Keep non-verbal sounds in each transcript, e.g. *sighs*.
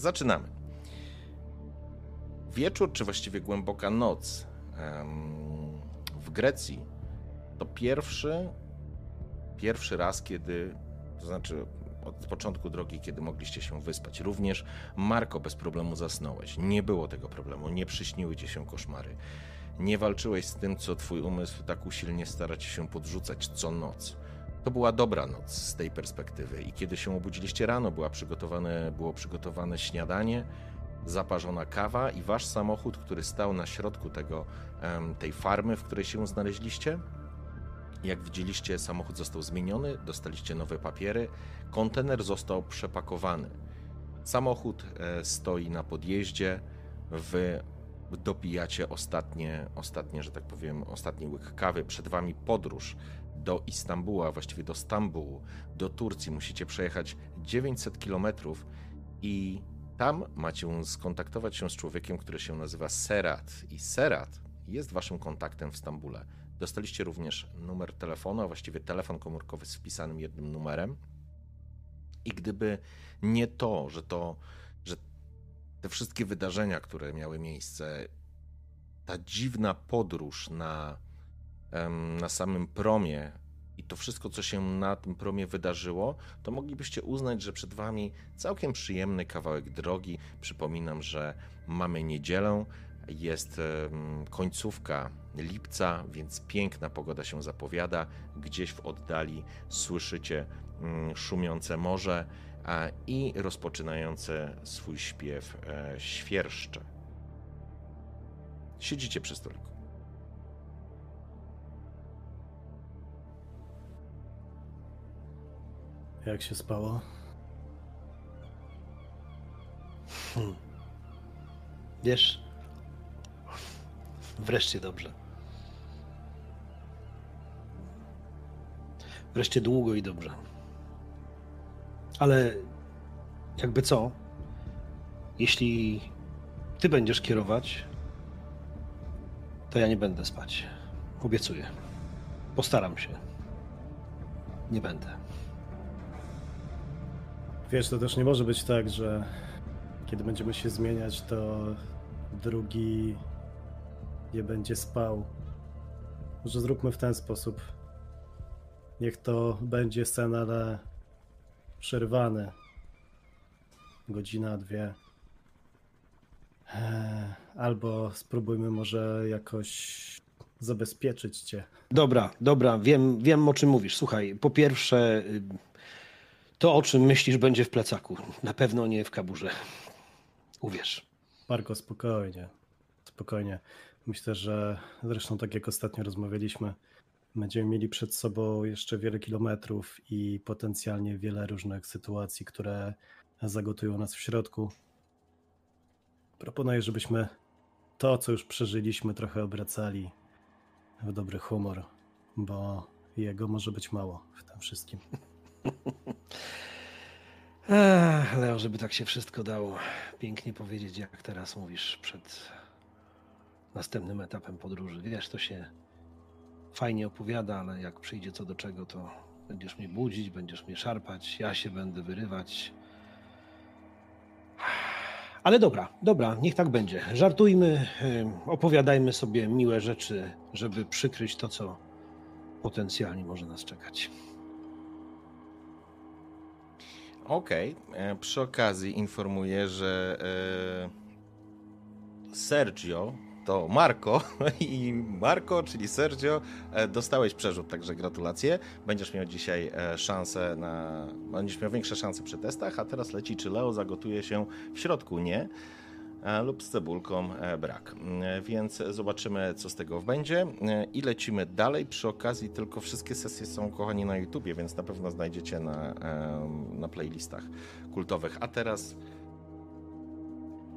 Zaczynamy. Wieczór, czy właściwie głęboka noc w Grecji to pierwszy, pierwszy raz, kiedy, to znaczy od początku drogi, kiedy mogliście się wyspać. Również Marko bez problemu zasnąłeś. Nie było tego problemu, nie przyśniły ci się koszmary. Nie walczyłeś z tym, co twój umysł tak usilnie stara ci się podrzucać co noc. To była dobra noc z tej perspektywy i kiedy się obudziliście rano, była przygotowane, było przygotowane śniadanie, zaparzona kawa i wasz samochód, który stał na środku tego, tej farmy, w której się znaleźliście. Jak widzieliście, samochód został zmieniony, dostaliście nowe papiery, kontener został przepakowany. Samochód e, stoi na podjeździe, wy dopijacie ostatnie, ostatnie, że tak powiem, ostatni łyk kawy. Przed wami podróż do Istambułu, a właściwie do Stambułu, do Turcji. Musicie przejechać 900 kilometrów i tam macie skontaktować się z człowiekiem, który się nazywa Serat. I Serat jest waszym kontaktem w Stambule. Dostaliście również numer telefonu, a właściwie telefon komórkowy z wpisanym jednym numerem. I gdyby nie to, że to, że te wszystkie wydarzenia, które miały miejsce, ta dziwna podróż na, na samym promie i to wszystko, co się na tym promie wydarzyło, to moglibyście uznać, że przed wami całkiem przyjemny kawałek drogi. Przypominam, że mamy niedzielę, jest końcówka lipca, więc piękna pogoda się zapowiada. Gdzieś w oddali słyszycie mm, szumiące morze i rozpoczynające swój śpiew e, świerszcze. Siedzicie przy stoliku. Jak się spało? Wiesz, wreszcie dobrze. Wreszcie długo i dobrze. Ale jakby co, jeśli ty będziesz kierować, to ja nie będę spać. Obiecuję. Postaram się. Nie będę. Wiesz, to też nie może być tak, że kiedy będziemy się zmieniać, to drugi nie będzie spał. Może zróbmy w ten sposób. Niech to będzie sen, ale przerwany. Godzina, dwie. Eee, Albo spróbujmy może jakoś zabezpieczyć cię. Dobra, dobra, wiem, wiem o czym mówisz. Słuchaj, po pierwsze, y, to o czym myślisz będzie w plecaku. Na pewno nie w kaburze. Uwierz. Marko, spokojnie. Spokojnie. Myślę, że zresztą tak jak ostatnio rozmawialiśmy, będziemy mieli przed sobą jeszcze wiele kilometrów i potencjalnie wiele różnych sytuacji, które zagotują nas w środku. Proponuję, żebyśmy to, co już przeżyliśmy, trochę obracali w dobry humor, bo jego może być mało w tym wszystkim. *laughs* Ech, Leo, żeby tak się wszystko dało pięknie powiedzieć, jak teraz mówisz, przed następnym etapem podróży. Wiesz, to się fajnie opowiada, ale jak przyjdzie co do czego, to będziesz mnie budzić, będziesz mnie szarpać, ja się będę wyrywać. Ale dobra, dobra, niech tak będzie. Żartujmy, em, opowiadajmy sobie miłe rzeczy, żeby przykryć to, co potencjalnie może nas czekać. Okej, e, przy okazji informuję, że e, Sergio to Marco *laughs* i Marco, czyli Sergio, e, dostałeś przerzut, także gratulacje. Będziesz miał dzisiaj szansę na. Będziesz miał większe szanse przy testach, a teraz leci, czy Leo zagotuje się w środku nie. E, Lub z cebulką e, brak. E, Więc zobaczymy, co z tego będzie. I lecimy dalej. Przy okazji, tylko wszystkie sesje są, kochani, na YouTubie, więc na pewno znajdziecie na, na playlistach kultowych. A teraz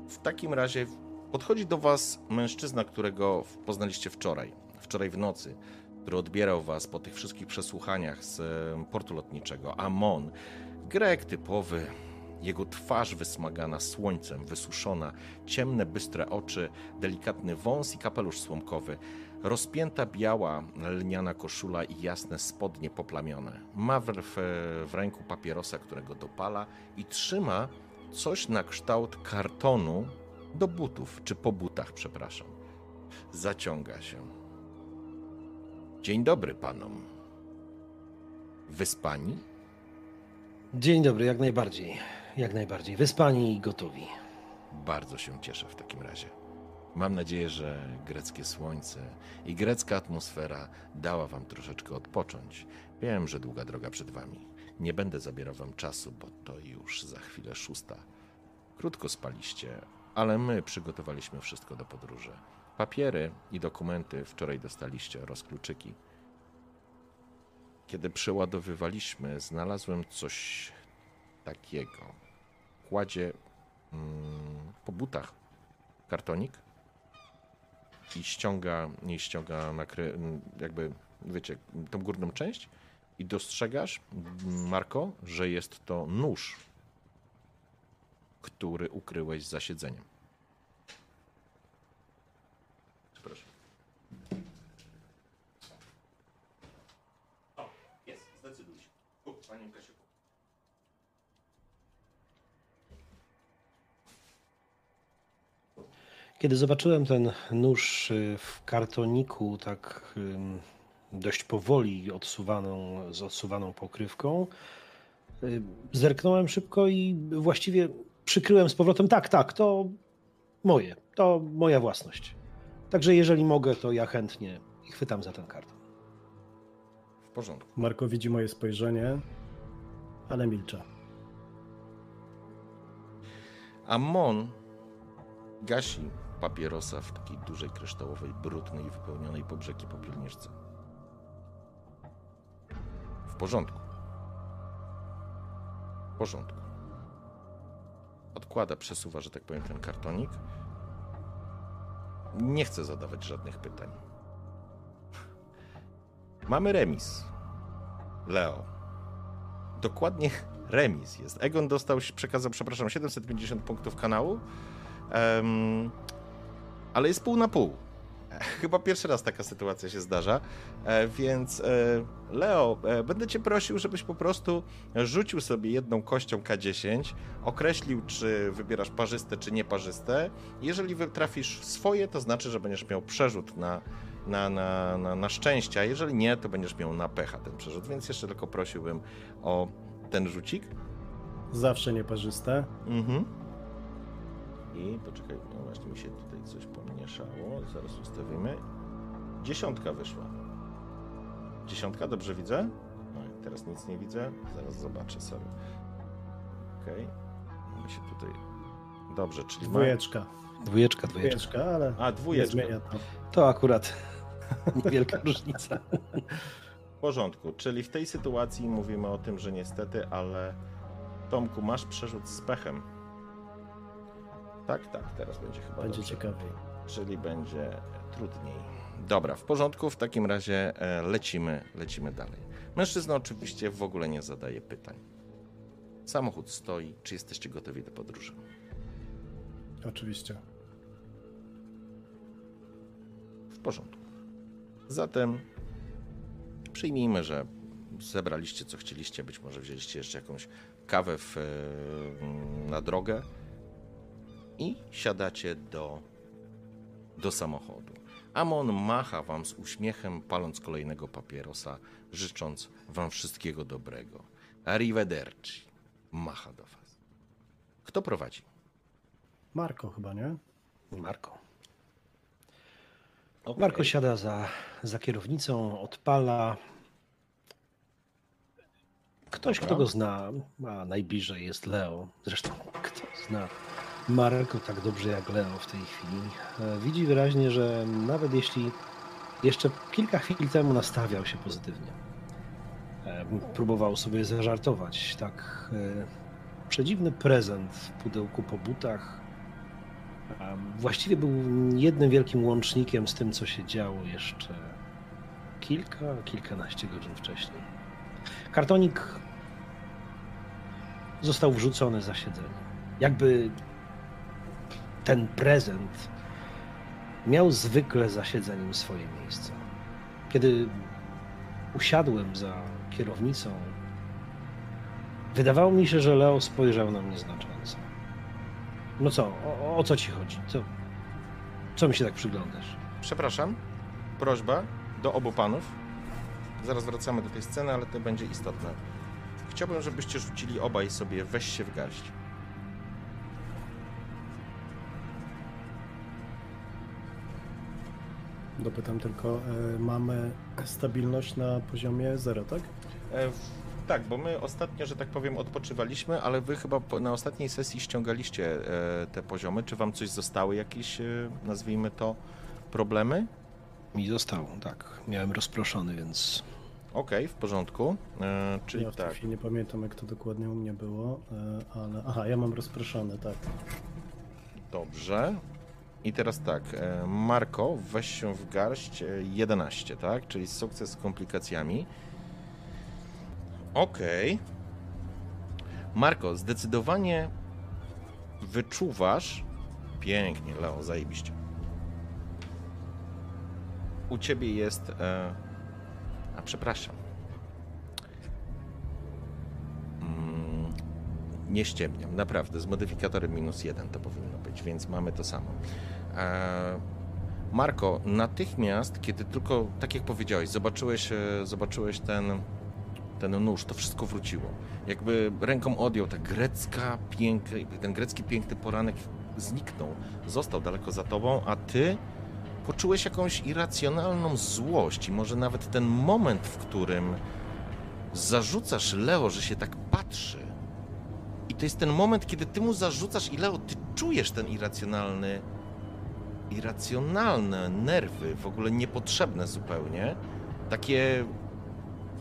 w takim razie podchodzi do was mężczyzna, którego poznaliście wczoraj, wczoraj w nocy, który odbierał was po tych wszystkich przesłuchaniach z portu lotniczego. Amon, Grek typowy, jego twarz wysmagana słońcem, wysuszona, ciemne, bystre oczy, delikatny wąs i kapelusz słomkowy, rozpięta biała lniana koszula i jasne spodnie poplamione. Ma w, w ręku papierosa, którego dopala i trzyma coś na kształt kartonu do butów, czy po butach, przepraszam. Zaciąga się. Dzień dobry panom. Wyspani? Dzień dobry, jak najbardziej. Jak najbardziej. Wyspani i gotowi. Bardzo się cieszę w takim razie. Mam nadzieję, że greckie słońce i grecka atmosfera dała wam troszeczkę odpocząć. Wiem, że długa droga przed wami. Nie będę zabierał wam czasu, bo to już za chwilę szósta. Krótko spaliście, ale my przygotowaliśmy wszystko do podróży. Papiery i dokumenty wczoraj dostaliście oraz kluczyki. Kiedy przeładowywaliśmy, znalazłem coś takiego. Kładzie mm, po butach kartonik i ściąga, i ściąga nakry, jakby, wiecie, tą górną część i dostrzegasz, Marko, że jest to nóż, który ukryłeś za siedzeniem. Przepraszam. O, jest, zdecyduj się. Kup, panienka się kup. Kiedy zobaczyłem ten nóż y, w kartoniku, tak dość powoli odsuwaną, z odsuwaną pokrywką, y, zerknąłem szybko i właściwie przykryłem z powrotem. Tak, tak, to moje, to moja własność. Także jeżeli mogę, to ja chętnie chwytam za ten karton. W porządku. Marko widzi moje spojrzenie, ale milczę. Amon gasi papierosa w takiej dużej kryształowej, brudnej, wypełnionej po brzegi popielniczce. W porządku. W porządku. Odkłada, przesuwa, że tak powiem, ten kartonik. Nie chcę zadawać żadnych pytań. Mamy remis. Leo. Dokładnie remis jest. Egon dostał, przekazał, przepraszam, 750 punktów kanału. Um, ale jest pół na pół. *laughs* Chyba pierwszy raz taka sytuacja się zdarza, e, więc e, Leo, e, będę cię prosił, żebyś po prostu rzucił sobie jedną kością K10, określił, czy wybierasz parzyste, czy nieparzyste. Jeżeli trafisz swoje, to znaczy, że będziesz miał przerzut na, na, na, na, na szczęście, a jeżeli nie, to będziesz miał na pecha ten przerzut, więc jeszcze tylko prosiłbym o ten rzucik. Zawsze nieparzyste. Mhm. I poczekaj, no właśnie mi się tutaj coś pomieszało. Zaraz ustawimy. Dziesiątka wyszła. Dziesiątka, dobrze widzę? No, teraz nic nie widzę. Zaraz zobaczę sobie. Okej. Okay. Mi się tutaj... Dobrze, czyli... Dwójeczka. Dwójeczka, dwójeczka. Dwójeczka, ale A, dwójeczka. nie zmienia to. To akurat *laughs* niewielka *laughs* różnica. W porządku, czyli w tej sytuacji mówimy o tym, że niestety, ale Tomku, masz przerzut z pechem. Tak, tak, teraz będzie chyba Będzie dobrze. ciekawiej. Czyli będzie trudniej. Dobra, w porządku, w takim razie e, lecimy, lecimy dalej. Mężczyzna oczywiście w ogóle nie zadaje pytań. Samochód stoi, czy jesteście gotowi do podróży? Oczywiście. W porządku. Zatem przyjmijmy, że zebraliście co chcieliście, być może wzięliście jeszcze jakąś kawę w, e, na drogę i siadacie do, do samochodu. Amon macha wam z uśmiechem, paląc kolejnego papierosa, życząc wam wszystkiego dobrego. Arrivederci. Macha do was. Kto prowadzi? Marko chyba, nie? Marko. Marko siada za, za kierownicą, odpala. Ktoś, Dobra. kto go zna, a najbliżej jest Leo. Zresztą, kto zna Marko tak dobrze jak Leo w tej chwili, e, widzi wyraźnie, że nawet jeśli jeszcze kilka chwil temu nastawiał się pozytywnie, e, próbował sobie zażartować, tak e, przedziwny prezent w pudełku po butach Właściwie był jednym wielkim łącznikiem z tym, co się działo jeszcze kilka, kilkanaście godzin wcześniej. Kartonik został wrzucony za siedzenie. Jakby ten prezent miał zwykle za siedzeniem swoje miejsce. Kiedy usiadłem za kierownicą, wydawało mi się, że Leo spojrzał na mnie znacząco. No co, o, o co ci chodzi? Co, co mi się tak przyglądasz? Przepraszam, prośba do obu panów. Zaraz wracamy do tej sceny, ale to będzie istotne. Chciałbym, żebyście rzucili obaj sobie weź się w garść. Dopytam tylko, e, mamy stabilność na poziomie 0, tak? E, w- tak, bo my ostatnio, że tak powiem, odpoczywaliśmy, ale wy chyba po, na ostatniej sesji ściągaliście e, te poziomy. Czy wam coś zostały, jakieś, e, nazwijmy to, problemy? Mi zostało, tak. Miałem rozproszony, więc Okej, w porządku. E, czyli ja w tej tak. chwili nie pamiętam, jak to dokładnie u mnie było, e, ale... Aha, ja mam rozproszone, tak. Dobrze. I teraz tak, e, Marko, weź się w garść e, 11, tak? Czyli sukces z komplikacjami. Okej. Marko, zdecydowanie wyczuwasz. Pięknie, Leo, zajebiście. U ciebie jest. E... A przepraszam. Mm, nie ściemniam, naprawdę. Z modyfikatorem minus jeden to powinno być, więc mamy to samo. E, Marko, natychmiast, kiedy tylko, tak jak powiedziałeś, zobaczyłeś, e, zobaczyłeś ten, ten nóż, to wszystko wróciło. Jakby ręką odjął ta grecka piękny, ten grecki piękny poranek zniknął, został daleko za tobą, a ty poczułeś jakąś irracjonalną złość i może nawet ten moment, w którym zarzucasz Leo, że się tak patrzy, i to jest ten moment, kiedy ty mu zarzucasz i Leo, ty czujesz ten irracjonalny, irracjonalne nerwy, w ogóle niepotrzebne zupełnie, takie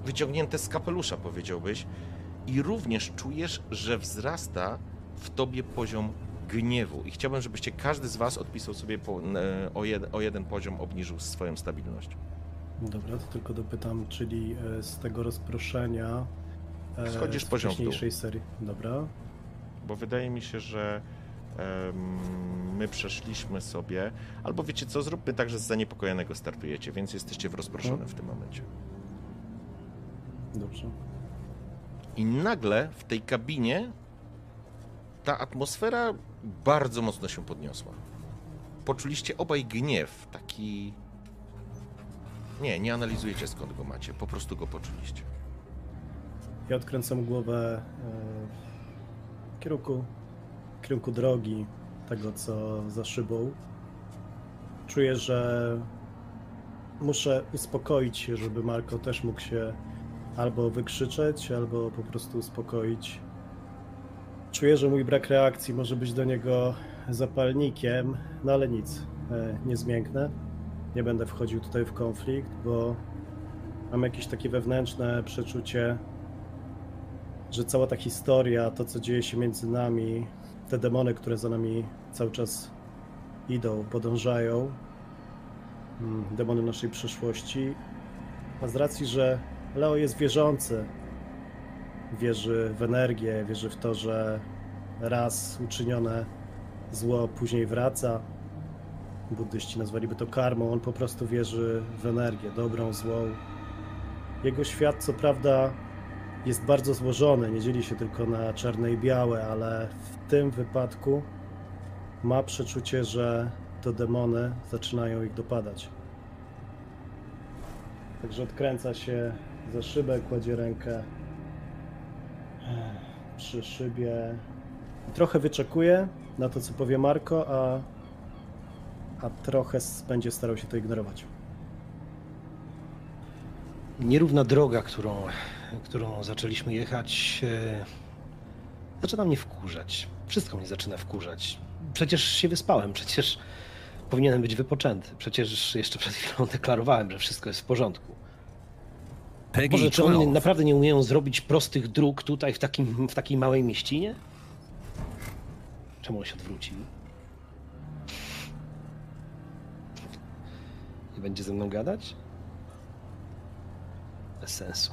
wyciągnięte z kapelusza, powiedziałbyś, i również czujesz, że wzrasta w tobie poziom gniewu. I chciałbym, żebyście każdy z was odpisał sobie po, e, o, jed, o jeden poziom, obniżył swoją stabilność. Dobra, to tylko dopytam, czyli e, z tego rozproszenia... e, Schodzisz z poziom w dół. serii. Dobra, bo wydaje mi się, że my przeszliśmy sobie, albo wiecie co, zróbmy tak, że z zaniepokojonego startujecie, więc jesteście w rozproszonym w tym momencie. dobrze. I nagle w tej kabinie ta atmosfera bardzo mocno się podniosła. Poczuliście obaj gniew, taki... Nie, nie analizujecie skąd go macie, po prostu go poczuliście. Ja odkręcam głowę e, w kierunku, kierunku drogi, tego co za szybą. Czuję, że muszę uspokoić się, żeby Marko też mógł się albo wykrzyczeć, albo po prostu uspokoić. Czuję, że mój brak reakcji może być do niego zapalnikiem, no ale nic, e, nie zmięknę. Nie będę wchodził tutaj w konflikt, bo mam jakieś takie wewnętrzne przeczucie, że cała ta historia, to co dzieje się między nami, te demony, które za nami cały czas idą, podążają, mm, demony naszej przyszłości, a z racji, że Leo jest wierzący, wierzy w energię, wierzy w to, że raz uczynione zło później wraca. Buddyści nazwaliby to karmą, on po prostu wierzy w energię, dobrą, złą. Jego świat, co prawda, jest bardzo złożony, nie dzieli się tylko na czarne i białe, ale tym wypadku ma przeczucie, że to demony zaczynają ich dopadać. Także odkręca się za szybę, kładzie rękę przy szybie trochę wyczekuje na to, co powie Marko, a, a trochę będzie starał się to ignorować. nierówna droga, którą, którą zaczęliśmy jechać, e, zaczyna mnie wkurzać. Wszystko mnie zaczyna wkurzać. Przecież się wyspałem, przecież powinienem być wypoczęty. Przecież jeszcze przed chwilą *laughs* deklarowałem, że wszystko jest w porządku. Peggy Może czy oni naprawdę nie umieją zrobić prostych dróg tutaj w, takim, w takiej małej mieścinie? Czemu on się odwrócił? Nie będzie ze mną gadać? Bez sensu.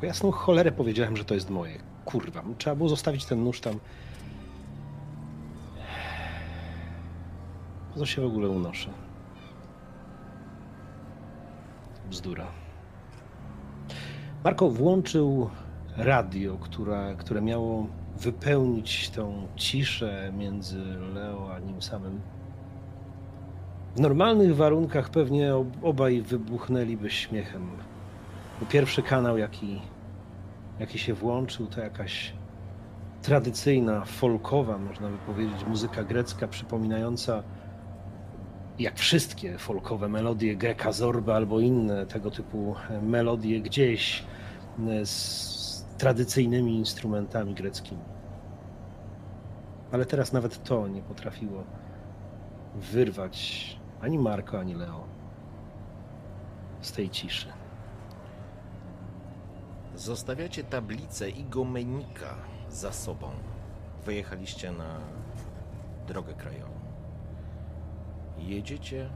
Po jasną cholerę powiedziałem, że to jest moje. Kurwa, trzeba było zostawić ten nóż tam. Po co się w ogóle unoszę? Bzdura. Marko włączył radio, które, które miało wypełnić tą ciszę między Leo a nim samym. W normalnych warunkach pewnie ob- obaj wybuchnęliby śmiechem. Bo Pierwszy kanał, jaki, jaki się włączył, to jakaś tradycyjna, folkowa, można by powiedzieć, muzyka grecka, przypominająca jak wszystkie folkowe melodie Greka Zorba albo inne tego typu melodie gdzieś e, z tradycyjnymi instrumentami greckimi. Ale teraz nawet to nie potrafiło wyrwać ani Marko, ani Leo z tej ciszy. Zostawiacie tablicę Igomenika za sobą. Wyjechaliście na drogę krajową. Jedziecie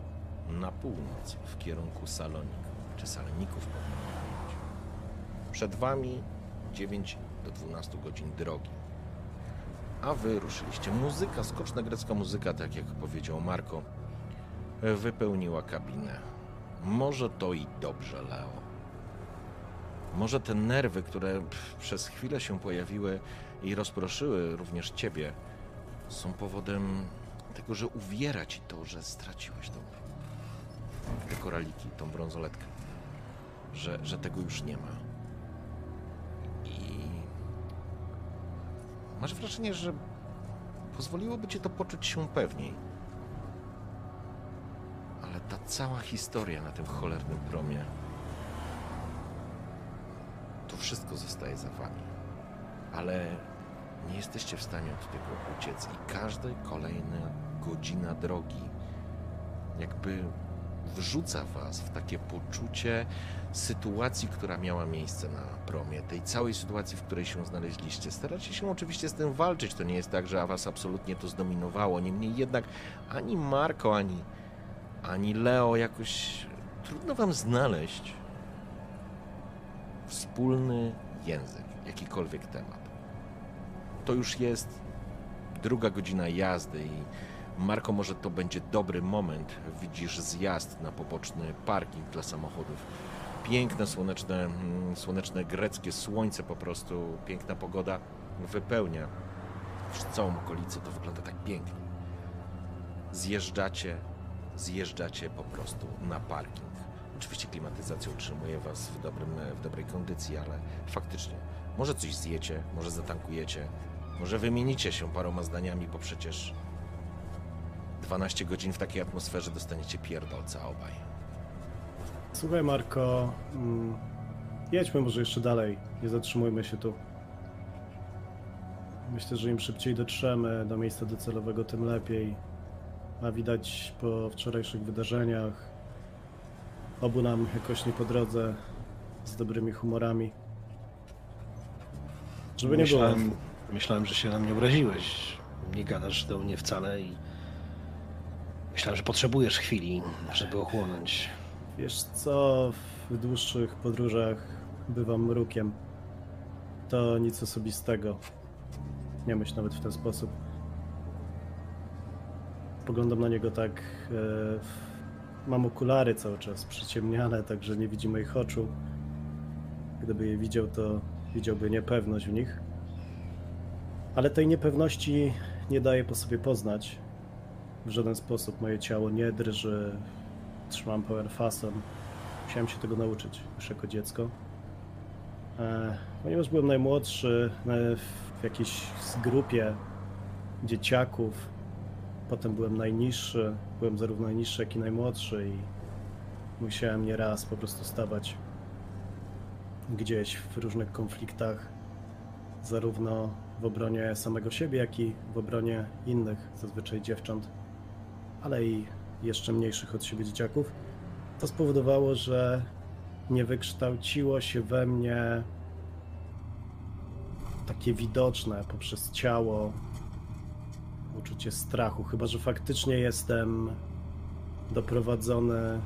na północ w kierunku Salonik, czy Saloników. Przed wami 9 do 12 godzin drogi. A wy ruszyliście. Muzyka, skoczna grecka muzyka, tak jak powiedział Marko, wypełniła kabinę. Może to i dobrze, Leo. Może te nerwy, które przez chwilę się pojawiły i rozproszyły również ciebie, są powodem tego, że uwiera ci to, że straciłeś tą, te koraliki, tą brązoletkę. Że, że tego już nie ma. I masz wrażenie, że pozwoliłoby ci to poczuć się pewniej. Ale ta cała historia na tym cholernym promie to wszystko zostaje za wami. Ale nie jesteście w stanie od tego uciec i każda kolejna godzina drogi jakby wrzuca was w takie poczucie sytuacji, która miała miejsce na promie, tej całej sytuacji, w której się znaleźliście. Staracie się oczywiście z tym walczyć, to nie jest tak, że was absolutnie to zdominowało, niemniej jednak ani Marko, ani, ani Leo jakoś trudno wam znaleźć wspólny język, jakikolwiek temat. To już jest druga godzina jazdy i Marko, może to będzie dobry moment. Widzisz zjazd na poboczny parking dla samochodów. Piękne, słoneczne, mm, słoneczne greckie słońce po prostu, piękna pogoda wypełnia całą okolicę. To wygląda tak pięknie. Zjeżdżacie, zjeżdżacie po prostu na parking. Oczywiście klimatyzacja utrzymuje was w, dobrym, w dobrej kondycji, ale faktycznie może coś zjecie, może zatankujecie, może wymienicie się paroma zdaniami, bo przecież 12 godzin w takiej atmosferze dostaniecie pierdolca obaj. Słuchaj, Marko, mm, jedźmy może jeszcze dalej. Nie zatrzymujmy się tu. Myślę, że im szybciej dotrzemy do miejsca docelowego, tym lepiej. A widać po wczorajszych wydarzeniach, obu nam jakoś nie po drodze, z dobrymi humorami. Żeby nie było. myślałem, myślałem, że się na mnie obraziłeś. Nie gadasz do mnie wcale i myślałem, że potrzebujesz chwili, żeby ochłonąć. Wiesz co, w dłuższych podróżach bywam mrukiem. To nic osobistego. Nie myśl nawet w ten sposób. Poglądam na niego tak. Mam okulary cały czas przyciemniane, także nie widzi moich oczu. Gdyby je widział, to widziałby niepewność w nich. Ale tej niepewności nie daje po sobie poznać. W żaden sposób moje ciało nie drży, trzymam pełen fason. Musiałem się tego nauczyć już jako dziecko. E, ponieważ byłem najmłodszy e, w jakiejś grupie dzieciaków, potem byłem najniższy, byłem zarówno najniższy, jak i najmłodszy i musiałem nieraz po prostu stawać gdzieś w różnych konfliktach, zarówno w obronie samego siebie, jak i w obronie innych, zazwyczaj dziewcząt, ale i jeszcze mniejszych od siebie dzieciaków. To spowodowało, że nie wykształciło się we mnie takie widoczne poprzez ciało uczucie strachu, chyba że faktycznie jestem doprowadzony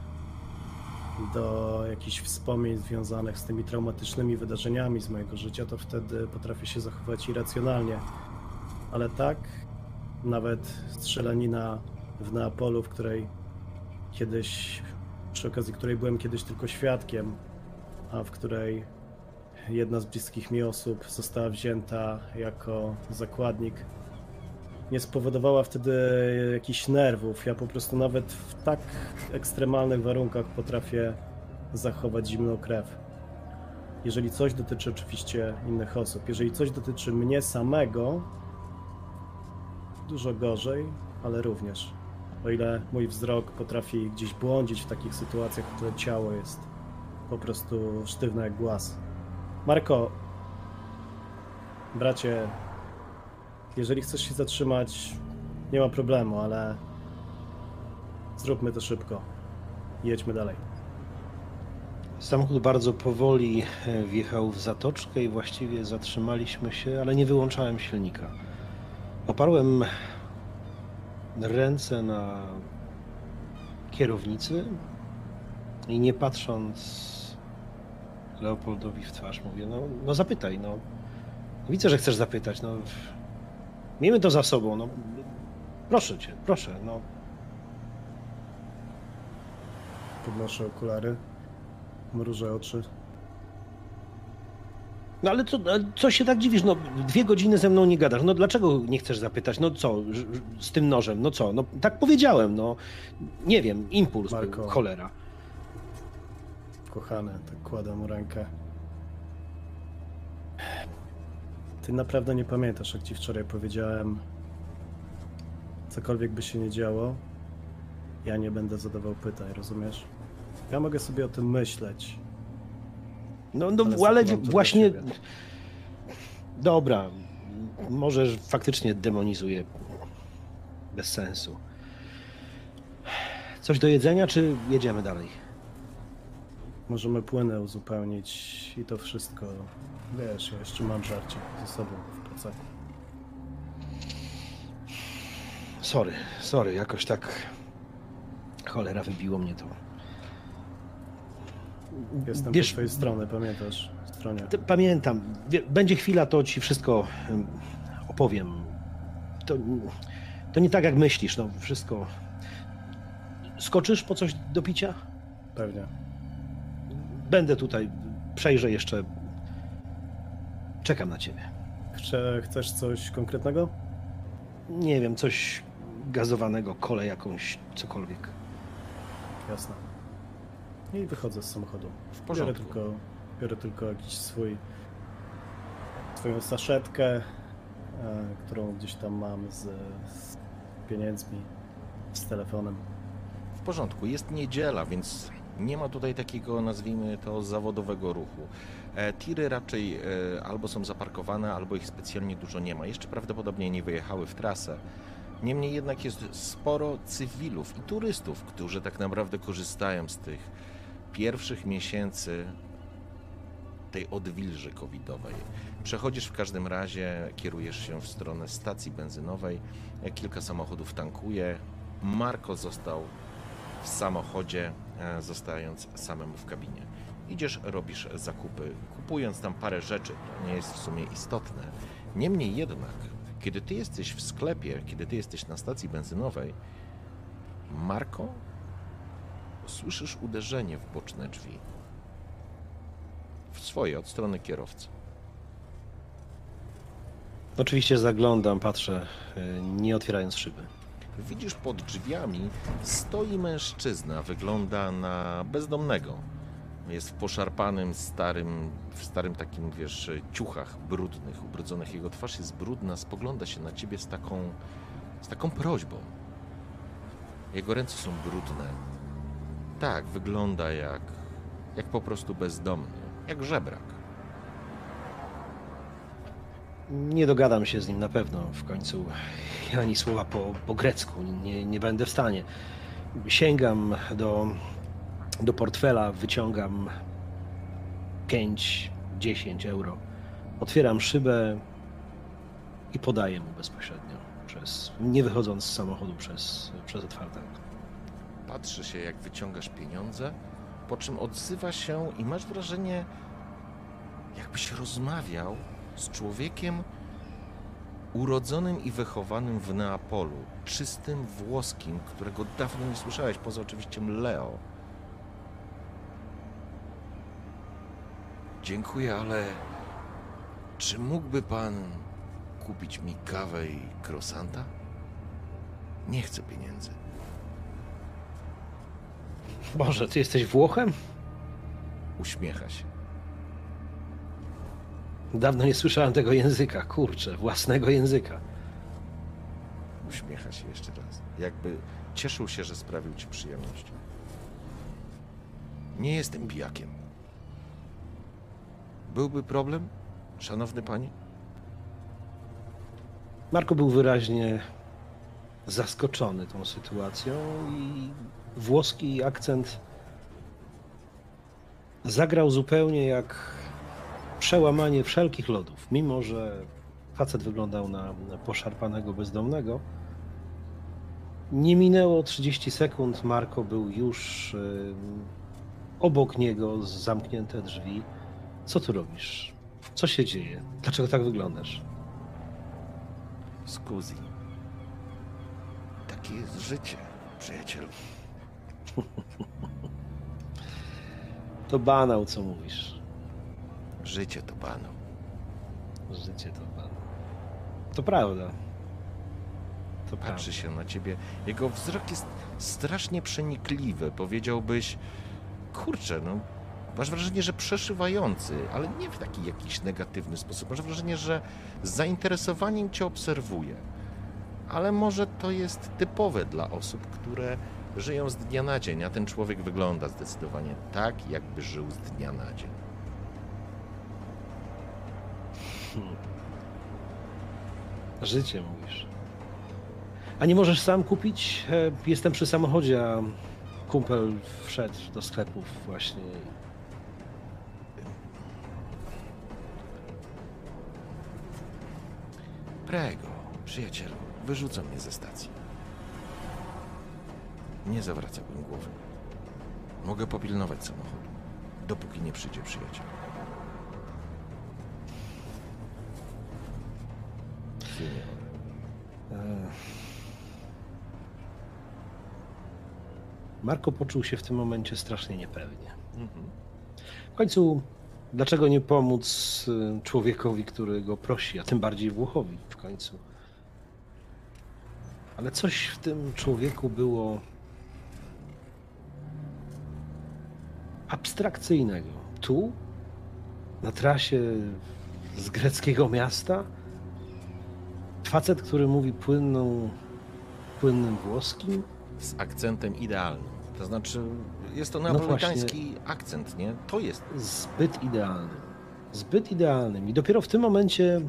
do jakichś wspomnień związanych z tymi traumatycznymi wydarzeniami z mojego życia, to wtedy potrafię się zachować irracjonalnie. Ale tak, nawet strzelanina w Neapolu, w której kiedyś, przy okazji której byłem kiedyś tylko świadkiem, a w której jedna z bliskich mi osób została wzięta jako zakładnik, nie spowodowała wtedy jakichś nerwów. Ja po prostu nawet w tak ekstremalnych warunkach potrafię zachować zimną krew. Jeżeli coś dotyczy oczywiście innych osób, jeżeli coś dotyczy mnie samego, dużo gorzej, ale również. O ile mój wzrok potrafi gdzieś błądzić w takich sytuacjach, w ciało jest po prostu sztywne jak głaz. Marko, bracie, jeżeli chcesz się zatrzymać, nie ma problemu, ale zróbmy to szybko. Jedźmy dalej. Samochód bardzo powoli e, wjechał w zatoczkę i właściwie zatrzymaliśmy się, ale nie wyłączałem silnika. Oparłem ręce na kierownicy i nie patrząc Leopoldowi w twarz mówię, no, no zapytaj, no. Widzę, że chcesz zapytać, no. Miejmy to za sobą, no. Proszę cię, proszę, no. Podnoszę okulary, mrużę oczy. No ale co, co się tak dziwisz? No dwie godziny ze mną nie gadasz. No dlaczego nie chcesz zapytać? No co, z tym nożem? No co? No tak powiedziałem, no. Nie wiem, impuls, był, Marko. cholera. Kochany, tak kładę mu rękę. Ty naprawdę nie pamiętasz, jak ci wczoraj powiedziałem, cokolwiek by się nie działo, ja nie będę zadawał pytań, rozumiesz? Ja mogę sobie o tym myśleć. No, no Ale ale, właśnie. siebie. Dobra, może faktycznie demonizuję. Bez sensu. Coś do jedzenia, czy jedziemy dalej? Możemy płynę uzupełnić i to wszystko. Wiesz, ja jeszcze mam żarcie ze sobą w plecaku. Sorry, sorry, jakoś tak. Cholera, wybiło mnie to. Jestem Wiesz- po twojej strony, pamiętasz? Stronie. Pamiętam. Będzie chwila, to ci wszystko em, opowiem. To, to nie tak jak myślisz, no wszystko. Skoczysz po coś do picia? Pewnie. Będę tutaj, przejrzę jeszcze. Czekam na ciebie. Chce, chcesz coś konkretnego? Nie wiem, coś gazowanego, kole jakąś, cokolwiek. Jasne. I wychodzę z samochodu. W Biorę porządku. tylko, biorę tylko jakiś swój, swoją saszetkę, e, którą gdzieś tam mam z, z pieniędzmi, z telefonem. W porządku, jest niedziela, więc nie ma tutaj takiego, nazwijmy to, zawodowego ruchu. E, tiry raczej e, albo są zaparkowane, albo ich specjalnie dużo nie ma. Jeszcze prawdopodobnie nie wyjechały w trasę. Niemniej jednak jest sporo cywilów i turystów, którzy tak naprawdę korzystają z tych pierwszych miesięcy tej odwilży covidowej. Przechodzisz w każdym razie, kierujesz się w stronę stacji benzynowej, e, kilka samochodów tankuje. Marko został w samochodzie, zostając samemu w kabinie. Idziesz, robisz zakupy, kupując tam parę rzeczy, to nie jest w sumie istotne. Niemniej jednak, kiedy ty jesteś w sklepie, kiedy ty jesteś na stacji benzynowej, Marko, słyszysz uderzenie w boczne drzwi. W swoje, od strony kierowcy. Oczywiście zaglądam, patrzę, y, nie otwierając szyby. Widzisz pod drzwiami stoi mężczyzna, wygląda na bezdomnego. Jest w poszarpanym, starym, w starym takim, wiesz, ciuchach brudnych, ubrudzonych. Jego twarz jest brudna, spogląda się na ciebie z taką, z taką prośbą. Jego ręce są brudne. Tak, wygląda jak, jak po prostu bezdomny, jak żebrak. Nie dogadam się z nim na pewno w końcu. Ani słowa po, po grecku nie, nie będę w stanie. Sięgam do, do portfela, wyciągam 5-10 euro. Otwieram szybę i podaję mu bezpośrednio, przez, nie wychodząc z samochodu przez, przez otwarte patrzy się, jak wyciągasz pieniądze, po czym odzywa się i masz wrażenie, jakbyś rozmawiał z człowiekiem urodzonym i wychowanym w Neapolu, czystym włoskim, którego dawno nie słyszałeś, poza oczywiście Leo. Dziękuję, ale czy mógłby pan kupić mi kawę i krosanta? Nie chcę pieniędzy. Boże, ty jesteś Włochem? Uśmiecha się. Dawno nie słyszałem tego języka, kurczę, własnego języka. Uśmiecha się jeszcze raz. Jakby cieszył się, że sprawił ci przyjemność. Nie jestem pijakiem. Byłby problem, szanowny panie? Marko był wyraźnie zaskoczony tą sytuacją i włoski akcent zagrał zupełnie jak przełamanie wszelkich lodów. Mimo, że facet wyglądał na poszarpanego bezdomnego, nie minęło 30 sekund, Marko był już y, obok niego, z zamknięte drzwi. Co tu robisz? Co się dzieje? Dlaczego tak wyglądasz? Scusi. Takie jest życie, przyjacielu. *laughs* To banał, co mówisz. Życie to panu. Życie to banał. To prawda. To Patrzy prawda. się na ciebie. Jego wzrok jest strasznie przenikliwy. Powiedziałbyś, kurczę, no, masz wrażenie, że przeszywający, ale nie w taki jakiś negatywny sposób. Masz wrażenie, że z zainteresowaniem cię obserwuje. Ale może to jest typowe dla osób, które żyją z dnia na dzień, a ten człowiek wygląda zdecydowanie tak, jakby żył z dnia na dzień. Życie mówisz. A nie możesz sam kupić? E, Jestem przy samochodzie, a kumpel wszedł do sklepów właśnie. Prego, przyjacielu, wyrzuca mnie ze stacji. Nie zawracałbym głowy. Mogę popilnować samochodu, dopóki nie przyjdzie przyjaciel. Signore. E, Marko poczuł się w tym momencie strasznie niepewnie. Mhm. W końcu, dlaczego nie pomóc y, człowiekowi, który go prosi, a tym bardziej Włochowi w końcu? Ale coś w tym człowieku było abstrakcyjnego. Tu, na trasie z greckiego miasta, facet, który mówi płynną, płynnym włoskim, Z akcentem idealnym. To znaczy, jest to No neapolitański akcent, nie? To jest zbyt idealnym. Zbyt idealnym. I dopiero w tym momencie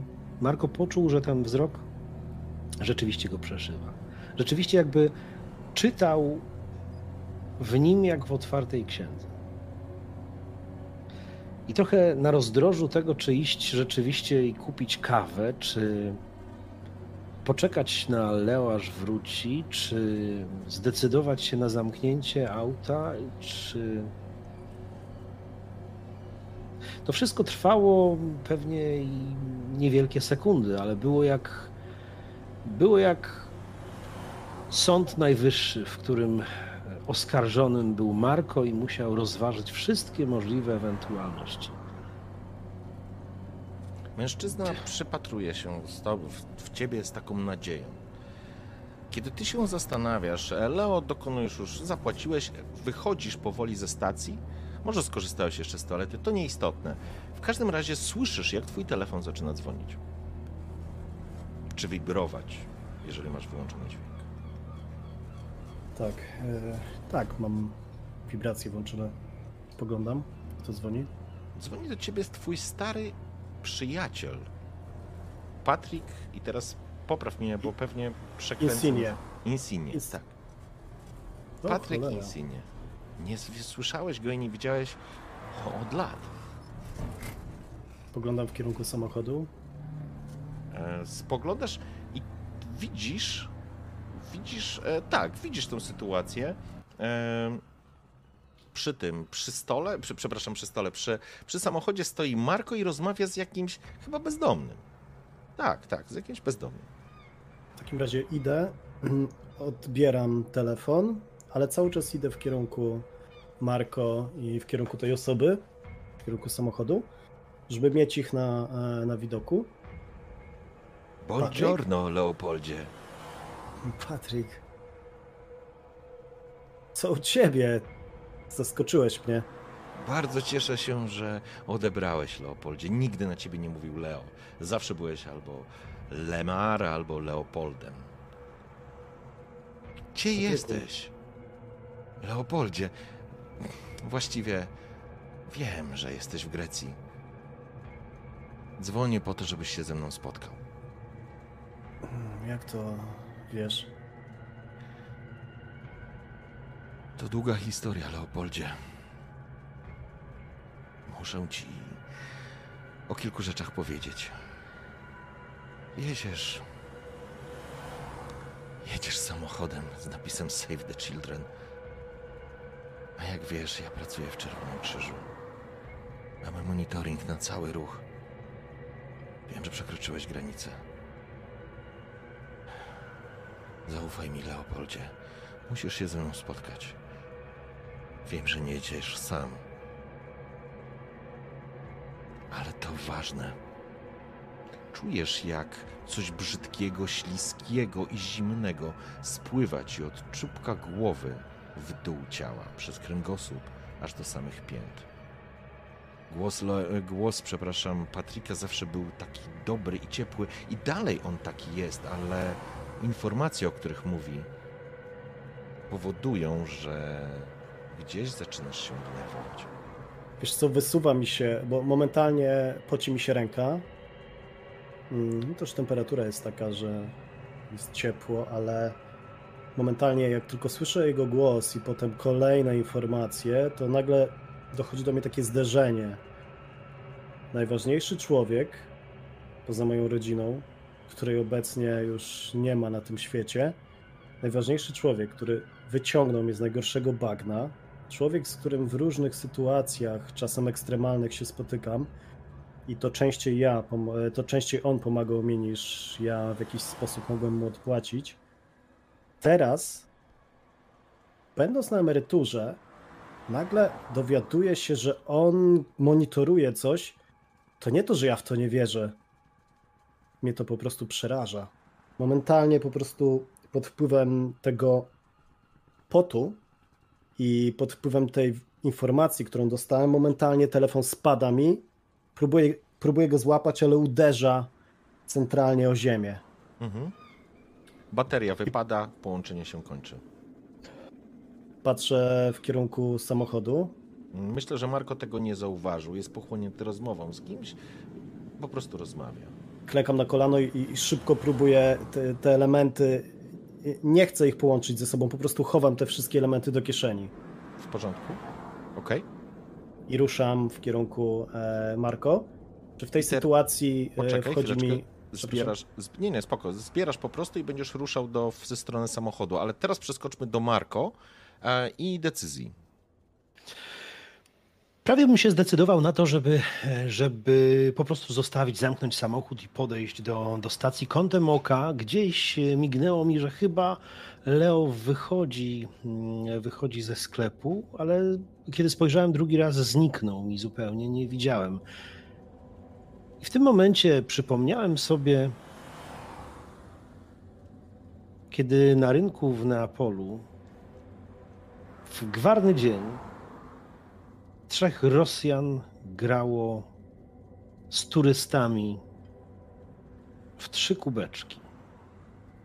Marko poczuł, że ten wzrok rzeczywiście go przeszywa. Rzeczywiście jakby czytał w nim jak w otwartej księdze. I trochę na rozdrożu tego, czy iść rzeczywiście i kupić kawę, czy poczekać na Leo aż wróci, czy zdecydować się na zamknięcie auta, czy to wszystko trwało pewnie niewielkie sekundy, ale było jak było jak sąd najwyższy, w którym oskarżonym był Marko i musiał rozważyć wszystkie możliwe ewentualności. Mężczyzna przypatruje się z to- w, ciebie z taką nadzieją. Kiedy ty się zastanawiasz, Leo, dokonujesz już, zapłaciłeś, wychodzisz powoli ze stacji, może skorzystałeś jeszcze z toalety, to nieistotne. W każdym razie słyszysz, jak twój telefon zaczyna dzwonić. Czy wibrować, jeżeli masz wyłączony dźwięk. Tak, e, tak, mam wibracje włączone. Spoglądam, kto dzwoni. Dzwoni do ciebie twój stary przyjaciel. Patrick, i teraz popraw mnie, bo pewnie przekręcę. Insigne. Insigne, Ins- tak. O, Patryk cholera. Insigne. Nie słyszałeś go i nie widziałeś od lat. Spoglądam w kierunku samochodu. E, Spoglądasz i widzisz, widzisz, e, tak, widzisz tę sytuację. em, przy tym, przy stole, przy, przepraszam, przy stole, przy, przy samochodzie stoi Marko i rozmawia z jakimś chyba bezdomnym. Tak, tak, z jakimś bezdomnym. W takim razie idę, *clears throat* odbieram telefon, ale cały czas idę w kierunku Marko i w kierunku tej osoby, w kierunku samochodu, żeby mieć ich na, e, na widoku. Buongiorno, Leopoldzie. Patryk. Co u ciebie? Zaskoczyłeś mnie. Bardzo cieszę się, że odebrałeś, Leopoldzie. Nigdy na ciebie nie mówił Leo. Zawsze byłeś albo Lemar, albo Leopoldem. Gdzie jesteś? Leopoldzie, właściwie wiem, że jesteś w Grecji. Dzwonię po to, żebyś się ze mną spotkał. Jak to wiesz? To długa historia, Leopoldzie. Muszę ci o kilku rzeczach powiedzieć. Jedziesz. Jedziesz samochodem z napisem Save the Children. A jak wiesz, ja pracuję w Czerwonym Krzyżu. Mamy monitoring na cały ruch. Wiem, że przekroczyłeś granicę. Zaufaj mi, Leopoldzie. Musisz się ze mną spotkać. Wiem, że nie jedziesz sam. Ale to ważne. Czujesz, jak coś brzydkiego, śliskiego i zimnego spływa ci od czubka głowy w dół ciała, przez kręgosłup, aż do samych pięt. Głos, głos, przepraszam, Patryka zawsze był taki dobry i ciepły i dalej on taki jest, ale informacje, o których mówi, powodują, że gdzieś zaczynasz się denerwować. Wiesz co, wysuwa mi się, bo momentalnie poci mi się ręka. Mm, Też temperatura jest taka, że jest ciepło, ale momentalnie jak tylko słyszę jego głos i potem kolejne informacje, to nagle dochodzi do mnie takie zderzenie. Najważniejszy człowiek, poza moją rodziną, której obecnie już nie ma na tym świecie, najważniejszy człowiek, który wyciągnął mnie z najgorszego bagna, człowiek, z którym w różnych sytuacjach, czasem ekstremalnych się spotykam i to częściej ja, to częściej on pomagał mi niż ja w jakiś sposób mogłem mu odpłacić. Teraz, będąc na emeryturze, nagle dowiaduję się, że on monitoruje coś. To nie to, że ja w to nie wierzę. Mnie to po prostu przeraża. Momentalnie po prostu pod wpływem tego potu i pod wpływem tej informacji, którą dostałem, momentalnie telefon spada mi. Próbuję, próbuję go złapać, ale uderza centralnie o ziemię. Mhm. Bateria wypada, połączenie się kończy. Patrzę w kierunku samochodu. Myślę, że Marko tego nie zauważył. Jest pochłonięty rozmową z kimś. Po prostu rozmawia. Klekam na kolano i, i szybko próbuję te, te elementy. Nie chcę ich połączyć ze sobą, po prostu chowam te wszystkie elementy do kieszeni. W porządku? Okej. I ruszam w kierunku e, Marko. Czy w tej sytuacji e, Poczekaj wchodzi chwileczkę. mi. Zbierasz, z, nie, nie, spoko. Zbierasz po prostu i będziesz ruszał do, w ze strony samochodu. Ale teraz przeskoczmy do Marko e, i decyzji. Prawie bym się zdecydował na to, żeby, żeby po prostu zostawić, zamknąć samochód i podejść do, do stacji kątem oka. Gdzieś mignęło mi, że chyba Leo wychodzi, mm, wychodzi ze sklepu, ale kiedy spojrzałem drugi raz, zniknął mi zupełnie, nie widziałem. I w tym momencie przypomniałem sobie, kiedy na rynku w Neapolu w gwarny dzień trzech Rosjan grało z turystami w trzy kubeczki.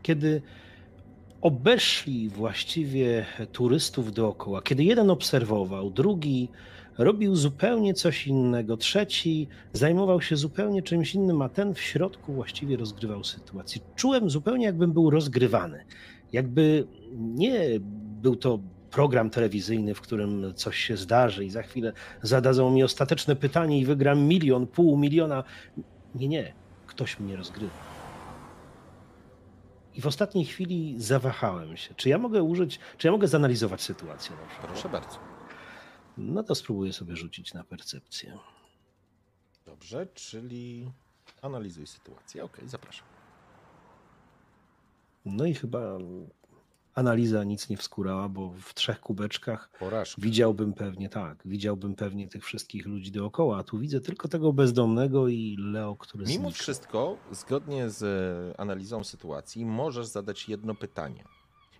Kiedy obeszli właściwie turystów dookoła, kiedy jeden obserwował, drugi robił zupełnie coś innego, trzeci zajmował się zupełnie czymś innym, a ten w środku właściwie rozgrywał sytuację. Czułem zupełnie, jakbym był rozgrywany. Jakby nie był to program telewizyjny, w którym coś się zdarzy i za chwilę zadadzą mi ostateczne pytanie i wygram milion, pół miliona. Nie, nie, ktoś mnie rozgrywa. I w ostatniej chwili zawahałem się. Czy ja mogę użyć, czy ja mogę zanalizować sytuację? Proszę bardzo. No to spróbuję sobie rzucić na percepcję. Dobrze, czyli analizuj sytuację. Okej, zapraszam. No i chyba analiza nic nie wskurała, bo w trzech kubeczkach Porażka. widziałbym pewnie tak, widziałbym pewnie tych wszystkich ludzi dookoła, a tu widzę tylko tego bezdomnego i Leo, który Mimo zniknął. wszystko, zgodnie z e, analizą sytuacji, możesz zadać jedno pytanie.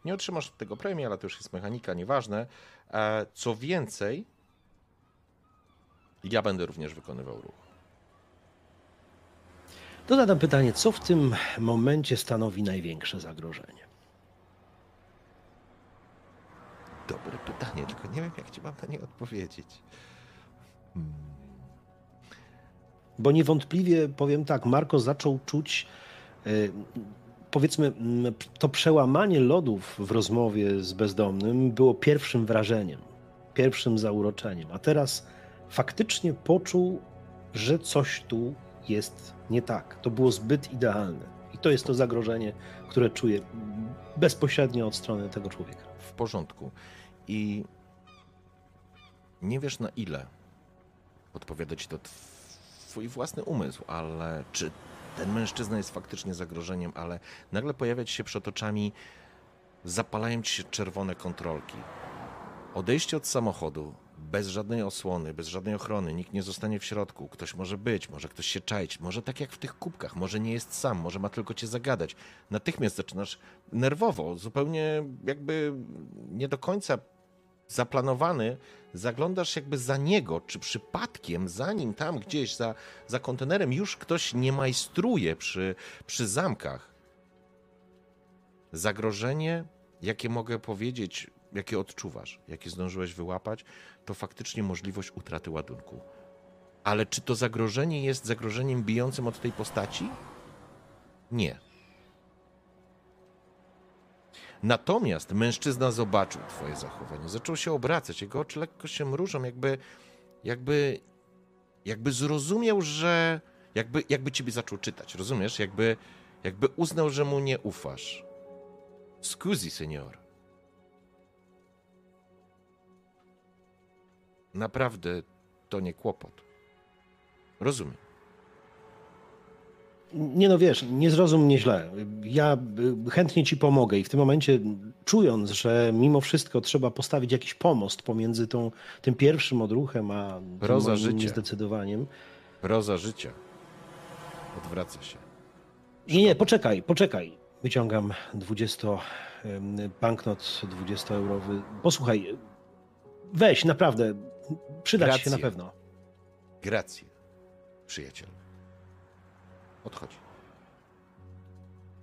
Nie otrzymasz tego premii, ale to już jest mechanika, nieważne. E, Co więcej, ja będę również wykonywał ruch. To zadam pytanie, co w tym momencie stanowi największe zagrożenie? Dobre pytanie, tylko nie wiem, jak ci mam na nie odpowiedzieć. Hmm. Bo niewątpliwie powiem tak, Marko zaczął czuć, y, powiedzmy, mm, to przełamanie lodów w rozmowie z bezdomnym było pierwszym wrażeniem, pierwszym zauroczeniem, a teraz faktycznie poczuł, że coś tu jest nie tak. To było zbyt idealne. To jest to zagrożenie, które czuję bezpośrednio od strony tego człowieka. w porządku. I nie wiesz na ile odpowiada ci to twój własny umysł, ale czy ten mężczyzna jest faktycznie zagrożeniem, ale nagle pojawia ci się przed oczami, zapalają ci się czerwone kontrolki. Odejście od samochodu, bez żadnej osłony, bez żadnej ochrony, nikt nie zostanie w środku, ktoś może być, może ktoś się czaić, może tak jak w tych kubkach, może nie jest sam, może ma tylko cię zagadać. Natychmiast zaczynasz nerwowo, zupełnie jakby nie do końca zaplanowany, zaglądasz jakby za niego, czy przypadkiem za nim tam gdzieś, za, za kontenerem już ktoś nie majstruje przy, przy zamkach. Zagrożenie, jakie mogę powiedzieć, jakie odczuwasz, jakie zdążyłeś wyłapać, to faktycznie możliwość utraty ładunku. Ale czy to zagrożenie jest zagrożeniem bijącym od tej postaci? Nie. Natomiast mężczyzna zobaczył twoje zachowanie, zaczął się obracać, jego oczy lekko się mrużą, jakby, jakby, jakby zrozumiał, że jakby, jakby ciebie zaczął czytać, rozumiesz? Jakby, jakby uznał, że mu nie ufasz. Scusi, senior. Naprawdę to nie kłopot. Rozumiem. Nie no wiesz, nie zrozum mnie źle. Ja y, chętnie ci pomogę i w tym momencie czując, że mimo wszystko trzeba postawić jakiś pomost pomiędzy tą, tym pierwszym odruchem, a tym Proza moim życia. niezdecydowaniem. Proza życia. Odwraca się. Nie, nie, poczekaj, poczekaj. Wyciągam 20 em, banknot 20-eurowy. Posłuchaj, weź, naprawdę, przyda ci się na pewno. Grację, przyjaciel. Odchodzi.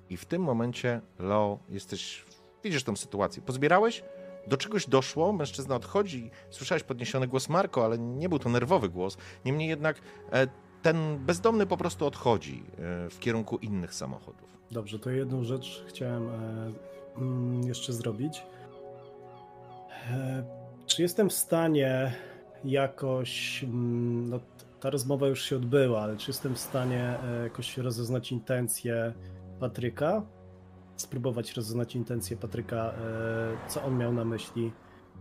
I w tym momencie, Leo, jesteś. Widzisz tą sytuację. Pozbierałeś? Do czegoś doszło, mężczyzna odchodzi. Słyszałeś podniesiony głos Marko, ale nie był to nerwowy głos. Niemniej jednak e, ten bezdomny po prostu odchodzi e, w kierunku innych samochodów. Dobrze, to jedną rzecz chciałem e, mm, jeszcze zrobić. Czy jestem w stanie jakoś. mm, No, ta rozmowa już się odbyła, ale czy jestem w stanie e, jakoś rozeznać intencje Patryka? Spróbować rozeznać intencje Patryka, e, co on miał na myśli,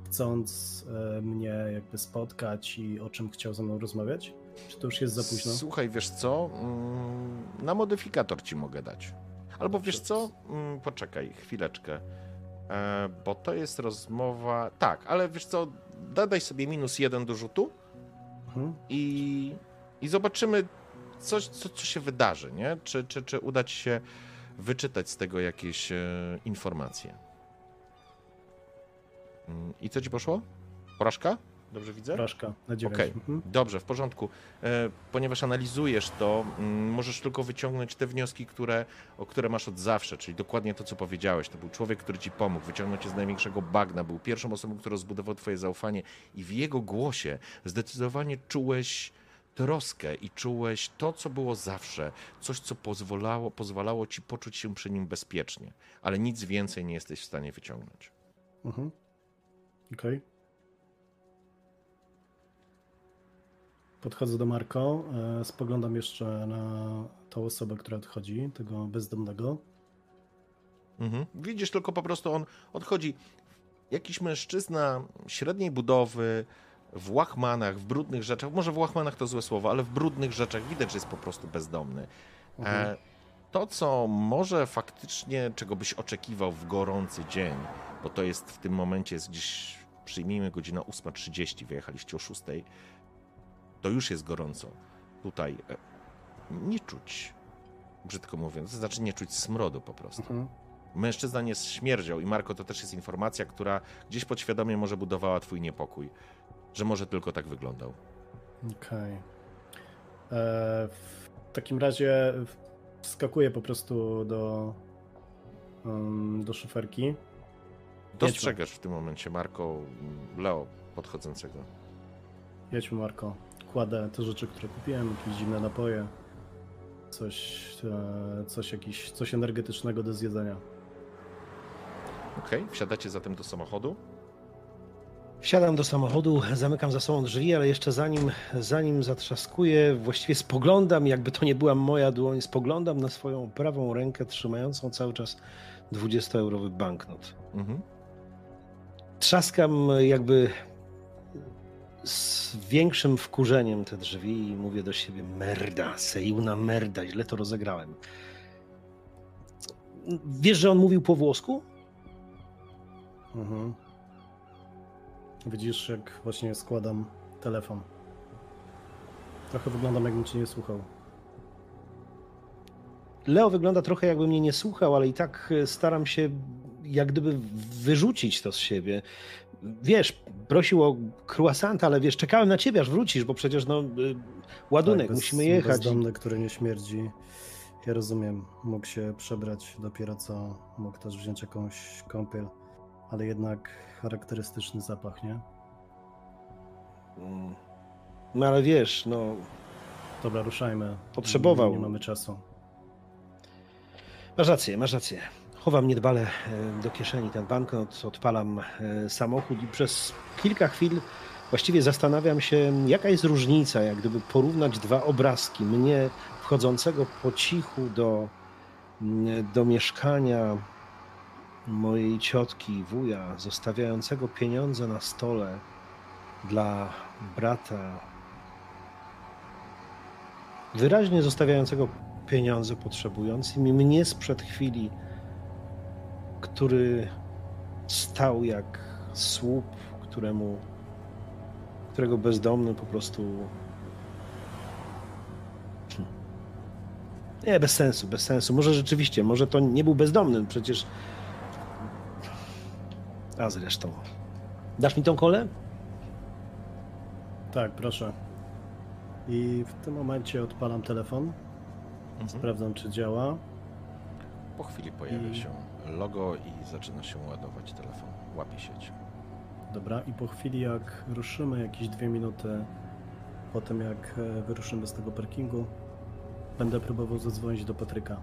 chcąc e, mnie jakby spotkać i o czym chciał ze mną rozmawiać? Czy to już jest za późno? Słuchaj, wiesz co? Mm, Na modyfikator ci mogę dać. Albo wiesz co? Mm, Poczekaj chwileczkę. E, Bo to jest rozmowa. Tak, ale wiesz co? Dodaj sobie minus jeden do rzutu Mhm. i, i zobaczymy, coś, co, co się wydarzy, nie? Czy, czy, czy uda ci się wyczytać z tego jakieś e, informacje. Mm, I co ci poszło? Porażka? Dobrze widzę? Porażka na dziewięć. Okej. Mhm. Dobrze, w porządku. E, Ponieważ analizujesz to, mm, możesz tylko wyciągnąć te wnioski, które, o które masz od zawsze, czyli dokładnie to, co powiedziałeś. To był człowiek, który ci pomógł, wyciągnął cię z największego bagna, był pierwszą osobą, która zbudował twoje zaufanie i w jego głosie zdecydowanie czułeś troskę i czułeś to, co było zawsze, coś, co pozwalało, pozwalało ci poczuć się przy nim bezpiecznie, ale nic więcej nie jesteś w stanie wyciągnąć. Mhm. Okej. Podchodzę do Marko, e, spoglądam jeszcze na tą osobę, która odchodzi, tego bezdomnego. Mhm. Widzisz tylko po prostu on odchodzi. Jakiś mężczyzna średniej budowy, w łachmanach, w brudnych rzeczach, może w łachmanach to złe słowo, ale w brudnych rzeczach widać, że jest po prostu bezdomny. E, to, co może faktycznie, czego byś oczekiwał w gorący dzień, bo to jest w tym momencie jest gdzieś, przyjmijmy godzina 8.30, wyjechaliście o 6.00, to już jest gorąco. Tutaj e, nie czuć, brzydko mówiąc, to znaczy nie czuć smrodu po prostu. Mhm. Mężczyzna nie śmierdział i Marko, to też jest informacja, która gdzieś podświadomie może budowała twój niepokój, że może tylko tak wyglądał. Okej. E, W takim razie wskakuję po prostu do, em, do szoferki. Dostrzegasz w tym momencie Marko, mm, Leo podchodzącego. Jedźmy, Marko. Kładę te rzeczy, które kupiłem, jakieś zimne napoje, coś, e, coś, jakiś, coś energetycznego do zjedzenia. Okej, wsiadacie zatem do samochodu. Wsiadam do samochodu, zamykam za sobą drzwi, ale jeszcze zanim, zanim zatrzaskuję, właściwie spoglądam, jakby to nie była moja dłoń, spoglądam na swoją prawą rękę trzymającą cały czas 20-eurowy banknot. Mhm. Trzaskam jakby z większym wkurzeniem te drzwi i mówię do siebie merda, sejuna merda, źle to rozegrałem. Wiesz, że on mówił po włosku? Mhm. Widzisz, jak właśnie składam telefon. Trochę wyglądam, jakbym cię nie słuchał. Leo wygląda trochę jakby mnie nie słuchał, ale i tak e, staram się jak gdyby wyrzucić to z siebie. Wiesz, prosił o croissant, ale wiesz, czekałem na ciebie, aż wrócisz, bo przecież no, y, ładunek, Tak, bez- musimy jechać. Bezdomny, który nie śmierdzi. Ja rozumiem, mógł się przebrać dopiero co, mógł też wziąć jakąś kąpiel, ale jednak charakterystyczny zapach, nie? Mm. No ale wiesz, no, Dobra, ruszajmy. Potrzebował. Nie, nie mamy czasu. masz rację, masz rację. Chowam niedbale e, do kieszeni ten banknot, odpalam e, samochód i przez kilka chwil właściwie zastanawiam się, jaka jest różnica, jak gdyby porównać dwa obrazki. Mnie wchodzącego po cichu do, mm, do mieszkania mojej ciotki wuja, zostawiającego pieniądze na stole dla brata, wyraźnie zostawiającego pieniądze potrzebującym i mnie sprzed chwili, który stał jak słup, któremu, którego bezdomny po prostu. Hmm. Nie, bez sensu, bez sensu. Może rzeczywiście, może to nie był bezdomny, przecież. A zresztą. Dasz mi tą kolę? Tak, proszę. I w tym momencie odpalam telefon, Mhm. sprawdzam czy działa. Po chwili pojawia I- się logo i zaczyna się ładować telefon. Łapie sieć. Dobra, i po chwili jak ruszymy, jakieś dwie minuty po tym jak e, wyruszymy z tego parkingu, będę próbował zadzwonić do Patryka.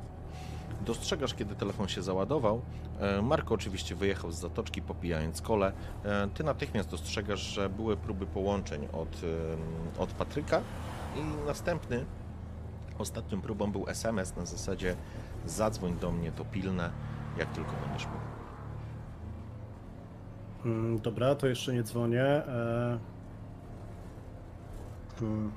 Dostrzegasz, kiedy telefon się załadował. E, Marko oczywiście wyjechał z zatoczki, popijając kole. E, Ty natychmiast dostrzegasz, że były próby połączeń od, od Patryka i następny, ostatnią próbą był SMS na zasadzie zadzwoń do mnie, to pilne, jak tylko będziesz mógł. Mm, dobra, to jeszcze nie dzwonię. E... Hmm.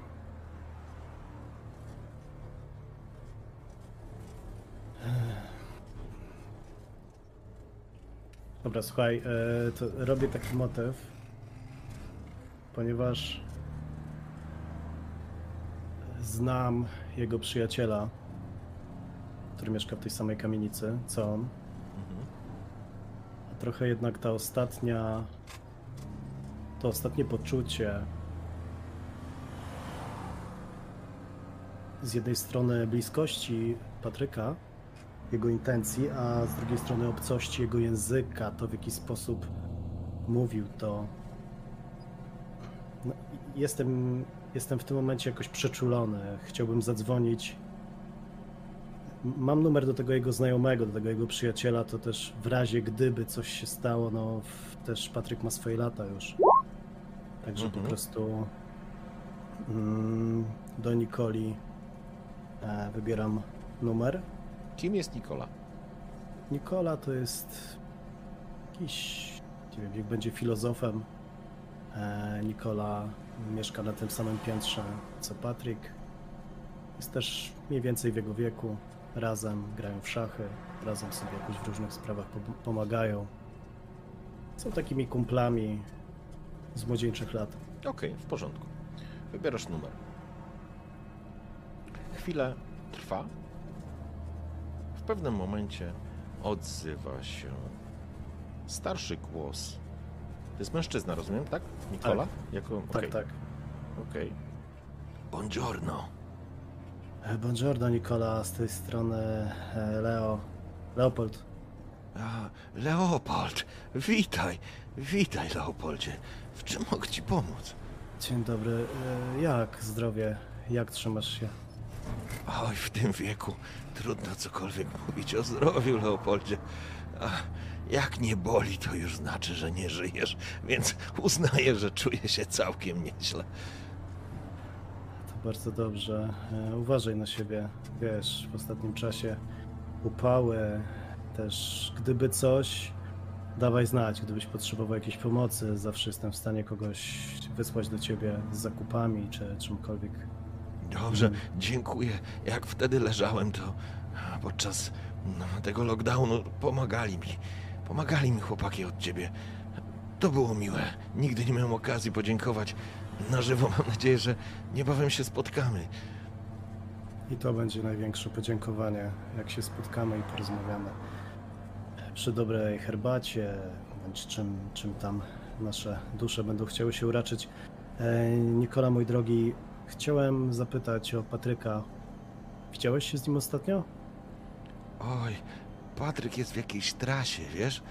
Dobra, słuchaj, e, to robię taki motyw, ponieważ znam jego przyjaciela, który mieszka w tej samej kamienicy, co on. Trochę jednak ta ostatnia, to ostatnie poczucie z jednej strony bliskości Patryka, jego intencji, a z drugiej strony obcości jego języka, to w jaki sposób mówił to. No, jestem, jestem w tym momencie jakoś przeczulony. Chciałbym zadzwonić. Mam numer do tego jego znajomego, do tego jego przyjaciela, to też w razie gdyby coś się stało, no też Patryk ma swoje lata już. Także Mhm. po prostu mm, do Nikoli e, wybieram numer. Kim jest Nikola? Nikola to jest jakiś, nie wiem, jak będzie filozofem. E, Nikola mieszka na tym samym piętrze co Patryk. Jest też mniej więcej w jego wieku. Razem grają w szachy, razem sobie jakoś w różnych sprawach pom- pomagają. Są takimi kumplami z młodzieńczych lat. Okej, w porządku. Wybierasz numer. Chwilę trwa. W pewnym momencie odzywa się starszy głos. To jest mężczyzna, rozumiem, tak? Nikola? Jako... Tak, okej, tak. Okej. Buongiorno. Buongiorno Nikola, z tej strony e, Leo. Leopold. A, Leopold, witaj. Witaj, Leopoldzie. W czym mogę ci pomóc? Dzień dobry. E, Jak zdrowie? Jak trzymasz się? Oj, w tym wieku trudno cokolwiek mówić o zdrowiu, Leopoldzie. A jak nie boli, to już znaczy, że nie żyjesz, więc uznaję, że czuję się całkiem nieźle. Bardzo dobrze. E, Uważaj na siebie. Wiesz, w ostatnim czasie upały, też gdyby coś, dawaj znać. Gdybyś potrzebował jakiejś pomocy, zawsze jestem w stanie kogoś wysłać do ciebie z zakupami czy czymkolwiek. Dobrze, dziękuję. Jak wtedy leżałem, to podczas no, tego lockdownu pomagali mi. Pomagali mi chłopaki od ciebie. To było miłe. Nigdy nie miałem okazji podziękować na żywo. Mam nadzieję, że niebawem się spotkamy. I to będzie największe podziękowanie, jak się spotkamy i porozmawiamy. Przy dobrej herbacie, bądź czym, czym tam nasze dusze będą chciały się uraczyć. E, Nikola, mój drogi, chciałem zapytać o Patryka. Widziałeś się z nim ostatnio? Oj, Patryk jest w jakiejś trasie, wiesz?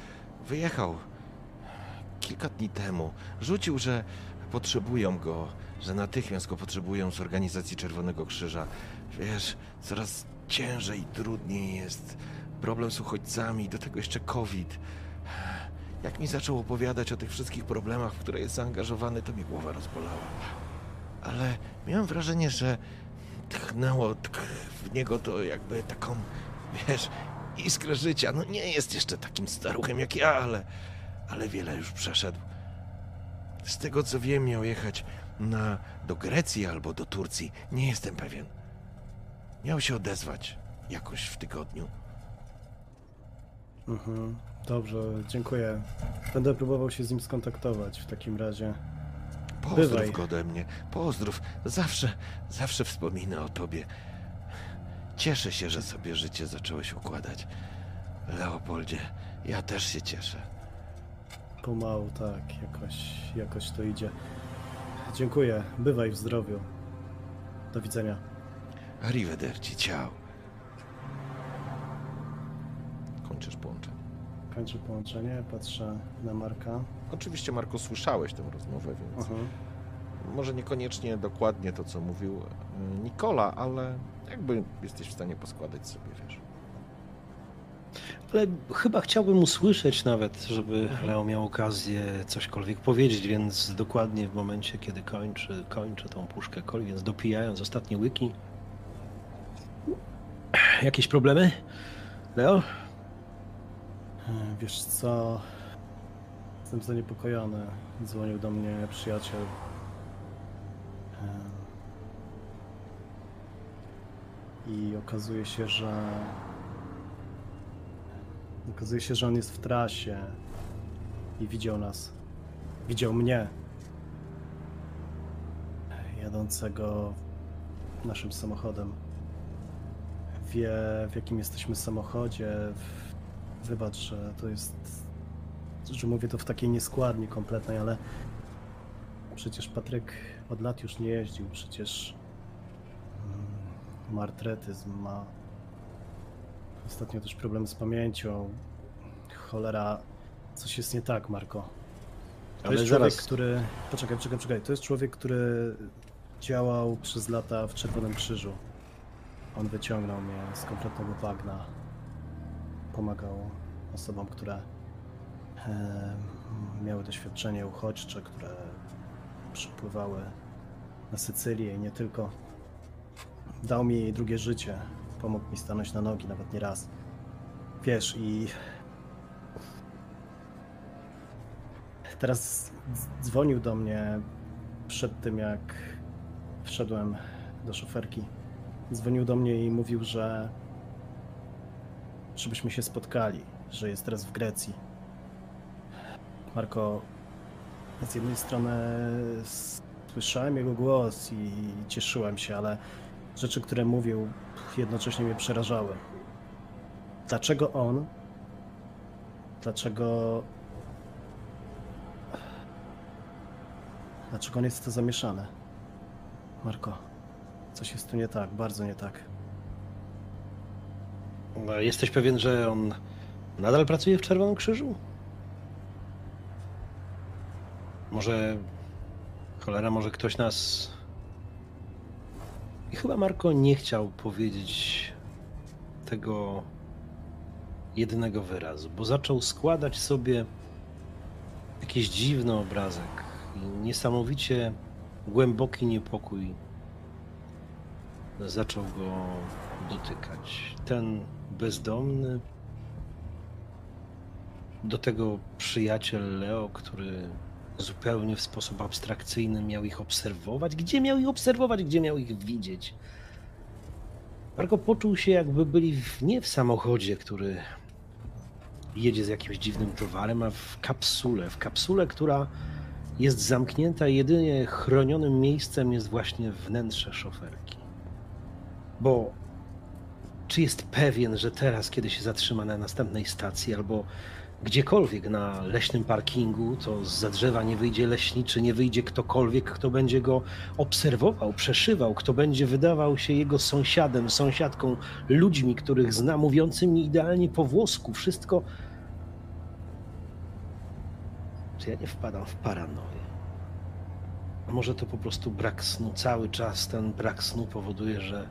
Wyjechał kilka dni temu. Rzucił, że potrzebują go, że natychmiast go potrzebują z organizacji Czerwonego Krzyża. Wiesz, coraz ciężej i trudniej jest. Problem z uchodźcami, do tego jeszcze COVID. Jak mi zaczął opowiadać o tych wszystkich problemach, w które jest zaangażowany, to mi głowa rozbolała. Ale miałem wrażenie, że tchnęło tch w niego to jakby taką, wiesz, iskrę życia. No nie jest jeszcze takim staruchem jak ja, ale, ale wiele już przeszedł. Z tego co wiem, miał jechać na, do Grecji albo do Turcji. Nie jestem pewien. Miał się odezwać jakoś w tygodniu. Mhm. Dobrze, dziękuję. Będę próbował się z nim skontaktować w takim razie. Pozdrów Bywaj. go ode mnie. Pozdrów. Zawsze, zawsze wspominę o tobie. Cieszę się, że sobie życie zacząłeś układać. Leopoldzie, ja też się cieszę. Pomału, tak, jakoś, jakoś to idzie. Dziękuję. Bywaj w zdrowiu. Do widzenia. Arrivederci, ciao. Kończysz połączenie. Kończę połączenie, patrzę na Marka. Oczywiście, Marko, słyszałeś tę rozmowę, więc może niekoniecznie dokładnie to, co mówił y, Nikola, ale jakby jesteś w stanie poskładać sobie. Ale chyba chciałbym usłyszeć nawet, żeby Leo miał okazję cośkolwiek powiedzieć, więc dokładnie w momencie, kiedy kończy, kończy tą puszkę coli, więc dopijając ostatnie łyki. Jakieś problemy? Leo? Wiesz co? Jestem zaniepokojony. Dzwonił do mnie przyjaciel. I okazuje się, że. Okazuje się, że on jest w trasie i widział nas. Widział mnie. Jadącego naszym samochodem. Wie, w jakim jesteśmy samochodzie. Wybacz, że to jest. że mówię to w takiej nieskładni kompletnej, ale przecież Patryk od lat już nie jeździł. Przecież mm, ma artretyzm, ma ostatnio też problemy z pamięcią. Cholera, coś jest nie tak, Marko. To Ale jest człowiek, zaraz. który. Poczekaj, poczekaj, poczekaj. To jest człowiek, który działał przez lata w Czerwonym Krzyżu. On wyciągnął mnie z kompletnego bagna. Pomagał osobom, które e, miały doświadczenie uchodźcze, które przypływały na Sycylię i nie tylko. Dał mi drugie życie. Pomógł mi stanąć na nogi nawet nie raz. Wiesz, i teraz dz- dzwonił do mnie przed tym, jak wszedłem do szoferki. Dzwonił do mnie i mówił, że żebyśmy się spotkali, że jest teraz w Grecji. Marko, z jednej strony słyszałem jego głos i cieszyłem się, ale rzeczy, które mówił, jednocześnie mnie przerażały. Dlaczego on? Dlaczego. Dlaczego on jest to zamieszany? Marko, coś jest tu nie tak, bardzo nie tak. No, Jesteś pewien, że on nadal pracuje w Czerwonym Krzyżu? Może. Cholera, może ktoś nas. I chyba Marko nie chciał powiedzieć tego jednego wyrazu, bo zaczął składać sobie jakiś dziwny obrazek i niesamowicie głęboki niepokój zaczął go dotykać. Ten bezdomny, do tego przyjaciel Leo, który zupełnie w sposób abstrakcyjny miał ich obserwować. Gdzie miał ich obserwować, gdzie miał ich widzieć? Marko poczuł się, jakby byli w, nie w samochodzie, który jedzie z jakimś dziwnym towarem, a w kapsule. W kapsule, która jest zamknięta, jedynie chronionym miejscem jest właśnie wnętrze szoferki. Bo czy jest pewien, że teraz, kiedy się zatrzyma na następnej stacji albo gdziekolwiek na leśnym parkingu, to z drzewa nie wyjdzie leśniczy, nie wyjdzie ktokolwiek, kto będzie go obserwował, przeszywał, kto będzie wydawał się jego sąsiadem, sąsiadką, ludźmi, których zna, mówiącymi idealnie po włosku, wszystko. Czy ja nie wpadam w paranoję? A może to po prostu brak snu? Cały czas ten brak snu powoduje, że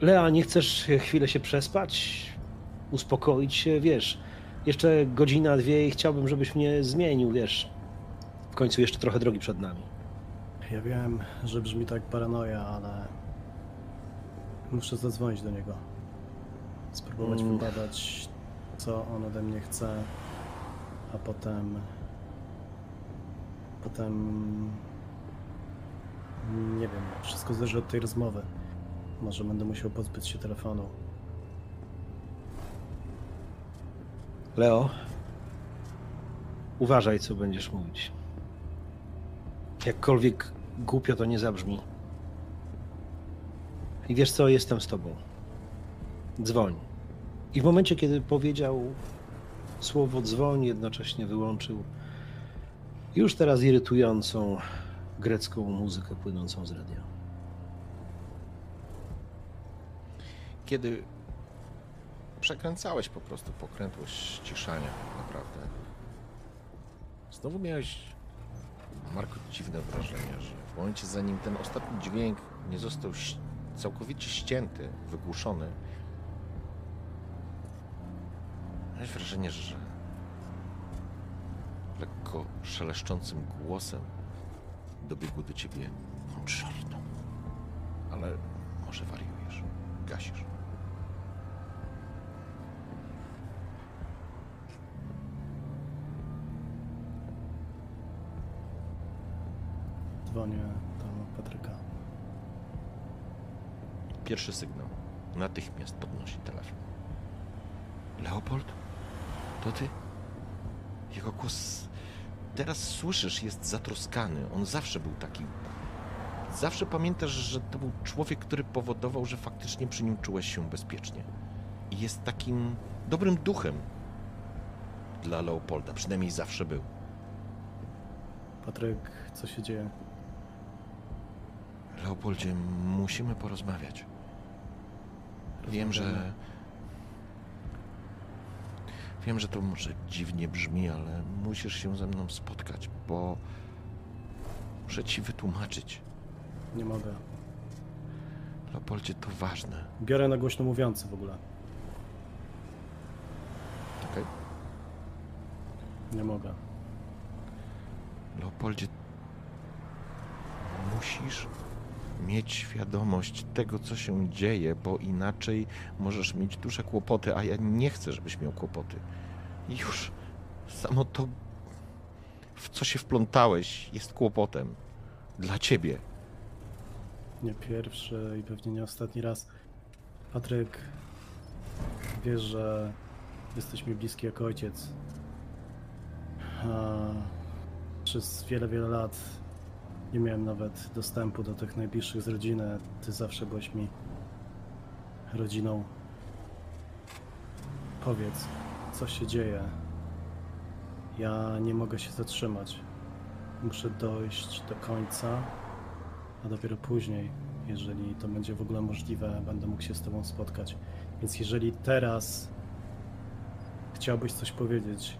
Lea, nie chcesz chwilę się przespać? Uspokoić się, wiesz? Jeszcze godzina, dwie i chciałbym, żebyś mnie zmienił, wiesz? W końcu jeszcze trochę drogi przed nami. Ja wiem, że brzmi tak paranoja, ale muszę zadzwonić do niego. Spróbować Mm. wybadać, co on ode mnie chce, a potem. Potem. Nie wiem, wszystko zależy od tej rozmowy. Może będę musiał pozbyć się telefonu. Leo, uważaj, co będziesz mówić. Jakkolwiek głupio to nie zabrzmi. I wiesz co, jestem z tobą. Dzwoń. I w momencie, kiedy powiedział słowo dzwoń, jednocześnie wyłączył już teraz irytującą grecką muzykę płynącą z radia. Kiedy przekręcałeś po prostu pokrętłość ściszania, tak naprawdę, znowu miałeś, Marku, dziwne wrażenie, że w momencie, zanim ten ostatni dźwięk nie został całkowicie ścięty, wygłuszony, miałeś wrażenie, że lekko szeleszczącym głosem dobiegł do ciebie żartu. Ale może wariujesz, gasisz. Dzwonię do Patryka. Pierwszy sygnał. Natychmiast podnosi telefon. Leopold? To ty? Jego głos teraz słyszysz, jest zatroskany. On zawsze był taki. Zawsze pamiętasz, że to był człowiek, który powodował, że faktycznie przy nim czułeś się bezpiecznie. I jest takim dobrym duchem dla Leopolda. Przynajmniej zawsze był. Patryk, co się dzieje? Leopoldzie, musimy porozmawiać. Wiem, że. Wiem, że to może dziwnie brzmi, ale musisz się ze mną spotkać, bo muszę ci wytłumaczyć. Nie mogę. Leopoldzie, to ważne. Biorę na głośno mówiący w ogóle. Okej? Nie mogę. Leopoldzie, musisz mieć świadomość tego, co się dzieje, bo inaczej możesz mieć duże kłopoty, a ja nie chcę, żebyś miał kłopoty. Już samo to, w co się wplątałeś, jest kłopotem. Dla ciebie. Nie pierwszy i pewnie nie ostatni raz. Patryk, wiesz, że jesteś mi bliski jak ojciec. A przez wiele, wiele lat nie miałem nawet dostępu do tych najbliższych z rodziny. Ty zawsze byłeś mi rodziną. Powiedz, co się dzieje. Ja nie mogę się zatrzymać. Muszę dojść do końca, a dopiero później, jeżeli to będzie w ogóle możliwe, będę mógł się z Tobą spotkać. Więc jeżeli teraz chciałbyś coś powiedzieć,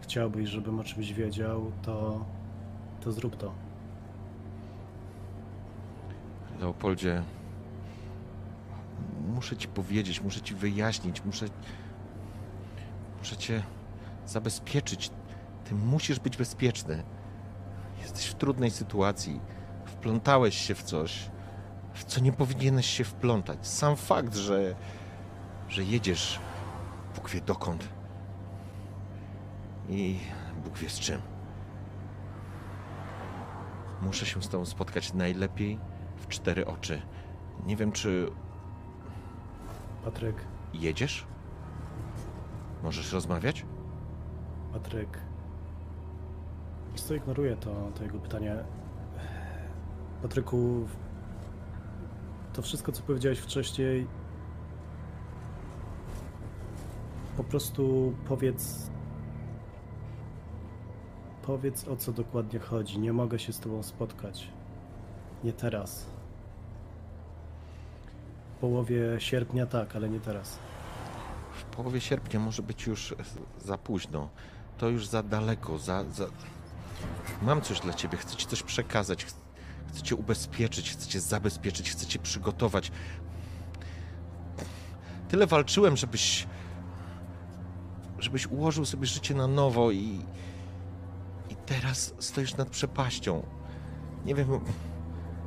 chciałbyś, żebym o czymś wiedział, to, to zrób to. Leopoldzie, muszę ci powiedzieć, muszę ci wyjaśnić, muszę. Muszę cię zabezpieczyć. Ty musisz być bezpieczny. Jesteś w trudnej sytuacji. Wplątałeś się w coś, w co nie powinieneś się wplątać. Sam fakt, że, że jedziesz Bóg wie dokąd i Bóg wie z czym. Muszę się z tobą spotkać najlepiej w cztery oczy. Nie wiem, czy Patryk, jedziesz? Możesz rozmawiać? Patryk. Wiesz co, ignoruję to, to jego pytanie. Patryku, to wszystko, co powiedziałeś wcześniej, po prostu powiedz. Powiedz o co dokładnie chodzi. Nie mogę się z tobą spotkać. Nie teraz. W połowie sierpnia tak, ale nie teraz. W połowie sierpnia może być już za późno. To już za daleko, za, za... Mam coś dla ciebie, chcę ci coś przekazać. ch- Chcę cię ubezpieczyć, chcę cię zabezpieczyć, chcę cię przygotować. Tyle walczyłem, żebyś... żebyś ułożył sobie życie na nowo i... Teraz stoisz nad przepaścią. Nie wiem...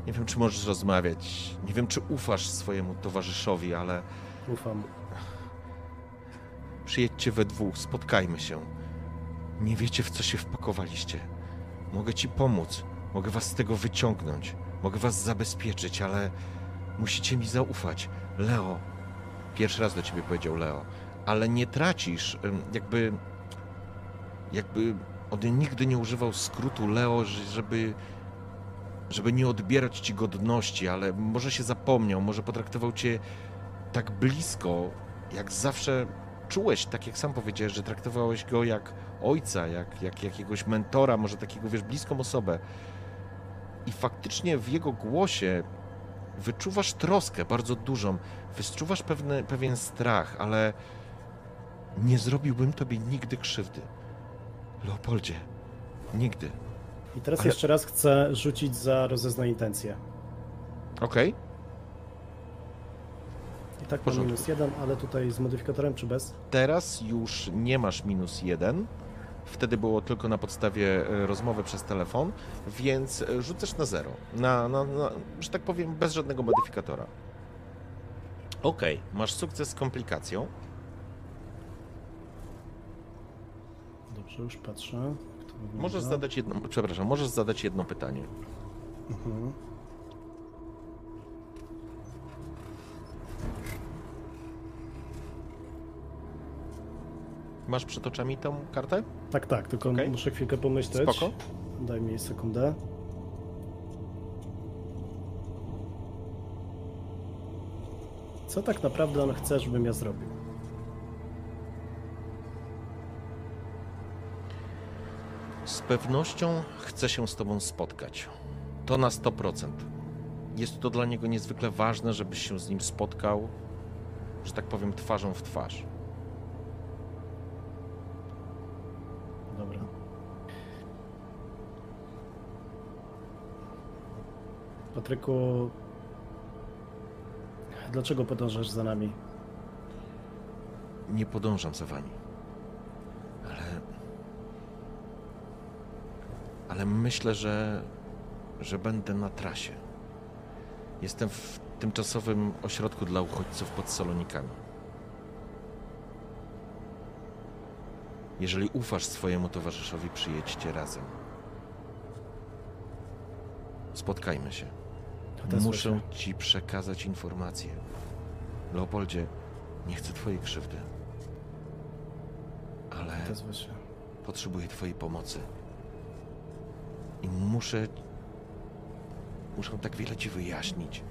Nie wiem, czy możesz rozmawiać. Nie wiem, czy ufasz swojemu towarzyszowi, ale... Ufam. Przyjedźcie we dwóch, spotkajmy się. Nie wiecie, w co się wpakowaliście. Mogę ci pomóc, mogę was z tego wyciągnąć, mogę was zabezpieczyć, ale musicie mi zaufać. Leo, pierwszy raz do ciebie powiedział Leo, ale nie tracisz, jakby. Jakby on nigdy nie używał skrótu Leo, że- żeby. Żeby nie odbierać ci godności, ale może się zapomniał, może potraktował cię tak blisko, jak zawsze czułeś, tak jak sam powiedziałeś, że traktowałeś go jak ojca, jak, jak jakiegoś mentora, może takiego, wiesz, bliską osobę. I faktycznie w jego głosie wyczuwasz troskę bardzo dużą, wyczuwasz pewne, pewien strach, ale nie zrobiłbym tobie nigdy krzywdy. Leopoldzie, nigdy. I teraz Ale- jeszcze raz chcę rzucić za rozeznaj intencję. Okej? I tak mam minus jeden, ale tutaj z modyfikatorem czy bez? Teraz już nie masz minus jeden. Wtedy było tylko na podstawie e, rozmowy przez telefon, więc e, rzucasz na zero. Na, na, na, że tak powiem, bez żadnego modyfikatora. Okej, masz sukces z komplikacją. Dobrze, już patrzę. Możesz zadać jedno, przepraszam, możesz zadać jedno pytanie. Mhm. Masz przed oczami tą kartę? Tak, tak, tylko Okej. muszę chwilkę pomyśleć. Spoko. Daj mi sekundę. Co tak naprawdę on chce, żebym ja zrobił? Pewnością chce się z tobą spotkać. To na 100%. Jest to dla niego niezwykle ważne, żebyś się z nim spotkał, że tak powiem, twarzą w twarz. Dobra. Patryku, dlaczego podążasz za nami? Nie podążam za wami. Ale myślę, że. że będę na trasie. Jestem w tymczasowym ośrodku dla uchodźców pod Salonikami. Jeżeli ufasz swojemu towarzyszowi, przyjedźcie razem. Spotkajmy się. Muszę ci przekazać informację. Leopoldzie, nie chcę twojej krzywdy. Ale potrzebuję twojej pomocy. I muszę... Muszę tak wiele ci wyjaśnić.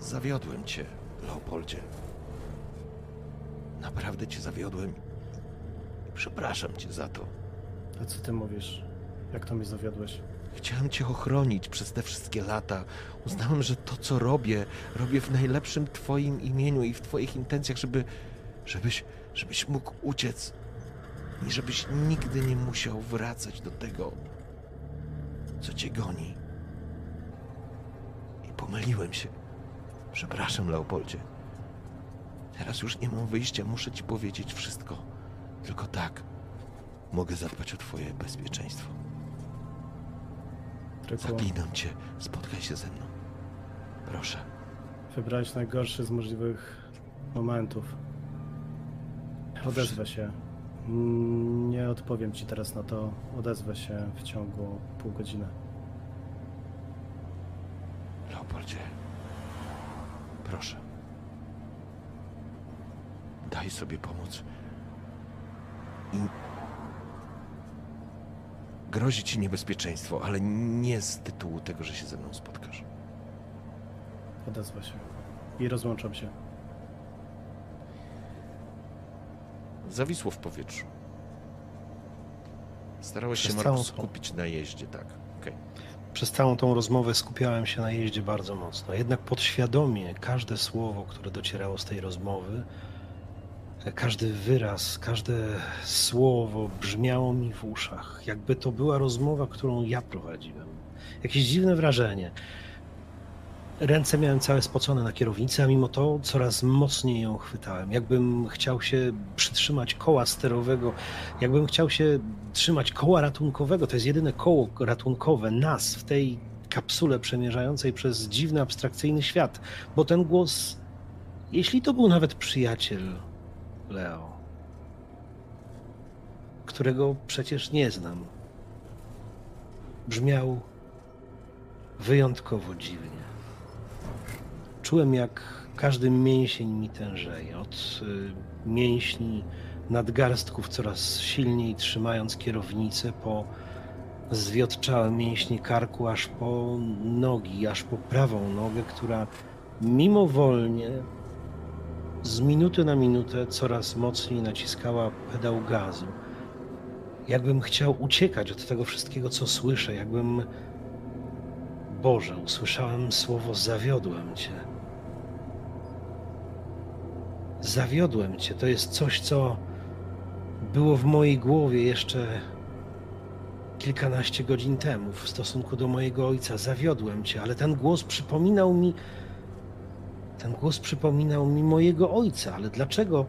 Zawiodłem cię, Leopoldzie. Naprawdę cię zawiodłem. Przepraszam cię za to. A co ty mówisz? Jak to mi zawiodłeś? Chciałem cię ochronić przez te wszystkie lata. Uznałem, że to, co robię, robię w najlepszym twoim imieniu i w twoich intencjach, żeby, żebyś, żebyś mógł uciec i żebyś nigdy nie musiał wracać do tego, co cię goni. I pomyliłem się. Przepraszam, Leopoldzie. Teraz już nie mam wyjścia, muszę ci powiedzieć wszystko. Tylko tak mogę zadbać o twoje bezpieczeństwo. Zaklinam cię, spotkaj się ze mną. Proszę. wybrałeś najgorszy z możliwych momentów. Odezwę się. Nie odpowiem ci teraz na to. Odezwę się w ciągu pół godziny. Leopoldzie. Proszę. Daj sobie pomóc. I... Grozi ci niebezpieczeństwo, ale nie z tytułu tego, że się ze mną spotkasz. Odezwę się. I rozłączam się. Zawisło w powietrzu. Starałeś się, Przez Marku, całą tą- skupić na jeździe, tak. Okej. Przez całą tą rozmowę skupiałem się na jeździe bardzo mocno. Jednak podświadomie każde słowo, które docierało z tej rozmowy, każdy wyraz, każde słowo brzmiało mi w uszach. Jakby to była rozmowa, którą ja prowadziłem. Jakieś dziwne wrażenie. Ręce miałem całe spocone na kierownicy, a mimo to coraz mocniej ją chwytałem. Jakbym chciał się przytrzymać koła sterowego, jakbym chciał się trzymać koła ratunkowego. To jest jedyne koło ratunkowe nas w tej kapsule przemierzającej przez dziwny, abstrakcyjny świat. Bo ten głos, jeśli to był nawet przyjaciel Leo, którego przecież nie znam, brzmiał wyjątkowo dziwnie. Czułem, jak każdy mięsień mi tężeje. Od y, mięśni nadgarstków coraz silniej trzymając kierownicę po zwiotczałe mięśnie karku, aż po nogi, aż po prawą nogę, która mimowolnie z minuty na minutę coraz mocniej naciskała pedał gazu. Jakbym chciał uciekać od tego wszystkiego, co słyszę, jakbym. Boże, usłyszałem słowo zawiodłem cię. Zawiodłem cię. To jest coś, co było w mojej głowie jeszcze kilkanaście godzin temu w stosunku do mojego ojca. Zawiodłem cię, ale ten głos przypominał mi. Ten głos przypominał mi mojego ojca, ale dlaczego?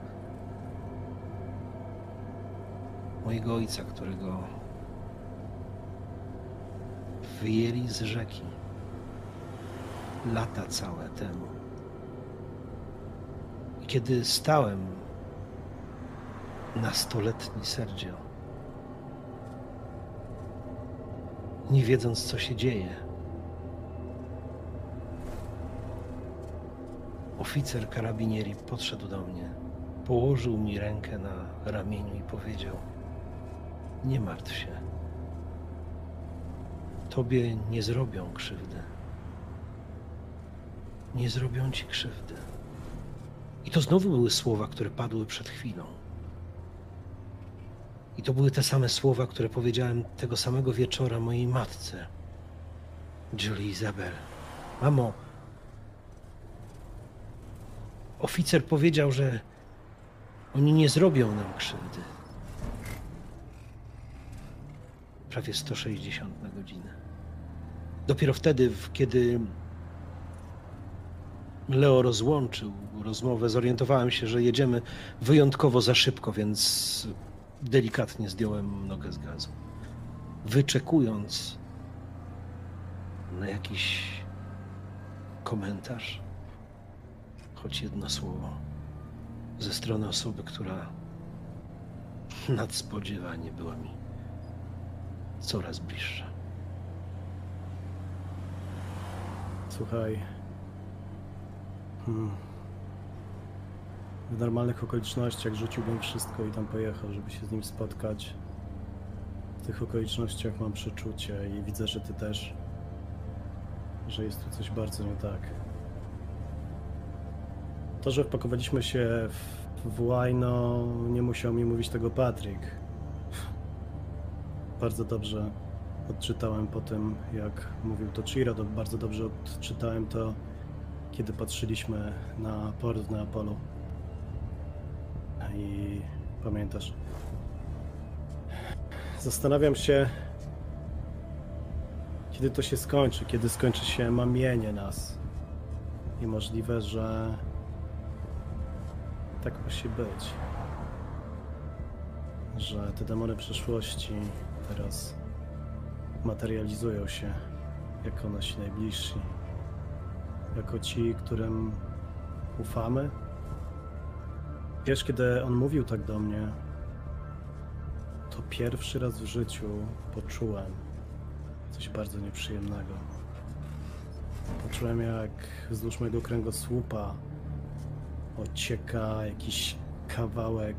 Mojego ojca, którego wyjęli z rzeki lata całe temu. Kiedy stałem nastoletni Sergio, nie wiedząc, co się dzieje, oficer karabinieri podszedł do mnie, położył mi rękę na ramieniu i powiedział: Nie martw się. Tobie nie zrobią krzywdy. Nie zrobią ci krzywdy. I to znowu były słowa, które padły przed chwilą. I to były te same słowa, które powiedziałem tego samego wieczora mojej matce, Julie Isabel. Mamo, oficer powiedział, że oni nie zrobią nam krzywdy. Prawie 160 na godzinę. Dopiero wtedy, kiedy Leo rozłączył rozmowę, zorientowałem się, że jedziemy wyjątkowo za szybko, więc delikatnie zdjąłem nogę z gazu. Wyczekując na jakiś komentarz, choć jedno słowo ze strony osoby, która nadspodziewanie była mi coraz bliższa. Słuchaj. Hmm. W normalnych okolicznościach rzuciłbym wszystko i tam pojechał, żeby się z nim spotkać. W tych okolicznościach mam przeczucie i widzę, że ty też. Że jest tu coś bardzo nie tak. To, że wpakowaliśmy się w, w łajno, nie musiał mi mówić tego Patryk. Bardzo dobrze odczytałem po tym, jak mówił to Chiro, bardzo dobrze odczytałem to, kiedy patrzyliśmy na port w Neapolu. I pamiętasz? Zastanawiam się, kiedy to się skończy, kiedy skończy się mamienie nas. I możliwe, że tak musi być. Że te demony przeszłości teraz materializują się jako nasi najbliżsi. Jako ci, którym ufamy. Wiesz, kiedy on mówił tak do mnie, to pierwszy raz w życiu poczułem coś bardzo nieprzyjemnego. Poczułem, jak wzdłuż mojego kręgosłupa ocieka jakiś kawałek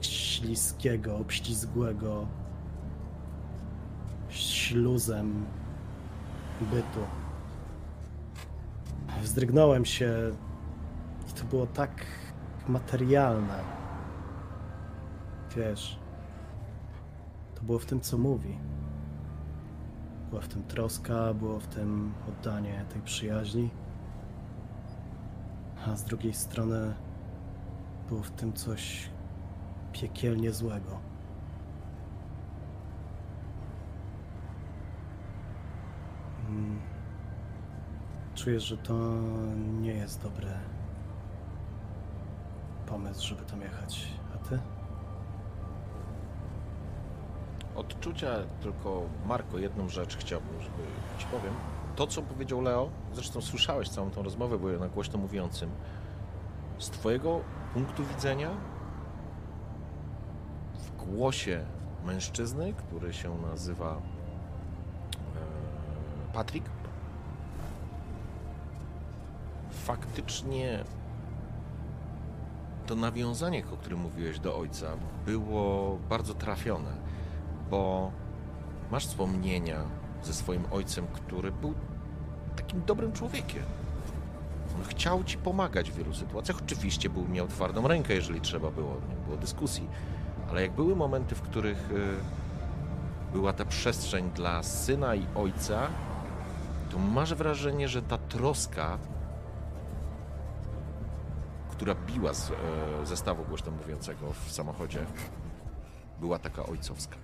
śliskiego, obślizgłego śluzem bytu. Wzdrygnąłem się i to było tak materialne. Wiesz, to było w tym, co mówi. Była w tym troska, było w tym oddanie tej przyjaźni. A z drugiej strony było w tym coś piekielnie złego. Mm. Czuję, że to nie jest dobry pomysł, żeby tam jechać. A ty? Odczucia tylko, Marko, jedną rzecz chciałbym, żeby ci powiem. To, co powiedział Leo, zresztą słyszałeś całą tą rozmowę, bo na głośno mówiącym. Z twojego punktu widzenia w głosie mężczyzny, który się nazywa e, Patrick, faktycznie to nawiązanie, o którym mówiłeś do ojca, było bardzo trafione, bo masz wspomnienia ze swoim ojcem, który był takim dobrym człowiekiem. On chciał ci pomagać w wielu sytuacjach. Oczywiście był, miał twardą rękę, jeżeli trzeba było, nie było dyskusji, ale jak były momenty, w których y, była ta przestrzeń dla syna i ojca, to masz wrażenie, że ta troska która biła z e, zestawu głośno mówiącego w samochodzie, była taka ojcowska.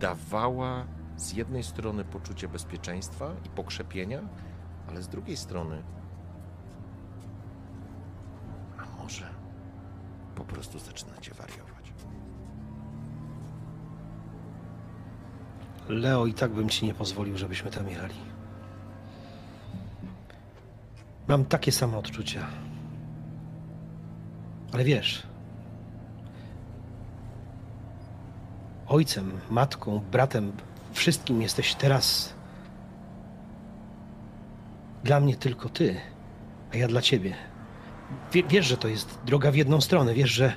Dawała z jednej strony poczucie bezpieczeństwa i pokrzepienia, ale z drugiej strony, a może po prostu zaczynacie wariować. Leo, i tak bym ci nie pozwolił, żebyśmy tam jechali. Mam takie same odczucia. Ale wiesz, ojcem, matką, bratem, wszystkim jesteś teraz dla mnie tylko ty, a ja dla ciebie. Wie, wiesz, że to jest droga w jedną stronę, wiesz, że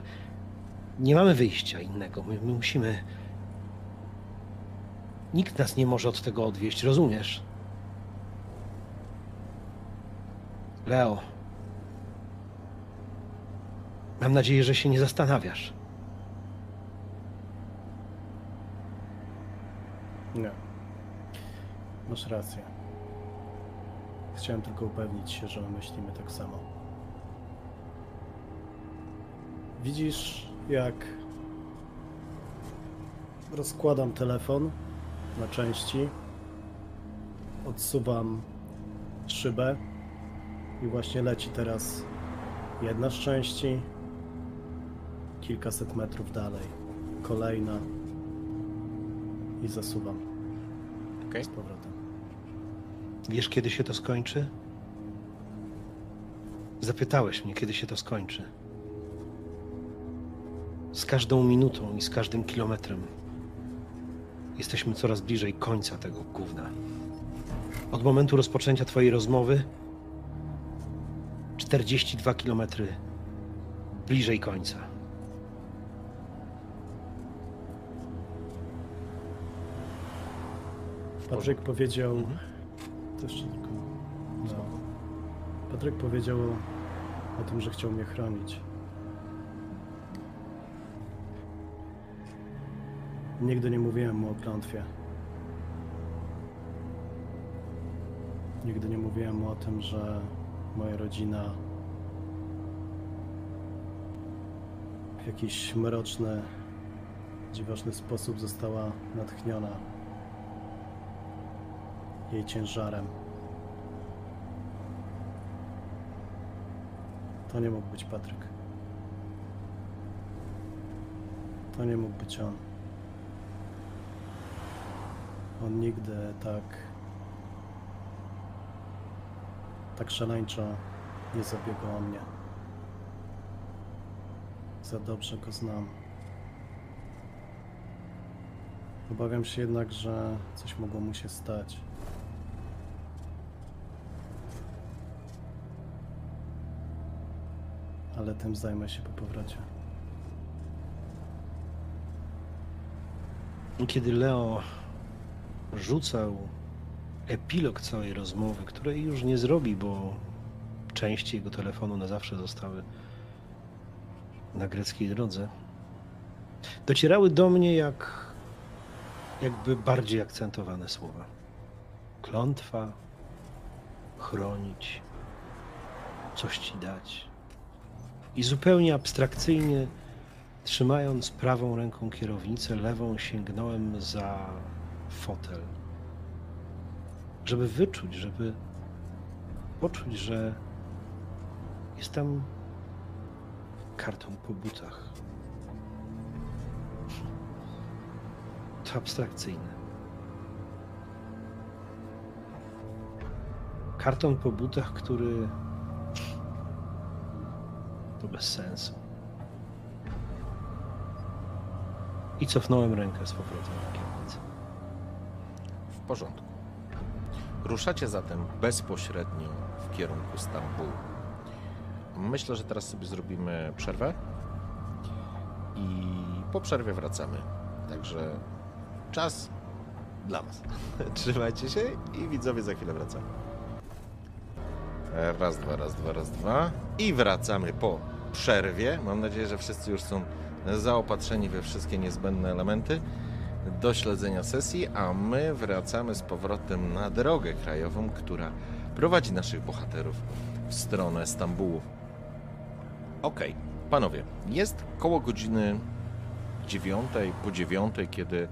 nie mamy wyjścia innego. My, my musimy. Nikt nas nie może od tego odwieść, rozumiesz? Leo. Mam nadzieję, że się nie zastanawiasz. Nie. Masz rację. Chciałem tylko upewnić się, że myślimy tak samo. Widzisz, jak rozkładam telefon na części, odsuwam szybę i właśnie leci teraz jedna z części, kilkaset metrów dalej, kolejna i zasuwam Okej? z powrotem. Wiesz, kiedy się to skończy? Zapytałeś mnie, kiedy się to skończy. Z każdą minutą i z każdym kilometrem jesteśmy coraz bliżej końca tego gówna. Od momentu rozpoczęcia Twojej rozmowy 42 kilometry bliżej końca. Patryk powiedział. To jeszcze tylko. No. Patryk powiedział o tym, że chciał mnie chronić. Nigdy nie mówiłem mu o klątwie. Nigdy nie mówiłem mu o tym, że moja rodzina w jakiś mroczny, dziwaczny sposób została natchniona jej ciężarem. To nie mógł być Patryk. To nie mógł być on. On nigdy tak. tak szaleńczo nie zabiegał o mnie. Za dobrze go znam. Obawiam się jednak, że coś mogło mu się stać. Ale tym zajmę się po powrocie. Kiedy Leo rzucał epilog całej rozmowy, której już nie zrobi, bo części jego telefonu na zawsze zostały na greckiej drodze, docierały do mnie jak jakby bardziej akcentowane słowa. Klątwa, chronić, coś ci dać. I zupełnie abstrakcyjnie, trzymając prawą ręką kierownicę, lewą sięgnąłem za fotel. Żeby wyczuć, żeby poczuć, że jestem kartą po butach. To abstrakcyjne. Karton po butach, który to bez sensu. I cofnąłem rękę z powrotem na kierownicę. W porządku. Ruszacie zatem bezpośrednio w kierunku Stambułu. Myślę, że teraz sobie zrobimy przerwę i po przerwie wracamy. Także czas dla Was. *laughs* Trzymajcie się i widzowie za chwilę wracamy. Raz, dwa, raz, dwa, raz, dwa. I wracamy po przerwie. Mam nadzieję, że wszyscy już są zaopatrzeni we wszystkie niezbędne elementy do śledzenia sesji, a my wracamy z powrotem na drogę krajową, która prowadzi naszych bohaterów w stronę Stambułu. Okej, panowie, jest koło godziny dziewiątej, po dziewiątej, kiedy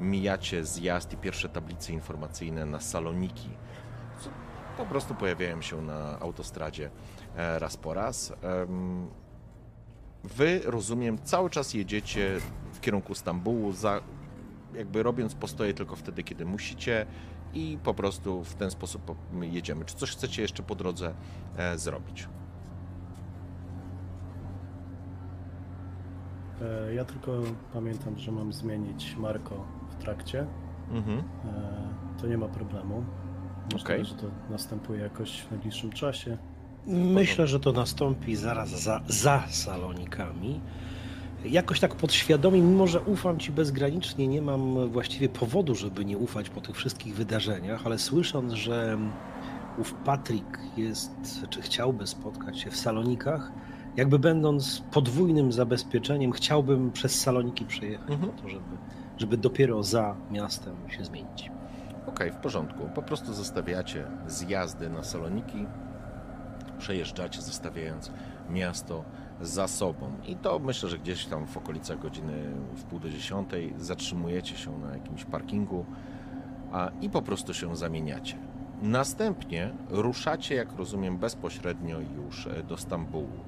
mijacie zjazd i pierwsze tablice informacyjne na Saloniki. Po prostu pojawiają się na autostradzie raz po raz. Wy, rozumiem, cały czas jedziecie w kierunku Stambułu, za, jakby robiąc postoje tylko wtedy, kiedy musicie i po prostu w ten sposób po- jedziemy. Czy coś chcecie jeszcze po drodze e, zrobić? E, Ja tylko pamiętam, że mam zmienić Marko w trakcie. Mhm. E, To nie ma problemu. Myślę, Okej. że to następuje jakoś w najbliższym czasie. Myślę, że to nastąpi zaraz za, za salonikami. Jakoś tak podświadomie, mimo że ufam Ci bezgranicznie, nie mam właściwie powodu, żeby nie ufać po tych wszystkich wydarzeniach, ale słysząc, że ów Patryk jest, czy chciałby spotkać się w salonikach, jakby będąc podwójnym zabezpieczeniem, chciałbym przez saloniki przejechać, Mhm. po to, żeby, żeby dopiero za miastem się zmienić. Okej, w porządku. Po prostu zostawiacie zjazdy na Saloniki, przejeżdżacie, zostawiając miasto za sobą. I to myślę, że gdzieś tam w okolicach godziny w pół do dziesiątej zatrzymujecie się na jakimś parkingu a, i po prostu się zamieniacie. Następnie ruszacie, jak rozumiem, bezpośrednio już e, do Stambułu.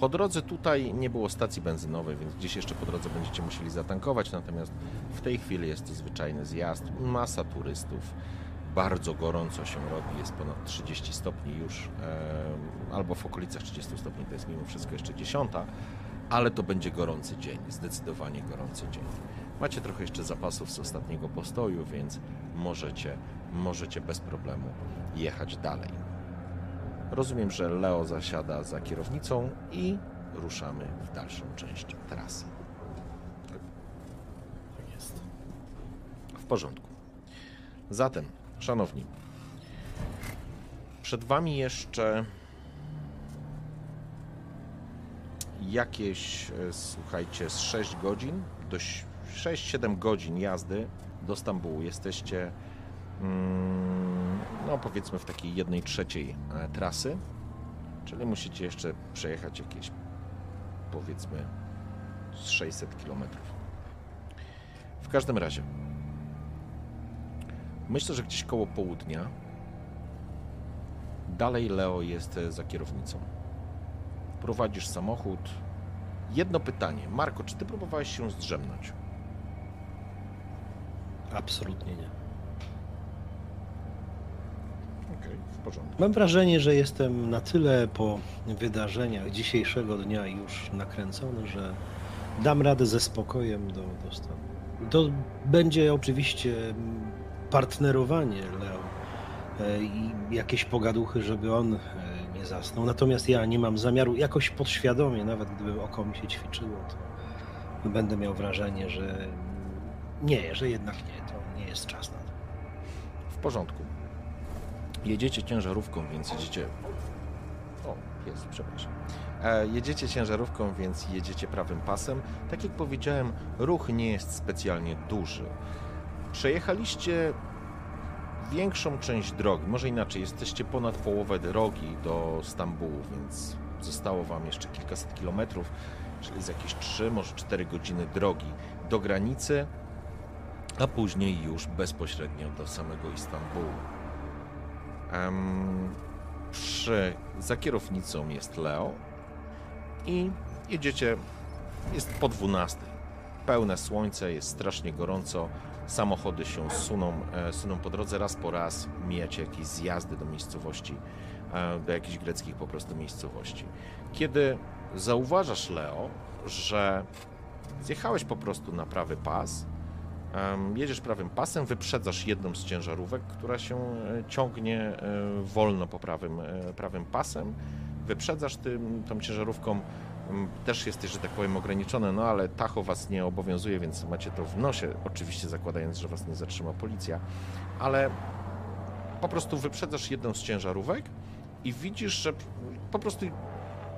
Po drodze tutaj nie było stacji benzynowej, więc gdzieś jeszcze po drodze będziecie musieli zatankować, natomiast w tej chwili jest to zwyczajny zjazd, masa turystów. Bardzo gorąco się robi, jest ponad 30 stopni już, albo w okolicach 30 stopni, to jest mimo wszystko jeszcze dziesiąta, ale to będzie gorący dzień, zdecydowanie gorący dzień. Macie trochę jeszcze zapasów z ostatniego postoju, więc możecie, możecie bez problemu jechać dalej. Rozumiem, że Leo zasiada za kierownicą i ruszamy w dalszą część trasy. Tak jest. W porządku. Zatem, szanowni, przed wami jeszcze jakieś, e, słuchajcie, z 6 godzin do 6-7 godzin jazdy do Stambułu. Jesteście, mm, no powiedzmy, w takiej jednej trzeciej e, trasy, czyli musicie jeszcze przejechać jakieś, powiedzmy, z 600 kilometrów. W każdym razie, myślę, że gdzieś koło południa dalej Leo jest e, za kierownicą. Prowadzisz samochód. Jedno pytanie. Marko, czy ty próbowałeś się zdrzemnąć? Absolutnie nie. Okej, w porządku. Mam wrażenie, że jestem na tyle po wydarzeniach dzisiejszego dnia już nakręcony, że dam radę ze spokojem do, do stanu. To będzie oczywiście partnerowanie Leo e, i jakieś pogaduchy, żeby on e, nie zasnął. Natomiast ja nie mam zamiaru jakoś podświadomie, nawet gdyby oko mi się ćwiczyło, to będę miał wrażenie, że nie, że jednak nie, to nie jest czas na to. W porządku. Jedziecie ciężarówką, więc jedziecie. O, jest, przepraszam. E, jedziecie ciężarówką, więc jedziecie prawym pasem. Tak jak powiedziałem, ruch nie jest specjalnie duży. Przejechaliście większą część drogi, może inaczej, jesteście ponad połowę drogi do Stambułu, więc zostało wam jeszcze kilkaset kilometrów, czyli z jakieś 3, może 4 godziny drogi do granicy, a później już bezpośrednio do samego Istambułu. Em, przy, za kierownicą jest Leo i jedziecie, jest po 12. Pełne słońce, jest strasznie gorąco, samochody się suną, e, suną po drodze, raz po raz mijacie jakieś zjazdy do miejscowości, e, do jakichś greckich po prostu miejscowości. Kiedy zauważasz, Leo, że zjechałeś po prostu na prawy pas, Jedziesz prawym pasem, wyprzedzasz jedną z ciężarówek, która się e, ciągnie wolno po prawym, prawym pasem. Wyprzedzasz tym, tą ciężarówką. M, Też jesteś, że tak powiem, ograniczony, no ale tacho was nie obowiązuje, więc macie to w nosie, oczywiście zakładając, że was nie zatrzyma policja. Ale po prostu wyprzedzasz jedną z ciężarówek i widzisz, że po prostu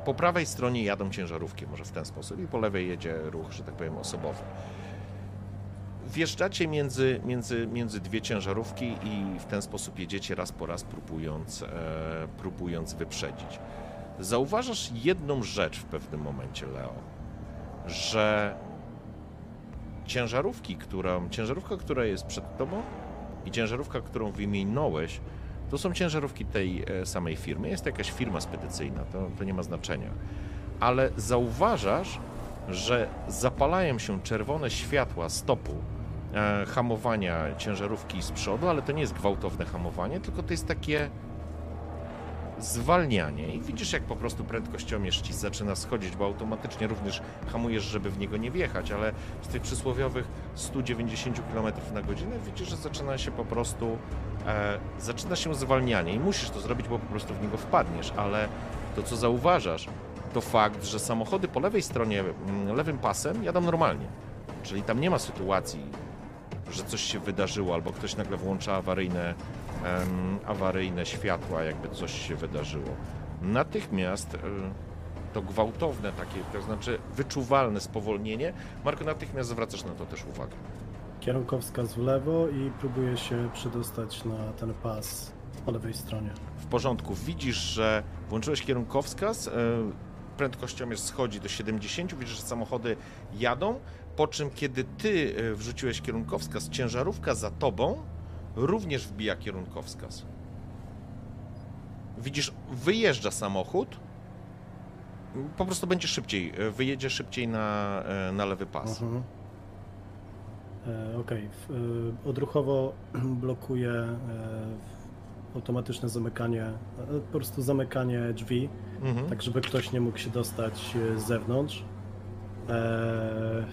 po prawej stronie jadą ciężarówki, może w ten sposób, i po lewej jedzie ruch, że tak powiem, osobowy wjeżdżacie między, między, między dwie ciężarówki i w ten sposób jedziecie raz po raz, próbując, e, próbując wyprzedzić. Zauważasz jedną rzecz w pewnym momencie, Leo, że ciężarówki, którą, ciężarówka, która jest przed tobą i ciężarówka, którą wyminąłeś, to są ciężarówki tej e, samej firmy. Jest to jakaś firma spedycyjna, to, to nie ma znaczenia. Ale zauważasz, że zapalają się czerwone światła stopu e, hamowania ciężarówki z przodu, ale to nie jest gwałtowne hamowanie, tylko to jest takie zwalnianie. I widzisz jak po prostu prędkościomierz ci zaczyna schodzić, bo automatycznie również hamujesz, żeby w niego nie wjechać, ale z tych przysłowiowych 190 km na godzinę widzisz, że zaczyna się po prostu e, zaczyna się zwalnianie. I musisz to zrobić, bo po prostu w niego wpadniesz, ale to co zauważasz, to fakt, że samochody po lewej stronie, mm, lewym pasem jadą normalnie. Czyli tam nie ma sytuacji, że coś się wydarzyło, albo ktoś nagle włącza awaryjne, awaryjne światła, jakby coś się wydarzyło. Natychmiast to gwałtowne takie, to znaczy wyczuwalne spowolnienie, Marko, natychmiast zwracasz na to też uwagę. Kierunkowskaz w lewo i próbuję się przedostać na ten pas po lewej stronie. W porządku, widzisz, że włączyłeś kierunkowskaz, prędkościomierz schodzi do 70, widzisz, że samochody jadą, po czym kiedy ty e, wrzuciłeś kierunkowskaz, ciężarówka za tobą również wbija kierunkowskaz. Widzisz, wyjeżdża samochód, po prostu będzie szybciej, wyjedzie szybciej na, na lewy pas. Mhm. E, Okej, w- e, odruchowo *clears throat* blokuje e, automatyczne zamykanie, po prostu zamykanie drzwi, Mhm. tak żeby ktoś nie mógł się dostać z zewnątrz. E,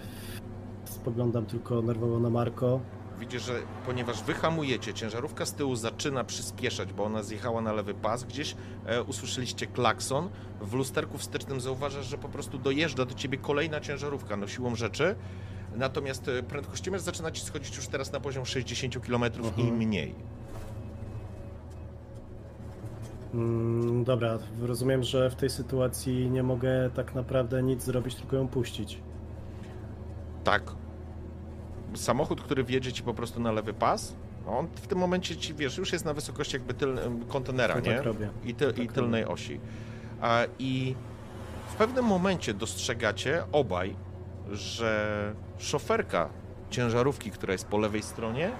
spoglądam tylko nerwowo na Marko. Widzisz, że ponieważ wy hamujecie, ciężarówka z tyłu zaczyna przyspieszać, bo ona zjechała na lewy pas, gdzieś e, usłyszeliście klakson. W lusterku wstecznym zauważasz, że po prostu dojeżdża do ciebie kolejna ciężarówka, no siłą rzeczy. Natomiast e, prędkościomierz zaczyna ci schodzić już teraz na poziom 60 km i Mhm. mniej. Mm, dobra, rozumiem, że w tej sytuacji nie mogę tak naprawdę nic zrobić, tylko ją puścić. Tak. Samochód, który wjedzie ci po prostu na lewy pas, on w tym momencie ci, wiesz, już jest na wysokości jakby tyl, kontenera, To nie? tak robię. I, ty, i Tak tylnej osi. A, I w pewnym momencie dostrzegacie obaj, że szoferka ciężarówki, która jest po lewej stronie,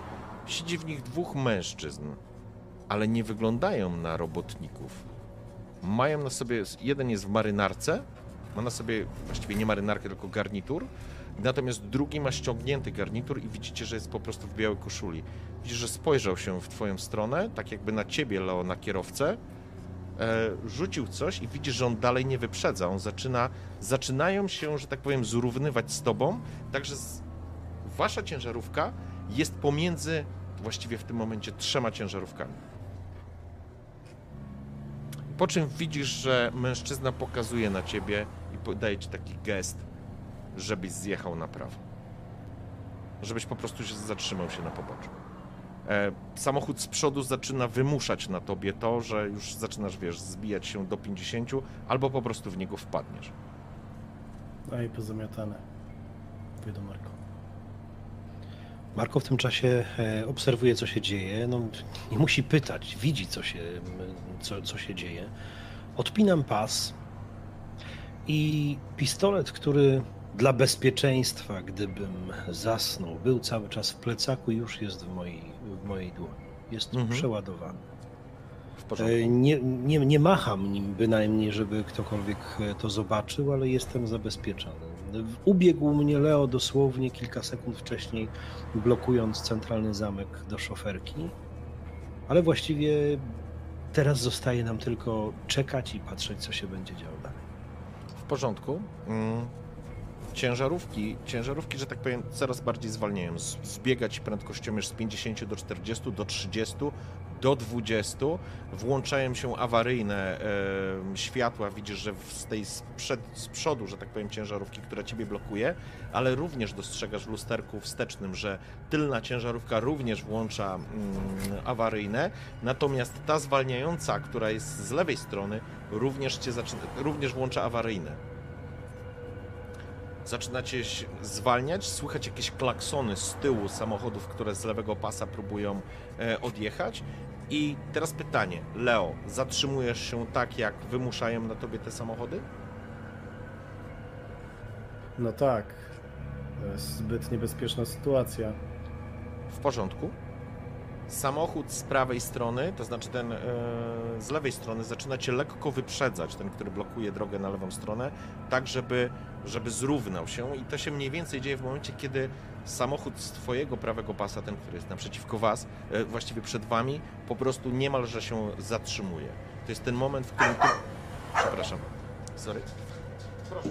siedzi w nich dwóch mężczyzn, ale nie wyglądają na robotników. Mają na sobie, jeden jest w marynarce, ma na sobie właściwie nie marynarkę, tylko garnitur, natomiast drugi ma ściągnięty garnitur i widzicie, że jest po prostu w białej koszuli. Widzisz, że spojrzał się w twoją stronę, tak jakby na ciebie, Leo, na kierowcę, e, rzucił coś i widzisz, że on dalej nie wyprzedza. On zaczyna, zaczynają się, że tak powiem, zrównywać z tobą, także z, wasza ciężarówka jest pomiędzy właściwie w tym momencie trzema ciężarówkami. Po czym widzisz, że mężczyzna pokazuje na ciebie i podaje ci taki gest, żebyś zjechał na prawo. Żebyś po prostu zatrzymał się na poboczu. E, samochód z przodu zaczyna wymuszać na tobie to, że już zaczynasz, wiesz, zbijać się do 50 albo po prostu w niego wpadniesz. A i pozamiatane. Mówię do Marko. Marko w tym czasie e, obserwuje, co się dzieje. No, nie musi pytać, widzi, co się, co, co się dzieje. Odpinam pas i pistolet, który dla bezpieczeństwa, gdybym zasnął, był cały czas w plecaku, już jest w mojej, w mojej dłoni. Jest Mhm. przeładowany. W porządku. E, Nie, nie, nie macham nim bynajmniej, żeby ktokolwiek e, to zobaczył, ale jestem zabezpieczony. Ubiegł mnie Leo dosłownie kilka sekund wcześniej, blokując centralny zamek do szoferki, ale właściwie teraz zostaje nam tylko czekać i patrzeć, co się będzie działo dalej. W porządku. Mm. Ciężarówki, ciężarówki, że tak powiem, coraz bardziej zwalniają. Z- Zbiega ci prędkościomierz z 50 do 40, do 30, do 20. Włączają się awaryjne e, światła. Widzisz, że z tej z, przed, z przodu, że tak powiem, ciężarówki, która ciebie blokuje, ale również dostrzegasz w lusterku wstecznym, że tylna ciężarówka również włącza mm, awaryjne. Natomiast ta zwalniająca, która jest z lewej strony, również, cię zaczyna, również włącza awaryjne. Zaczynacie się zwalniać, słychać jakieś klaksony z tyłu samochodów, które z lewego pasa próbują e, odjechać. I teraz pytanie, Leo, zatrzymujesz się tak, jak wymuszają na tobie te samochody? No tak. To jest zbyt niebezpieczna sytuacja. W porządku. Samochód z prawej strony, to znaczy ten e, z lewej strony, zaczyna cię lekko wyprzedzać, ten, który blokuje drogę na lewą stronę, tak żeby, żeby zrównał się. I to się mniej więcej dzieje w momencie, kiedy samochód z twojego prawego pasa, ten, który jest naprzeciwko was, e, właściwie przed wami, po prostu niemalże się zatrzymuje. To jest ten moment, w którym ty... Przepraszam. Sorry. Proszę.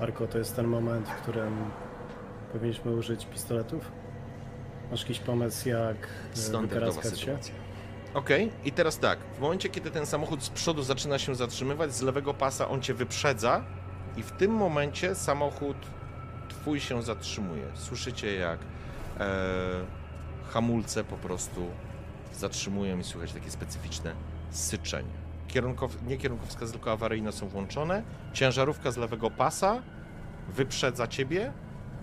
Marko, to jest ten moment, w którym powinniśmy użyć pistoletów? Masz jakiś pomysł, jak e, Standardowa wykaraskać się? sytuacja. Okej, i teraz tak. W momencie, kiedy ten samochód z przodu zaczyna się zatrzymywać, z lewego pasa on cię wyprzedza, i w tym momencie samochód twój się zatrzymuje. Słyszycie, jak e, hamulce po prostu zatrzymują i słychać takie specyficzne syczenie. Kierunkow, nie kierunkowskaz, tylko awaryjne są włączone. Ciężarówka z lewego pasa wyprzedza ciebie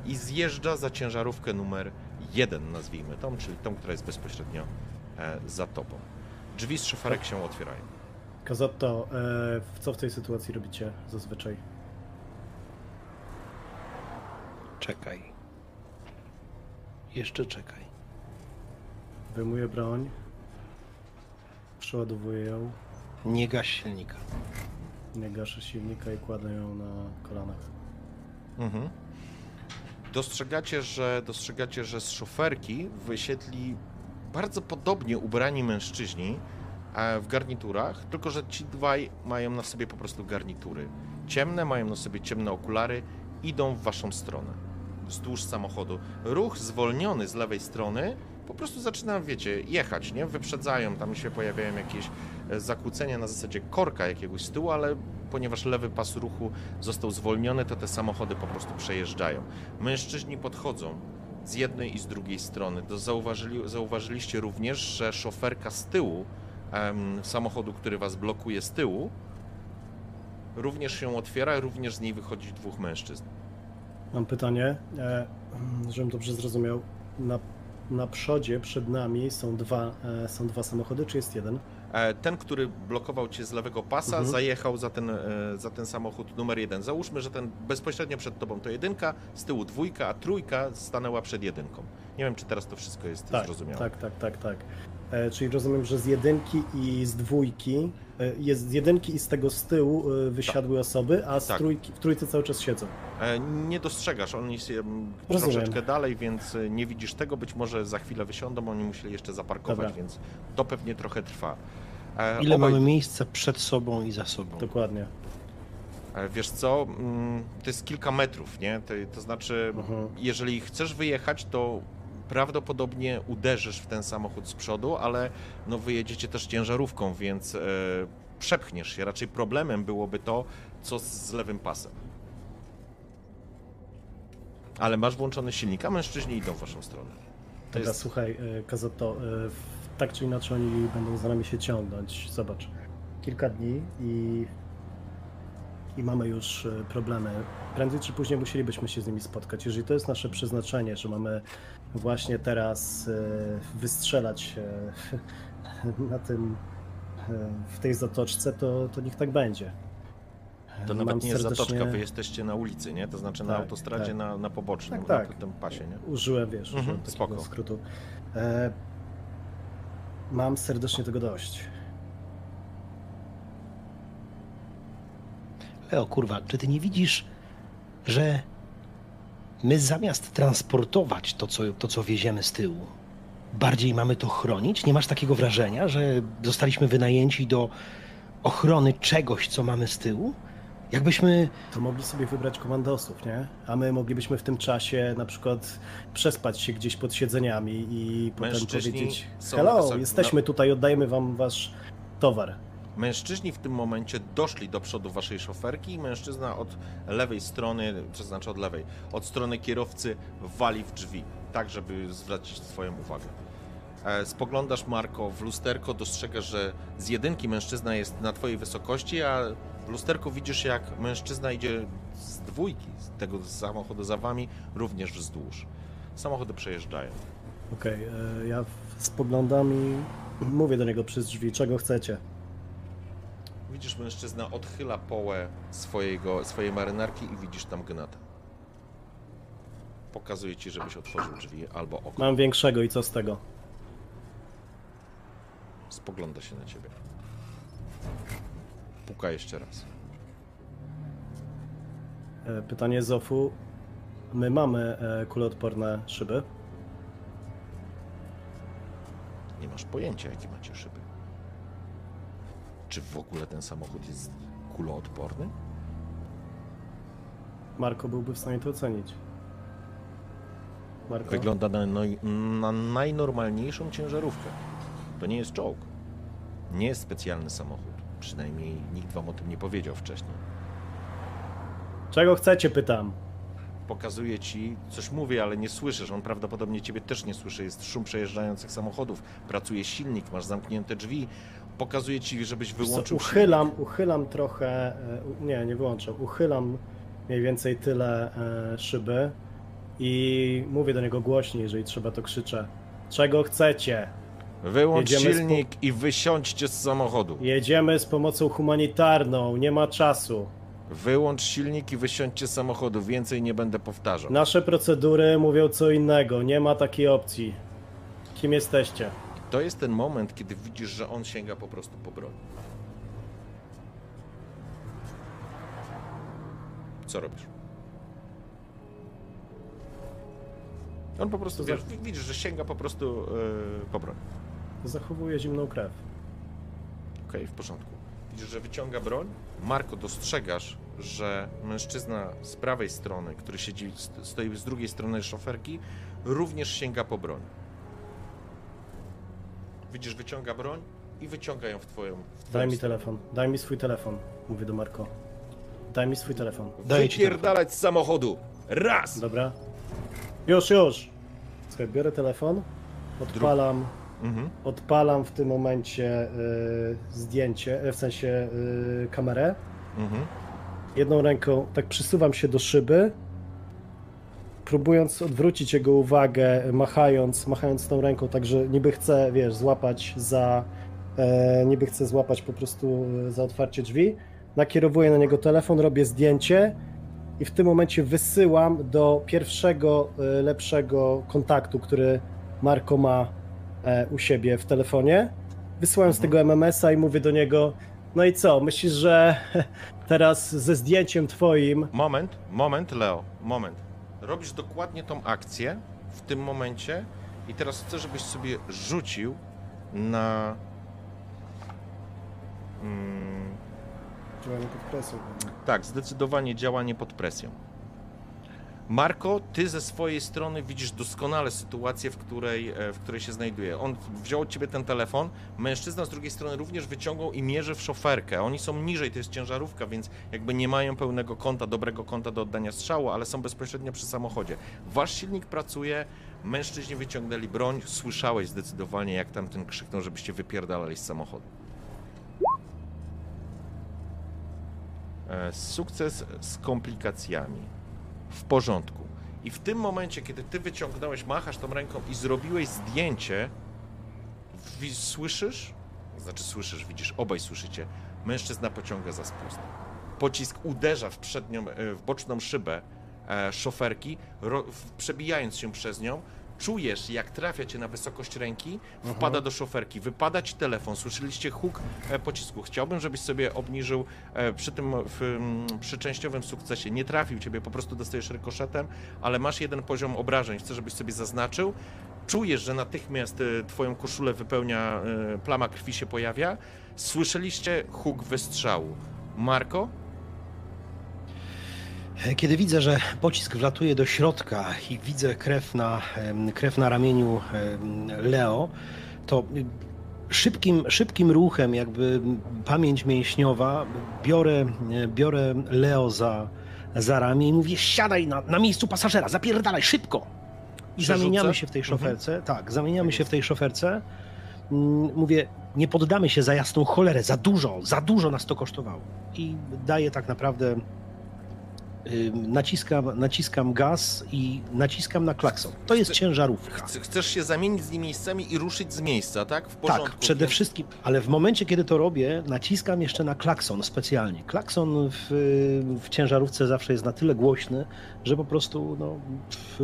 i zjeżdża za ciężarówkę numer jeden, nazwijmy tą, czyli tą, która jest bezpośrednio za tobą. Drzwi z szoferek się otwierają. Kazotto, e, co w tej sytuacji robicie zazwyczaj? Czekaj. Jeszcze czekaj. Wyjmuję broń, przeładowuję ją, Nie gaś silnika. nie gaszę silnika i kładę ją na kolanach. Mhm. dostrzegacie, że, dostrzegacie, że z szoferki wysiedli bardzo podobnie ubrani mężczyźni e, w garniturach, tylko że ci dwaj mają na sobie po prostu garnitury. Ciemne, mają na sobie ciemne okulary, idą w waszą stronę, wzdłuż samochodu. Ruch zwolniony z lewej strony po prostu zaczyna, wiecie, jechać, nie? Wyprzedzają, tam się pojawiają jakieś e, zakłócenia na zasadzie korka jakiegoś z tyłu, ale ponieważ lewy pas ruchu został zwolniony, to te samochody po prostu przejeżdżają. Mężczyźni podchodzą z jednej i z drugiej strony. To zauważyli, zauważyliście również, że szoferka z tyłu em, samochodu, który was blokuje z tyłu, również się otwiera, również z niej wychodzi dwóch mężczyzn. Mam pytanie, e, żebym dobrze zrozumiał. Na, na przodzie przed nami są dwa, e, są dwa samochody, czy jest jeden? E, Ten, który blokował cię z lewego pasa, Mhm. zajechał za ten, e, za ten samochód numer jeden. Załóżmy, że ten bezpośrednio przed tobą to jedynka, z tyłu dwójka, a trójka stanęła przed jedynką. Nie wiem, czy teraz to wszystko jest Tak, zrozumiałe. tak, tak, tak, tak. E, czyli rozumiem, że z jedynki i z dwójki, e, jest z jedynki i z tego z tyłu e, wysiadły osoby, a z Tak. trójki, w trójce cały czas siedzą. E, Nie dostrzegasz, oni się mm, Rozumiem. troszeczkę dalej, więc nie widzisz tego. Być może za chwilę wysiądą, oni musieli jeszcze zaparkować, Dobra. więc to pewnie trochę trwa. E, Ile obaj- mamy miejsca przed sobą i za sobą? Dokładnie. E, Wiesz co, mm, to jest kilka metrów, nie? To, to znaczy, Mhm. jeżeli chcesz wyjechać, to prawdopodobnie uderzysz w ten samochód z przodu, ale no wyjedziecie też ciężarówką, więc e, przepchniesz się. Raczej problemem byłoby to, co z, z lewym pasem. Ale masz włączony silnik, a mężczyźni idą w waszą stronę. To Dobra, jest, słuchaj, e, Kazato, w- tak czy inaczej oni będą za nami się ciągnąć. Zobacz, kilka dni i, i mamy już e, problemy. Prędzej czy później musielibyśmy się z nimi spotkać. Jeżeli to jest nasze przeznaczenie, że mamy właśnie teraz e, wystrzelać się *laughs* na tym, e, w tej zatoczce, to, to niech tak będzie. to Mam nawet nie jest serdecznie- zatoczka, wy jesteście na ulicy, nie? To znaczy na Tak, autostradzie, tak. na, na pobocznym, Tak, na tak. tym pasie, nie? Użyłem, wiesz, Mhm, użyłem takiego spoko. skrótu. E, mam serdecznie tego dość. Leo, kurwa, czy ty nie widzisz, że my zamiast transportować to co, to, co wieziemy z tyłu, bardziej mamy to chronić? Nie masz takiego wrażenia, że zostaliśmy wynajęci do ochrony czegoś, co mamy z tyłu? Jakbyśmy To mogli sobie wybrać komandosów, nie? A my moglibyśmy w tym czasie na przykład przespać się gdzieś pod siedzeniami i potem powiedzieć Hello, jesteśmy no- tutaj, oddajemy wam wasz towar. Mężczyźni w tym momencie doszli do przodu waszej szoferki i mężczyzna od lewej strony, to znaczy od lewej, od strony kierowcy wali w drzwi, tak żeby zwrócić twoją uwagę. E, Spoglądasz, Marko, w lusterko, dostrzegasz, że z jedynki mężczyzna jest na twojej wysokości, a w lusterku widzisz, jak mężczyzna idzie z dwójki, z tego samochodu za wami, również wzdłuż. Samochody przejeżdżają. Okej, e, ja spoglądam i mówię do niego przez drzwi, czego chcecie. Widzisz, mężczyzna odchyla połę swojego, swojej marynarki i widzisz tam gnata. Pokazuje ci, żebyś otworzył drzwi albo okno. Mam większego i co z tego? Spogląda się na ciebie. Puka jeszcze raz. E, Pytanie Zofu. My mamy e, kuloodporne szyby. Nie masz pojęcia, jakie macie szyby. Czy w ogóle ten samochód jest kuloodporny? Marko byłby w stanie to ocenić. Marko? Wygląda na, noj- na najnormalniejszą ciężarówkę. To nie jest czołg. Nie jest specjalny samochód. Przynajmniej nikt wam o tym nie powiedział wcześniej. Czego chcecie, pytam. pokazuje ci, coś mówię, ale nie słyszysz. On prawdopodobnie ciebie też nie słyszy. Jest szum przejeżdżających samochodów, pracuje silnik, masz zamknięte drzwi. Pokazuje ci, żebyś Wiesz co, wyłączył uchylam, uchylam trochę, e, nie, nie wyłączam, uchylam mniej więcej tyle e, szyby i mówię do niego głośniej, jeżeli trzeba to krzyczę. Czego chcecie? Wyłącz Jedziemy silnik i wysiądźcie z samochodu. Jedziemy z pomocą humanitarną, nie ma czasu. Wyłącz silnik i wysiądźcie z samochodu. Więcej nie będę powtarzał. Nasze procedury mówią co innego, nie ma takiej opcji. Kim jesteście? To jest ten moment, kiedy widzisz, że on sięga po prostu po broń. Co robisz? On po prostu, wiesz, wi- widzisz, że sięga po prostu yy, po broń. Zachowuje zimną krew. Okej, w porządku. Widzisz, że wyciąga broń. Marko, dostrzegasz, że mężczyzna z prawej strony, który siedzi, st- stoi z drugiej strony szoferki, również sięga po broń. Widzisz, wyciąga broń i wyciąga ją w twoją, w twoją Daj mi telefon, daj mi swój telefon, mówię do Marko. Daj mi swój telefon. Telefon. Wypierdalać z samochodu! Raz! Dobra. Już, już! Słuchaj, biorę telefon, odpalam, Mhm. odpalam w tym momencie y, zdjęcie, e, w sensie y, kamerę. Mhm. Jedną ręką tak przysuwam się do szyby, próbując odwrócić jego uwagę, machając, machając tą ręką, także niby chcę, wiesz, złapać za, e, niby chcę złapać po prostu e, za otwarcie drzwi. Nakierowuję na niego telefon, robię zdjęcie i w tym momencie wysyłam do pierwszego, e, lepszego kontaktu, który Marko ma u siebie w telefonie. Wysyłam z tego MMS-a i mówię do niego, no i co, myślisz, że *laughs* teraz ze zdjęciem twoim Moment, moment, Leo, moment. Robisz dokładnie tą akcję w tym momencie i teraz chcę, żebyś sobie rzucił na... Mm, Działanie pod presją. tak, zdecydowanie działanie pod presją. Marko, ty ze swojej strony widzisz doskonale sytuację, w której, e, w której się znajduje. On wziął od ciebie ten telefon, mężczyzna z drugiej strony również wyciągnął i mierzy w szoferkę. Oni są niżej, to jest ciężarówka, więc jakby nie mają pełnego kąta, dobrego kąta do oddania strzału, ale są bezpośrednio przy samochodzie. Wasz silnik pracuje, mężczyźni wyciągnęli broń, słyszałeś zdecydowanie, jak tamten krzyknął, żebyście wypierdalali z samochodu. E, Sukces z komplikacjami. W porządku. I w tym momencie, kiedy ty wyciągnąłeś, machasz tą ręką i zrobiłeś zdjęcie, słyszysz, znaczy słyszysz, widzisz, obaj słyszycie, mężczyzna pociąga za spust. Pocisk uderza w przednią, e, w boczną szybę e, szoferki, przebijając się przez nią. Czujesz, jak trafia cię na wysokość ręki, wpada do szoferki, wypada ci telefon, słyszeliście huk e, pocisku. Chciałbym, żebyś sobie obniżył e, przy tym, w, przy częściowym sukcesie. Nie trafił ciebie, po prostu dostajesz rykoszetem, ale masz jeden poziom obrażeń. Chcę, żebyś sobie zaznaczył. Czujesz, że natychmiast e, twoją koszulę wypełnia, plama krwi się pojawia. Słyszeliście huk wystrzału. Marko? Kiedy widzę, że pocisk wlatuje do środka i widzę krew na, krew na ramieniu Leo, to y, szybkim, szybkim ruchem, jakby pamięć mięśniowa, biorę, e, biorę Leo za, za ramię i mówię: siadaj na, na miejscu pasażera, zapierdalaj szybko! I zamieniamy się w tej Mhm. szoferce. Tak, zamieniamy się w tej szoferce. Mm, Mówię, nie poddamy się za jasną cholerę, za dużo, za dużo nas to kosztowało. I daję tak naprawdę naciskam, naciskam gaz i naciskam na klakson. To jest Chcę- ciężarówka. Chce- Chcesz się zamienić z nimi miejscami i ruszyć z miejsca, tak? W porządku. Tak, przede więc- wszystkim, ale w momencie, kiedy to robię, naciskam jeszcze na klakson specjalnie. Klakson w, w ciężarówce zawsze jest na tyle głośny, że po prostu no,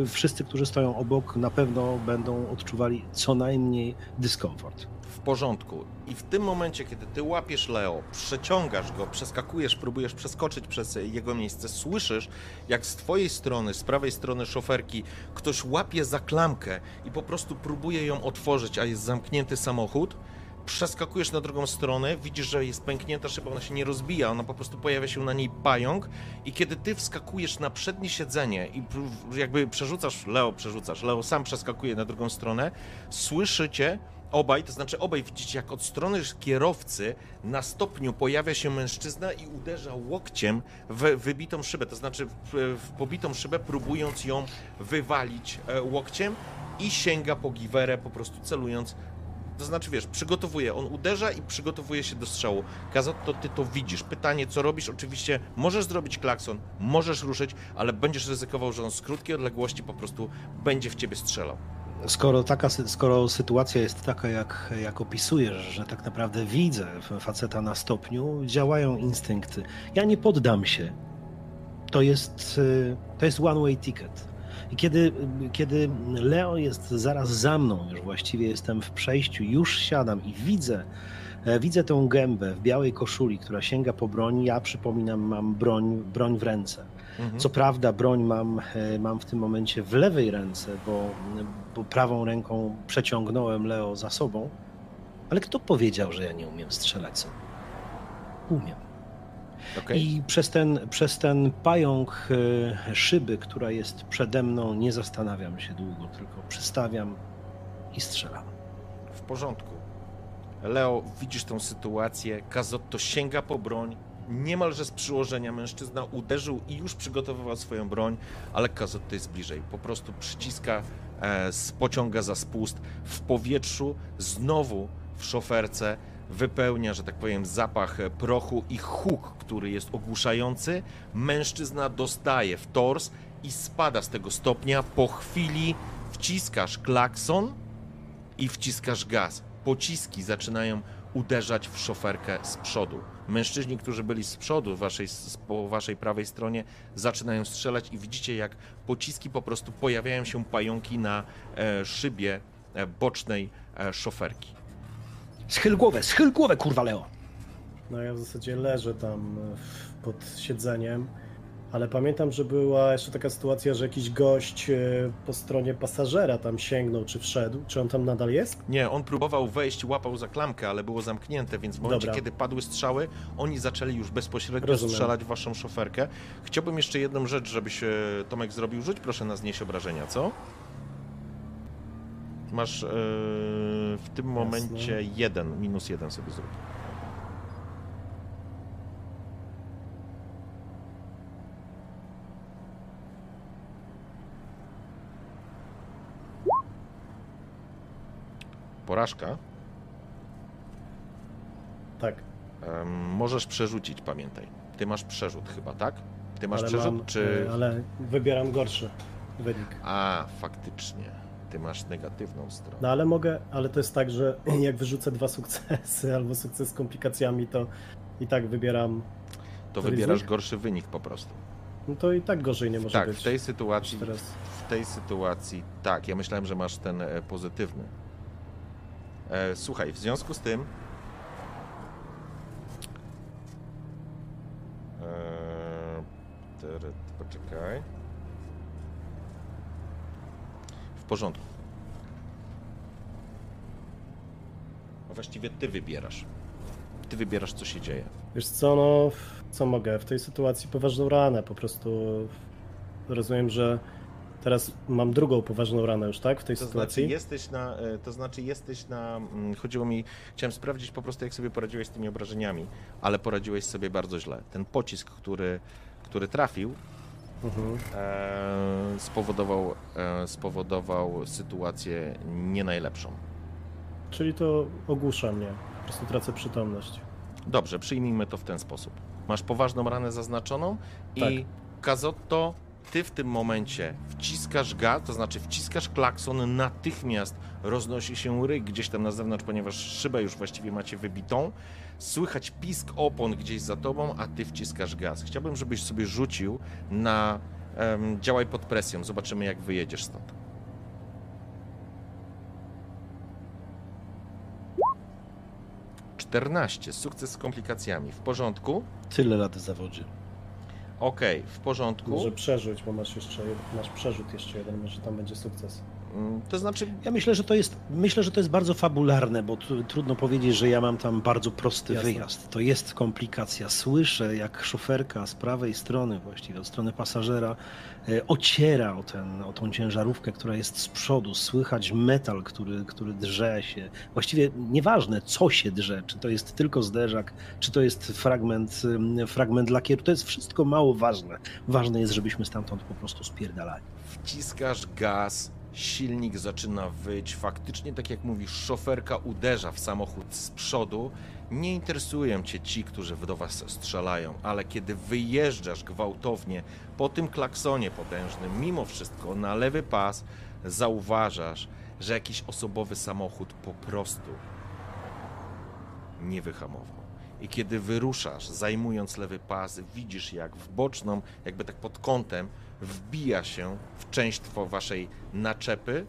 wszyscy, którzy stoją obok, na pewno będą odczuwali co najmniej dyskomfort. W porządku. I w tym momencie, kiedy ty łapiesz Leo, przeciągasz go, przeskakujesz, próbujesz przeskoczyć przez jego miejsce, słyszysz, jak z twojej strony, z prawej strony szoferki, ktoś łapie za klamkę i po prostu próbuje ją otworzyć, a jest zamknięty samochód. Przeskakujesz na drugą stronę, widzisz, że jest pęknięta szyba, ona się nie rozbija, ona po prostu pojawia się na niej pająk i kiedy ty wskakujesz na przednie siedzenie i jakby przerzucasz, Leo przerzucasz, Leo sam przeskakuje na drugą stronę, słyszycie obaj, to znaczy obaj widzicie, jak od strony kierowcy na stopniu pojawia się mężczyzna i uderza łokciem w wybitą szybę, to znaczy w, w pobitą szybę, próbując ją wywalić e, łokciem i sięga po giwerę, po prostu celując. To znaczy, wiesz, przygotowuje, on uderza i przygotowuje się do strzału. Kazot, to ty to widzisz. Pytanie, co robisz? Oczywiście możesz zrobić klakson, możesz ruszyć, ale będziesz ryzykował, że on z krótkiej odległości po prostu będzie w ciebie strzelał. Skoro, taka, skoro sytuacja jest taka, jak, jak opisujesz, że tak naprawdę widzę faceta na stopniu, działają instynkty. Ja nie poddam się. To jest, y, to jest one-way ticket. I kiedy, kiedy Leo jest zaraz za mną, już właściwie jestem w przejściu, już siadam i widzę, e, widzę tą gębę w białej koszuli, która sięga po broń. Ja przypominam, mam broń, broń w ręce. Mhm. Co prawda, broń mam, e, mam w tym momencie w lewej ręce, bo, bo prawą ręką przeciągnąłem Leo za sobą. Ale kto powiedział, że ja nie umiem strzelać sobie? Umiem. Okej. I przez ten, przez ten pająk e, szyby, która jest przede mną, nie zastanawiam się długo, tylko przystawiam i strzelam. W porządku. Leo, widzisz tą sytuację. Kazotto sięga po broń. Niemalże z przyłożenia mężczyzna uderzył i już przygotowywał swoją broń, ale Kazotto jest bliżej. Po prostu przyciska, e, pociąga za spust. W powietrzu znowu w szoferce wypełnia, że tak powiem, zapach e, prochu i huk, który jest ogłuszający. Mężczyzna dostaje w tors i spada z tego stopnia. Po chwili wciskasz klakson i wciskasz gaz. Pociski zaczynają uderzać w szoferkę z przodu. Mężczyźni, którzy byli z przodu, waszej, po waszej prawej stronie, zaczynają strzelać i widzicie, jak pociski po prostu pojawiają się pająki na e, szybie e, bocznej e, szoferki. Schyl głowę, schyl głowę, kurwa Leo! No ja w zasadzie leżę tam e, pod siedzeniem, ale pamiętam, że była jeszcze taka sytuacja, że jakiś gość e, po stronie pasażera tam sięgnął, czy wszedł. Czy on tam nadal jest? Nie, on próbował wejść, łapał za klamkę, ale było zamknięte, więc w momencie, Dobra. kiedy padły strzały, oni zaczęli już bezpośrednio Rozumiem. strzelać w waszą szoferkę. Chciałbym jeszcze jedną rzecz, żebyś e, Tomek zrobił. Rzuć proszę na znieść obrażenia, co? Masz e, w tym momencie jeden, minus jeden sobie zrób. Porażka. Tak. Możesz przerzucić, pamiętaj. Ty masz przerzut chyba, tak? Ty masz ale przerzut, mam, czy... e, Ale wybieram gorszy wynik. A, faktycznie. Ty masz negatywną stronę. No ale mogę, ale to jest tak, że *clears throat* jak wyrzucę dwa sukcesy *laughs* albo sukces z komplikacjami, to i tak wybieram. To wybierasz gorszy wynik po prostu. No to i tak gorzej nie może tak, być. w tej sytuacji, w tej sytuacji, tak, ja myślałem, że masz ten e, pozytywny. E, słuchaj, w związku z tym e, poczekaj. W porządku. Właściwie ty wybierasz. Ty wybierasz, co się dzieje. Wiesz co, no, co mogę? W tej sytuacji poważną ranę, po prostu rozumiem, że teraz mam drugą poważną ranę już, tak? W tej To sytuacji. znaczy jesteś na, e, to znaczy jesteś na, mm, chodziło mi, chciałem sprawdzić po prostu jak sobie poradziłeś z tymi obrażeniami, ale poradziłeś sobie bardzo źle. Ten pocisk, który, który trafił, Mhm. e, spowodował, e, spowodował sytuację nie najlepszą. Czyli to ogłusza mnie. Po prostu tracę przytomność. Dobrze, przyjmijmy to w ten sposób. Masz poważną ranę zaznaczoną i Tak. Kazotto, ty w tym momencie wciskasz gaz, to znaczy wciskasz klakson, natychmiast roznosi się ryk gdzieś tam na zewnątrz, ponieważ szybę już właściwie macie wybitą. Słychać pisk opon gdzieś za tobą, a ty wciskasz gaz. Chciałbym, żebyś sobie rzucił na em, działaj pod presją. Zobaczymy, jak wyjedziesz stąd. Czternaście. Sukces z komplikacjami. W porządku? Tyle lat zawodzie. Okej, w porządku. Może przerzuć, bo masz jeszcze masz przerzut jeszcze jeden, może tam będzie sukces. Mm, To znaczy, Ja myślę, że to jest, myślę, że to jest bardzo fabularne, bo tu, trudno powiedzieć, że ja mam tam bardzo prosty Jasne. wyjazd. To jest komplikacja. Słyszę, jak szoferka z prawej strony, właściwie od strony pasażera, e, ociera o, ten, o tą ciężarówkę, która jest z przodu. Słychać metal, który, który drze się. Właściwie nieważne, co się drze, czy to jest tylko zderzak, czy to jest fragment, fragment lakieru, to jest wszystko mało ważne. Ważne jest, żebyśmy stamtąd po prostu spierdalali. wciskasz gaz, silnik zaczyna wyć. Faktycznie, tak jak mówisz, szoferka uderza w samochód z przodu. Nie interesują cię ci, którzy do was strzelają, ale kiedy wyjeżdżasz gwałtownie po tym klaksonie potężnym, mimo wszystko na lewy pas, zauważasz, że jakiś osobowy samochód po prostu nie wyhamował. i kiedy wyruszasz, zajmując lewy pas, widzisz jak w boczną, jakby tak pod kątem, wbija się w część waszej naczepy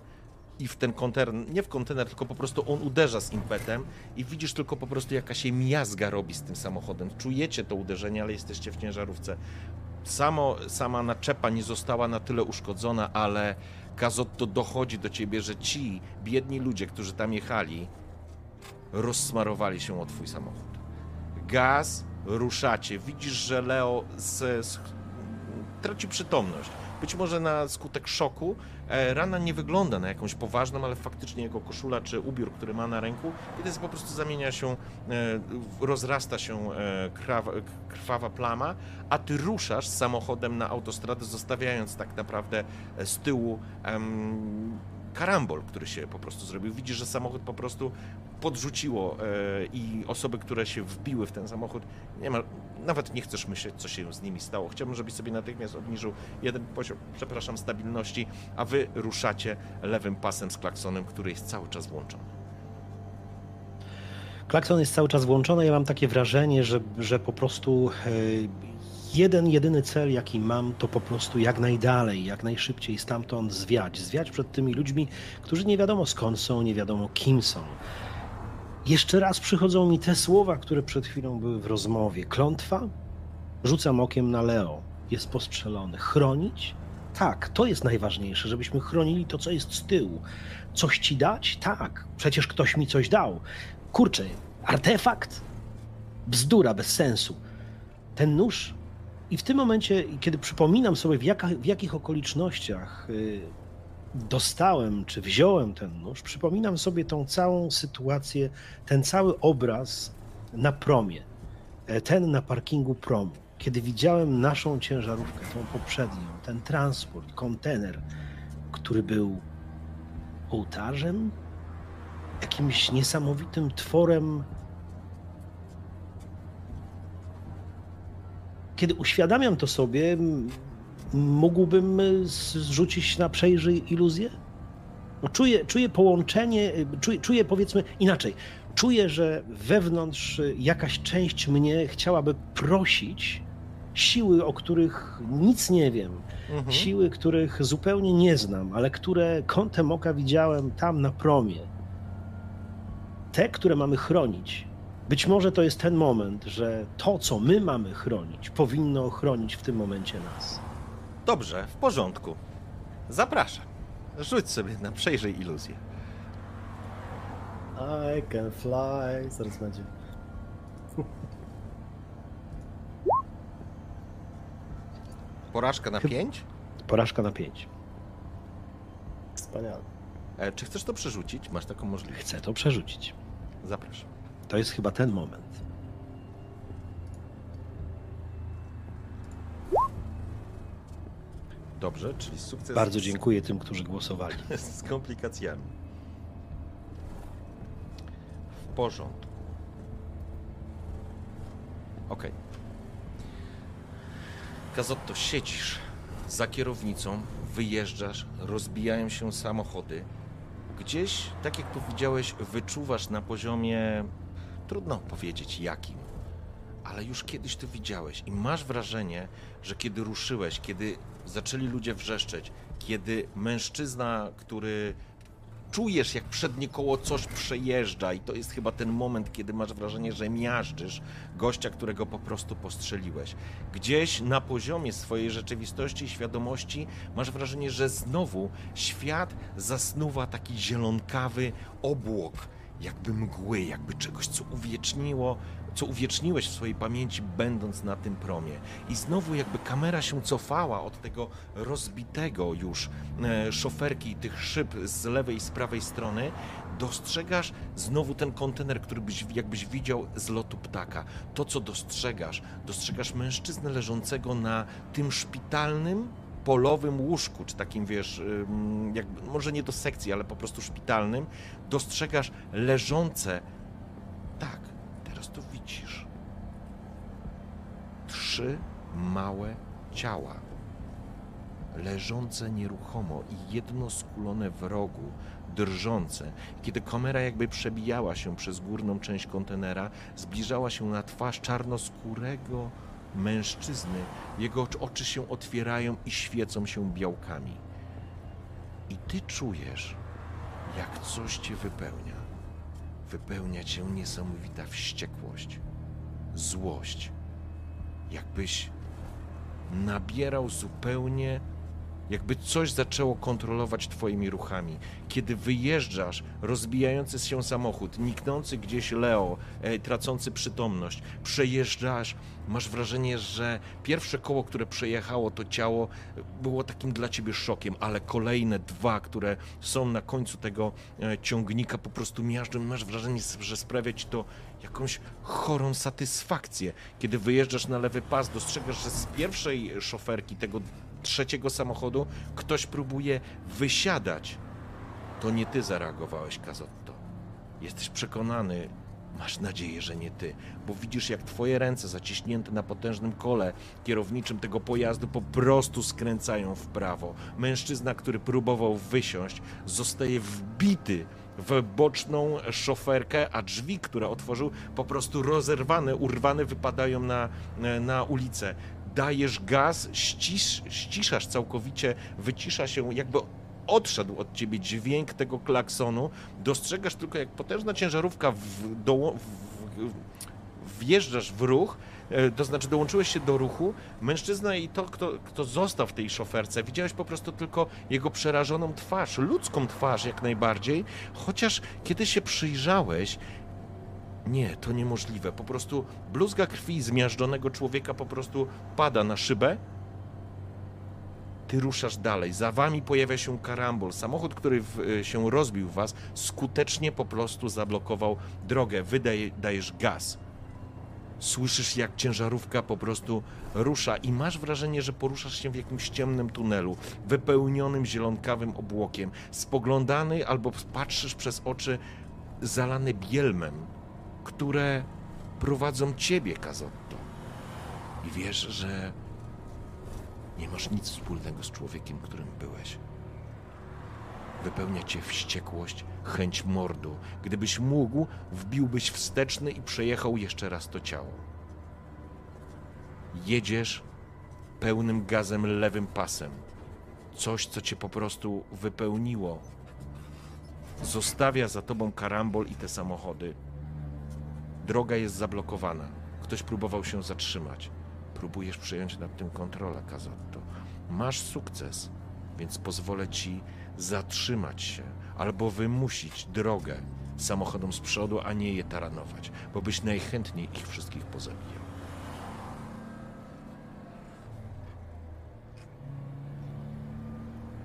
i w ten kontener, nie w kontener, tylko po prostu on uderza z impetem i widzisz tylko po prostu jaka się miazga robi z tym samochodem. Czujecie to uderzenie, ale jesteście w ciężarówce. Samo, sama naczepa nie została na tyle uszkodzona, ale Kazotto dochodzi do ciebie, że ci biedni ludzie, którzy tam jechali, rozsmarowali się o twój samochód. Gaz, ruszacie. Widzisz, że Leo z, z, traci przytomność. Być może na skutek szoku. E, rana nie wygląda na jakąś poważną, ale faktycznie jego koszula czy ubiór, który ma na ręku, widać, po prostu zamienia się, e, rozrasta się e, krawa, krwawa plama, a ty ruszasz samochodem na autostradę, zostawiając tak naprawdę z tyłu karambol, który się po prostu zrobił. Widzisz, że samochód po prostu podrzuciło i osoby, które się wbiły w ten samochód, nie ma, nawet nie chcesz myśleć, co się z nimi stało. Chciałbym, żebyś sobie natychmiast obniżył jeden poziom, przepraszam, stabilności, a wy ruszacie lewym pasem z klaksonem, który jest cały czas włączony. Klakson jest cały czas włączony. Ja mam takie wrażenie, że, że po prostu e, jeden, jedyny cel, jaki mam, to po prostu jak najdalej, jak najszybciej stamtąd zwiać. Zwiać przed tymi ludźmi, którzy nie wiadomo skąd są, nie wiadomo kim są. Jeszcze raz przychodzą mi te słowa, które przed chwilą były w rozmowie. Klątwa? Rzucam okiem na Leo. Jest postrzelony. Chronić? Tak, to jest najważniejsze, żebyśmy chronili to, co jest z tyłu. Coś ci dać? Tak, przecież ktoś mi coś dał. Kurczę, artefakt? Bzdura, bez sensu. Ten nóż. I w tym momencie, kiedy przypominam sobie, w, jaka, w jakich okolicznościach y, dostałem czy wziąłem ten nóż, przypominam sobie tą całą sytuację, ten cały obraz na promie, e, ten na parkingu promu, kiedy widziałem naszą ciężarówkę, tą poprzednią, ten transport, kontener, który był ołtarzem, jakimś niesamowitym tworem. Kiedy uświadamiam to sobie, mógłbym z- zrzucić na przejrzyj iluzję? No czuję, czuję połączenie, y, czuję, czuję powiedzmy inaczej. Czuję, że wewnątrz y, jakaś część mnie chciałaby prosić siły, o których nic nie wiem, Mhm. siły, których zupełnie nie znam, ale które kątem oka widziałem tam na promie. Te, które mamy chronić. Być może to jest ten moment, że to, co my mamy chronić, powinno chronić w tym momencie nas. Dobrze, w porządku. Zapraszam. Rzuć sobie na przejrzyj iluzję. I can fly. Zaraz będzie. Porażka na 5? Porażka na pięć. Wspaniale. E, czy chcesz to przerzucić? Masz taką możliwość. Chcę to przerzucić. Zapraszam. To jest chyba ten moment. Dobrze, czyli sukces Bardzo dziękuję tym, którzy głosowali. *laughs* z komplikacjami. W porządku. Okej. Kazotto, siedzisz za kierownicą, wyjeżdżasz, rozbijają się samochody. Gdzieś, tak jak powiedziałeś, wyczuwasz na poziomie, trudno powiedzieć jakim, ale już kiedyś to widziałeś i masz wrażenie, że kiedy ruszyłeś, kiedy zaczęli ludzie wrzeszczeć, kiedy mężczyzna, który czujesz, jak przednie koło coś przejeżdża, i to jest chyba ten moment, kiedy masz wrażenie, że miażdżysz gościa, którego po prostu postrzeliłeś. Gdzieś na poziomie swojej rzeczywistości świadomości masz wrażenie, że znowu świat zasnuwa taki zielonkawy obłok, jakby mgły, jakby czegoś, co uwieczniło, co uwieczniłeś w swojej pamięci, będąc na tym promie. I znowu jakby kamera się cofała od tego rozbitego już e, szoferki, tych szyb z lewej i z prawej strony, dostrzegasz znowu ten kontener, który byś jakbyś widział z lotu ptaka. To, co dostrzegasz, dostrzegasz mężczyznę leżącego na tym szpitalnym, polowym łóżku, czy takim, wiesz, jakby, może nie do sekcji, ale po prostu szpitalnym, dostrzegasz leżące, tak, teraz to trzy małe ciała. leżące nieruchomo i jedno skulone w rogu, drżące. Kiedy kamera jakby przebijała się przez górną część kontenera, zbliżała się na twarz czarnoskórego mężczyzny. Jego ocz- oczy się otwierają i świecą się białkami. I ty czujesz, jak coś cię wypełnia. Wypełnia cię niesamowita wściekłość, złość. Jakbyś nabierał zupełnie, jakby coś zaczęło kontrolować Twoimi ruchami. Kiedy wyjeżdżasz, rozbijający się samochód, niknący gdzieś Leo, e, tracący przytomność, przejeżdżasz, masz wrażenie, że pierwsze koło, które przejechało to ciało, było takim dla Ciebie szokiem, ale kolejne dwa, które są na końcu tego e, ciągnika, po prostu miażdżą, masz wrażenie, że sprawia Ci to jakąś chorą satysfakcję. Kiedy wyjeżdżasz na lewy pas, dostrzegasz, że z pierwszej szoferki tego trzeciego samochodu ktoś próbuje wysiadać. To nie ty zareagowałeś, Kazotto. Jesteś przekonany, masz nadzieję, że nie ty, bo widzisz, jak twoje ręce zaciśnięte na potężnym kole kierowniczym tego pojazdu po prostu skręcają w prawo. Mężczyzna, który próbował wysiąść, zostaje wbity w boczną szoferkę, a drzwi, które otworzył, po prostu rozerwane, urwane wypadają na, na ulicę. Dajesz gaz, ścisz, ściszasz całkowicie, wycisza się, jakby odszedł od ciebie dźwięk tego klaksonu. Dostrzegasz tylko, jak potężna ciężarówka w, doło, w, w, wjeżdżasz w ruch, to znaczy dołączyłeś się do ruchu, mężczyzna i to, kto, kto został w tej szoferce, widziałeś po prostu tylko jego przerażoną twarz, ludzką twarz jak najbardziej, chociaż kiedy się przyjrzałeś, nie, to niemożliwe. Po prostu bluzga krwi zmiażdżonego człowieka po prostu pada na szybę. Ty ruszasz dalej. Za wami pojawia się karambol. Samochód, który w, y, się rozbił w was, skutecznie po prostu zablokował drogę. Wy daje, dajesz gaz. Słyszysz, jak ciężarówka po prostu rusza i masz wrażenie, że poruszasz się w jakimś ciemnym tunelu, wypełnionym zielonkawym obłokiem. Spoglądany albo patrzysz przez oczy zalane bielmem, które prowadzą ciebie, Kazotto. I wiesz, że nie masz nic wspólnego z człowiekiem, którym byłeś. Wypełnia cię wściekłość, chęć mordu. Gdybyś mógł, wbiłbyś wsteczny i przejechał jeszcze raz to ciało. Jedziesz pełnym gazem lewym pasem. Coś, co cię po prostu wypełniło. Zostawia za tobą karambol i te samochody. Droga jest zablokowana. Ktoś próbował się zatrzymać. Próbujesz przejąć nad tym kontrolę, Kazotto. Masz sukces, więc pozwolę ci zatrzymać się albo wymusić drogę samochodom z przodu, a nie je taranować, bo byś najchętniej ich wszystkich pozabijał.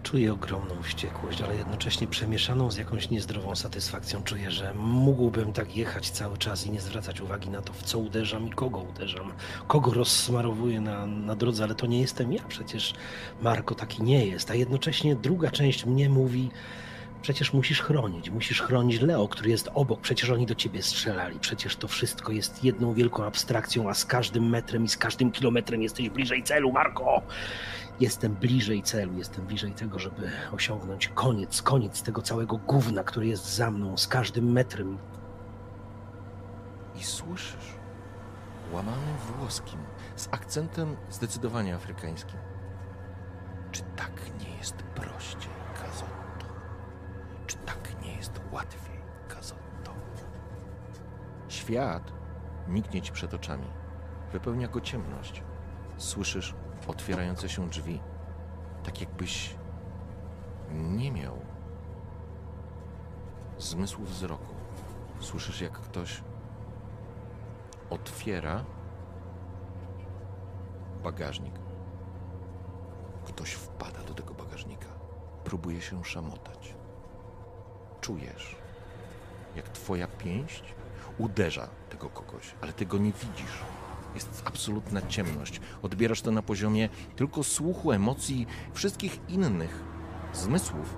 Czuję ogromną wściekłość, ale jednocześnie przemieszaną z jakąś niezdrową satysfakcją. Czuję, że mógłbym tak jechać cały czas i nie zwracać uwagi na to, w co uderzam i kogo uderzam, kogo rozsmarowuję na, na drodze, ale to nie jestem ja. Przecież Marko taki nie jest. A jednocześnie druga część mnie mówi, Przecież musisz chronić, musisz chronić Leo, który jest obok, przecież oni do ciebie strzelali, przecież to wszystko jest jedną wielką abstrakcją, a z każdym metrem i z każdym kilometrem jesteś bliżej celu, Marko! Jestem bliżej celu, jestem bliżej tego, żeby osiągnąć koniec, koniec tego całego gówna, który jest za mną, z każdym metrem. I słyszysz łamanym włoskim, z akcentem zdecydowanie afrykańskim. Czy tak łatwiej, Kazotto? Świat niknie ci przed oczami. Wypełnia go ciemność. Słyszysz otwierające się drzwi, tak jakbyś nie miał zmysłu wzroku. Słyszysz, jak ktoś otwiera bagażnik. Ktoś wpada do tego bagażnika. Próbuje się szamotać. Czujesz, jak twoja pięść uderza tego kogoś, ale ty go nie widzisz. Jest absolutna ciemność. Odbierasz to na poziomie tylko słuchu, emocji, wszystkich innych zmysłów,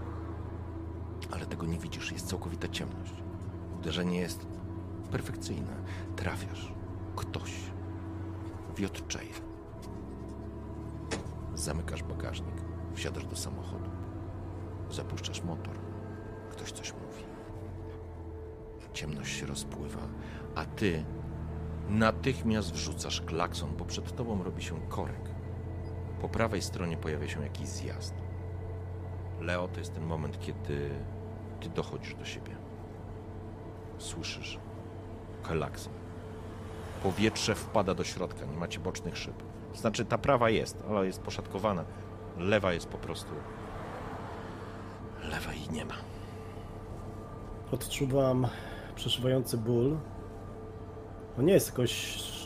ale tego nie widzisz. Jest całkowita ciemność. Uderzenie jest perfekcyjne. Trafiasz. Ktoś wiotczeje. Zamykasz bagażnik, wsiadasz do samochodu, zapuszczasz motor. Ktoś coś mówi. Ciemność się rozpływa, a ty natychmiast wrzucasz klakson, bo przed tobą robi się korek. Po prawej stronie pojawia się jakiś zjazd. Leo, to jest ten moment, kiedy ty dochodzisz do siebie. Słyszysz klakson. Powietrze wpada do środka, nie macie bocznych szyb. Znaczy, ta prawa jest, ale jest poszatkowana. Lewa jest po prostu. Lewa i nie ma. Odczuwam przeszywający ból. On nie jest jakoś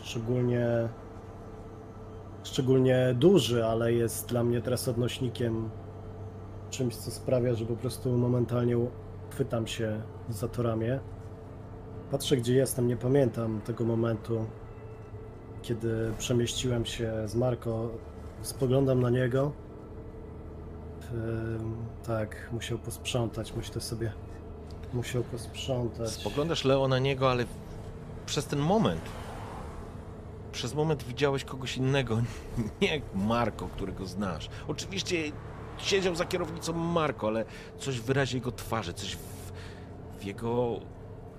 szczególnie szczególnie duży, ale jest dla mnie teraz odnośnikiem czymś, co sprawia, że po prostu momentalnie chwytam się za to ramię. Patrzę, gdzie jestem, nie pamiętam tego momentu, kiedy przemieściłem się z Marko. Spoglądam na niego. Ym, tak, musiał posprzątać, myślę sobie. Musiał posprzątać. Spoglądasz Leo na niego, ale przez ten moment, przez moment widziałeś kogoś innego, *laughs* nie Marko, którego znasz. Oczywiście siedział za kierownicą Marko, ale coś w wyrazie jego twarzy, coś w, w jego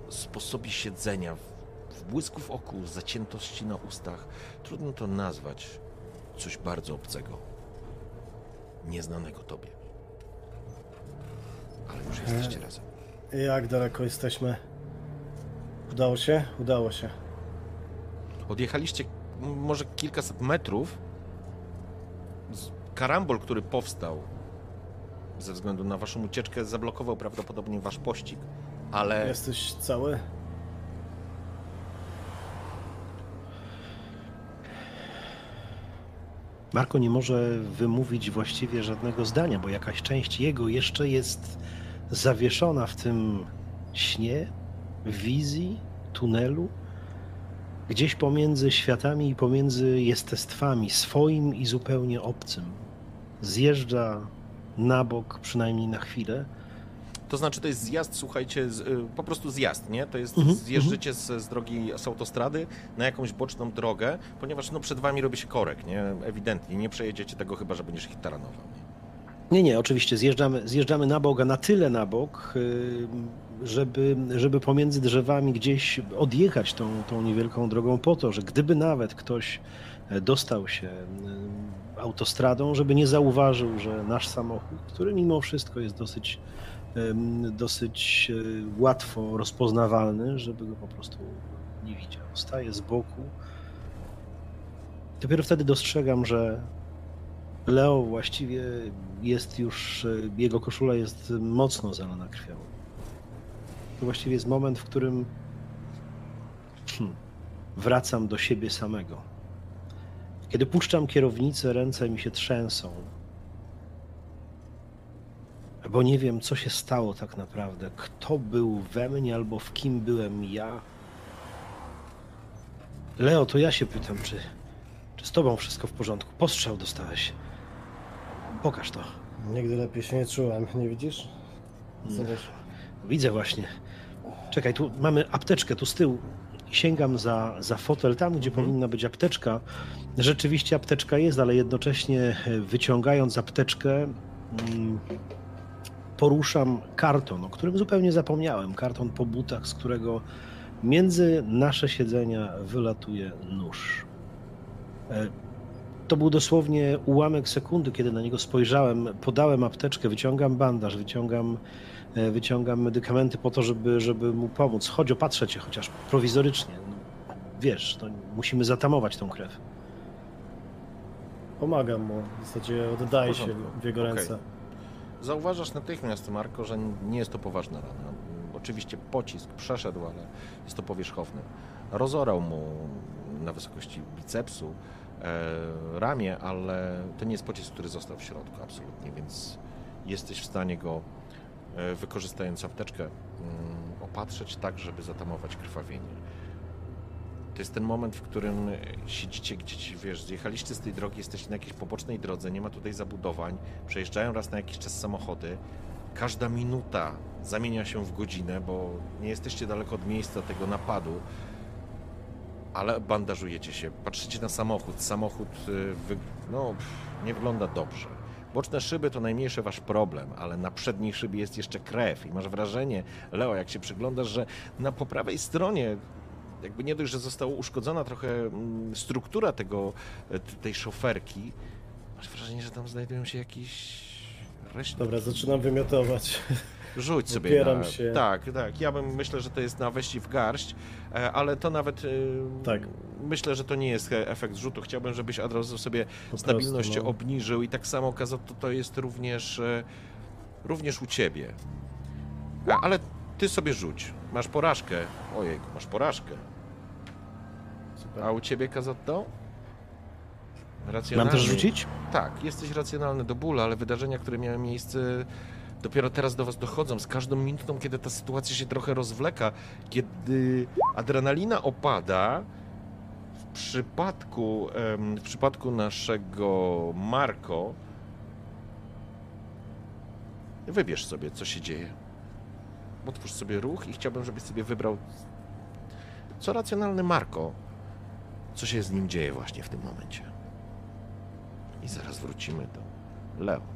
sposobie siedzenia, w, w błysku w oku, zaciętości na ustach. Trudno to nazwać. Coś bardzo obcego. Nieznanego tobie. Ale już jesteście razem. Jak daleko jesteśmy? Udało się? Udało się. Odjechaliście może kilkaset metrów. Karambol, który powstał ze względu na waszą ucieczkę, zablokował prawdopodobnie wasz pościg. Ale Jesteś cały? Marko nie może wymówić właściwie żadnego zdania, bo jakaś część jego jeszcze jest zawieszona w tym śnie, wizji, tunelu, gdzieś pomiędzy światami i pomiędzy jestestwami, swoim i zupełnie obcym. Zjeżdża na bok, przynajmniej na chwilę. to znaczy, to jest zjazd, słuchajcie, z, y, po prostu zjazd, nie? To jest Mhm, zjeżdżycie z, z drogi, z autostrady na jakąś boczną drogę, ponieważ no, przed wami robi się korek, nie? Ewidentnie. Nie przejedziecie tego chyba, że będziesz ich taranował. Nie? Nie, nie, oczywiście zjeżdżamy, zjeżdżamy na bok, a na tyle na bok, yy, żeby, żeby pomiędzy drzewami gdzieś odjechać tą, tą niewielką drogą po to, że gdyby nawet ktoś e, dostał się yy, autostradą, żeby nie zauważył, że nasz samochód, który mimo wszystko jest dosyć, dosyć yy, łatwo rozpoznawalny, żeby go po prostu nie widział. Staję z boku. Dopiero wtedy dostrzegam, że Leo właściwie jest już, e, jego koszula jest mocno zalana krwią. To właściwie jest moment, w którym hmm, wracam do siebie samego. Kiedy puszczam kierownicę, ręce mi się trzęsą, bo nie wiem, co się stało tak naprawdę. Kto był we mnie albo w kim byłem ja. Leo, to ja się pytam, czy, czy z tobą wszystko w porządku? Postrzał dostałeś. Pokaż to. Nigdy lepiej się nie czułem, nie widzisz? Zobacz. Widzę właśnie. Czekaj, tu mamy apteczkę tu z tyłu. Sięgam za, za fotel tam, gdzie powinna być apteczka. Rzeczywiście apteczka jest, ale jednocześnie e, wyciągając apteczkę, mm, poruszam karton, o którym zupełnie zapomniałem. Karton po butach, z którego między nasze siedzenia wylatuje nóż. To był dosłownie ułamek sekundy, kiedy na niego spojrzałem. Podałem apteczkę, wyciągam bandaż, wyciągam e, wyciągam medykamenty po to, żeby, żeby mu pomóc. Chodź, opatrzę cię chociaż prowizorycznie. No, wiesz, no, musimy zatamować tą krew. Pomagam mu, w zasadzie oddaję się w jego okej. ręce. Zauważasz natychmiast, Marko, że nie jest to poważna rana. Oczywiście pocisk przeszedł, ale jest to powierzchowny. Rozorał mu na wysokości bicepsu ramię, ale to nie jest pocisk, który został w środku, absolutnie, więc jesteś w stanie go, e, wykorzystując apteczkę, mm, opatrzeć tak, żeby zatamować krwawienie. To jest ten moment, w którym siedzicie gdzieś, wiesz, zjechaliście z tej drogi, jesteście na jakiejś pobocznej drodze, nie ma tutaj zabudowań, przejeżdżają raz na jakiś czas samochody. Każda minuta zamienia się w godzinę, bo nie jesteście daleko od miejsca tego napadu, ale bandażujecie się, patrzycie na samochód. Samochód, y, no, Nie wygląda dobrze. Boczne szyby to najmniejszy wasz problem, ale na przedniej szybie jest jeszcze krew i masz wrażenie, Leo, jak się przyglądasz, że na po prawej stronie jakby nie dość, że została uszkodzona trochę mm, struktura tego, e, tej szoferki, masz wrażenie, że tam znajdują się jakieś resztki. Dobra, zaczynam wymiotować. *laughs* Rzuć sobie na... się. Tak, tak. Ja bym myślę, że to jest na weź w garść, e, ale to nawet... e, Tak. Myślę, że to nie jest e, efekt rzutu. Chciałbym, żebyś od razu sobie Po stabilność prostu, no. obniżył i tak samo Kazoto to jest również, e, również u ciebie. A, ale ty sobie rzuć. Masz porażkę. Ojej, masz porażkę. Super. A u ciebie Kazotto? Mam Racjonalny. też rzucić? Tak, jesteś racjonalny do bólu, ale wydarzenia, które miały miejsce, dopiero teraz do was dochodzą. Z każdą minutą, kiedy ta sytuacja się trochę rozwleka, kiedy adrenalina opada, w przypadku, w przypadku naszego Marko, wybierz sobie, co się dzieje. Otwórz sobie ruch i chciałbym, żebyś sobie wybrał, co racjonalny Marko, co się z nim dzieje właśnie w tym momencie. I zaraz wrócimy do Leo.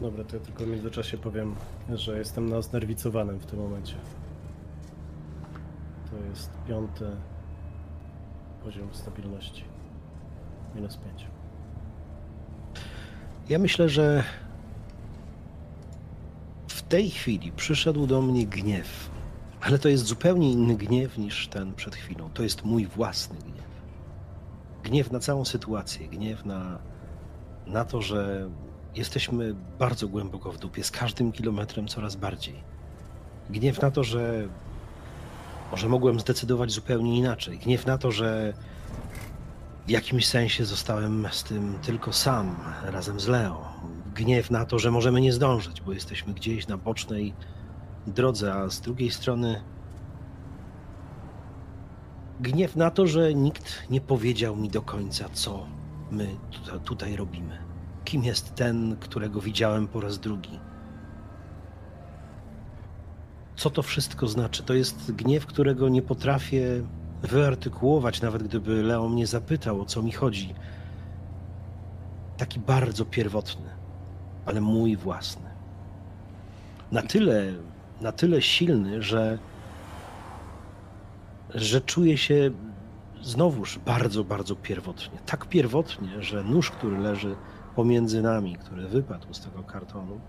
Dobra, to ja tylko w międzyczasie powiem, że jestem na znerwicowanym w tym momencie. To jest piąty poziom stabilności. Minus 5. Ja myślę, że w tej chwili przyszedł do mnie gniew, ale to jest zupełnie inny gniew niż ten przed chwilą. To jest mój własny gniew. Gniew na całą sytuację, gniew na, na to, że jesteśmy bardzo głęboko w dupie, z każdym kilometrem coraz bardziej. Gniew na to, że może mogłem zdecydować zupełnie inaczej. Gniew na to, że w jakimś sensie zostałem z tym tylko sam, razem z Leo. Gniew na to, że możemy nie zdążyć, bo jesteśmy gdzieś na bocznej drodze, a z drugiej strony gniew na to, że nikt nie powiedział mi do końca, co my tuta- tutaj robimy. Kim jest ten, którego widziałem po raz drugi? Co to wszystko znaczy? To jest gniew, którego nie potrafię wyartykułować, nawet gdyby Leo mnie zapytał, o co mi chodzi. Taki bardzo pierwotny, ale mój własny. Na tyle, na tyle silny, że, że czuję się znowuż bardzo, bardzo pierwotnie. Tak pierwotnie, że nóż, który leży pomiędzy nami, który wypadł z tego kartonu,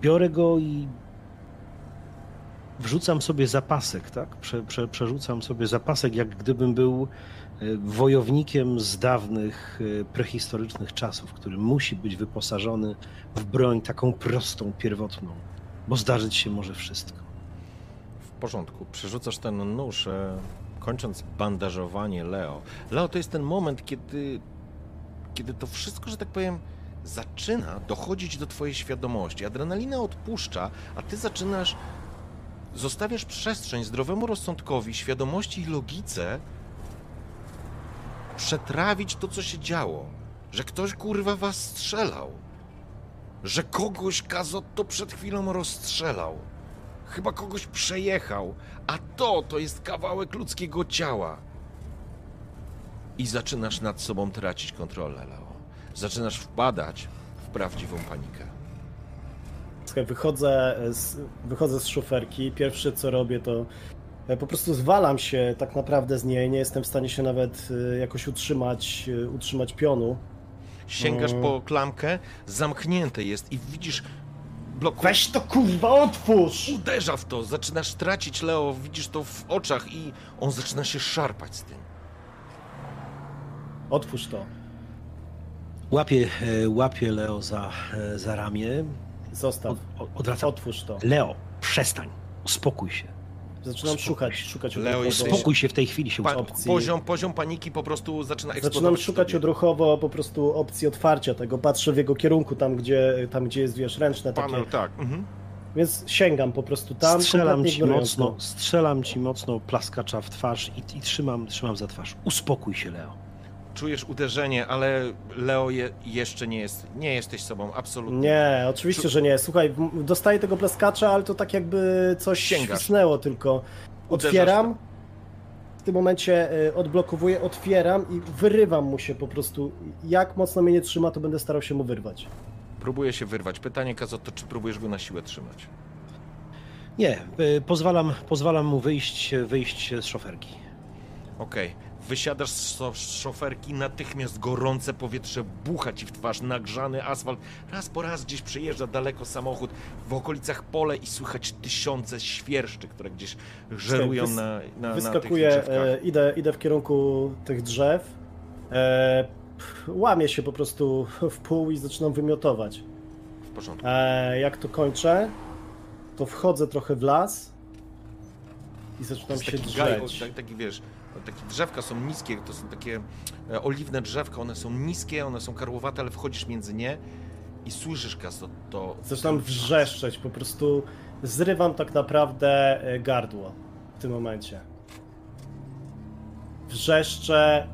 biorę go i wrzucam sobie zapasek, tak? Prze, prze, przerzucam sobie zapasek, jak gdybym był e, wojownikiem z dawnych e, prehistorycznych czasów, który musi być wyposażony w broń taką prostą, pierwotną, bo zdarzyć się może wszystko. W porządku, przerzucasz ten nóż, e, kończąc bandażowanie Leo. Leo, to jest ten moment, kiedy, kiedy to wszystko, że tak powiem, zaczyna dochodzić do twojej świadomości. Adrenalina odpuszcza, a ty zaczynasz, zostawiasz przestrzeń zdrowemu rozsądkowi, świadomości i logice przetrawić to, co się działo. Że ktoś, kurwa, was strzelał. Że kogoś Kazotto przed chwilą rozstrzelał. Chyba kogoś przejechał, a to to jest kawałek ludzkiego ciała. I zaczynasz nad sobą tracić kontrolę, Leo. Zaczynasz wpadać w prawdziwą panikę. Wychodzę z, wychodzę z szoferki. Pierwsze co robię to e, po prostu zwalam się tak naprawdę z niej. Nie jestem w stanie się nawet e, jakoś utrzymać, e, utrzymać pionu. Sięgasz Mm. po klamkę, zamknięte jest i widzisz bloku. Weź to kurwa, otwórz! Uderza w to, zaczynasz tracić Leo, widzisz to w oczach i on zaczyna się szarpać z tym. Otwórz to. Łapię, e, łapię Leo za, e, za ramię, Zostaw. od, od, odwracam. Otwórz to. Leo, przestań, uspokój się. Zaczynam Spokój. szukać, szukać Leo, odruchowo. Uspokój się w tej chwili się Pa- opcji. poziom, poziom paniki po prostu zaczyna eksplodować. Zaczynam szukać odruchowo po prostu opcji otwarcia tego. Patrzę w jego kierunku, tam gdzie, tam, gdzie jest, wiesz, ręczne takie. Panel, tak. Mhm. Więc sięgam po prostu tam, strzelam ci mocno, strzelam ci mocno plaskacza w twarz i, i trzymam, trzymam za twarz. Uspokój się, Leo. Czujesz uderzenie, ale Leo je, jeszcze nie jest, nie jesteś sobą, absolutnie. Nie, oczywiście, Czu- że nie. Słuchaj, dostaję tego plaskacza, ale to tak jakby coś Sięgasz. świsnęło tylko. Uderzasz Otwieram. W tym momencie y, odblokowuję, otwieram i wyrywam mu się po prostu. Jak mocno mnie nie trzyma, to będę starał się mu wyrwać. Próbuję się wyrwać. Pytanie, Kazo, to czy próbujesz go na siłę trzymać? Nie, y, pozwalam, pozwalam mu wyjść, wyjść z szoferki. Okej. Wysiadasz z szo- z szoferki, natychmiast gorące powietrze bucha ci w twarz, nagrzany asfalt. Raz po raz gdzieś przejeżdża daleko samochód, w okolicach pole i słychać tysiące świerszczy, które gdzieś żerują wys- na, na, na Wyskakuję, tych drzewkach. e, idę, idę w kierunku tych drzew. E, łamię się po prostu w pół i zaczynam wymiotować. W porządku. E, jak to kończę, to wchodzę trochę w las i zaczynam się taki gaj, drzeć. o, tak- taki wiesz, takie drzewka są niskie, to są takie e, oliwne drzewka, one są niskie, one są karłowate, ale wchodzisz między nie i słyszysz Kazo, to... Zaczynam wrzeszczeć, po prostu zrywam tak naprawdę e, gardło w tym momencie. Wrzeszczę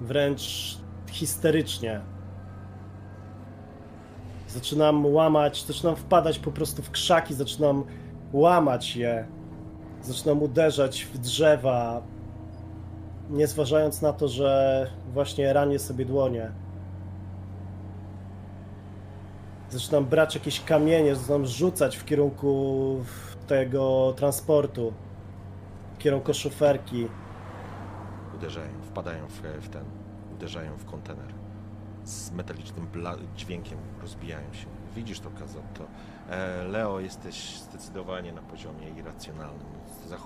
wręcz histerycznie. Zaczynam łamać, zaczynam wpadać po prostu w krzaki, zaczynam łamać je. Zaczynam uderzać w drzewa, nie zważając na to, że właśnie ranię sobie dłonie. Zaczynam brać jakieś kamienie, zaczynam rzucać w kierunku tego transportu, w kierunku szoferki. uderzają, wpadają w, w ten, uderzają w kontener. Z metalicznym dźwiękiem rozbijają się. Widzisz to, Kazo, to e, Leo, jesteś zdecydowanie na poziomie irracjonalnym.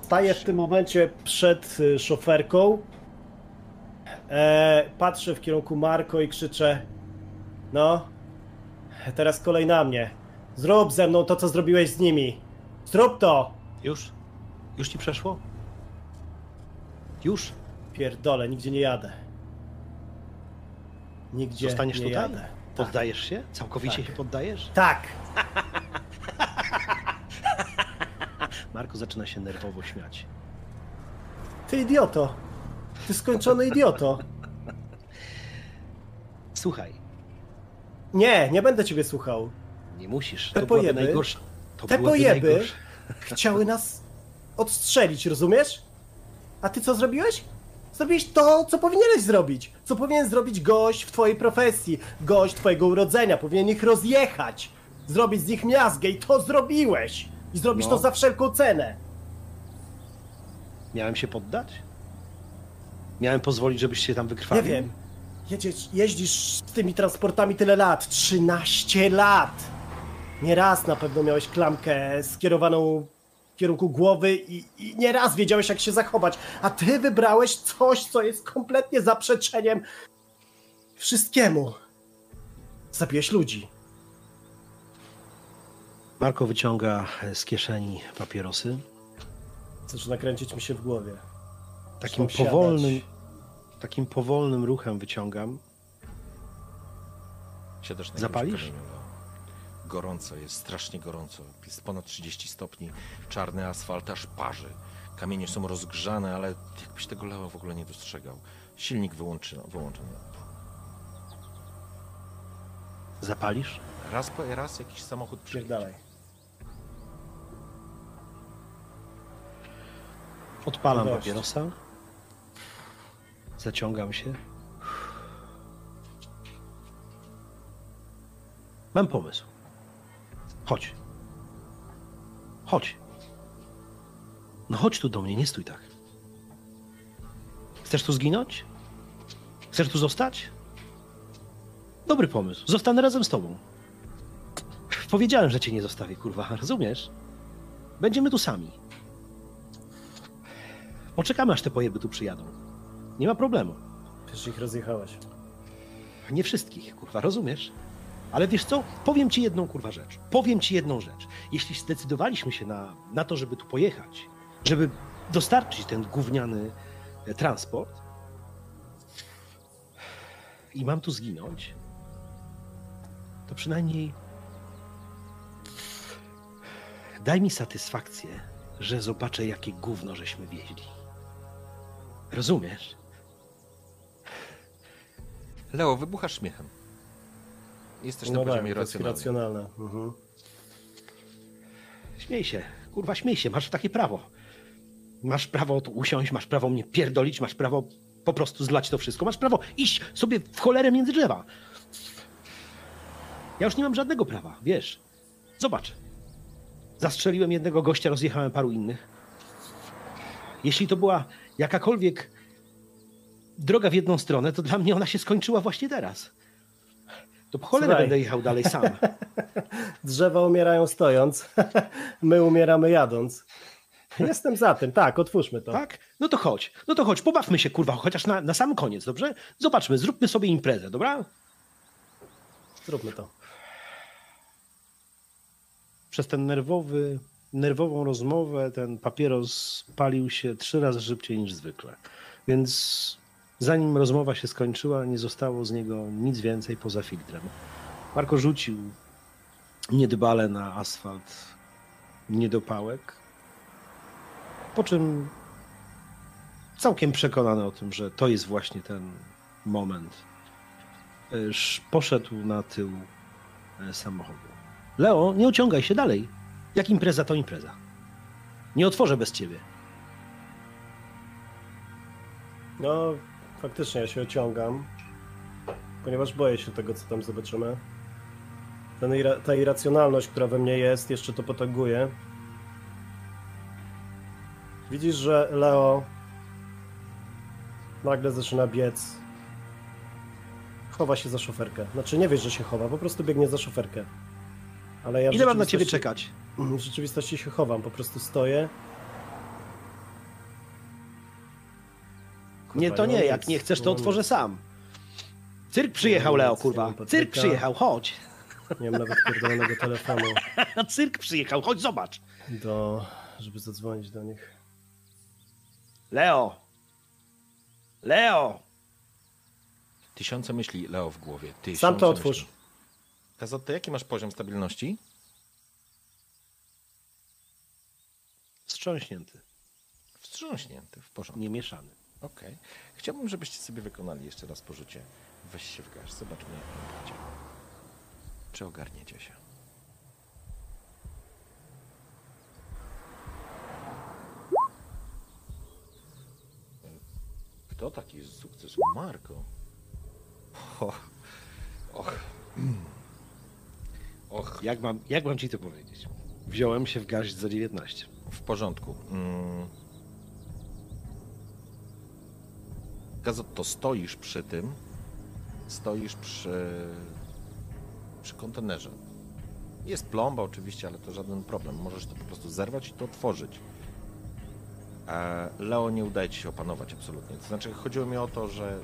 Staję w tym momencie przed y, szoferką. E, patrzę w kierunku Marko i krzyczę: No, teraz kolej na mnie. Zrób ze mną to, co zrobiłeś z nimi. Zrób to! Już? Już ci przeszło? Już? Pierdolę, nigdzie nie jadę. Nigdzie Zostaniesz nie tutaj? jadę. Poddajesz się? Całkowicie Tak. się poddajesz? Tak! *laughs* Marko zaczyna się nerwowo śmiać. Ty idioto! Ty skończony idioto! Słuchaj, Nie, nie będę ciebie słuchał. nie musisz. Te To pojeby- najgorsza. To Te pojeby najgorsza. chciały nas odstrzelić, rozumiesz? A ty co zrobiłeś? Zrobiłeś to, co powinieneś zrobić. Co powinien zrobić gość w twojej profesji, gość twojego urodzenia. Powinien ich rozjechać, zrobić z nich miazgę i to zrobiłeś. I zrobisz No. to za wszelką cenę. Miałem się poddać? Miałem pozwolić, żebyś się tam Nie wykrwawił? wiem. Jedziesz, jeździsz z tymi transportami tyle lat. 13 lat! Nieraz na pewno miałeś klamkę skierowaną w kierunku głowy i, i nieraz wiedziałeś, jak się zachować. A ty wybrałeś coś, co jest kompletnie zaprzeczeniem wszystkiemu. Zabiłeś ludzi. Marko wyciąga z kieszeni papierosy. Zaczyna kręcić mi się w głowie. Takim powolnym, siadać. takim powolnym ruchem wyciągam. Siadasz na Zapalisz? kamieniu, no. Gorąco, jest strasznie gorąco. Jest ponad 30 stopni, czarny asfalt aż parzy. Kamienie są rozgrzane, ale jakbyś tego Leo w ogóle nie dostrzegał. Silnik wyłączy, wyłączony. Zapalisz? Raz po raz jakiś samochód przyjedzie. Pierdalaj. Odpalam Dość. papierosa. Zaciągam się. Mam pomysł. Chodź. Chodź. No chodź tu do mnie, nie stój tak. Chcesz tu zginąć? Chcesz tu zostać? Dobry pomysł. Zostanę razem z tobą. Powiedziałem, że cię nie zostawię, kurwa. Rozumiesz? Będziemy tu sami. Poczekamy, aż te pojeby tu przyjadą. Nie ma problemu. Przecież ich rozjechałeś. Nie wszystkich, kurwa, rozumiesz? Ale wiesz co? Powiem ci jedną, kurwa, rzecz. Powiem ci jedną rzecz. Jeśli zdecydowaliśmy się na, na to, żeby tu pojechać, żeby dostarczyć ten gówniany e, transport i mam tu zginąć, to przynajmniej daj mi satysfakcję, że zobaczę, jakie gówno żeśmy wieźli. Rozumiesz? Leo, wybuchasz śmiechem. Jesteś na No tak, poziomie jest racjonalnym. Mhm. Śmiej się, kurwa, śmiej się, masz takie prawo. Masz prawo tu usiąść, masz prawo mnie pierdolić, masz prawo po prostu zlać to wszystko. Masz prawo iść sobie w cholerę między drzewa. Ja już nie mam żadnego prawa, wiesz. Zobacz. Zastrzeliłem jednego gościa, rozjechałem paru innych. Jeśli to była jakakolwiek droga w jedną stronę, to dla mnie ona się skończyła właśnie teraz. To po cholerę Słuchaj. będę jechał dalej sam. *laughs* Drzewa umierają stojąc, *laughs* my umieramy jadąc. Jestem za tym, tak, otwórzmy to. Tak? No to chodź, no to chodź, pobawmy się, kurwa, chociaż na, na sam koniec, dobrze? Zobaczmy, zróbmy sobie imprezę, dobra? Zróbmy to. Przez ten nerwowy, nerwową rozmowę ten papieros palił się trzy razy szybciej niż zwykle. Więc zanim rozmowa się skończyła, nie zostało z niego nic więcej poza filtrem. Marko rzucił niedbale na asfalt niedopałek, po czym całkiem przekonany o tym, że to jest właśnie ten moment, ż poszedł na tył e, samochodu. Leo, nie ociągaj się dalej. Jak impreza, to impreza. Nie otworzę bez ciebie. No, faktycznie ja się ociągam, ponieważ boję się tego, co tam zobaczymy. Ten, ta irracjonalność, która we mnie jest, jeszcze to potęguje. Widzisz, że Leo nagle zaczyna biec. Chowa się za szoferkę. Znaczy nie wiesz, że się chowa, po prostu biegnie za szoferkę. Ale ja Ile mam na ciebie czekać? W rzeczywistości się chowam, po prostu stoję. Kurwa, Nie, to nie. Jak nie chcesz, to otworzę sam. Cyrk przyjechał, Leo, kurwa. Cyrk przyjechał, chodź. Nie mam nawet pierdolonego telefonu *laughs* Cyrk przyjechał, chodź, zobacz. do, żeby zadzwonić do nich. Leo. Leo. Tysiące myśli, Leo, w głowie. Tysiące Sam to otwórz. Myśli. Kazotto, jaki masz poziom stabilności? Wstrząśnięty, Wstrząśnięty, w porządku. niemieszany. Okej. Chciałbym, żebyście sobie wykonali jeszcze raz porzucie. Weź się w garść, zobaczmy jak wam będzie. Czy ogarniecie się? Kto taki sukces? Marko. Och. Och. Och. Jak mam, jak mam ci to powiedzieć? Wziąłem się w garść za 19. W porządku. Mm. Gazotto, stoisz przy tym. Stoisz przy. przy kontenerze. Jest plomba oczywiście, ale to żaden problem. Możesz to po prostu zerwać i to otworzyć. E, Leo nie udaje ci się opanować absolutnie. To znaczy, chodziło mi o to, że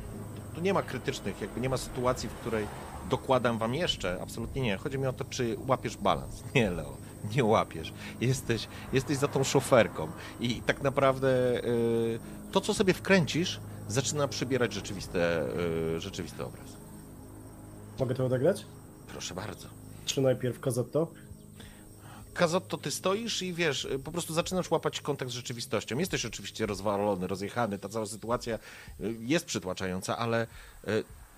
tu nie ma krytycznych, jakby nie ma sytuacji, w której dokładam wam jeszcze. Absolutnie nie. Chodzi mi o to, czy łapiesz balans. *laughs* Nie, Leo, *laughs* nie łapiesz. Jesteś, jesteś za tą szoferką i tak naprawdę y, to, co sobie wkręcisz, zaczyna przybierać rzeczywiste, y, rzeczywisty obraz. Mogę to odegrać? Proszę bardzo. Czy najpierw Kazotto? Kazotto, ty stoisz i wiesz, y, po prostu zaczynasz łapać kontakt z rzeczywistością. Jesteś oczywiście rozwalony, rozjechany, ta cała sytuacja jest przytłaczająca, ale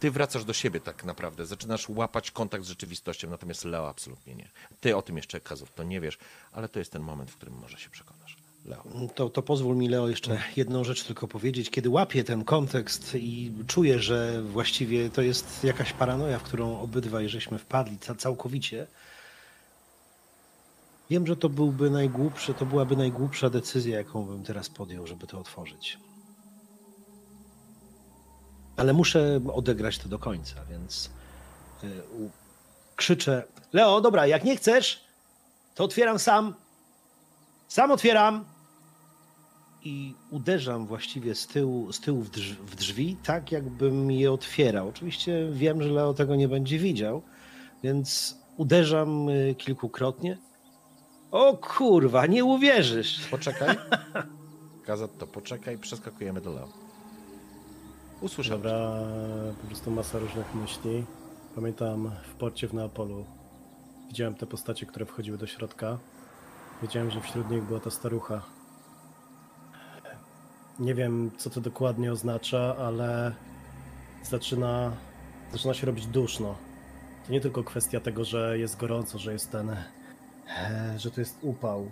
ty wracasz do siebie tak naprawdę. Zaczynasz łapać kontakt z rzeczywistością, natomiast Leo absolutnie nie. Ty o tym jeszcze, Kazotto, nie wiesz, ale to jest ten moment, w którym może się przekonasz. Leo. To, to pozwól mi, Leo, jeszcze jedną rzecz tylko powiedzieć. Kiedy łapię ten kontekst i czuję, że właściwie to jest jakaś paranoja, w którą obydwaj żeśmy wpadli ca- całkowicie, wiem, że to byłby najgłupszy, to byłaby najgłupsza decyzja, jaką bym teraz podjął, żeby to otworzyć. Ale muszę odegrać to do końca, więc y, krzyczę: Leo, dobra, jak nie chcesz, to otwieram sam. Sam otwieram i uderzam właściwie z tyłu, z tyłu w, w drzwi, tak jakbym je otwierał. Oczywiście wiem, że Leo tego nie będzie widział, więc uderzam y, kilkukrotnie. O kurwa, nie uwierzysz! Poczekaj. Kazotto, poczekaj, przeskakujemy do Leo. Usłyszałem. Dobra, po prostu masa różnych myśli. Pamiętam w porcie w Neapolu widziałem te postacie, które wchodziły do środka. Wiedziałem, że wśród nich była ta starucha. Nie wiem, co to dokładnie oznacza, ale zaczyna zaczyna się robić duszno. To nie tylko kwestia tego, że jest gorąco, że jest ten, e, że to jest upał,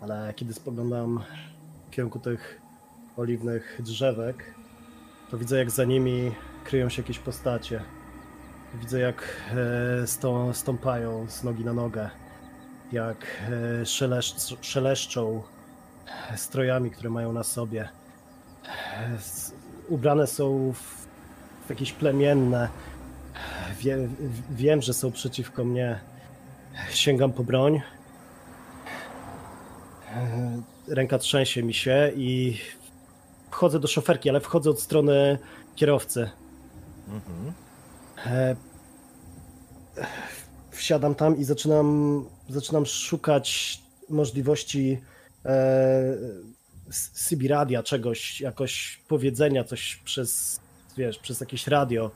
ale kiedy spoglądam w kierunku tych oliwnych drzewek, to widzę jak za nimi kryją się jakieś postacie. Widzę jak e, stą, stąpają z nogi na nogę, jak e, szelesz, szeleszczą strojami, które mają na sobie. E, Ubrane są w, w jakieś plemienne. Wie, wiem, że są przeciwko mnie. Sięgam po broń. E, Ręka trzęsie mi się i wchodzę do szoferki, ale wchodzę od strony kierowcy. Mhm. E, Wsiadam tam i zaczynam, zaczynam szukać możliwości e, czegoś, jakoś powiedzenia, coś przez, wiesz, przez jakieś radio.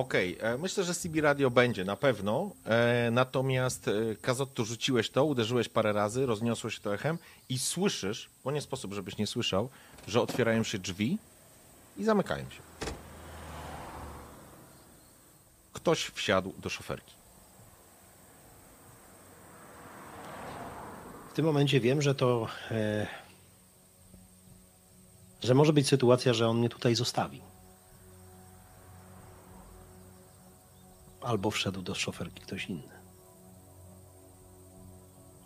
Okej, e, myślę, że CB Radio będzie na pewno. E, natomiast e, Kazotto rzuciłeś to, uderzyłeś parę razy, rozniosło się to echem i słyszysz, bo nie sposób, żebyś nie słyszał, że otwierają się drzwi i zamykają się. Ktoś wsiadł do szoferki. W tym momencie wiem, że to. Że może być sytuacja, że on mnie tutaj zostawił. Albo wszedł do szoferki ktoś inny.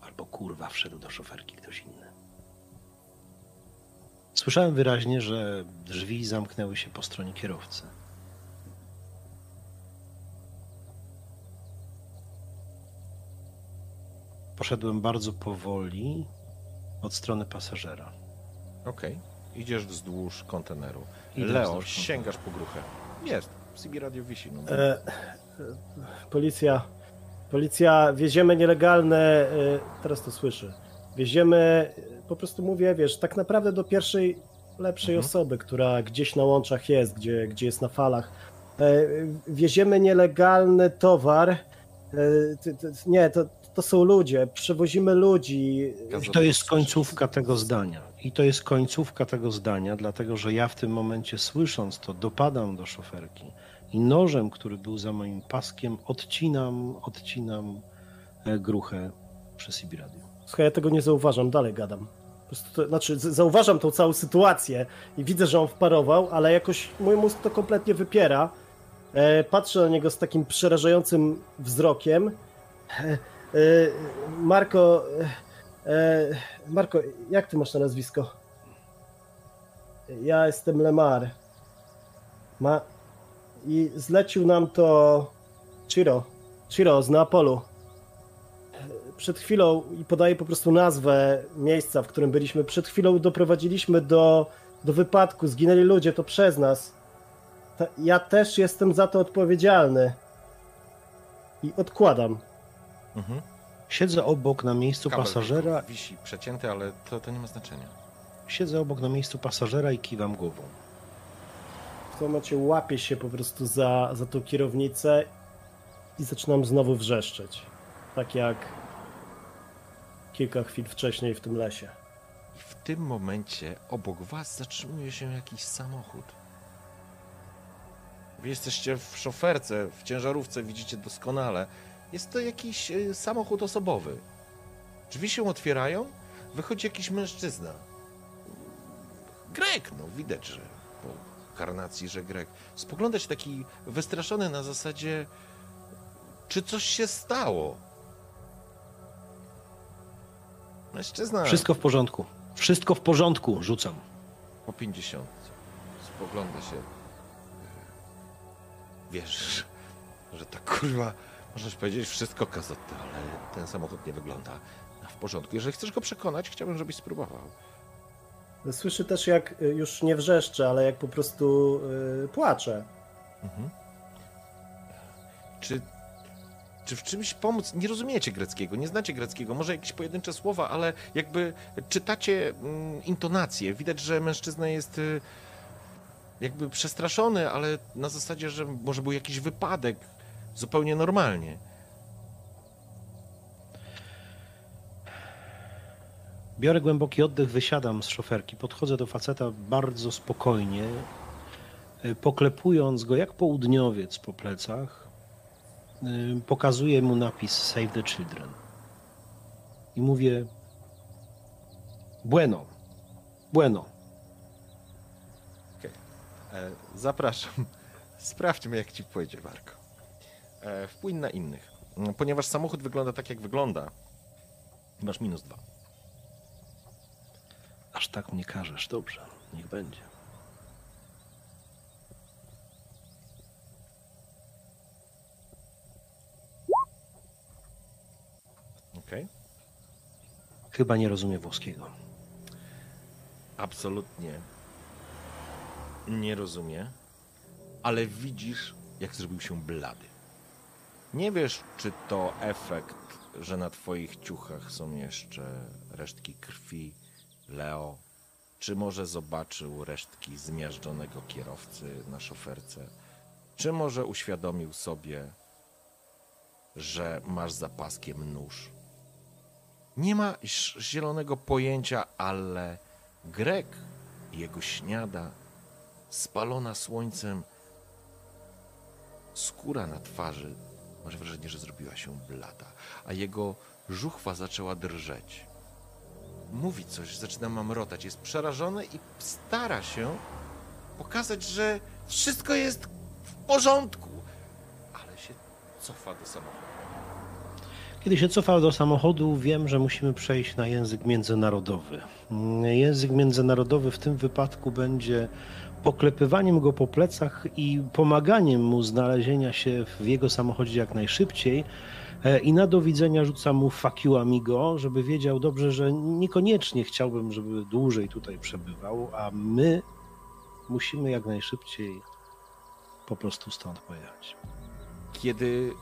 Albo kurwa wszedł do szoferki ktoś inny. Słyszałem wyraźnie, że drzwi zamknęły się po stronie kierowcy. Poszedłem bardzo powoli od strony pasażera. Okej, idziesz wzdłuż konteneru. Idę Leo, wzdłuż sięgasz po gruchę. Jest, CB Radio wisi. No. E, policja, policja, wieziemy nielegalne, e, teraz to słyszę, wieziemy, e, po prostu mówię, wiesz, tak naprawdę do pierwszej, lepszej Mhm. osoby, która gdzieś na łączach jest, gdzie, gdzie jest na falach. E, wieziemy nielegalny towar, nie, to, to są ludzie, przewozimy ludzi, I to jest końcówka tego zdania. I to jest końcówka tego zdania, dlatego że ja w tym momencie słysząc to dopadam do szoferki i nożem, który był za moim paskiem, odcinam, odcinam e, gruchę przy CB Radio. Słuchaj, ja tego nie zauważam, dalej gadam. Po prostu to, znaczy, zauważam tą całą sytuację i widzę, że on wparował, ale jakoś mój mózg to kompletnie wypiera. E, patrzę na niego z takim przerażającym wzrokiem. E, e, Marko, e, e, Marko, jak ty masz na nazwisko? Ja jestem Lemar. Ma... I zlecił nam to Chiro. Chiro z Neapolu przed chwilą i podaję po prostu nazwę miejsca, w którym byliśmy. Przed chwilą doprowadziliśmy do, do wypadku, zginęli ludzie, to przez nas. Ta, ja też jestem za to odpowiedzialny. I odkładam. Mhm. Siedzę obok na miejscu Kabel pasażera, Wisi przecięty, ale to, to nie ma znaczenia. siedzę obok na miejscu pasażera i kiwam głową. W tym momencie łapię się po prostu za, za tą kierownicę i zaczynam znowu wrzeszczeć. Tak jak kilka chwil wcześniej w tym lesie. I w tym momencie obok was zatrzymuje się jakiś samochód. Wy jesteście w szoferce, w ciężarówce, widzicie doskonale. Jest to jakiś e, samochód osobowy. Drzwi się otwierają, wychodzi jakiś mężczyzna. Grek, no widać, że karnacji, że Grek. Spogląda się taki wystraszony na zasadzie, czy coś się stało. Mężczyzna. Wszystko w porządku. Wszystko w porządku, rzucam. Po 50. Spogląda się. Wiesz, że tak kurwa, możesz powiedzieć wszystko kazotto, ale ten samochód nie wygląda w porządku. Jeżeli chcesz go przekonać, chciałbym, żebyś spróbował. Słyszy też jak y, już nie wrzeszczę, ale jak po prostu y, płaczę. Mhm. Czy, czy w czymś pomóc? Nie rozumiecie greckiego, nie znacie greckiego, może jakieś pojedyncze słowa, ale jakby czytacie mm, intonację. Widać, że mężczyzna jest y, jakby przestraszony, ale na zasadzie, że może był jakiś wypadek zupełnie normalnie. Biorę głęboki oddech, wysiadam z szoferki, podchodzę do faceta bardzo spokojnie. e, poklepując go jak południowiec po plecach, y, pokazuję mu napis Save the Children. I mówię: Bueno, bueno. E, zapraszam. *laughs* Sprawdźmy, jak ci pójdzie, Marko. E, wpłyń na innych. Ponieważ samochód wygląda tak, jak wygląda, masz minus dwa. Aż tak mnie każesz. Dobrze, niech będzie. Okej? Chyba nie rozumie włoskiego. Absolutnie nie rozumie, ale widzisz, jak zrobił się blady. Nie wiesz, czy to efekt, że na twoich ciuchach są jeszcze resztki krwi Leo, czy może zobaczył resztki zmiażdżonego kierowcy na szoferce, czy może uświadomił sobie, że masz za paskiem nóż. Nie ma zielonego pojęcia, ale Grek jego śniada, spalona słońcem, skóra na twarzy, masz wrażenie, że zrobiła się blada, a jego żuchwa zaczęła drżeć. Mówi coś, zaczyna mamrotać, jest przerażony i stara się pokazać, że wszystko jest w porządku, ale się cofa do samochodu. Kiedy się cofał do samochodu, wiem, że musimy przejść na język międzynarodowy. Język międzynarodowy w tym wypadku będzie poklepywaniem go po plecach i pomaganiem mu znalezienia się w jego samochodzie jak najszybciej. E, I na do widzenia rzucam mu fuck you amigo, żeby wiedział dobrze, że niekoniecznie chciałbym, żeby dłużej tutaj przebywał, a my musimy jak najszybciej po prostu stąd pojechać. Kiedy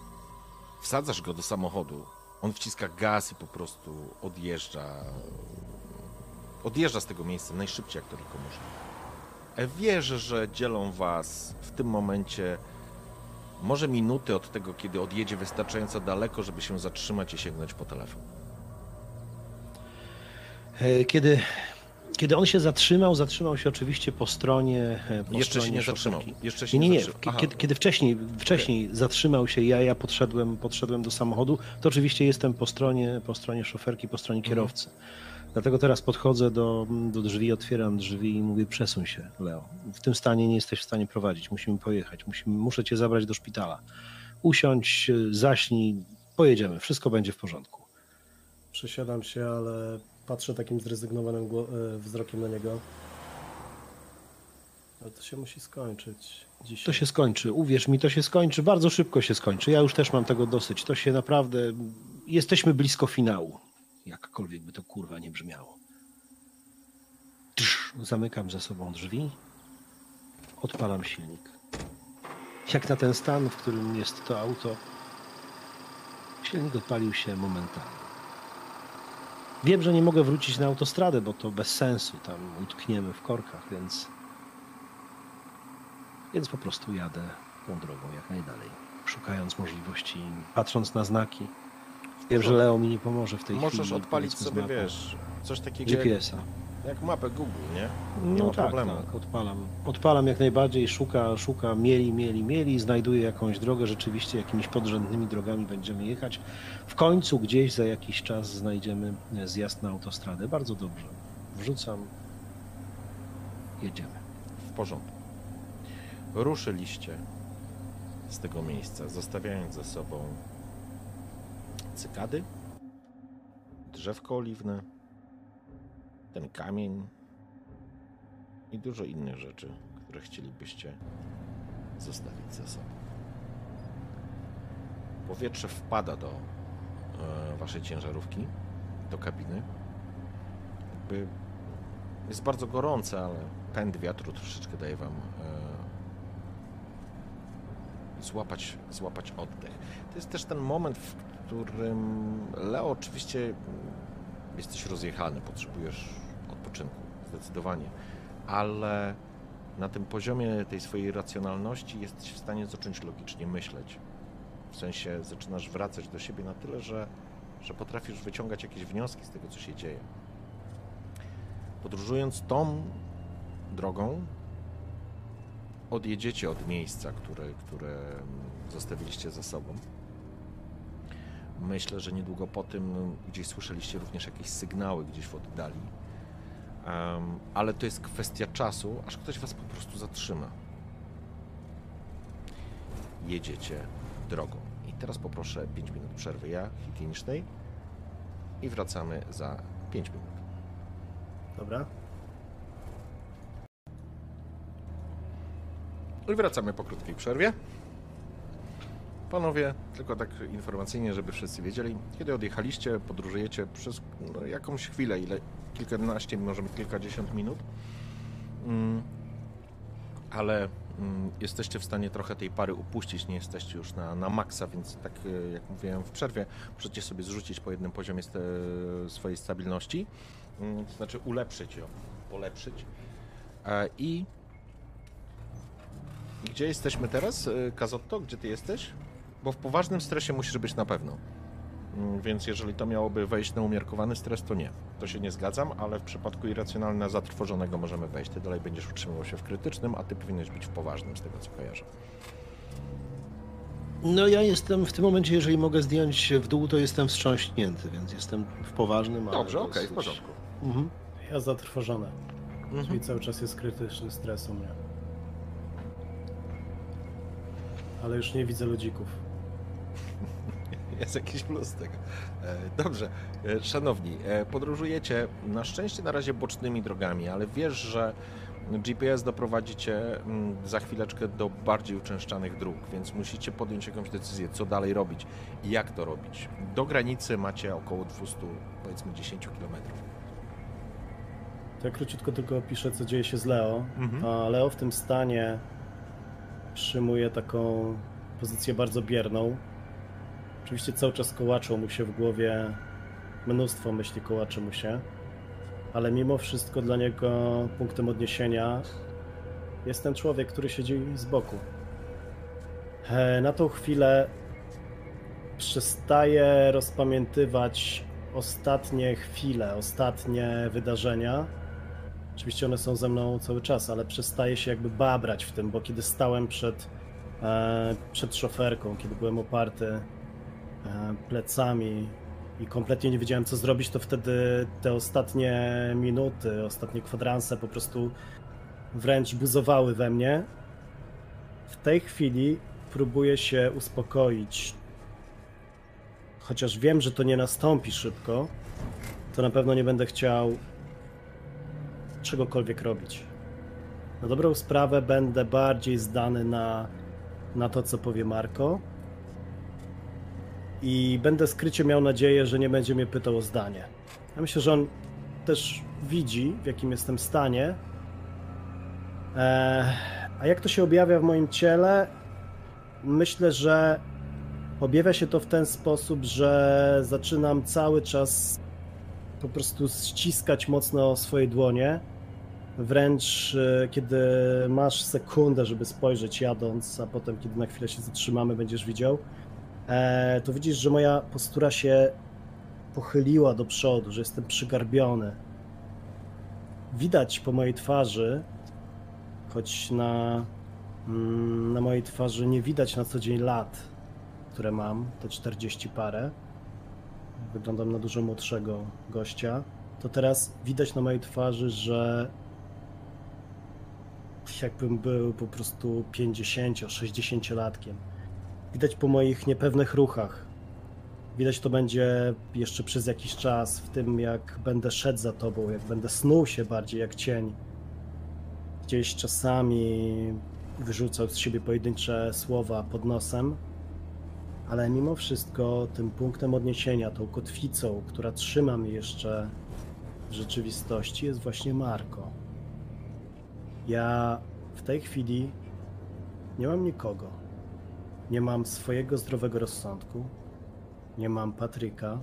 wsadzasz go do samochodu, on wciska gaz i po prostu odjeżdża. Odjeżdża z tego miejsca najszybciej, jak to tylko może. E, Wierzę, że dzielą was w tym momencie może minuty od tego, kiedy odjedzie wystarczająco daleko, żeby się zatrzymać i sięgnąć po telefon. E, Kiedy, kiedy on się zatrzymał, zatrzymał się oczywiście po stronie. e, Po Jeszcze się stronie nie zatrzymał. szoferki. Jeszcze się Nie, nie nie, nie. zatrzymał. Aha. Kiedy, kiedy wcześniej, wcześniej zatrzymał się ja, ja podszedłem, podszedłem do samochodu, to oczywiście jestem po stronie, po stronie szoferki, po stronie Mhm. Dlatego teraz podchodzę do, do drzwi, otwieram drzwi i mówię: przesuń się, Leo. W tym stanie nie jesteś w stanie prowadzić. Musimy pojechać. Musimy, muszę cię zabrać do szpitala. Usiądź, zaśnij, pojedziemy. Wszystko będzie w porządku. Przesiadam się, ale patrzę takim zrezygnowanym e, wzrokiem na niego. Ale to się musi skończyć dzisiaj. To się skończy, uwierz mi, to się skończy, bardzo szybko się skończy. Ja już też mam tego dosyć. To się naprawdę. Jesteśmy blisko finału. Jakkolwiek by to kurwa nie brzmiało. Zamykam za sobą drzwi, odpalam silnik. Jak na ten stan, w którym jest to auto, silnik odpalił się momentalnie. Wiem, że nie mogę wrócić na autostradę, bo to bez sensu. Tam utkniemy w korkach, więc więc po prostu jadę tą drogą jak najdalej, szukając możliwości, patrząc na znaki. Wiem, że Leo mi nie pomoże w tej chwili. Możesz odpalić powiedzmy, z sobie, mapą. wiesz, coś takiego jak, GPS-a. jak mapę Google, nie? Nie No ma tak, problemu. tak, odpalam. Odpalam jak najbardziej, szuka, szuka, mieli, mieli, mieli, znajduje jakąś drogę, rzeczywiście jakimiś podrzędnymi drogami będziemy jechać. W końcu gdzieś za jakiś czas znajdziemy e, zjazd na autostradę. Bardzo dobrze. Wrzucam, jedziemy. W porządku. Ruszyliście z tego miejsca, zostawiając za sobą cykady, drzewko oliwne, ten kamień i dużo innych rzeczy, które chcielibyście zostawić za sobą. Powietrze wpada do e, waszej ciężarówki, do kabiny. Jakby jest bardzo gorące, ale pęd wiatru troszeczkę daje wam e, złapać, złapać oddech. To jest też ten moment, w którym Leo oczywiście jesteś rozjechany, potrzebujesz odpoczynku, zdecydowanie, ale na tym poziomie tej swojej racjonalności jesteś w stanie zacząć logicznie myśleć. W sensie zaczynasz wracać do siebie na tyle, że, że potrafisz wyciągać jakieś wnioski z tego, co się dzieje. Podróżując tą drogą, odjedziecie od miejsca, które, które zostawiliście za sobą, myślę, że niedługo po tym no, gdzieś słyszeliście również jakieś sygnały gdzieś w oddali. Em, ale to jest kwestia czasu, aż ktoś was po prostu zatrzyma. Jedziecie drogą. I teraz poproszę 5 minut przerwy ja higienicznej i wracamy za 5 minut. Dobra. I wracamy po krótkiej przerwie. Panowie, tylko tak informacyjnie, żeby wszyscy wiedzieli, kiedy odjechaliście, podróżujecie przez no, jakąś chwilę, ile kilkanaście, może kilkadziesiąt minut, mm, ale mm, jesteście w stanie trochę tej pary upuścić, nie jesteście już na, na maksa, więc tak e, jak mówiłem w przerwie, możecie sobie zrzucić po jednym poziomie swojej stabilności, mm, to znaczy ulepszyć ją, polepszyć. E, i gdzie jesteśmy teraz, y, Kazotto? Gdzie ty jesteś? Bo w poważnym stresie musisz być na pewno. Mm, Więc jeżeli to miałoby wejść na umiarkowany stres, to nie. To się nie zgadzam, ale w przypadku irracjonalna zatrwożonego możemy wejść. Ty dalej będziesz utrzymywał się w krytycznym, a ty powinieneś być w poważnym, z tego co kojarzę. No ja jestem w tym momencie, jeżeli mogę zdjąć w dół, to jestem wstrząśnięty, więc jestem w poważnym. ale Dobrze, okej, w dosyć- porządku. Mhm. Ja zatrwożony. Mhm. Czyli cały czas jest krytyczny stres u mnie. Ale już nie widzę ludzików. *laughs* Jest jakiś plus tego. E, Dobrze, E, szanowni, e, podróżujecie na szczęście na razie bocznymi drogami, ale wiesz, że GPS doprowadzi cię mm, za chwileczkę do bardziej uczęszczanych dróg, więc musicie podjąć jakąś decyzję, co dalej robić i jak to robić. Do granicy macie około 200, powiedzmy 10 kilometrów. To ja króciutko tylko opiszę, co dzieje się z Leo. Mhm. A Leo w tym stanie przyjmuje taką pozycję bardzo bierną. Oczywiście cały czas kołaczą mu się w głowie, mnóstwo myśli kołaczy mu się, ale mimo wszystko dla niego punktem odniesienia jest ten człowiek, który siedzi z boku. E, Na tą chwilę przestaje rozpamiętywać ostatnie chwile, ostatnie wydarzenia. Oczywiście one są ze mną cały czas, ale przestaje się jakby babrać w tym, bo kiedy stałem przed, e, przed szoferką, kiedy byłem oparty plecami i kompletnie nie wiedziałem co zrobić, to wtedy te ostatnie minuty, ostatnie kwadranse po prostu wręcz buzowały we mnie. W tej chwili próbuję się uspokoić. Chociaż wiem, że to nie nastąpi szybko, to na pewno nie będę chciał czegokolwiek robić. Na dobrą sprawę będę bardziej zdany na, na to, co powie Marko. I będę skrycie miał nadzieję, że nie będzie mnie pytał o zdanie. Ja myślę, że on też widzi, w jakim jestem stanie. Eee, a jak to się objawia w moim ciele? Myślę, że objawia się to w ten sposób, że zaczynam cały czas po prostu ściskać mocno swoje dłonie. Wręcz e, kiedy masz sekundę, żeby spojrzeć jadąc, a potem kiedy na chwilę się zatrzymamy, będziesz widział, to widzisz, że moja postura się pochyliła do przodu, że jestem przygarbiony. Widać po mojej twarzy, choć na, mm, na mojej twarzy nie widać na co dzień lat, które mam, te 40 parę. Wyglądam na dużo młodszego gościa. To teraz widać na mojej twarzy, że jakbym był po prostu 50-60-latkiem. Widać po moich niepewnych ruchach. Widać to będzie jeszcze przez jakiś czas, w tym jak będę szedł za tobą, jak będę snuł się bardziej jak cień. Gdzieś czasami wyrzucał z siebie pojedyncze słowa pod nosem, ale mimo wszystko tym punktem odniesienia, tą kotwicą, która trzyma mnie jeszcze w rzeczywistości, jest właśnie Marko. Ja w tej chwili nie mam nikogo. Nie mam swojego zdrowego rozsądku. Nie mam Patryka,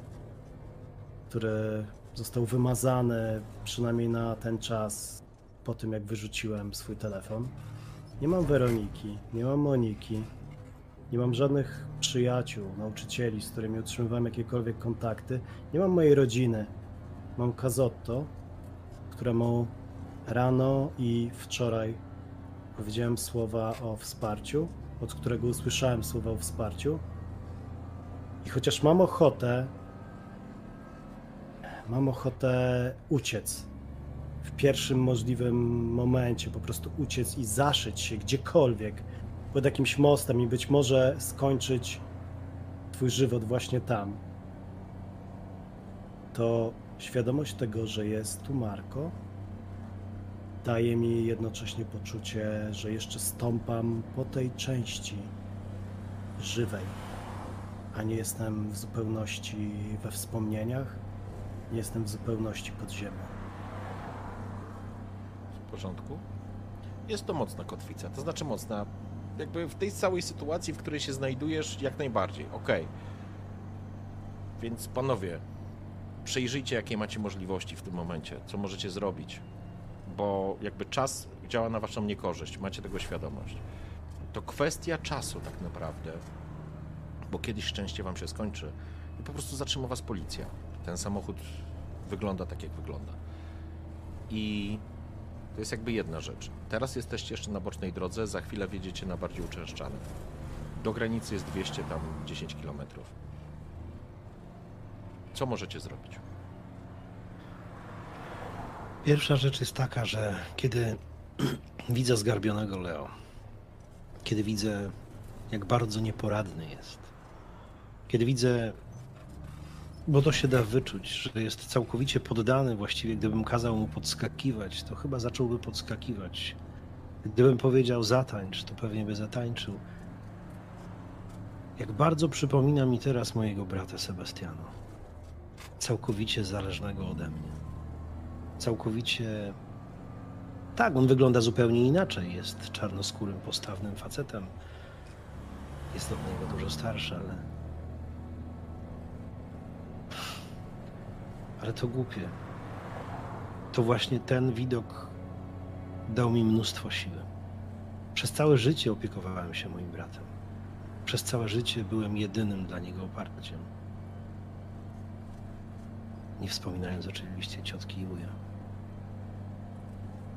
który został wymazany przynajmniej na ten czas po tym, jak wyrzuciłem swój telefon. Nie mam Weroniki, nie mam Moniki, nie mam żadnych przyjaciół, nauczycieli, z którymi utrzymywałem jakiekolwiek kontakty. Nie mam mojej rodziny. Mam Kazotto, któremu rano i wczoraj powiedziałem słowa o wsparciu, od którego usłyszałem słowa o wsparciu. I chociaż mam ochotę, mam ochotę uciec w pierwszym możliwym momencie, po prostu uciec i zaszyć się gdziekolwiek pod jakimś mostem i być może skończyć twój żywot właśnie tam. To świadomość tego, że jest tu Marko, daje mi jednocześnie poczucie, że jeszcze stąpam po tej części żywej, a nie jestem w zupełności we wspomnieniach, nie jestem w zupełności pod ziemią. W porządku? Jest to mocna kotwica, to znaczy mocna. Jakby w tej całej sytuacji, w której się znajdujesz, jak najbardziej. Okej. Więc panowie, przejrzyjcie, jakie macie możliwości w tym momencie, co możecie zrobić, bo jakby czas działa na waszą niekorzyść, macie tego świadomość. To kwestia czasu tak naprawdę, bo kiedyś szczęście wam się skończy i po prostu zatrzyma was policja. Ten samochód wygląda tak, jak wygląda. I to jest jakby jedna rzecz. Teraz jesteście jeszcze na bocznej drodze, za chwilę wjedziecie na bardziej uczęszczane. Do granicy jest 200, tam 10 kilometrów. Co możecie zrobić? Pierwsza rzecz jest taka, że kiedy *clears throat* widzę zgarbionego Leo, kiedy widzę, jak bardzo nieporadny jest, kiedy widzę, bo to się da wyczuć, że jest całkowicie poddany, właściwie gdybym kazał mu podskakiwać, to chyba zacząłby podskakiwać. Gdybym powiedział zatańcz, to pewnie by zatańczył. Jak bardzo przypomina mi teraz mojego brata Sebastiana, całkowicie zależnego ode mnie całkowicie. Tak, on wygląda zupełnie inaczej. Jest czarnoskórym, postawnym facetem. Jest od niego dużo starszy, ale. Ale to głupie. To właśnie ten widok dał mi mnóstwo siły. Przez całe życie opiekowałem się moim bratem. Przez całe życie byłem jedynym dla niego oparciem. Nie wspominając oczywiście ciotki i wuja.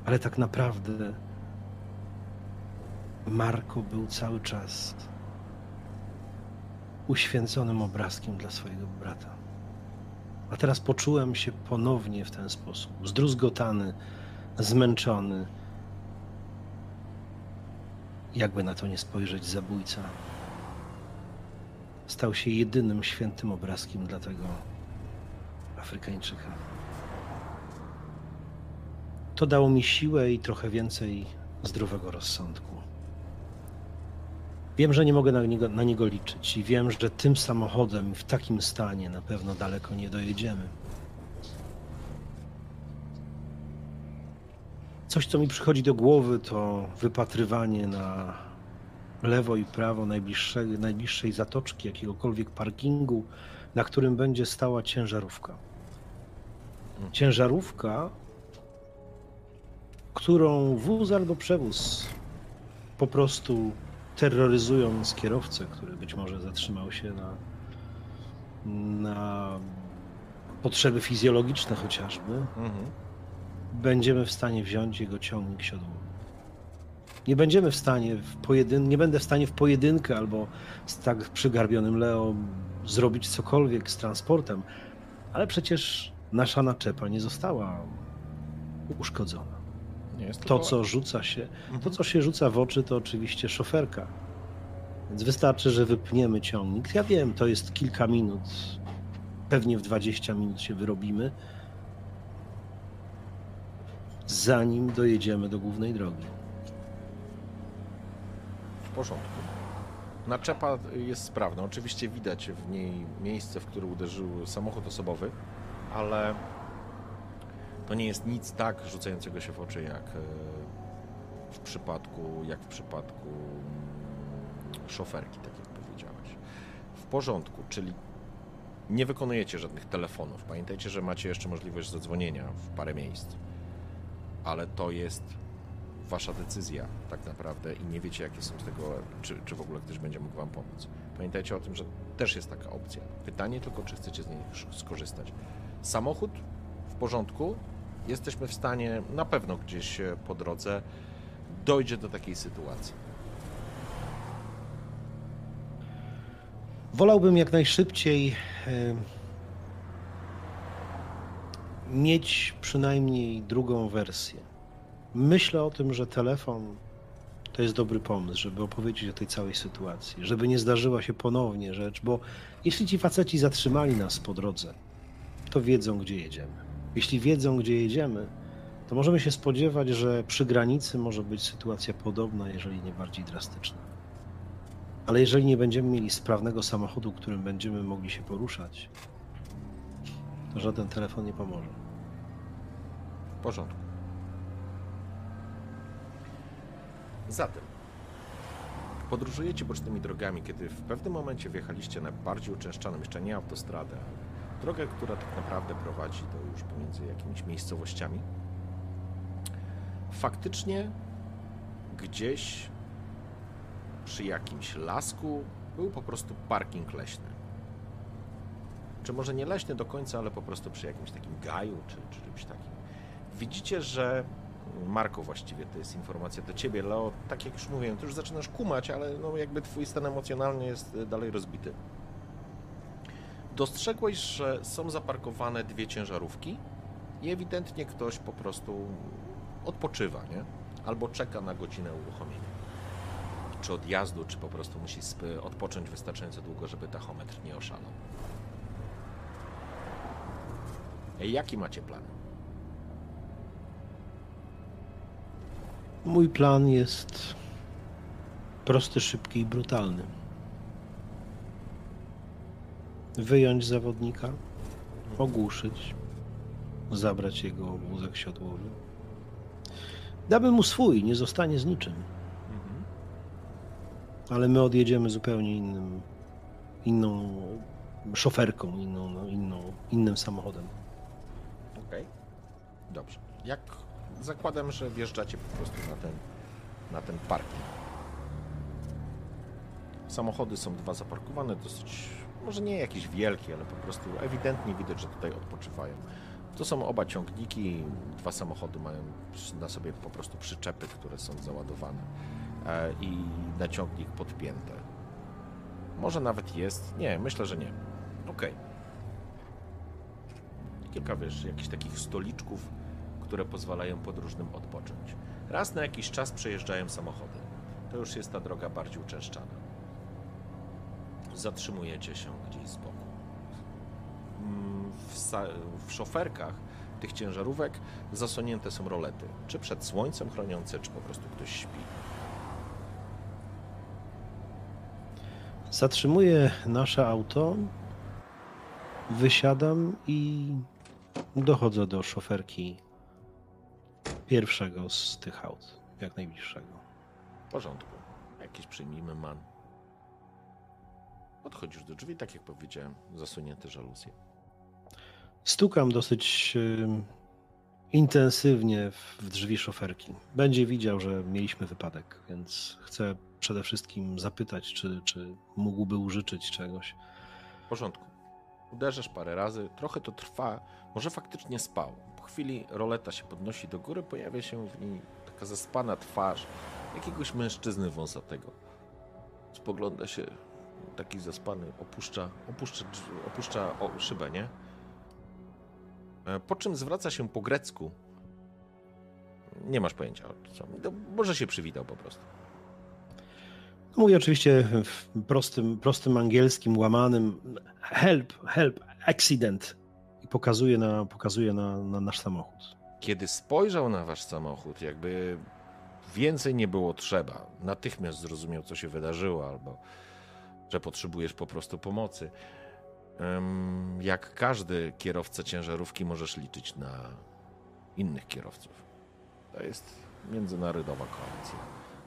Ale tak naprawdę Marko był cały czas uświęconym obrazkiem dla swojego brata. A teraz poczułem się ponownie w ten sposób, zdruzgotany, zmęczony. Jakby na to nie spojrzeć, zabójca stał się jedynym świętym obrazkiem dla tego Afrykańczyka. To dało mi siłę i trochę więcej zdrowego rozsądku. Wiem, że nie mogę na niego, na niego liczyć i wiem, że tym samochodem w takim stanie na pewno daleko nie dojedziemy. Coś, co mi przychodzi do głowy, to wypatrywanie na lewo i prawo najbliższej, najbliższej zatoczki, jakiegokolwiek parkingu, na którym będzie stała ciężarówka. Ciężarówka, którą wóz albo przewóz po prostu terroryzując kierowcę, który być może zatrzymał się na, na potrzeby fizjologiczne chociażby, Mhm. będziemy w stanie wziąć jego ciągnik siodłowy. Nie będziemy w stanie w pojedyn... nie będę w stanie w pojedynkę albo z tak przygarbionym Leo zrobić cokolwiek z transportem, ale przecież nasza naczepa nie została uszkodzona. Nie jest To, co rzuca się, to, Mhm. co się rzuca w oczy, to oczywiście szoferka. Więc wystarczy, że wypniemy ciągnik. Ja wiem, to jest kilka minut. Pewnie w 20 minut się wyrobimy. Zanim dojedziemy do głównej drogi. W porządku. Naczepa jest sprawna. Oczywiście widać w niej miejsce, w które uderzył samochód osobowy, ale to nie jest nic tak rzucającego się w oczy jak e, w przypadku, jak w przypadku mm, szoferki, tak jak powiedziałeś. W porządku, czyli nie wykonujecie żadnych telefonów. Pamiętajcie, że macie jeszcze możliwość zadzwonienia w parę miejsc. Ale to jest wasza decyzja tak naprawdę i nie wiecie, jakie są z tego, czy, czy w ogóle ktoś będzie mógł wam pomóc. Pamiętajcie o tym, że też jest taka opcja. Pytanie tylko, czy chcecie z niej skorzystać. Samochód porządku. Jesteśmy w stanie na pewno gdzieś e, po drodze dojdzie do takiej sytuacji? Wolałbym jak najszybciej e, mieć przynajmniej drugą wersję. Myślę o tym, że telefon to jest dobry pomysł, żeby opowiedzieć o tej całej sytuacji, żeby nie zdarzyła się ponownie rzecz, bo jeśli ci faceci zatrzymali nas po drodze, to wiedzą, gdzie jedziemy. Jeśli wiedzą, gdzie jedziemy, to możemy się spodziewać, że przy granicy może być sytuacja podobna, jeżeli nie bardziej drastyczna. Ale jeżeli nie będziemy mieli sprawnego samochodu, którym będziemy mogli się poruszać, to żaden telefon nie pomoże. W porządku. Zatem podróżujecie bocznymi drogami, kiedy w pewnym momencie wjechaliście na bardziej uczęszczaną, jeszcze nie autostradę, drogę, która tak naprawdę prowadzi to już pomiędzy jakimiś miejscowościami. Faktycznie gdzieś przy jakimś lasku był po prostu parking leśny. Czy może nie leśny do końca, ale po prostu przy jakimś takim gaju czy, czy czymś takim. Widzicie, że Marko właściwie to jest informacja do ciebie, Leo. Tak jak już mówiłem, ty już zaczynasz kumać, ale no jakby twój stan emocjonalny jest y, dalej rozbity. Dostrzegłeś, że są zaparkowane dwie ciężarówki i ewidentnie ktoś po prostu odpoczywa, nie? Albo czeka na godzinę uruchomienia. Czy odjazdu, czy po prostu musi odpocząć wystarczająco długo, żeby tachometr nie oszalał. Jaki macie plan? Mój plan jest prosty, szybki i brutalny. Wyjąć zawodnika, ogłuszyć, zabrać jego wózek siodłowy. Damy mu swój, nie zostanie z niczym. Ale my odjedziemy zupełnie innym, inną szoferką, inną, no, inną, innym samochodem. Okej. Dobrze. Jak zakładam, że wjeżdżacie po prostu na ten, na ten parking. Samochody są dwa zaparkowane, dosyć, może nie jakieś wielkie, ale po prostu ewidentnie widać, że tutaj odpoczywają. To są oba ciągniki, dwa samochody mają na sobie po prostu przyczepy, które są załadowane e, i na ciągnik podpięte. Może nawet jest, nie, myślę, że nie. Okej. Kilka, wiesz, jakichś takich stoliczków, które pozwalają podróżnym odpocząć. Raz na jakiś czas przejeżdżają samochody. To już jest ta droga bardziej uczęszczana. Zatrzymujecie się gdzieś z boku. Mm, W, w szoferkach tych ciężarówek zasłonięte są rolety. Czy przed słońcem chroniące, czy po prostu ktoś śpi. Zatrzymuję nasze auto, wysiadam i dochodzę do szoferki pierwszego z tych aut, jak najbliższego. W porządku. Jakiś przyjmijmy man. Podchodzisz do drzwi, tak jak powiedziałem, zasunięte żaluzje. Stukam dosyć intensywnie w w drzwi szoferki. Będzie widział, że mieliśmy wypadek, więc chcę przede wszystkim zapytać, czy, czy mógłby użyczyć czegoś. W porządku. Uderzysz parę razy, trochę to trwa. Może faktycznie spał. Po chwili roleta się podnosi do góry, pojawia się w niej taka zaspana twarz jakiegoś mężczyzny wąsatego. Spogląda się, taki zaspany, opuszcza, opuszcza, opuszcza o, szybę, nie? E, Po czym zwraca się po grecku. Nie masz pojęcia o co. No, Może się przywitał po prostu. Mówię oczywiście w prostym, prostym angielskim, łamanym help, help, accident i pokazuje na, pokazuje na, na nasz samochód. Kiedy spojrzał na wasz samochód, jakby więcej nie było trzeba, natychmiast zrozumiał, co się wydarzyło, albo że potrzebujesz po prostu pomocy. Jak każdy kierowca ciężarówki, możesz liczyć na innych kierowców. To jest międzynarodowa koalicja.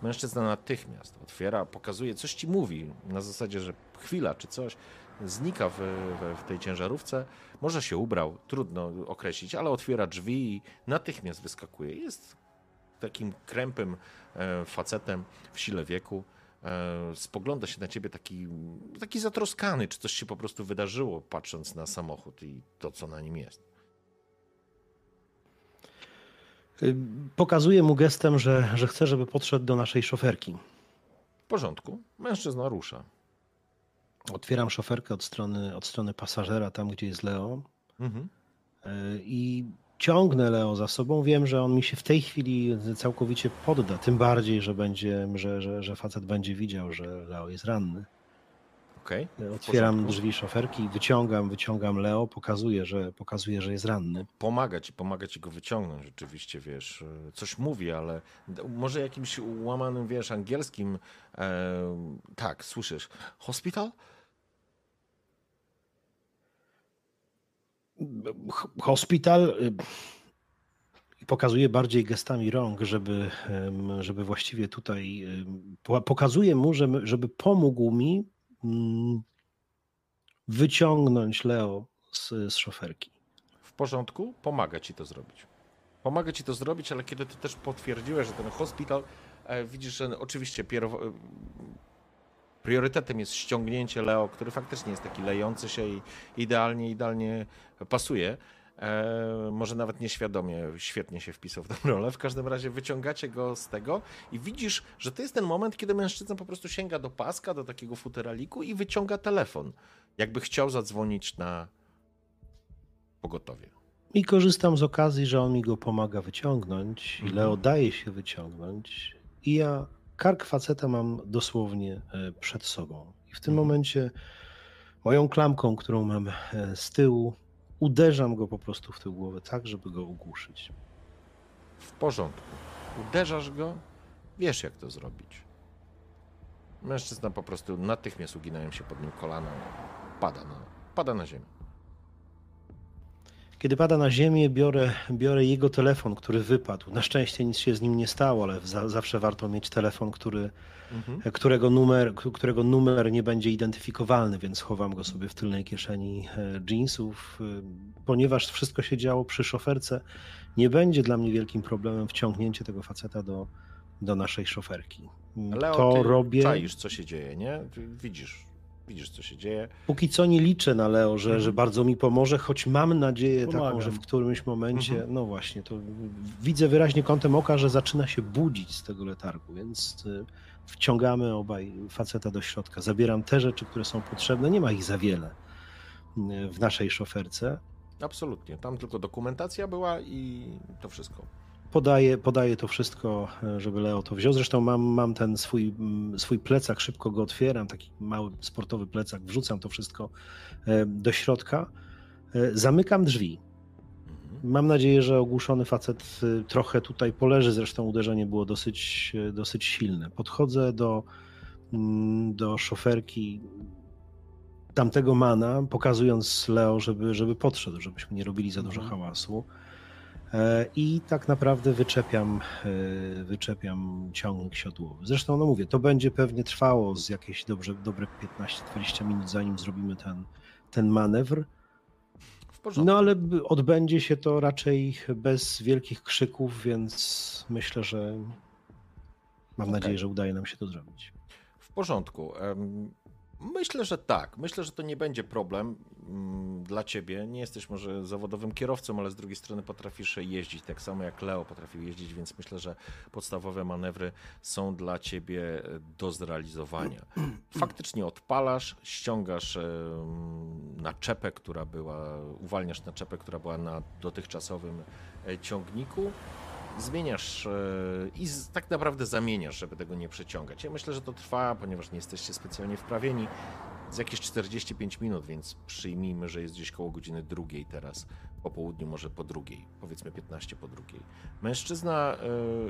Mężczyzna natychmiast otwiera, pokazuje, coś ci mówi, na zasadzie, że chwila czy coś, znika w, w, w tej ciężarówce, może się ubrał, trudno określić, ale otwiera drzwi i natychmiast wyskakuje. Jest takim krępym e, facetem w sile wieku. E, spogląda się na ciebie taki, taki zatroskany, czy coś się po prostu wydarzyło, patrząc na samochód i to, co na nim jest. Y, Pokazuję mu gestem, że, że chcę, żeby podszedł do naszej szoferki. W porządku. Mężczyzna rusza. Otwieram szoferkę od strony, od strony pasażera, tam gdzie jest Leo. Mhm. y, I ciągnę Leo za sobą. Wiem, że on mi się w tej chwili całkowicie podda. Tym bardziej, że będzie, że, że, że facet będzie widział, że Leo jest ranny. Okej. w Otwieram drzwi szoferki, wyciągam, wyciągam Leo, pokazuję, że, pokazuję, że jest ranny. Pomaga ci, pomaga ci go wyciągnąć rzeczywiście, wiesz, e, coś mówi, ale może jakimś łamanym, wiesz, angielskim, e, tak, słyszysz, hospital? Hospital y, pokazuje bardziej gestami rąk, żeby, żeby właściwie tutaj pokazuje mu, żeby, pomógł mi mm, wyciągnąć Leo z, z szoferki. W porządku, pomaga ci to zrobić. Pomaga ci to zrobić, ale kiedy ty też potwierdziłeś, że ten hospital, e, widzisz, że oczywiście pierwo, e, priorytetem jest ściągnięcie Leo, który faktycznie jest taki lejący się i idealnie, idealnie pasuje. E, może nawet nieświadomie, świetnie się wpisał w tę rolę. W każdym razie wyciągacie go z tego i widzisz, że to jest ten moment, kiedy mężczyzna po prostu sięga do paska, do takiego futeraliku i wyciąga telefon. Jakby chciał zadzwonić na pogotowie. I korzystam z okazji, że on mi go pomaga wyciągnąć Mhm. Leo daje się wyciągnąć i ja kark faceta mam dosłownie e, przed sobą. I w tym Mhm. momencie moją klamką, którą mam e, z tyłu, uderzam go po prostu w tył głowy tak, żeby go ogłuszyć. W porządku. Uderzasz go, wiesz jak to zrobić. Mężczyzna po prostu natychmiast uginają się pod nim kolana, pada na, pada na ziemię. Kiedy pada na ziemię, biorę, biorę jego telefon, który wypadł. Na szczęście nic się z nim nie stało, ale za, zawsze warto mieć telefon, który, którego, numer, którego numer nie będzie identyfikowalny, więc chowam go sobie w tylnej kieszeni e, jeansów. e, Ponieważ wszystko się działo przy szoferce, nie będzie dla mnie wielkim problemem wciągnięcie tego faceta do, do naszej szoferki. Leo, to robię. czaisz co się dzieje, nie? Widzisz, widzisz co się dzieje. Póki co nie liczę na Leo, że, Mhm. że bardzo mi pomoże, choć mam nadzieję taką, Pomagam. że w którymś momencie, Mhm. no właśnie, to widzę wyraźnie kątem oka, że zaczyna się budzić z tego letargu, więc y, wciągamy obaj faceta do środka. Zabieram te rzeczy, które są potrzebne, nie ma ich za wiele y, w naszej szoferce. Absolutnie. Tam tylko dokumentacja była i to wszystko. Podaję, podaję to wszystko, e, żeby Leo to wziął. Zresztą mam, mam ten swój, swój plecak, szybko go otwieram, taki mały sportowy plecak, wrzucam to wszystko e, do środka. E, Zamykam drzwi. Mhm. Mam nadzieję, że ogłuszony facet trochę tutaj poleży, zresztą uderzenie było dosyć, dosyć silne. Podchodzę do, do szoferki tamtego mana, pokazując Leo, żeby, żeby podszedł, żebyśmy nie robili za dużo Mhm. hałasu. E, I tak naprawdę wyczepiam, e, wyczepiam ciągnik siodłowy. Zresztą, no mówię, to będzie pewnie trwało z jakieś dobrze, dobre 15-20 minut, zanim zrobimy ten, ten manewr. W porządku. No ale odbędzie się to raczej bez wielkich krzyków, więc myślę, że mam Okej. nadzieję, że udaje nam się to zrobić. W porządku. Myślę, że tak. Myślę, że to nie będzie problem mm, dla ciebie. Nie jesteś może zawodowym kierowcą, ale z drugiej strony potrafisz jeździć tak samo jak Leo potrafił jeździć, więc myślę, że podstawowe manewry są dla ciebie e, do zrealizowania. *clears throat* Faktycznie odpalasz, ściągasz naczepę, która była, uwalniasz naczepę, która była na dotychczasowym e, ciągniku zmieniasz e, i tak naprawdę zamieniasz, żeby tego nie przeciągać. Ja myślę, że to trwa, ponieważ nie jesteście specjalnie wprawieni, z jakieś 45 minut, więc przyjmijmy, że jest gdzieś koło godziny drugiej teraz, po południu, może po drugiej, powiedzmy 15 po drugiej. Mężczyzna e,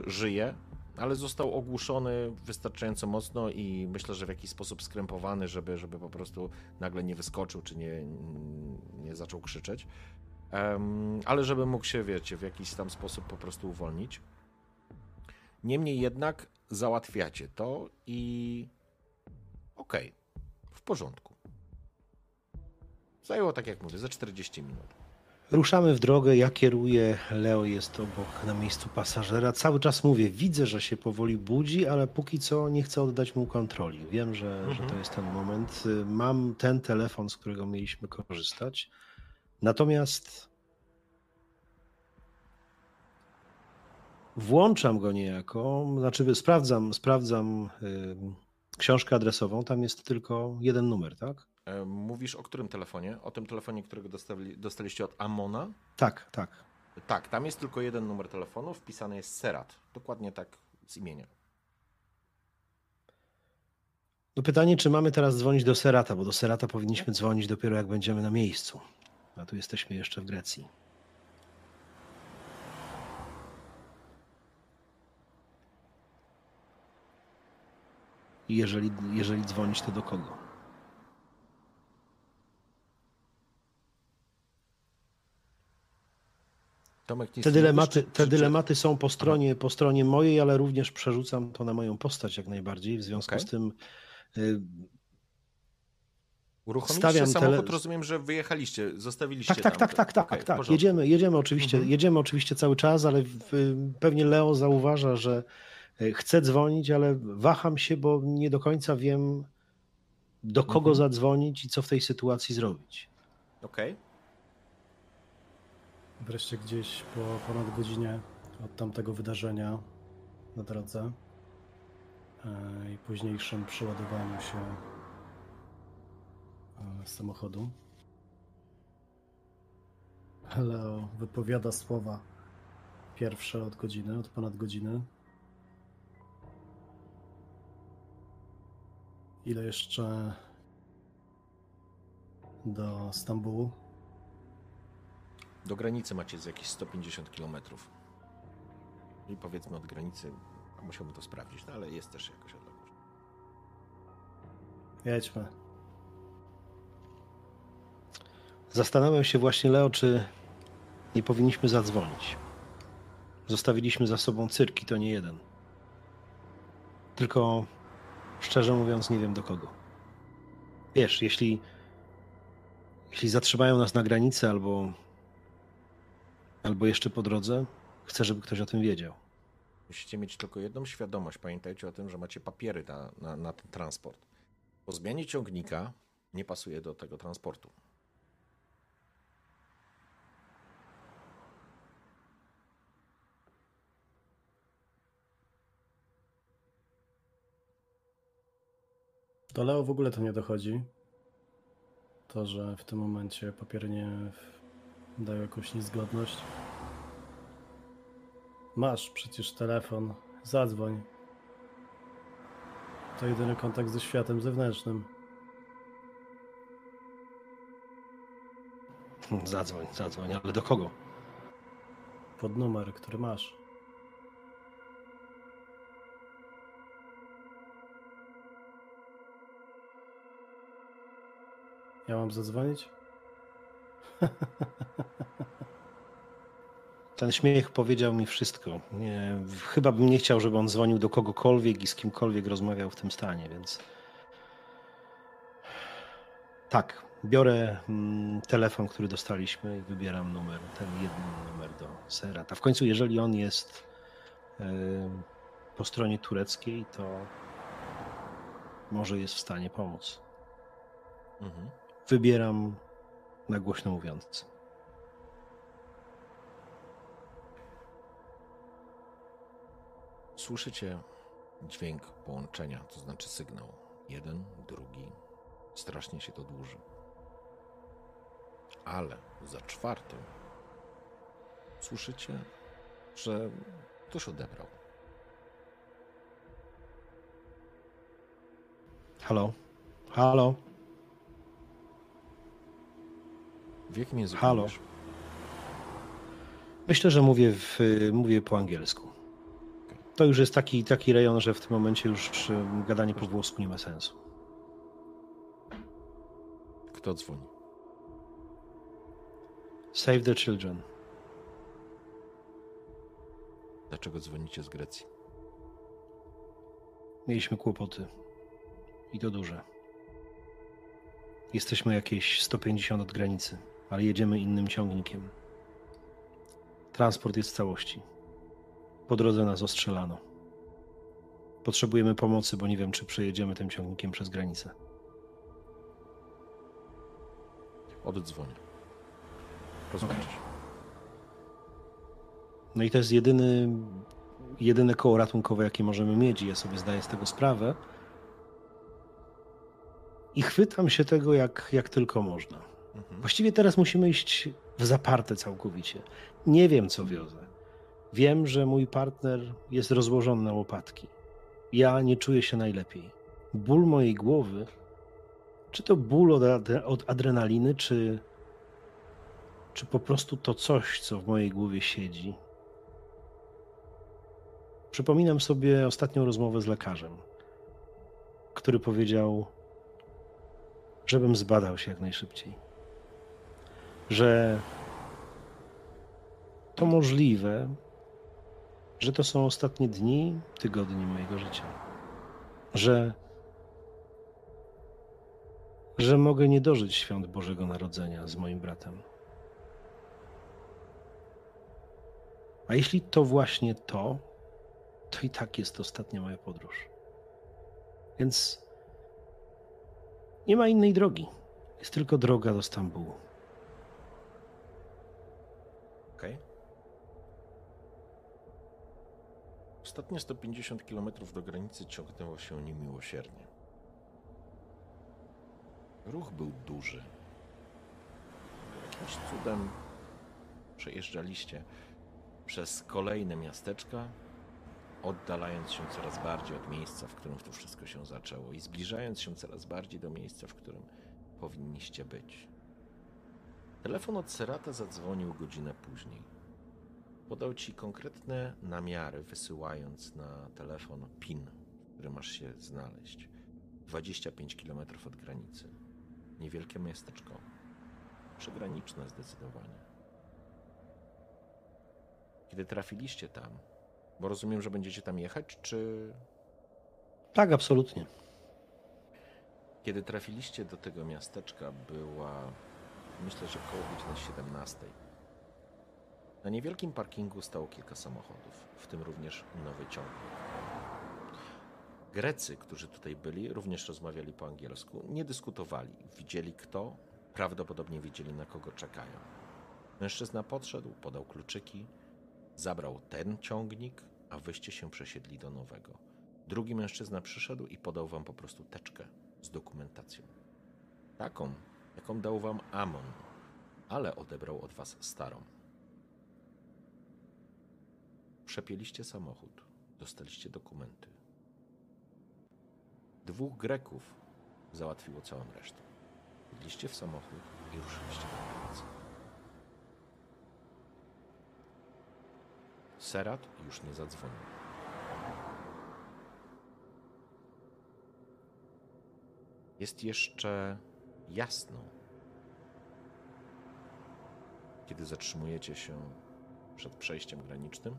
żyje, ale został ogłuszony wystarczająco mocno i myślę, że w jakiś sposób skrępowany, żeby, żeby po prostu nagle nie wyskoczył, czy nie, nie zaczął krzyczeć. Em, ale żeby mógł się, wiecie, w jakiś tam sposób po prostu uwolnić. Niemniej jednak załatwiacie to i okej, w porządku. Zajęło, tak jak mówię, za 40 minut. Ruszamy w drogę, ja kieruję, Leo jest obok na miejscu pasażera. Cały czas mówię, widzę, że się powoli budzi, ale póki co nie chcę oddać mu kontroli. Wiem, że, że Mhm. to jest ten moment. Mam ten telefon, z którego mieliśmy korzystać. Natomiast włączam go niejako, znaczy sprawdzam, sprawdzam y, książkę adresową, tam jest tylko jeden numer, tak? E, Mówisz o którym telefonie? O tym telefonie, którego dostali, dostaliście od Amona? Tak, tak. Tak, tam jest tylko jeden numer telefonu, wpisany jest Serat. Dokładnie tak z imienia. No pytanie, czy mamy teraz dzwonić do Serata, bo do Serata powinniśmy dzwonić dopiero jak będziemy na miejscu. A tu jesteśmy jeszcze w Grecji. I jeżeli, jeżeli dzwonić, to do kogo? Te dylematy, te dylematy są po stronie, po stronie mojej, ale również przerzucam to na moją postać jak najbardziej. W związku Okej. z tym y, Uruchomiliście stawiam samochód, tele- rozumiem, że wyjechaliście, zostawiliście Tak, tak, tam. tak, tak, tak, w tak. Jedziemy, jedziemy oczywiście, Mhm. jedziemy oczywiście cały czas, ale w, pewnie Leo zauważa, że e, chcę dzwonić, ale waham się, bo nie do końca wiem, do kogo Mhm. zadzwonić i co w tej sytuacji zrobić. Okej. Wreszcie gdzieś po ponad godzinie od tamtego wydarzenia na drodze e, i późniejszym przeładowaniu się samochodu. Leo wypowiada słowa pierwsze od godziny, od ponad godziny. Ile jeszcze do Stambułu? Do granicy macie z jakieś 150 km. I powiedzmy od granicy, musiałbym to sprawdzić, no ale jest też jakaś odległość. Jedźmy. Zastanawiam się właśnie, Leo, czy nie powinniśmy zadzwonić. Zostawiliśmy za sobą cyrki, to nie jeden. Tylko, szczerze mówiąc, nie wiem do kogo. Wiesz, jeśli, jeśli zatrzymają nas na granicy albo, albo jeszcze po drodze, chcę, żeby ktoś o tym wiedział. Musicie mieć tylko jedną świadomość. Pamiętajcie o tym, że macie papiery na, na, na ten transport. Po zmianie ciągnika nie pasuje do tego transportu. Do Leo w ogóle to nie dochodzi. To, że w tym momencie papiery nie dają jakąś niezgodność. Masz przecież telefon, zadzwoń. To jedyny kontakt ze światem zewnętrznym. Zadzwoń, zadzwoń, ale do kogo? Pod numer, który masz. Ja mam zadzwonić? Ten śmiech powiedział mi wszystko. Nie, chyba bym nie chciał, żeby on dzwonił do kogokolwiek i z kimkolwiek rozmawiał w tym stanie, więc. Tak, biorę mm, telefon, który dostaliśmy i wybieram numer, ten jeden numer do Serata. W końcu, jeżeli on jest em, po stronie tureckiej, to może jest w stanie pomóc. Mhm. Wybieram na głośno mówiący. Słyszycie dźwięk połączenia, to znaczy sygnał. Jeden, drugi. Strasznie się to dłuży. Ale za czwartym słyszycie, że ktoś odebrał. Halo? Halo? W jakim języku Halo? mówisz? Myślę, że mówię, w, mówię po angielsku. To już jest taki, taki rejon, że w tym momencie już gadanie po włosku nie ma sensu. Kto dzwoni? Save the children. Dlaczego dzwonicie z Grecji? Mieliśmy kłopoty. I to duże. Jesteśmy jakieś 150 od granicy, ale jedziemy innym ciągnikiem. Transport jest w całości. Po drodze nas ostrzelano. Potrzebujemy pomocy, bo nie wiem, czy przejedziemy tym ciągnikiem przez granicę. Oddzwonię. Rozłączę się. No i to jest jedyny, jedyne koło ratunkowe, jakie możemy mieć, i ja sobie zdaję z tego sprawę. I chwytam się tego, jak, jak tylko można. Właściwie teraz musimy iść w zaparte całkowicie. Nie wiem, co wiozę. Wiem, że mój partner jest rozłożony na łopatki. Ja nie czuję się najlepiej. Ból mojej głowy, czy to ból od, od adrenaliny, czy, czy po prostu to coś, co w mojej głowie siedzi. Przypominam sobie ostatnią rozmowę z lekarzem, który powiedział, żebym zbadał się jak najszybciej. Że to możliwe, że to są ostatnie dni, tygodnie mojego życia. Że, że mogę nie dożyć świąt Bożego Narodzenia z moim bratem. A jeśli to właśnie to, to i tak jest ostatnia moja podróż. Więc nie ma innej drogi. Jest tylko droga do Stambułu. Okej. Ostatnie 150 km do granicy ciągnęło się niemiłosiernie. Ruch był duży. Jakimś cudem przejeżdżaliście przez kolejne miasteczka, oddalając się coraz bardziej od miejsca, w którym to wszystko się zaczęło i zbliżając się coraz bardziej do miejsca, w którym powinniście być. Telefon od Serata zadzwonił godzinę później. Podał ci konkretne namiary, wysyłając na telefon PIN, który masz się znaleźć. 25 km od granicy. Niewielkie miasteczko. Przygraniczne zdecydowanie. Kiedy trafiliście tam, bo rozumiem, że będziecie tam jechać, czy Tak, absolutnie. Kiedy trafiliście do tego miasteczka, była myślę, że około godziny 17. Na niewielkim parkingu stało kilka samochodów, w tym również nowy ciągnik. Grecy, którzy tutaj byli, również rozmawiali po angielsku, nie dyskutowali. Widzieli kto, prawdopodobnie wiedzieli na kogo czekają. Mężczyzna podszedł, podał kluczyki, zabrał ten ciągnik, a wyście się przesiedli do nowego. Drugi mężczyzna przyszedł i podał wam po prostu teczkę z dokumentacją. Taką, jaką dał wam Amon, ale odebrał od was starą. Przepięliście samochód, dostaliście dokumenty. Dwóch Greków załatwiło całą resztę. Wjedliście w samochód i ruszyliście do granicy. Serat już nie zadzwonił. Jest jeszcze jasno, kiedy zatrzymujecie się przed przejściem granicznym.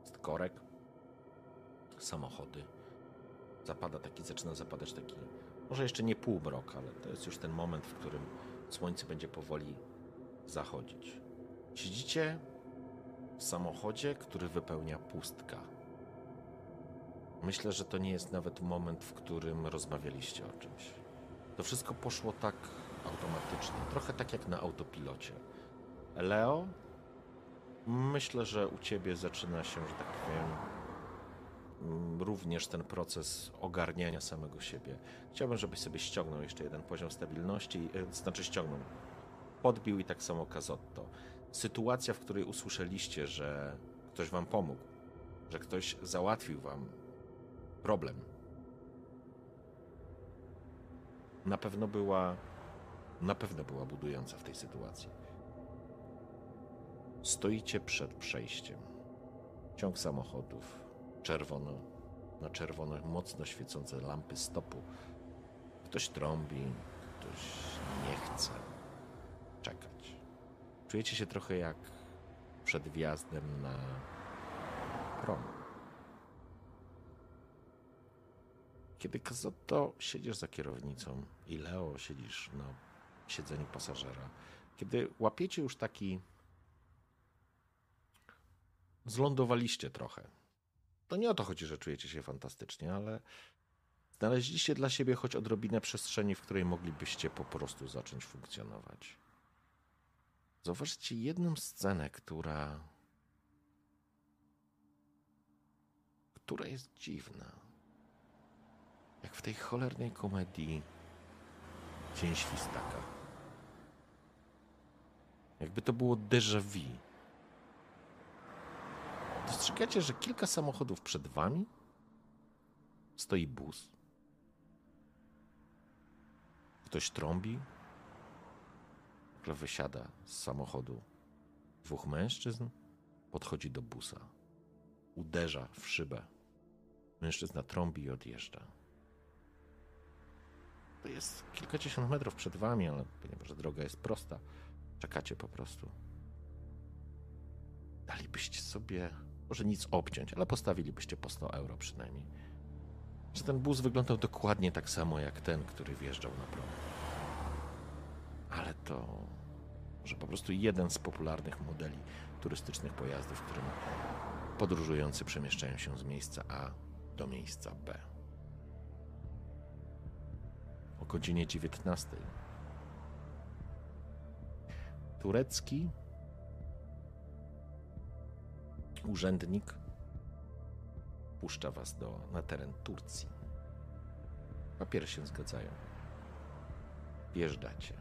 Jest korek, samochody. Zapada taki, zaczyna zapadać taki, może jeszcze nie półmrok, ale to jest już ten moment, w którym słońce będzie powoli zachodzić. Siedzicie w samochodzie, który wypełnia pustka. Myślę, że to nie jest nawet moment, w którym rozmawialiście o czymś. To wszystko poszło tak automatycznie, trochę tak jak na autopilocie. Leo, myślę, że u ciebie zaczyna się, że tak powiem, również ten proces ogarniania samego siebie. Chciałbym, żebyś sobie ściągnął jeszcze jeden poziom stabilności, e, znaczy ściągnął, podbił i tak samo Kazotto. Sytuacja, w której usłyszeliście, że ktoś wam pomógł, że ktoś załatwił wam problem. Na pewno była, na pewno była budująca w tej sytuacji. Stoicie przed przejściem. Ciąg samochodów, czerwono, na czerwono mocno świecące lampy stopu. Ktoś trąbi, ktoś nie chce czekać. Czujecie się trochę jak przed wjazdem na prom. Kiedy Kazotto siedzisz za kierownicą i Leo siedzisz na siedzeniu pasażera, kiedy łapiecie już taki. Zlądowaliście trochę. To nie o to chodzi, że czujecie się fantastycznie, ale znaleźliście dla siebie choć odrobinę przestrzeni, w której moglibyście po prostu zacząć funkcjonować. Zauważcie jedną scenę, która która jest dziwna. Jak w tej cholernej komedii Dzień Świstaka. Jakby to było déjà vu. Dostrzegacie, że kilka samochodów przed wami stoi bus. Ktoś trąbi. Nagle wysiada z samochodu dwóch mężczyzn, podchodzi do busa. Uderza w szybę. Mężczyzna trąbi i odjeżdża. Jest kilkadziesiąt metrów przed wami, ale ponieważ droga jest prosta, czekacie po prostu. Dalibyście sobie, może nic obciąć, ale postawilibyście po 100 euro przynajmniej. Że ten bus wyglądał dokładnie tak samo jak ten, który wjeżdżał na prom. Ale to może po prostu jeden z popularnych modeli turystycznych pojazdów, w którym podróżujący przemieszczają się z miejsca A do miejsca B. O godzinie 19. Turecki urzędnik puszcza was do, na teren Turcji. Papiery się zgadzają. Wjeżdżacie.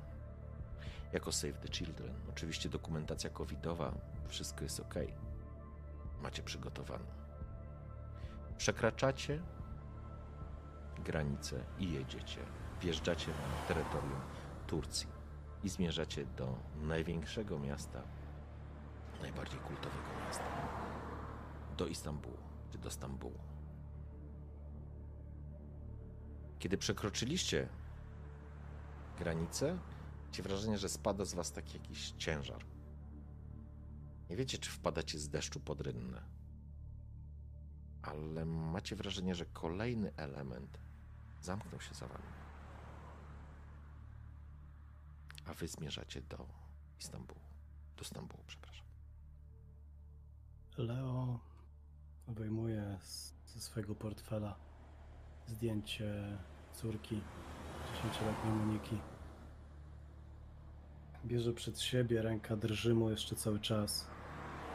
Jako Save the Children. Oczywiście dokumentacja covidowa, wszystko jest ok. Macie przygotowane. Przekraczacie granicę i jedziecie. Wjeżdżacie na terytorium Turcji i zmierzacie do największego miasta, najbardziej kultowego miasta, do Istambułu czy do Stambułu. Kiedy przekroczyliście granicę, macie wrażenie, że spada z was taki jakiś ciężar. Nie wiecie, czy wpadacie z deszczu pod rynnę, ale macie wrażenie, że kolejny element zamknął się za wami. A wy zmierzacie do Istambułu. Do Stambułu, przepraszam. Leo wyjmuje z, ze swojego portfela zdjęcie córki, 10-letniej Moniki. Bierze przed siebie, ręka drży mu jeszcze cały czas.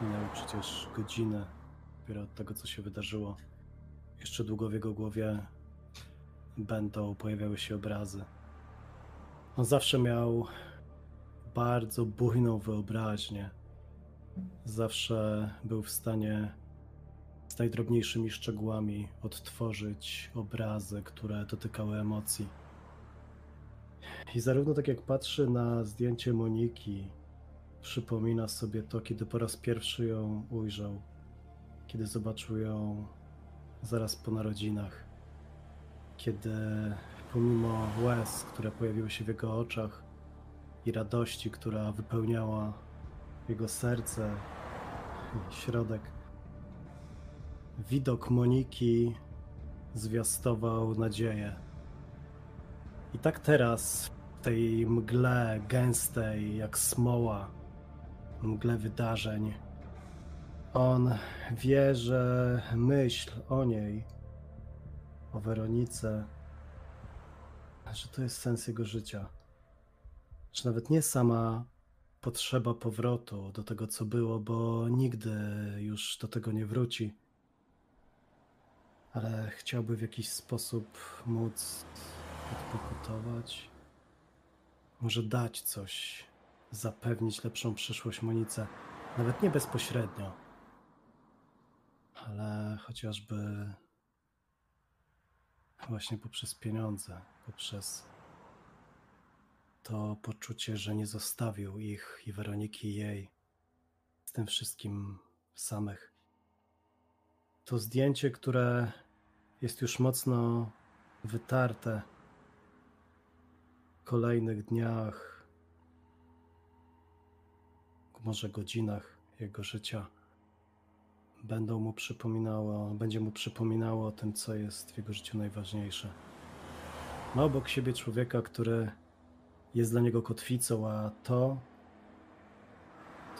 Minęły przecież godziny dopiero od tego, co się wydarzyło. Jeszcze długo w jego głowie będą pojawiały się obrazy. On zawsze miał bardzo bujną wyobraźnię. Zawsze był w stanie z najdrobniejszymi szczegółami odtworzyć obrazy, które dotykały emocji. I zarówno tak jak patrzy na zdjęcie Moniki, przypomina sobie to, kiedy po raz pierwszy ją ujrzał, kiedy zobaczył ją zaraz po narodzinach, kiedy pomimo łez, które pojawiły się w jego oczach i radości, która wypełniała jego serce i środek, widok Moniki zwiastował nadzieję. I tak teraz, w tej mgle gęstej jak smoła, mgle wydarzeń, on wie, że myśl o niej, o Weronice, że to jest sens jego życia. Że nawet nie sama potrzeba powrotu do tego, co było, bo nigdy już do tego nie wróci. Ale chciałby w jakiś sposób móc odpokutować. Może dać coś, zapewnić lepszą przyszłość Monice. Nawet nie bezpośrednio, ale chociażby właśnie poprzez pieniądze, poprzez to poczucie, że nie zostawił ich i Weroniki jej z tym wszystkim samych. To zdjęcie, które jest już mocno wytarte w kolejnych dniach, może godzinach jego życia, będą mu przypominało, będzie mu przypominało o tym, co jest w jego życiu najważniejsze. Ma obok siebie człowieka, który jest dla niego kotwicą, a to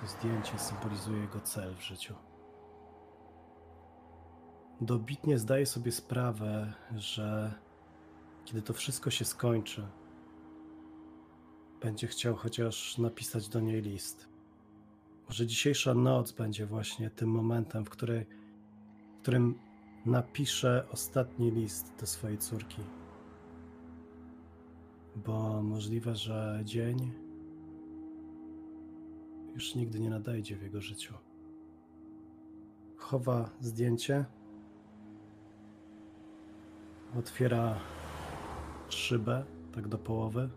to zdjęcie symbolizuje jego cel w życiu. Dobitnie zdaje sobie sprawę, że kiedy to wszystko się skończy, będzie chciał chociaż napisać do niej list. Może dzisiejsza noc będzie właśnie tym momentem, w, której, w którym napiszę ostatni list do swojej córki. Bo możliwe, że dzień już nigdy nie nadejdzie w jego życiu. Chowa zdjęcie, otwiera szybę, tak do połowy,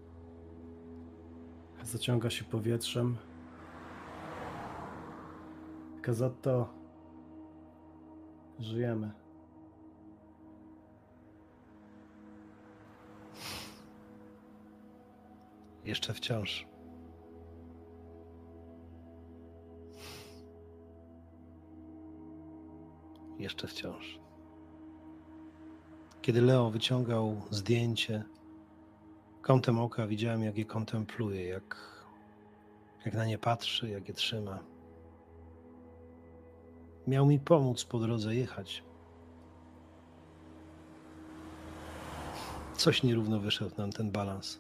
zaciąga się powietrzem. Kazotto, żyjemy. Jeszcze wciąż. Jeszcze wciąż. Kiedy Leo wyciągał zdjęcie, kątem oka widziałem, jak je kontempluje, jak, jak na nie patrzy, jak je trzyma. Miał mi pomóc po drodze jechać. Coś nierówno wyszedł nam ten balans.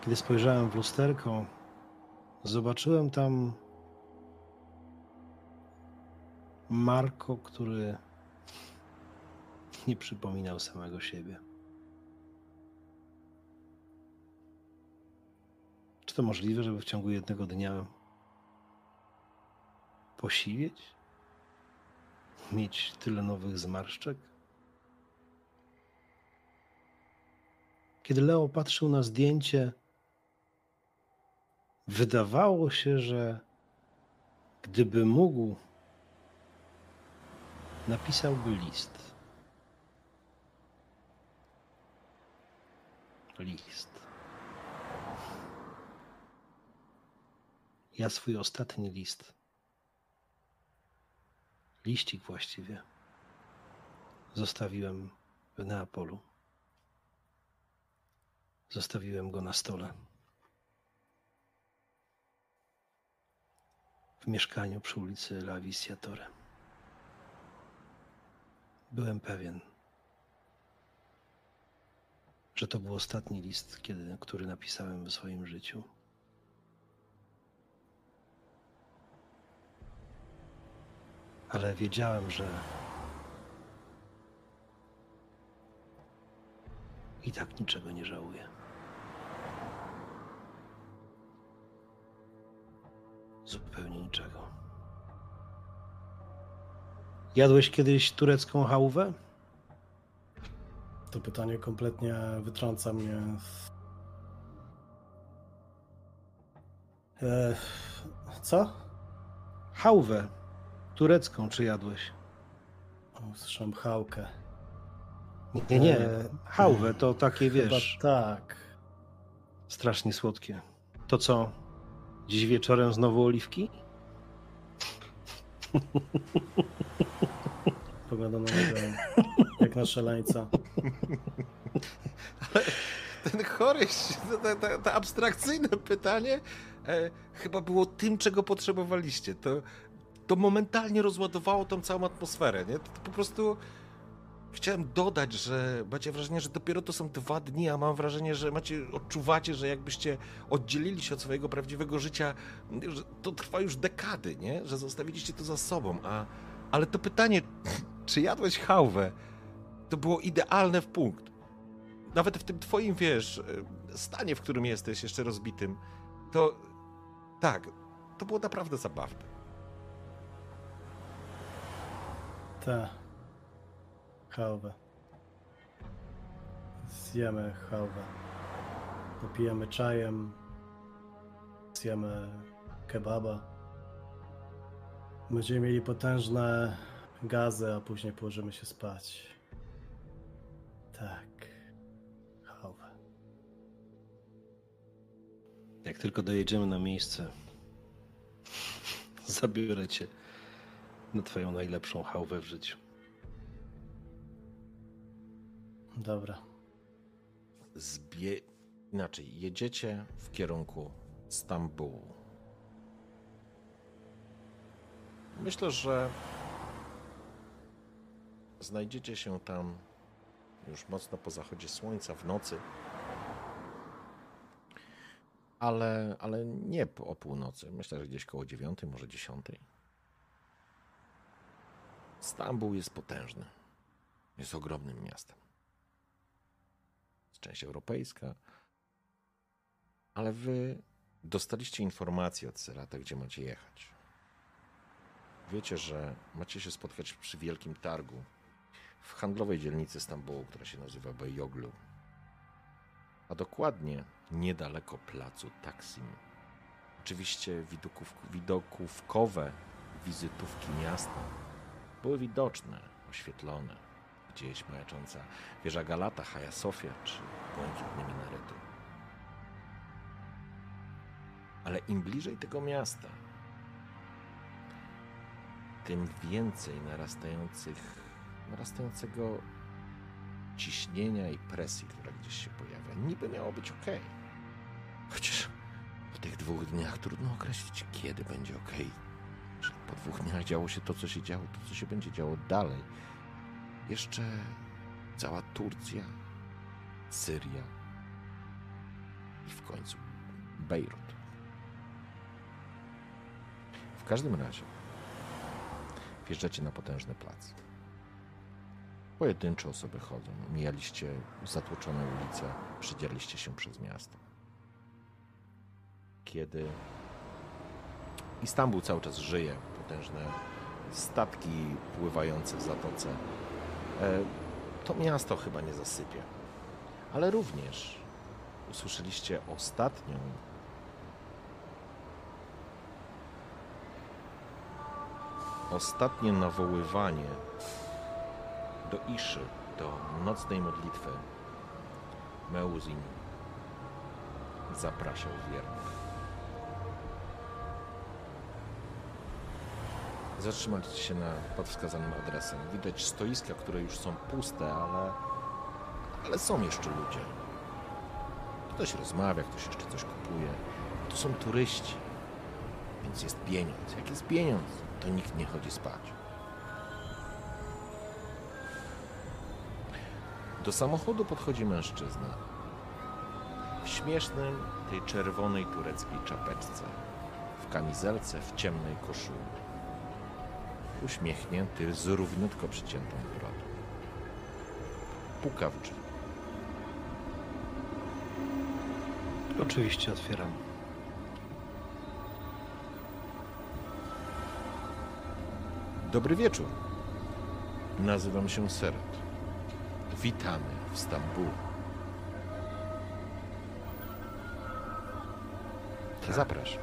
Kiedy spojrzałem w lusterko, zobaczyłem tam Marko, który nie przypominał samego siebie. Czy to możliwe, żeby w ciągu jednego dnia posiwieć? Mieć tyle nowych zmarszczek? Kiedy Leo patrzył na zdjęcie, wydawało się, że gdyby mógł, napisałby list. List. Ja swój ostatni list. Liścik właściwie. Zostawiłem w Neapolu. Zostawiłem go na stole. W mieszkaniu przy ulicy La Visiatore. Byłem pewien, że to był ostatni list, kiedy, który napisałem w swoim życiu. Ale wiedziałem, że i tak niczego nie żałuję. Zupełnie niczego. Jadłeś kiedyś turecką chałwę? To pytanie kompletnie wytrąca mnie. z- E, co? Chałwę turecką czy jadłeś? Słyszałem chałkę. Nie, nie. E, Chałwę to takie, Chyba wiesz, tak. strasznie słodkie. To co? Dziś wieczorem znowu oliwki? *laughs* Pogląda na niego jak na szaleńca. *laughs* Ten chory, to, to, to abstrakcyjne pytanie e, chyba było tym, czego potrzebowaliście. To, to momentalnie rozładowało tą całą atmosferę, nie? To, to po prostu chciałem dodać, że macie wrażenie, że dopiero to są dwa dni, a mam wrażenie, że macie, odczuwacie, że jakbyście oddzielili się od swojego prawdziwego życia, że to trwa już dekady, nie? Że zostawiliście to za sobą, a, ale to pytanie, *laughs* czy jadłeś chałwę, to było idealne w punkt nawet w tym twoim, wiesz, e, stanie, w którym jesteś, jeszcze rozbitym, to tak, to było naprawdę zabawne. Ta. Chałwę. Zjemy chałwę. Popijemy czajem. Zjemy kebaba. Będziemy mieli potężne gazy, a później położymy się spać. Tak. Chałwę. Jak tylko dojedziemy na miejsce, *laughs* zabiorę cię na twoją najlepszą chałwę w życiu. Dobra. Zbie... Inaczej, jedziecie w kierunku Stambułu. Myślę, że znajdziecie się tam już mocno po zachodzie słońca w nocy. Ale, ale nie po- o północy. Myślę, że gdzieś koło dziewiątej, może dziesiątej. Stambuł jest potężny. Jest ogromnym miastem. Jest część europejska. Ale wy dostaliście informację od Serata, gdzie macie jechać. Wiecie, że macie się spotkać przy wielkim targu w handlowej dzielnicy Stambułu, która się nazywa Bejoglu. A dokładnie niedaleko placu Taksim. Oczywiście widoków, widokówkowe wizytówki miasta były widoczne, oświetlone. Gdzieś majacząca wieża Galata, Hagia Sofia czy błękitne minarety. Ale im bliżej tego miasta, tym więcej narastających, narastającego ciśnienia i presji, która gdzieś się pojawia. Niby miało być ok. Chociaż po tych dwóch dniach trudno określić, kiedy będzie ok. Po dwóch dniach działo się to, co się działo, to, co się będzie działo dalej. Jeszcze cała Turcja, Syria i w końcu Bejrut. W każdym razie wjeżdżacie na potężny plac. Pojedyncze osoby chodzą. Mijaliście zatłoczone ulice, przydzierliście się przez miasto. Kiedy Istanbul cały czas żyje, potężne statki pływające w zatoce, e, to miasto chyba nie zasypia. Ale również usłyszeliście ostatnią ostatnie nawoływanie do Iszy, do nocnej modlitwy, Meuzin zapraszał wiernych. Zatrzymaliście się na, pod wskazanym adresem. Widać stoiska, które już są puste, ale, ale są jeszcze ludzie. Ktoś rozmawia, ktoś jeszcze coś kupuje. To są turyści, więc jest pieniądz. Jak jest pieniądz, to nikt nie chodzi spać. Do samochodu podchodzi mężczyzna. W śmiesznym, tej czerwonej tureckiej czapeczce. W kamizelce, w ciemnej koszuli. Uśmiechnięty, z równiutko przyciętą brodą. Puka w drzwi. Oczywiście otwieram. Dobry wieczór. Nazywam się Seret. Witamy w Stambule. Zapraszam.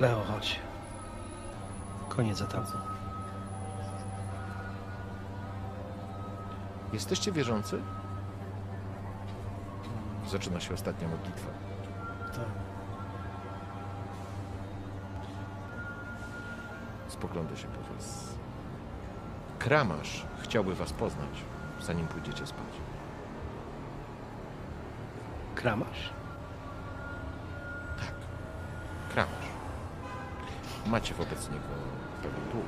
Leo, chodź. Koniec etapu. Jesteście wierzący? Zaczyna się ostatnia modlitwa. Tak. Spogląda się po was. Kramarz chciałby was poznać, zanim pójdziecie spać. Kramarz? Tak. Kramarz. Macie wobec niego pewien dług.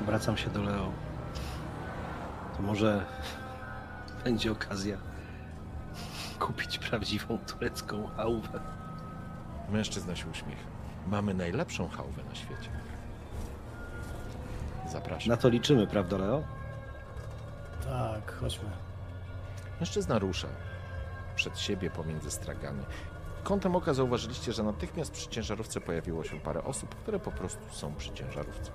Wracam się do Leo. To może będzie okazja kupić prawdziwą turecką chałwę. Mężczyzna się uśmiecha. Mamy najlepszą chałwę na świecie. Zapraszam. Na to liczymy, prawda, Leo? Tak, chodźmy. Mężczyzna rusza przed siebie pomiędzy stragami. Kątem oka zauważyliście, że natychmiast przy ciężarówce pojawiło się parę osób, które po prostu są przy ciężarówce.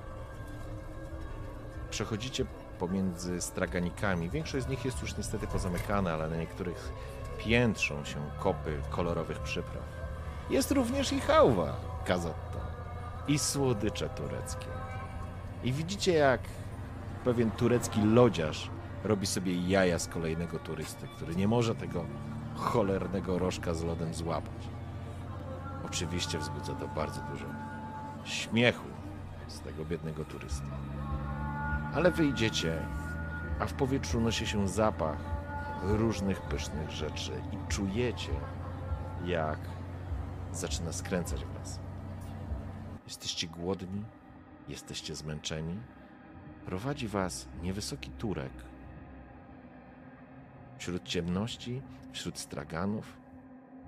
Przechodzicie pomiędzy straganikami. Większość z nich jest już niestety pozamykana, ale na niektórych piętrzą się kopy kolorowych przypraw. Jest również i hałwa kazatta i słodycze tureckie. I widzicie, jak pewien turecki lodziarz robi sobie jaja z kolejnego turysty, który nie może tego cholernego rożka z lodem złapać. Oczywiście wzbudza to bardzo dużo śmiechu z tego biednego turysty. Ale wyjdziecie, a w powietrzu nosi się zapach różnych pysznych rzeczy i czujecie, jak zaczyna skręcać was. Jesteście głodni, jesteście zmęczeni. Prowadzi was niewysoki Turek. Wśród ciemności, wśród straganów,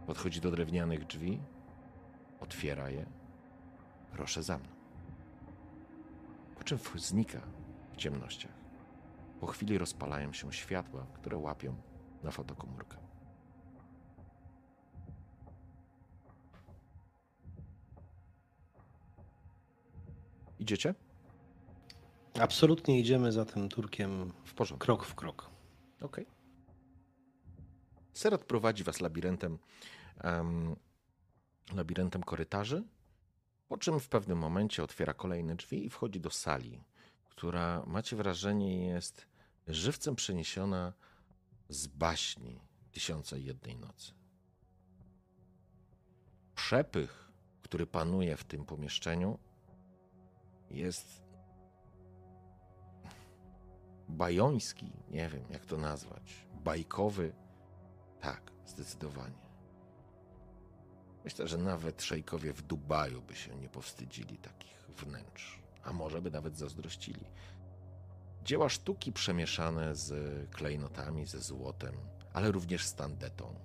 podchodzi do drewnianych drzwi, otwiera je. Proszę za mną. czym znika w ciemnościach. Po chwili rozpalają się światła, które łapią na fotokomórkę. Idziecie? Absolutnie idziemy za tym Turkiem W porządku. krok w krok. Okej. Serat prowadzi was labiryntem, em, labiryntem korytarzy, po czym w pewnym momencie otwiera kolejne drzwi i wchodzi do sali, która macie wrażenie jest żywcem przeniesiona z baśni Tysiąca Jednej Nocy. Przepych, który panuje w tym pomieszczeniu, jest bajoński, nie wiem jak to nazwać, bajkowy. Tak, zdecydowanie. Myślę, że nawet szejkowie w Dubaju by się nie powstydzili takich wnętrz, a może by nawet zazdrościli. Dzieła sztuki przemieszane z klejnotami, ze złotem, ale również z tandetą.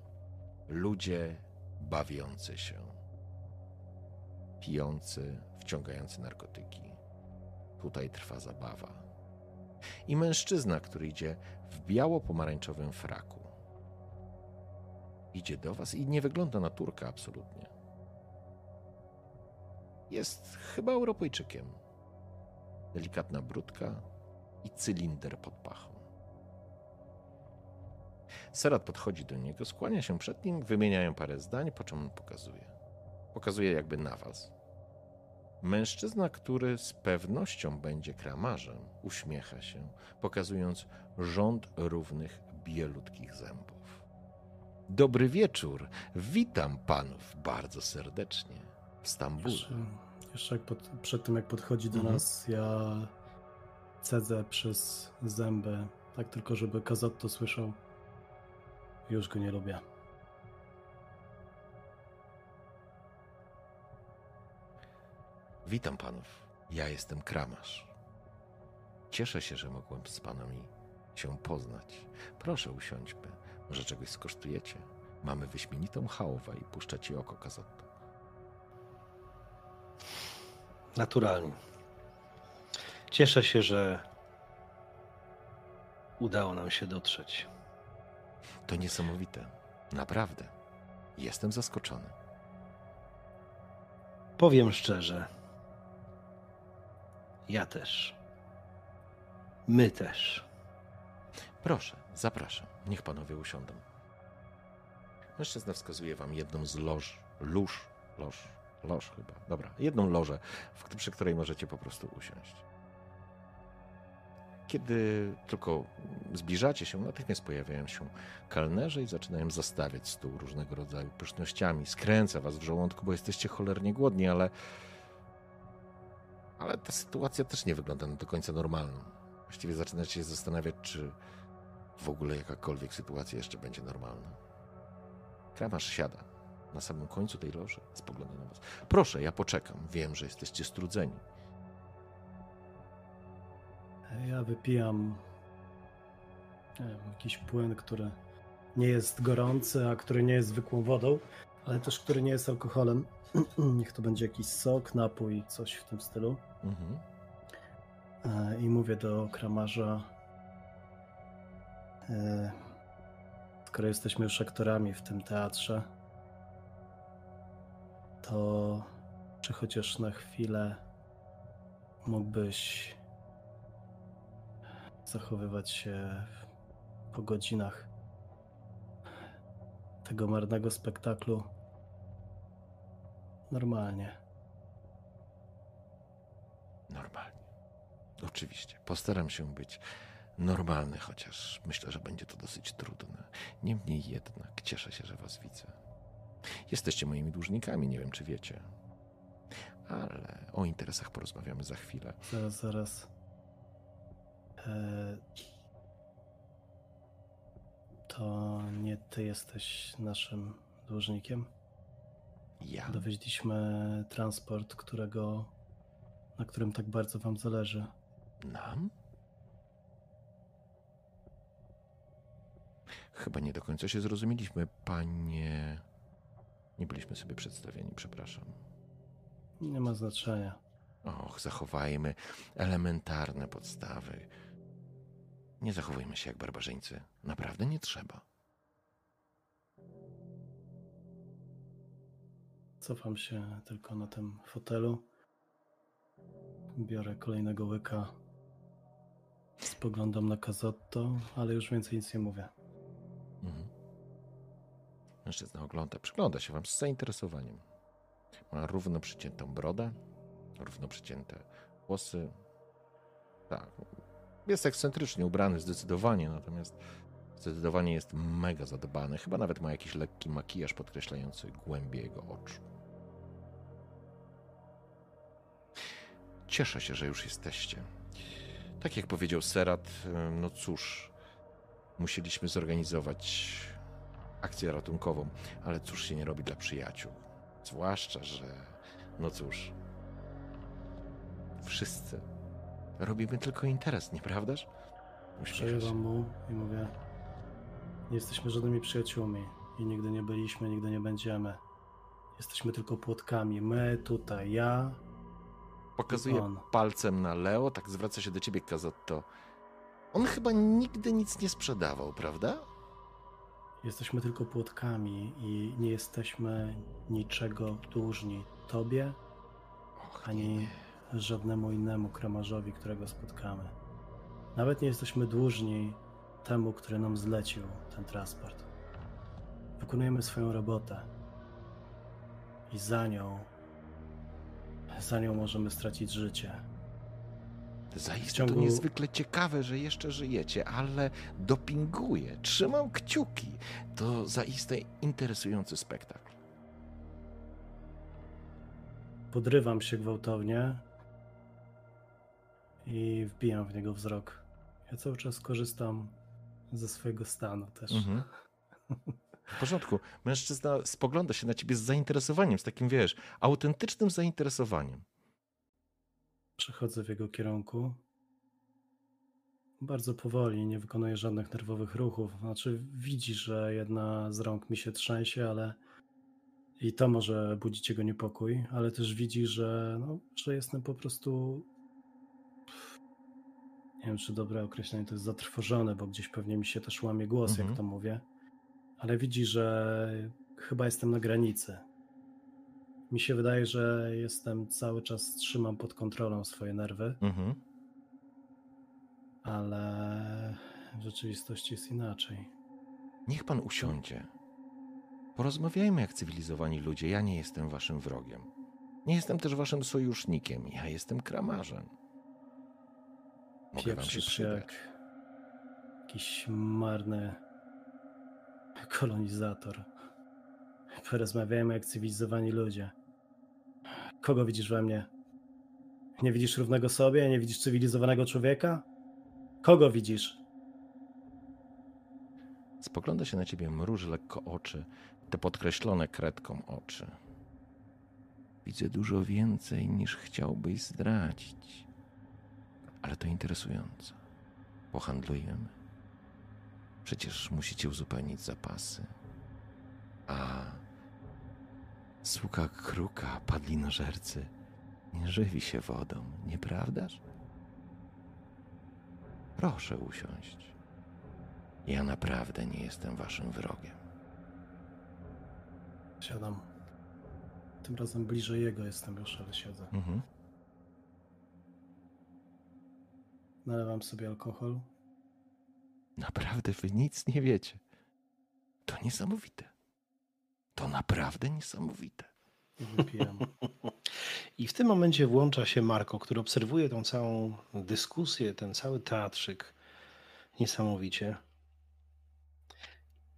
Ludzie bawiący się, pijący, wciągający narkotyki. Tutaj trwa zabawa i mężczyzna, który idzie w biało-pomarańczowym fraku. Idzie do was i nie wygląda na Turka absolutnie. Jest chyba Europejczykiem. Delikatna brudka i cylinder pod pachą. Serat podchodzi do niego, skłania się przed nim, wymieniają parę zdań, po czym on pokazuje. Pokazuje jakby na was. Mężczyzna, który z pewnością będzie kramarzem, uśmiecha się, pokazując rząd równych, bielutkich zębów. Dobry wieczór. Witam panów bardzo serdecznie w Stambule. Jeszcze, jeszcze pod, przed tym, jak podchodzi do Mhm. nas, ja cedzę przez zęby, tak tylko, żeby Kazotto słyszał. Już go nie lubię. Witam panów. Ja jestem kramarz. Cieszę się, że mogłem z panami się poznać. Proszę usiądźmy. Może czegoś skosztujecie? Mamy wyśmienitą chałwę i puszcza ci oko Kazotto. Naturalnie. Cieszę się, że udało nam się dotrzeć. To niesamowite. Naprawdę. Jestem zaskoczony. Powiem szczerze. Ja też. My też. Proszę, zapraszam. Niech panowie usiądą. Mężczyzna wskazuje wam jedną z loż, lóż, loż, loż chyba. Dobra, jedną lożę, w, przy której możecie po prostu usiąść. Kiedy tylko zbliżacie się, natychmiast pojawiają się kelnerzy i zaczynają zastawiać stół różnego rodzaju pysznościami. Skręca was w żołądku, bo jesteście cholernie głodni, ale ale ta sytuacja też nie wygląda na do końca normalną. Właściwie zaczynacie się zastanawiać, czy w ogóle jakakolwiek sytuacja jeszcze będzie normalna. Kramarz siada na samym końcu tej loży, spogląda na was. Proszę, ja poczekam. Wiem, że jesteście strudzeni. Ja wypijam jakiś płyn, który nie jest gorący, a który nie jest zwykłą wodą, ale też który nie jest alkoholem. *clears throat* Niech to będzie jakiś sok, napój, coś w tym stylu. Mhm. E, I mówię do kramarza, skoro jesteśmy już aktorami w tym teatrze, to czy chociaż na chwilę mógłbyś zachowywać się po godzinach tego marnego spektaklu normalnie. Normalnie. Oczywiście. Postaram się być normalny, chociaż myślę, że będzie to dosyć trudne. Niemniej jednak cieszę się, że was widzę. Jesteście moimi dłużnikami, nie wiem czy wiecie. Ale o interesach porozmawiamy za chwilę. Zaraz, zaraz. E, to nie ty jesteś naszym dłużnikiem? Ja? Dowieźliśmy transport, którego, na którym tak bardzo wam zależy. Nam? Chyba nie do końca się zrozumieliśmy, panie. Nie byliśmy sobie przedstawieni, przepraszam. Nie ma znaczenia. Och, zachowajmy elementarne podstawy. Nie zachowujmy się jak barbarzyńcy. Naprawdę nie trzeba. Cofam się tylko na tym fotelu. Biorę kolejnego łyka. Spoglądam na Kazotto, ale już więcej nic nie mówię. Mhm. Mężczyzna ogląda, przygląda się wam z zainteresowaniem. Ma równo przyciętą brodę, równo przycięte włosy. Tak. Jest ekscentrycznie ubrany zdecydowanie, natomiast zdecydowanie jest mega zadbany. Chyba nawet ma jakiś lekki makijaż podkreślający głębię jego oczu. Cieszę się, że już jesteście. Tak jak powiedział Serat, no cóż, musieliśmy zorganizować akcję ratunkową, ale cóż się nie robi dla przyjaciół. Zwłaszcza, że, no cóż, wszyscy robimy tylko interes, nieprawdaż? Przerywam mu i mówię: Nie jesteśmy żadnymi przyjaciółmi i nigdy nie byliśmy, nigdy nie będziemy. Jesteśmy tylko płotkami. My tutaj, ja. Pokazuje palcem na Leo, tak zwraca się do ciebie Kazotto. On chyba nigdy nic nie sprzedawał, prawda? Jesteśmy tylko płotkami i nie jesteśmy niczego dłużni tobie Och, ani żadnemu innemu kramarzowi, którego spotkamy. Nawet nie jesteśmy dłużni temu, który nam zlecił ten transport. Wykonujemy swoją robotę i za nią, za nią możemy stracić życie. Zaiste ciągu- to niezwykle ciekawe, że jeszcze żyjecie, ale dopinguję, trzymam kciuki. To zaiste interesujący spektakl. Podrywam się gwałtownie i wbijam w niego wzrok. Ja cały czas korzystam ze swojego stanu też. Mhm. W porządku. Mężczyzna spogląda się na ciebie z zainteresowaniem, z takim, wiesz, autentycznym zainteresowaniem. Przechodzę w jego kierunku. Bardzo powoli, nie wykonuję żadnych nerwowych ruchów. Znaczy, widzi, że jedna z rąk mi się trzęsie, ale i to może budzić jego niepokój, ale też widzi, że, no, że jestem po prostu. Nie wiem, czy dobre określenie to jest zatrwożone, bo gdzieś pewnie mi się też łamie głos, Mhm. jak to mówię. Ale widzi, że chyba jestem na granicy. Mi się wydaje, że jestem cały czas, trzymam pod kontrolą swoje nerwy, Mhm. ale w rzeczywistości jest inaczej. Niech pan usiądzie. Porozmawiajmy jak cywilizowani ludzie. Ja nie jestem waszym wrogiem. Nie jestem też waszym sojusznikiem. Ja jestem kramarzem. Mogę wam się Pieprzysz przydać. jak jakiś marny kolonizator. Porozmawiajmy jak cywilizowani ludzie. Kogo widzisz we mnie? Nie widzisz równego sobie? Nie widzisz cywilizowanego człowieka? Kogo widzisz? Spogląda się na ciebie, mruży lekko oczy, te podkreślone kredką oczy. Widzę dużo więcej niż chciałbyś zdradzić. Ale to interesujące. Pohandlujemy. Przecież musicie uzupełnić zapasy. A słuka kruka, padlinożercy, nie żywi się wodą, nieprawdaż? Proszę usiąść. Ja naprawdę nie jestem waszym wrogiem. Siadam. Tym razem bliżej jego jestem już, ale siedzę. Mhm. Nalewam sobie alkohol. Naprawdę wy nic nie wiecie. To niesamowite. To naprawdę niesamowite. Wypijam. I w tym momencie włącza się Marko, który obserwuje tą całą dyskusję, ten cały teatrzyk niesamowicie.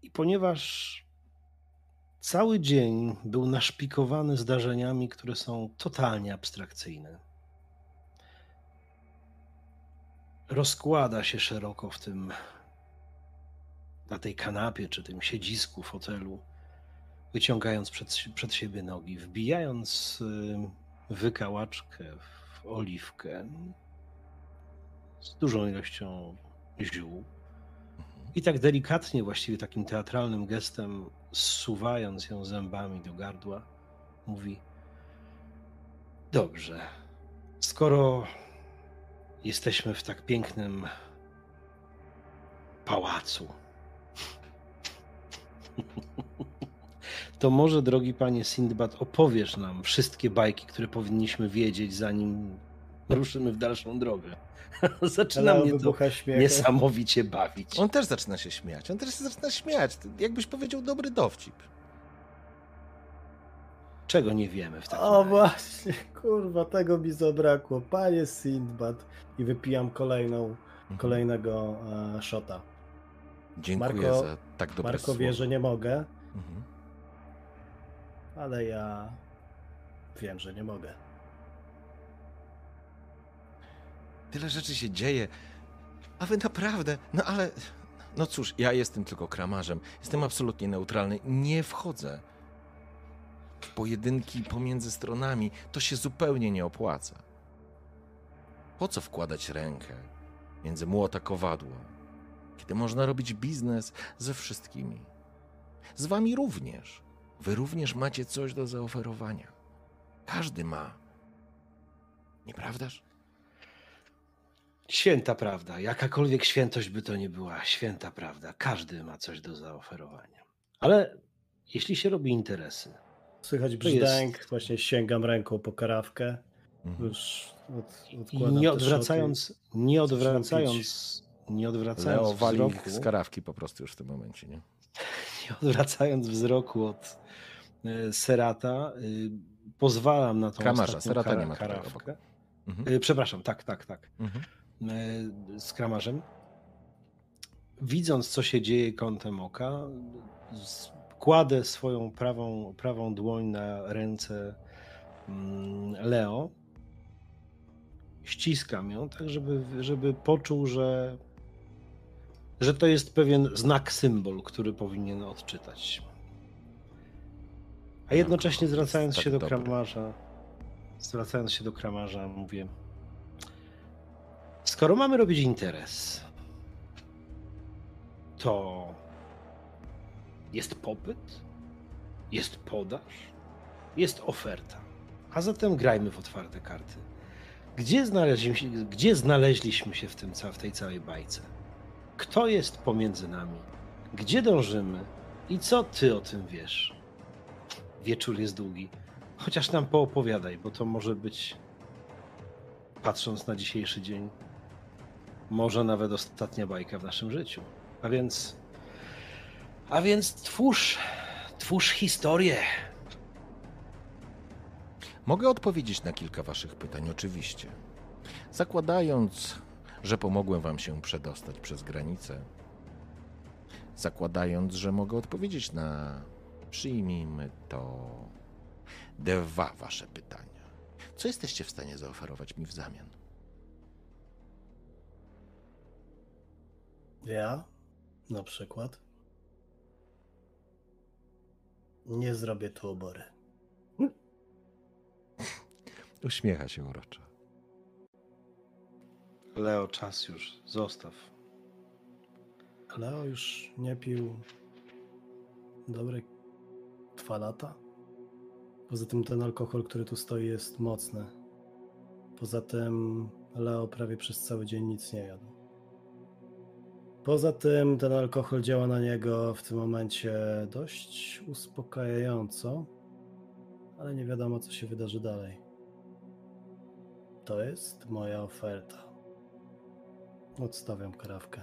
I ponieważ cały dzień był naszpikowany zdarzeniami, które są totalnie abstrakcyjne, rozkłada się szeroko w tym, na tej kanapie, czy tym siedzisku, fotelu, wyciągając przed, przed siebie nogi, wbijając y, wykałaczkę w oliwkę z dużą ilością ziół i tak delikatnie, właściwie takim teatralnym gestem, zsuwając ją zębami do gardła, mówi: Dobrze, Skoro jesteśmy w tak pięknym pałacu, *laughs* to może, drogi panie Sindbad, opowiesz nam wszystkie bajki, które powinniśmy wiedzieć, zanim ruszymy w dalszą drogę. *laughs* Zaczyna mnie to śmiechem. niesamowicie bawić. On też zaczyna się śmiać. On też się zaczyna śmiać. Jakbyś powiedział dobry dowcip. Czego nie wiemy w takim O razie? właśnie, kurwa, tego mi zabrakło. Panie Sindbad. I wypijam kolejną, Mhm. kolejnego e, shota. Dziękuję Marko- za tak dobre Marko słowo. wie, że nie mogę, Mhm. Ale ja wiem, że nie mogę. Tyle rzeczy się dzieje. A wy naprawdę, no ale. No cóż, ja jestem tylko kramarzem. Jestem absolutnie neutralny. Nie wchodzę pojedynki pomiędzy stronami. To się zupełnie nie opłaca. Po co wkładać rękę między młota kowadło, kiedy można robić biznes ze wszystkimi? Z wami również. Wy również macie coś do zaoferowania. Każdy ma. Nieprawdaż? Święta prawda. Jakakolwiek świętość by to nie była, święta prawda. Każdy ma coś do zaoferowania. Ale jeśli się robi interesy, Słychać brzdęk, jest- właśnie sięgam ręką po karawkę. Mhm. Już od, nie odwracając, nie odwracając, nie odwracając Leo wali wzroku, z karawki po prostu już w tym momencie, nie? *laughs* nie odwracając wzroku od Serata, y, pozwalam na tą Kramarza, Serata kara- nie ma karawkę. Mhm. Y, Przepraszam, tak, tak, tak. Mhm. e, z kramarzem. Widząc, co się dzieje kątem oka, kładę swoją prawą, prawą dłoń na ręce mm, Leo. Ściskam ją, tak żeby, żeby poczuł, że, że to jest pewien znak, symbol, który powinien odczytać. A jednocześnie zwracając tak się do dobry. kramarza, zwracając się do kramarza, mówię: Skoro mamy robić interes, to jest popyt, jest podaż, jest oferta. A zatem grajmy w otwarte karty. Gdzie znaleźliśmy się, gdzie znaleźliśmy się w, tym, w tej całej bajce? Kto jest pomiędzy nami? Gdzie dążymy? I co ty o tym wiesz? Wieczór jest długi. Chociaż nam poopowiadaj, bo to może być, patrząc na dzisiejszy dzień, może nawet ostatnia bajka w naszym życiu. A więc. A więc twórz. Twórz historię. Mogę odpowiedzieć na kilka Waszych pytań, oczywiście. Zakładając, że pomogłem Wam się przedostać przez granicę, zakładając, że mogę odpowiedzieć na, przyjmijmy to, dwa Wasze pytania. Co jesteście w stanie zaoferować mi w zamian? Ja na przykład nie zrobię tu obory. *laughs* Uśmiecha się uroczo. Leo, czas już. Zostaw. Leo już nie pił dobre dwa lata. Poza tym ten alkohol, który tu stoi, jest mocny. Poza tym Leo prawie przez cały dzień nic nie jadł. Poza tym ten alkohol działa na niego w tym momencie dość uspokajająco, ale nie wiadomo, co się wydarzy dalej. To jest moja oferta. Odstawiam karawkę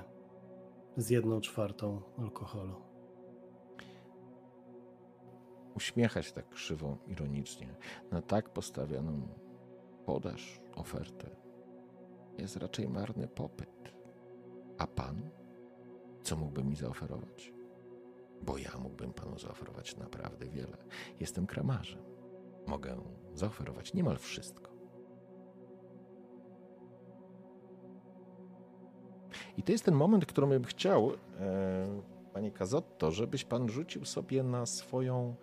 z jedną czwartą alkoholu. Uśmiecha się tak krzywo, ironicznie. Na tak postawioną podaż, ofertę jest raczej marny popyt. A pan? Co mógłby mi zaoferować? Bo ja mógłbym panu zaoferować naprawdę wiele. Jestem kramarzem. Mogę zaoferować niemal wszystko. I to jest ten moment, który bym chciał, e, panie Kazotto, żebyś pan rzucił sobie na swoją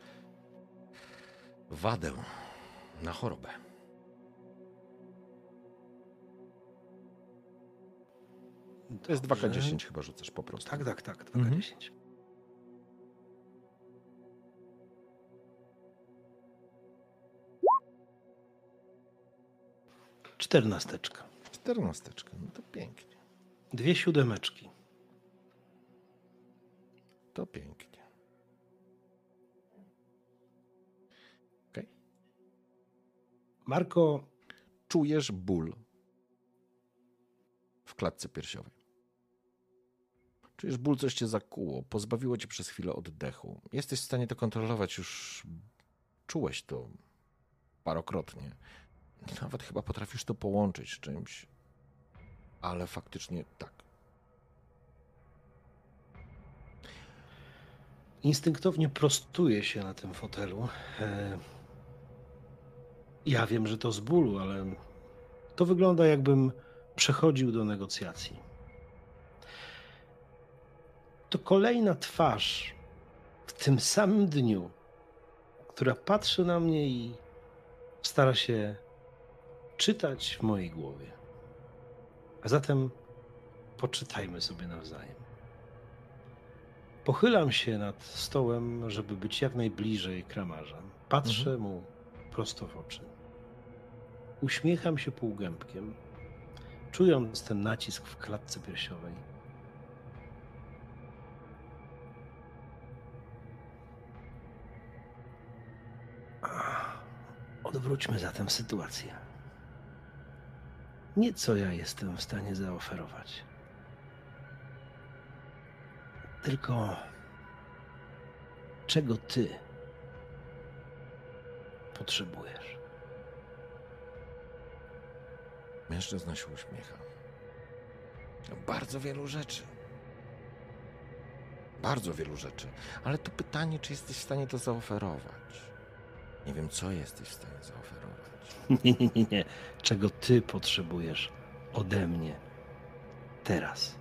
wadę, na chorobę. To jest Dobrze. 2K10 chyba rzucasz po prostu. Tak, tak, tak. 2K10. Mhm. Czternasteczka. Czternasteczka, no to pięknie. Dwie siódemeczki. To pięknie. Marko, Czujesz ból w klatce piersiowej. Czujesz ból, coś cię zakuło, pozbawiło cię przez chwilę oddechu. Jesteś w stanie to kontrolować, już czułeś to parokrotnie. Nawet chyba potrafisz to połączyć z czymś, ale faktycznie tak. instynktownie prostuję się na tym fotelu. Ja wiem, że to z bólu, ale to wygląda jakbym przechodził do negocjacji. To kolejna twarz w tym samym dniu, która patrzy na mnie i stara się czytać w mojej głowie. A zatem poczytajmy sobie nawzajem. Pochylam się nad stołem, żeby być jak najbliżej kramarza. Patrzę mu prosto w oczy. Uśmiecham się półgębkiem, czując ten nacisk w klatce piersiowej. Odwróćmy zatem sytuację. Nieco ja jestem w stanie zaoferować. Tylko czego ty potrzebujesz? Mężczyzna się uśmiecha. Bardzo wielu rzeczy. Bardzo wielu rzeczy. Ale to pytanie, czy jesteś w stanie to zaoferować? Nie wiem, co jesteś w stanie zaoferować. Nie, *laughs* nie, nie, nie. Czego ty potrzebujesz ode mnie teraz?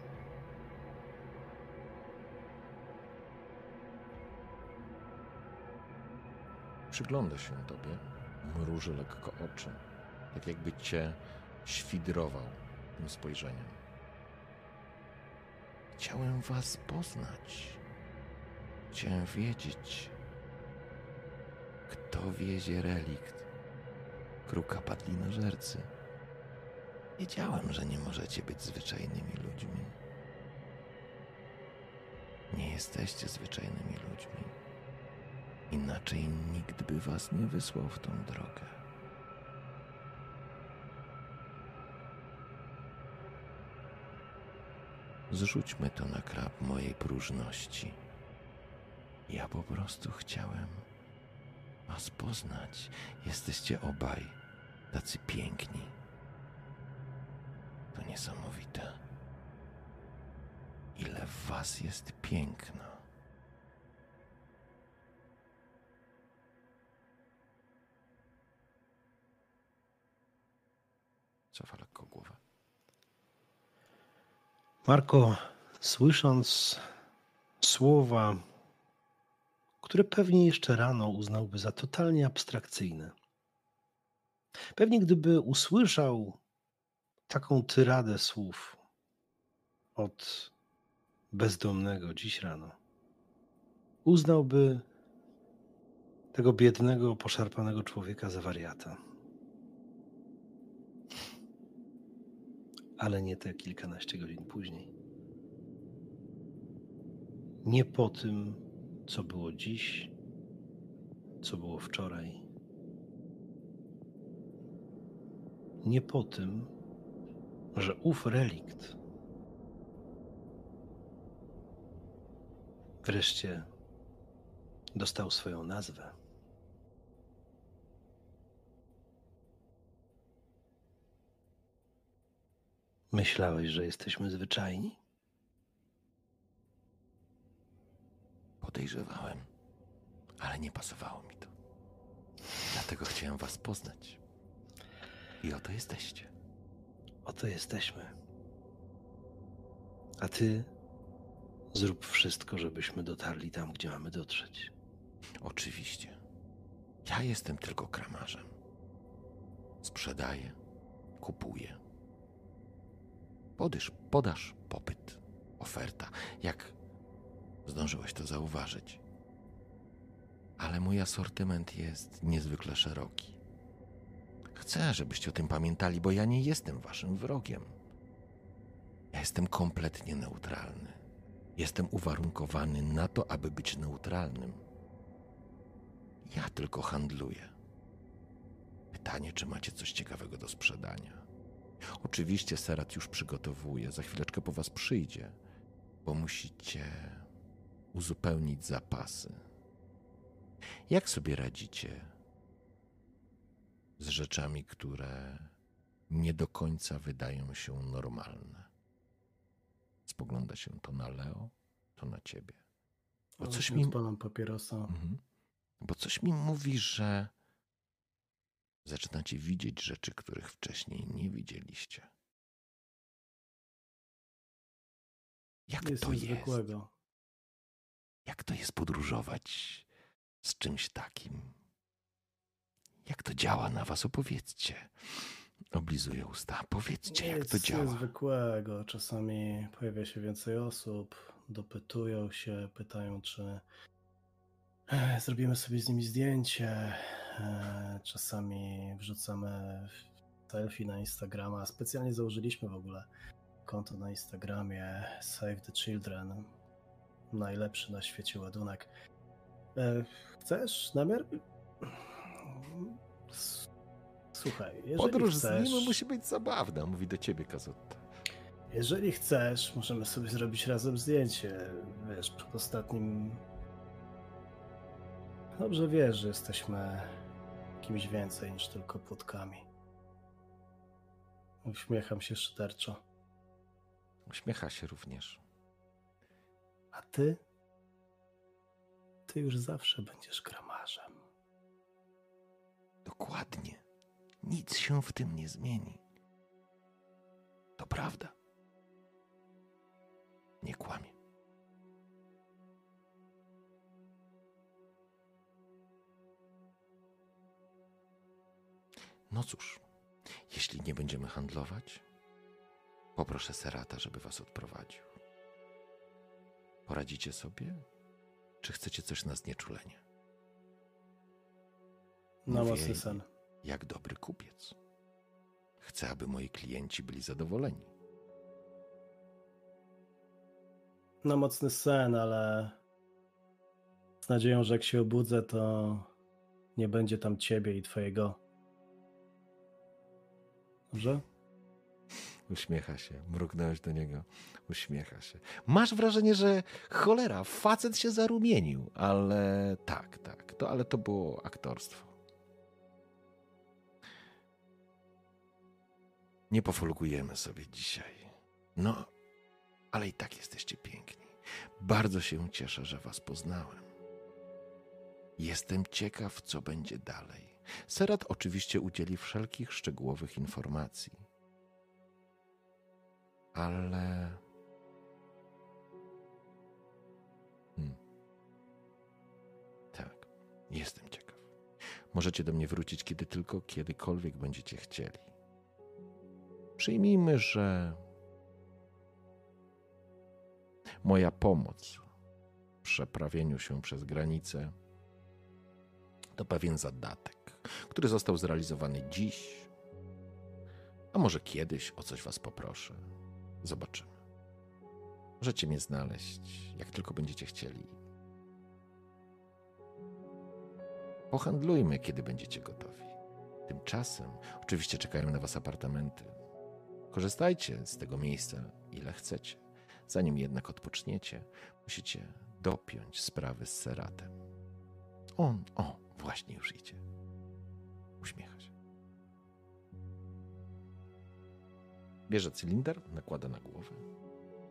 Przygląda się tobie, mruży lekko oczy, tak jakby cię świdrował tym spojrzeniem. Chciałem was poznać. Chciałem wiedzieć, kto wiezie relikt kruka padlinożercy. Wiedziałem, że nie możecie być zwyczajnymi ludźmi. Nie jesteście zwyczajnymi ludźmi. Inaczej nikt by was nie wysłał w tą drogę. Zrzućmy to na krab mojej próżności. Ja po prostu chciałem was poznać. Jesteście obaj tacy piękni. To niesamowite. Ile w was jest piękna. Cofa lekko głowę. Marko, słysząc słowa, które pewnie jeszcze rano uznałby za totalnie abstrakcyjne, pewnie gdyby usłyszał taką tyradę słów od bezdomnego dziś rano, uznałby tego biednego, poszarpanego człowieka za wariata. Ale nie te kilkanaście godzin później. Nie po tym, co było dziś, co było wczoraj. Nie po tym, że ów relikt wreszcie dostał swoją nazwę. Myślałeś, że jesteśmy zwyczajni? Podejrzewałem, ale nie pasowało mi to. Dlatego chciałem was poznać. I oto jesteście. Oto jesteśmy. A ty zrób wszystko, żebyśmy dotarli tam, gdzie mamy dotrzeć. Oczywiście. Ja jestem tylko kramarzem. Sprzedaję, kupuję. Podysz, podasz popyt, oferta, jak zdążyłeś to zauważyć. Ale mój asortyment jest niezwykle szeroki. Chcę, żebyście o tym pamiętali, bo ja nie jestem waszym wrogiem. Ja jestem kompletnie neutralny. Jestem uwarunkowany na to, aby być neutralnym. Ja tylko handluję. Pytanie, czy macie coś ciekawego do sprzedania? Oczywiście Serat już przygotowuje, za chwileczkę po was przyjdzie, bo musicie uzupełnić zapasy. Jak sobie radzicie z rzeczami, które nie do końca wydają się normalne? Spogląda się to na Leo, to na ciebie. Bo coś mi, Odpalam papierosa. Mhm. bo coś mi mówi, że zaczynacie widzieć rzeczy, których wcześniej nie widzieliście. Jak Jest to nic jest? zwykłego. Jak to jest podróżować z czymś takim? Jak to działa na was? Opowiedzcie. Oblizuję usta. Powiedzcie, jak to Nic działa. niezwykłego. Czasami pojawia się więcej osób, dopytują się, pytają, czy zrobimy sobie z nimi zdjęcie. Czasami wrzucamy selfie na Instagrama. Specjalnie założyliśmy w ogóle konto na Instagramie Save the Children. Najlepszy na świecie ładunek. Chcesz namiar? Słuchaj, jeżeli Podróż chcesz... z nim musi być zabawna, mówi do ciebie Kazotta. Jeżeli chcesz, możemy sobie zrobić razem zdjęcie. Wiesz, przed ostatnim. Dobrze wiesz, że jesteśmy kimś więcej niż tylko płotkami. Uśmiecham się szyderczo. Uśmiecha się również. A ty? Ty już zawsze będziesz gramarzem. Dokładnie. Nic się w tym nie zmieni. To prawda. Nie kłamie. No cóż, jeśli nie będziemy handlować, poproszę Serata, żeby was odprowadził. Poradzicie sobie? Czy chcecie coś na znieczulenie? Na jej, sen. Jak dobry kupiec. Chcę, aby moi klienci byli zadowoleni. Na mocny sen, ale z nadzieją, że jak się obudzę, to nie będzie tam ciebie i twojego. Uśmiecha się, mruknąłeś do niego. Uśmiecha się. Masz wrażenie, że cholera, facet się zarumienił, ale tak, tak, to, ale to było aktorstwo. Nie pofolgujemy sobie dzisiaj. No, ale i tak jesteście piękni. Bardzo się cieszę, że was poznałem. Jestem ciekaw, co będzie dalej. Serat oczywiście udzieli wszelkich szczegółowych informacji. Ale. Hmm. Tak, jestem ciekaw. Możecie do mnie wrócić kiedy tylko, kiedykolwiek będziecie chcieli. Przyjmijmy, że moja pomoc w przeprawieniu się przez granicę to pewien zadatek, który został zrealizowany dziś, a może kiedyś o coś Was poproszę. Zobaczymy. Możecie mnie znaleźć, jak tylko będziecie chcieli. Pohandlujmy, kiedy będziecie gotowi. Tymczasem, oczywiście, czekają na Was apartamenty. Korzystajcie z tego miejsca, ile chcecie. Zanim jednak odpoczniecie, musicie dopiąć sprawy z Seratem. On, o, właśnie już idzie. Uśmiecha się. Bierze cylinder, nakłada na głowę.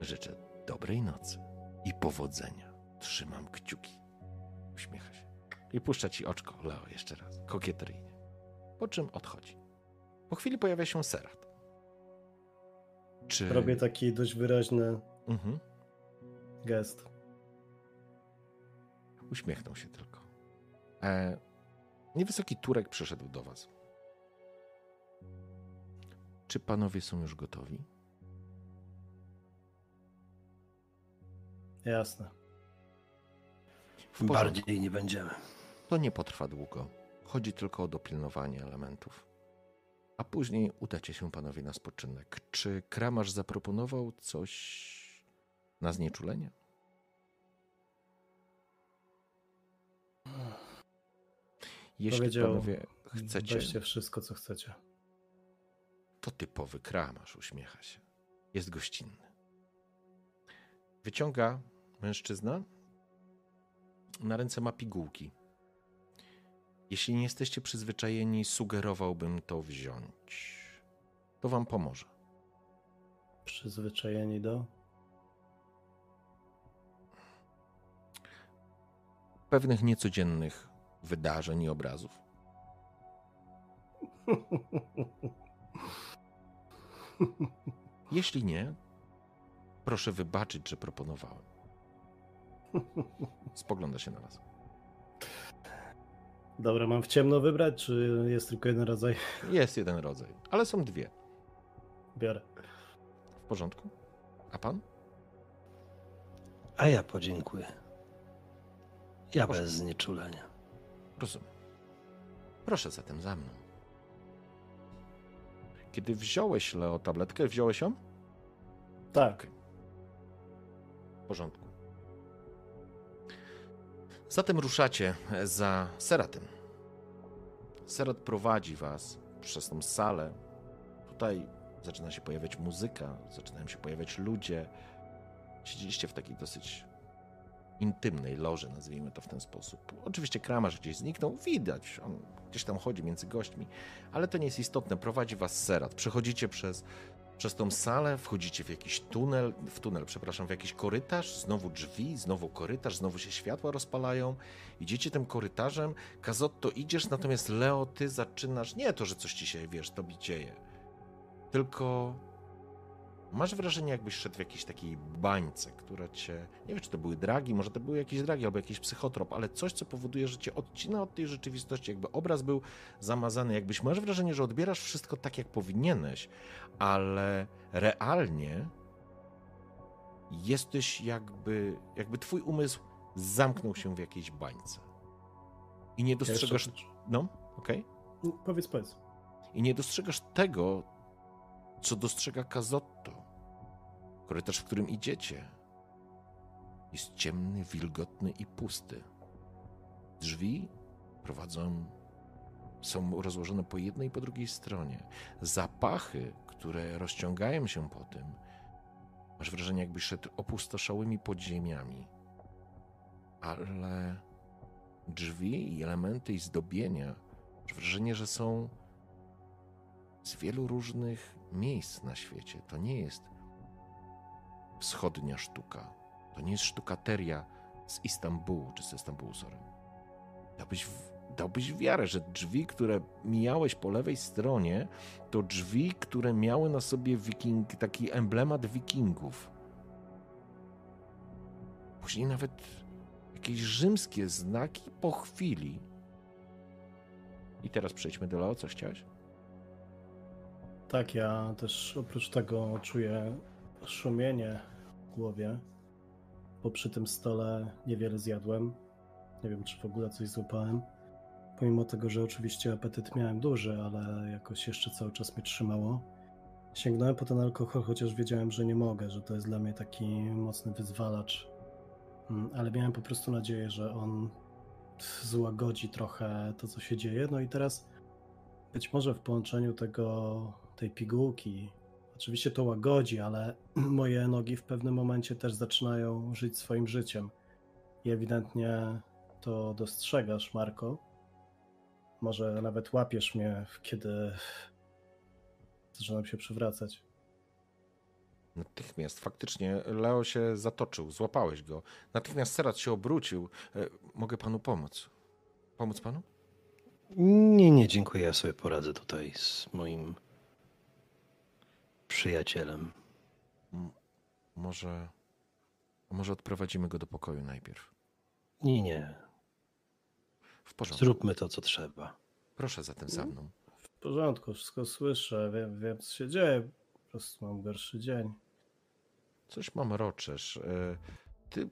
Życzę dobrej nocy i powodzenia. Trzymam kciuki. Uśmiecha się. I puszcza ci oczko, Leo, jeszcze raz, kokieteryjnie. Po czym odchodzi. Po chwili pojawia się Serat. Czy... Robię taki dość wyraźny Mhm. gest. Uśmiechnął się tylko. E, niewysoki Turek przyszedł do was. Czy panowie są już gotowi? Jasne. Bardziej nie będziemy. To nie potrwa długo. Chodzi tylko o dopilnowanie elementów. a później udacie się panowie na spoczynek. Czy kramarz zaproponował coś na znieczulenie? Jeśli Powiedział, panowie chcecie, Weźcie wszystko, co chcecie. to typowy kramarz, uśmiecha się. Jest gościnny. Wyciąga mężczyzna. Na ręce ma pigułki. Jeśli nie jesteście przyzwyczajeni, sugerowałbym to wziąć. To wam pomoże. Przyzwyczajeni do. Pewnych niecodziennych wydarzeń i obrazów. Jeśli nie, proszę wybaczyć, że proponowałem. Spogląda się na was. Dobra, mam w ciemno wybrać, czy jest tylko jeden rodzaj? Jest jeden rodzaj, ale są dwie. Biorę. W porządku? A pan? A ja podziękuję. Ja Proszę. bez znieczulenia. Rozumiem. Proszę zatem za mną. Kiedy wziąłeś, Leo, tabletkę, wziąłeś ją? Tak. W porządku. Zatem ruszacie za Seratem. Serat prowadzi was przez tą salę. Tutaj zaczyna się pojawiać muzyka, zaczynają się pojawiać ludzie. Siedzieliście w takiej dosyć intymnej loży, nazwijmy to w ten sposób. Oczywiście kramarz gdzieś zniknął, widać, on gdzieś tam chodzi między gośćmi, ale to nie jest istotne. Prowadzi was Serat. Przechodzicie przez przez tą salę, wchodzicie w jakiś tunel, w tunel, przepraszam, w jakiś korytarz, znowu drzwi, znowu korytarz, znowu się światła rozpalają. Idziecie tym korytarzem, Kazotto idziesz, natomiast Leo, ty zaczynasz, nie to, że coś ci się, wiesz, tobie dzieje, tylko masz wrażenie, jakbyś szedł w jakiejś takiej bańce, która cię, nie wiem, czy to były dragi, może to były jakieś dragi, albo jakiś psychotrop, ale coś, co powoduje, że cię odcina od tej rzeczywistości, jakby obraz był zamazany, jakbyś masz wrażenie, że odbierasz wszystko tak, jak powinieneś, ale realnie jesteś jakby, jakby twój umysł zamknął się w jakiejś bańce. I nie dostrzegasz, no, okej? No, Powiedz, powiedz. I nie dostrzegasz tego, co dostrzega Kazotto. Korytarz, w którym idziecie, jest ciemny, wilgotny i pusty. Drzwi prowadzą, są rozłożone po jednej i po drugiej stronie. Zapachy, które rozciągają się po tym, masz wrażenie, jakbyś szedł opustoszałymi podziemiami. Ale drzwi i elementy i zdobienia, masz wrażenie, że są z wielu różnych miejsc na świecie. To nie jest wschodnia sztuka. To nie jest sztukateria z Istambułu czy z Stambułu, sorry. Dałbyś, w, dałbyś wiarę, że drzwi, które mijałeś po lewej stronie, to drzwi, które miały na sobie wiking, taki emblemat wikingów. Później nawet jakieś rzymskie znaki po chwili. I teraz przejdźmy do Leo. Co chciałeś? Tak, ja też oprócz tego czuję szumienie w głowie, bo przy tym stole niewiele zjadłem. Nie wiem, czy w ogóle coś złapałem. Pomimo tego, że oczywiście apetyt miałem duży, ale jakoś jeszcze cały czas mnie trzymało. Sięgnąłem po ten alkohol, chociaż wiedziałem, że nie mogę, że to jest dla mnie taki mocny wyzwalacz. Mm, Ale miałem po prostu nadzieję, że on złagodzi trochę to, co się dzieje. No i teraz być może w połączeniu tego, tej pigułki, oczywiście to łagodzi, ale *clears throat* moje nogi w pewnym momencie też zaczynają żyć swoim życiem. I ewidentnie to dostrzegasz, Marko. Może nawet łapiesz mnie, kiedy *sighs* zaczynam się przywracać. Natychmiast, faktycznie, Leo się zatoczył, złapałeś go. Natychmiast Serat się obrócił. E, Mogę panu pomóc? Pomóc panu? Nie, nie, dziękuję. Ja sobie poradzę tutaj z moim przyjacielem. Może. Może odprowadzimy go do pokoju najpierw. Nie, nie. W porządku. Zróbmy to, co trzeba. Proszę zatem za mną. W porządku, wszystko słyszę, wiem, wiem co się dzieje. Po prostu mam gorszy dzień. Coś mam roczesz. E, Ty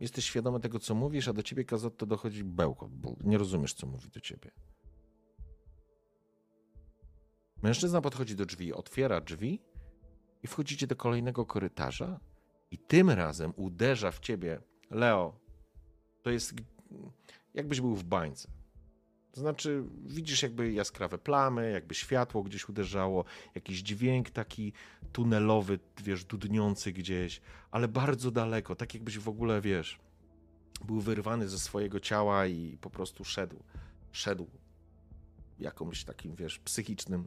jesteś świadomy tego, co mówisz, a do ciebie Kazotto dochodzi bełkot, bo nie rozumiesz, co mówi do ciebie. Mężczyzna podchodzi do drzwi, otwiera drzwi i wchodzicie do kolejnego korytarza i tym razem uderza w ciebie Leo. To jest jakbyś był w bańce. To znaczy, widzisz jakby jaskrawe plamy, jakby światło gdzieś uderzało, jakiś dźwięk taki tunelowy, wiesz, dudniący gdzieś, ale bardzo daleko, tak jakbyś w ogóle, wiesz, był wyrwany ze swojego ciała i po prostu szedł, szedł jakimś takim, wiesz, psychicznym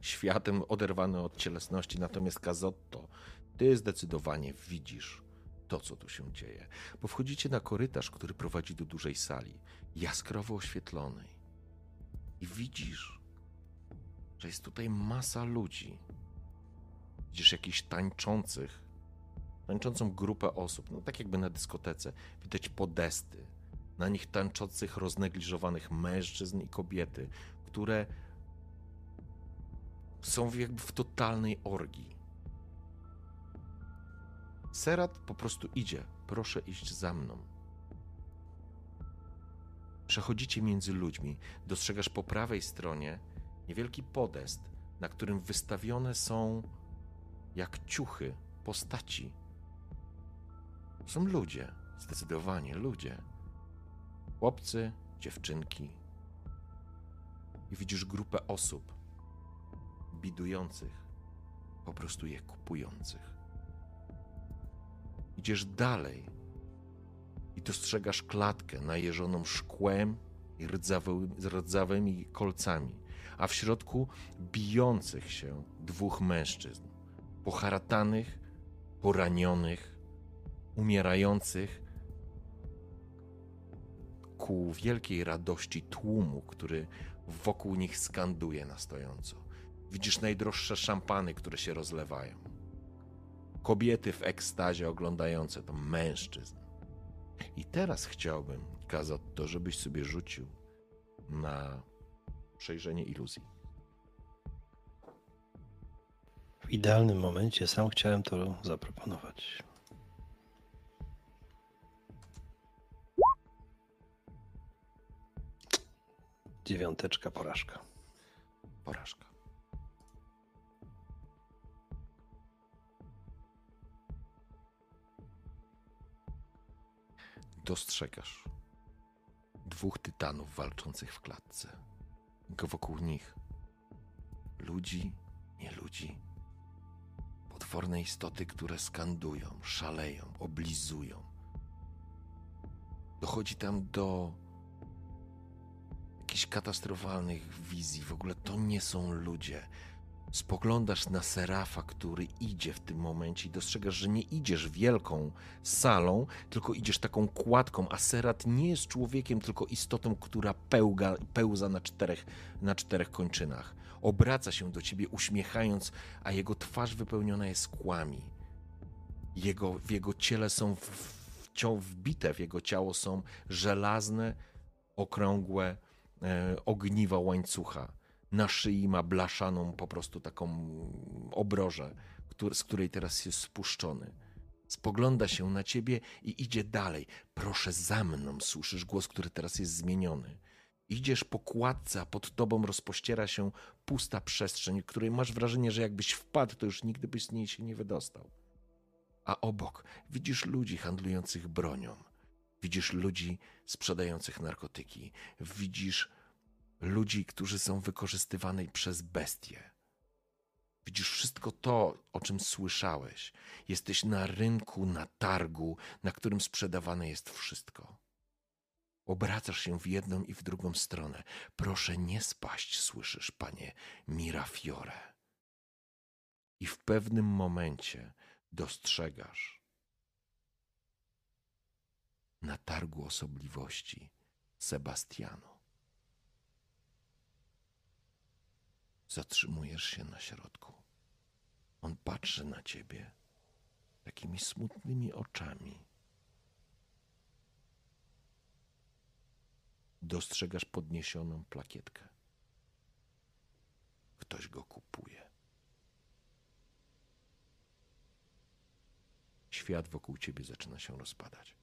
światem oderwany od cielesności. Natomiast Kazotto, ty zdecydowanie widzisz to, co tu się dzieje, bo wchodzicie na korytarz, który prowadzi do dużej sali, jaskrawo oświetlonej. I widzisz, że jest tutaj masa ludzi. Widzisz jakichś tańczących, tańczącą grupę osób, no tak jakby na dyskotece. Widać podesty, na nich tańczących, roznegliżowanych mężczyzn i kobiety, które są jakby w totalnej orgii. Serat po prostu idzie. Proszę iść za mną. Przechodzicie między ludźmi. Dostrzegasz po prawej stronie niewielki podest, na którym wystawione są jak ciuchy postaci. Są ludzie, zdecydowanie ludzie. Chłopcy, dziewczynki. I widzisz grupę osób bidujących, po prostu je kupujących. Idziesz dalej i dostrzegasz klatkę najeżoną szkłem i rdzawymi kolcami, a w środku bijących się dwóch mężczyzn, poharatanych, poranionych, umierających ku wielkiej radości tłumu, który wokół nich skanduje na stojąco. Widzisz najdroższe szampany, które się rozlewają kobiety w ekstazie oglądające to mężczyzn. I teraz chciałbym, Kazotto, żebyś sobie rzucił na przejrzenie iluzji. W idealnym momencie sam chciałem to zaproponować. Dziewiąteczka porażka. Porażka. Dostrzegasz dwóch tytanów walczących w klatce. Wokół nich ludzi, nie ludzi, potworne istoty, które skandują, szaleją, oblizują. Dochodzi tam do jakichś katastrofalnych wizji. W ogóle to nie są ludzie spoglądasz na Serafa, który idzie w tym momencie i dostrzegasz, że nie idziesz wielką salą, tylko idziesz taką kładką, a Serat nie jest człowiekiem, tylko istotą, która pełga, pełza na czterech, na czterech kończynach. Obraca się do ciebie uśmiechając, a jego twarz wypełniona jest kłami. Jego, w jego ciele są wciąż wbite, w jego ciało są żelazne, okrągłe e, ogniwa łańcucha na szyi ma blaszaną po prostu taką obrożę, z której teraz jest spuszczony. Spogląda się na ciebie i idzie dalej. Proszę za mną, słyszysz głos, który teraz jest zmieniony. Idziesz po kładce, a pod tobą rozpościera się pusta przestrzeń, w której masz wrażenie, że jakbyś wpadł, to już nigdy byś z niej się nie wydostał. A obok widzisz ludzi handlujących bronią. Widzisz ludzi sprzedających narkotyki. Widzisz ludzi, którzy są wykorzystywani przez bestie. Widzisz wszystko to, o czym słyszałeś. Jesteś na rynku, na targu, na którym sprzedawane jest wszystko. Obracasz się w jedną i w drugą stronę. Proszę nie spaść, słyszysz, panie Mirafiore. I w pewnym momencie dostrzegasz na targu osobliwości Sebastianu. Zatrzymujesz się na środku. On patrzy na ciebie takimi smutnymi oczami. Dostrzegasz podniesioną plakietkę. Ktoś go kupuje. Świat wokół ciebie zaczyna się rozpadać.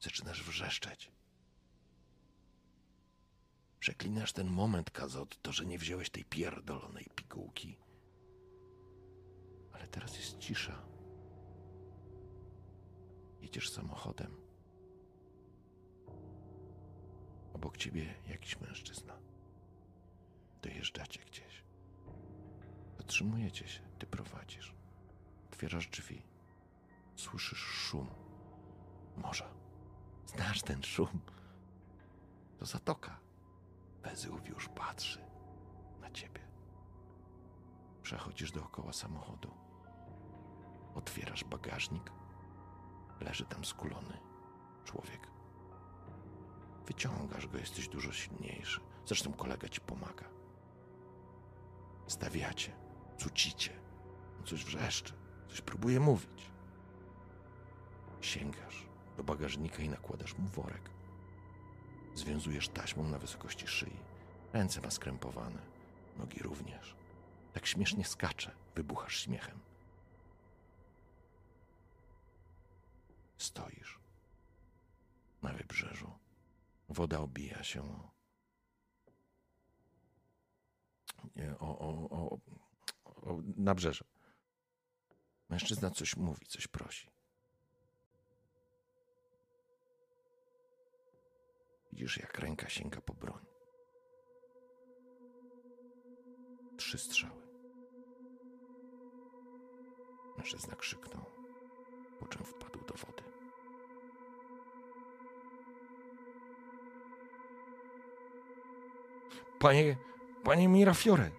Zaczynasz wrzeszczeć. Przeklinasz ten moment, Kazot, to, że nie wziąłeś tej pierdolonej pigułki. Ale teraz jest cisza. Jedziesz samochodem. Obok ciebie jakiś mężczyzna. Dojeżdżacie gdzieś. Zatrzymujecie się, ty prowadzisz. Otwierasz drzwi. Słyszysz szum. Morza. Znasz ten szum. To zatoka. Już patrzy na ciebie. Przechodzisz dookoła samochodu. Otwierasz bagażnik. Leży tam skulony człowiek. Wyciągasz go, jesteś dużo silniejszy. Zresztą kolega ci pomaga. Stawiacie, cucicie. On coś wrzeszczy, coś próbuje mówić. Sięgasz do bagażnika i nakładasz mu worek. Związujesz taśmą na wysokości szyi. Ręce ma skrępowane, nogi również. Tak śmiesznie skacze, wybuchasz śmiechem. Stoisz na wybrzeżu. Woda obija się o, o, o, o, o nabrzeże. Mężczyzna coś mówi, coś prosi. Widzisz, jak ręka sięga po broń. Trzy strzały. Mężczyzna krzyknął, po czym wpadł do wody. Panie, panie Mirafiore!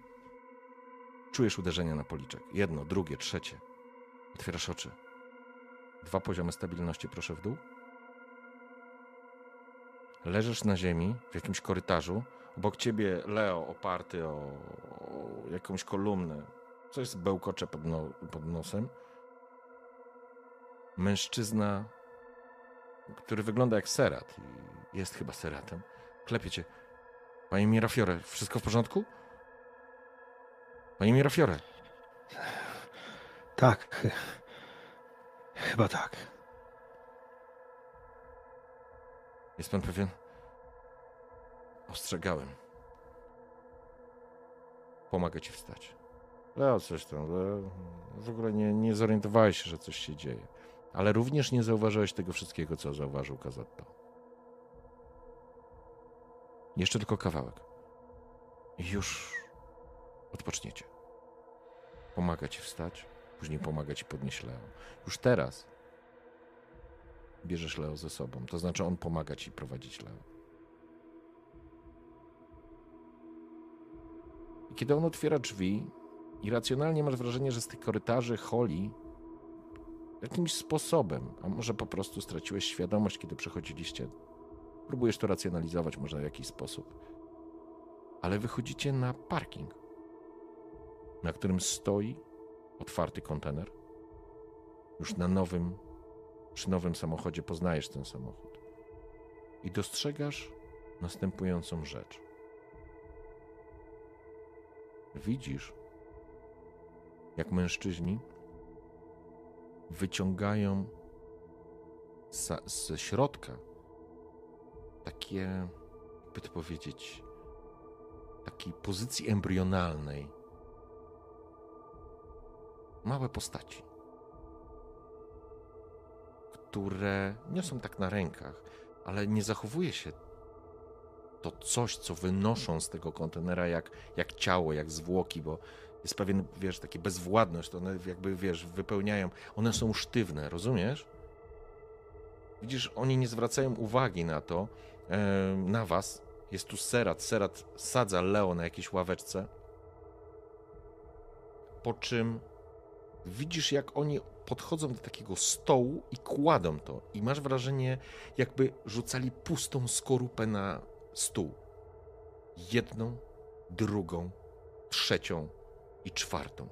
Czujesz uderzenia na policzek. Jedno, drugie, trzecie. Otwierasz oczy. Dwa poziomy stabilności, proszę w dół. Leżysz na ziemi w jakimś korytarzu. Obok ciebie Leo oparty o, o jakąś kolumnę. Coś bełkocze pod, no, pod nosem. Mężczyzna, który wygląda jak serat i jest chyba seratem. Klepie cię. Panie Mirafiore, wszystko w porządku? Panie Mirafiore. Tak. chy- Chyba tak. Jest pan pewien? Ostrzegałem. Pomagę ci wstać. Leo, coś tam. Leo, w ogóle nie, nie zorientowałeś się, że coś się dzieje. Ale również nie zauważyłeś tego wszystkiego, co zauważył Kazotto. Jeszcze tylko kawałek. I już odpoczniecie. Pomaga ci wstać, później pomaga ci podnieść Leo. Już teraz bierzesz Leo ze sobą. To znaczy, on pomaga ci prowadzić Leo. I kiedy on otwiera drzwi, irracjonalnie masz wrażenie, że z tych korytarzy holi jakimś sposobem, a może po prostu straciłeś świadomość, kiedy przechodziliście. Próbujesz to racjonalizować może w jakiś sposób. Ale wychodzicie na parking, na którym stoi otwarty kontener. Już na nowym przy nowym samochodzie poznajesz ten samochód i dostrzegasz następującą rzecz. Widzisz, jak mężczyźni wyciągają ze środka takie, by to powiedzieć, takiej pozycji embrionalnej małe postaci które nie są tak na rękach, ale nie zachowuje się to coś, co wynoszą z tego kontenera jak, jak ciało, jak zwłoki, bo jest pewien, wiesz, taki bezwładność, to one jakby, wiesz, wypełniają, one są sztywne, rozumiesz? Widzisz, oni nie zwracają uwagi na to, na was. Jest tu Serat, Serat sadza Leo na jakiejś ławeczce, po czym widzisz, jak oni podchodzą do takiego stołu i kładą to. I masz wrażenie, jakby rzucali pustą skorupę na stół. Jedną, drugą, trzecią i czwartą.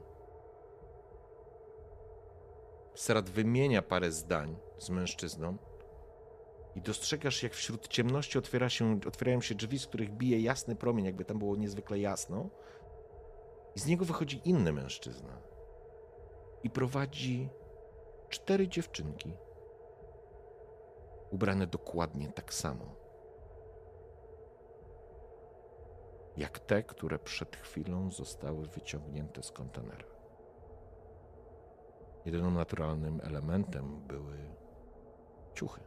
Serat wymienia parę zdań z mężczyzną i dostrzegasz, jak wśród ciemności otwiera się, otwierają się drzwi, z których bije jasny promień, jakby tam było niezwykle jasno. I z niego wychodzi inny mężczyzna i prowadzi cztery dziewczynki, ubrane dokładnie tak samo. jak te, które przed chwilą zostały wyciągnięte z kontenera. Jedynym naturalnym elementem były ciuchy.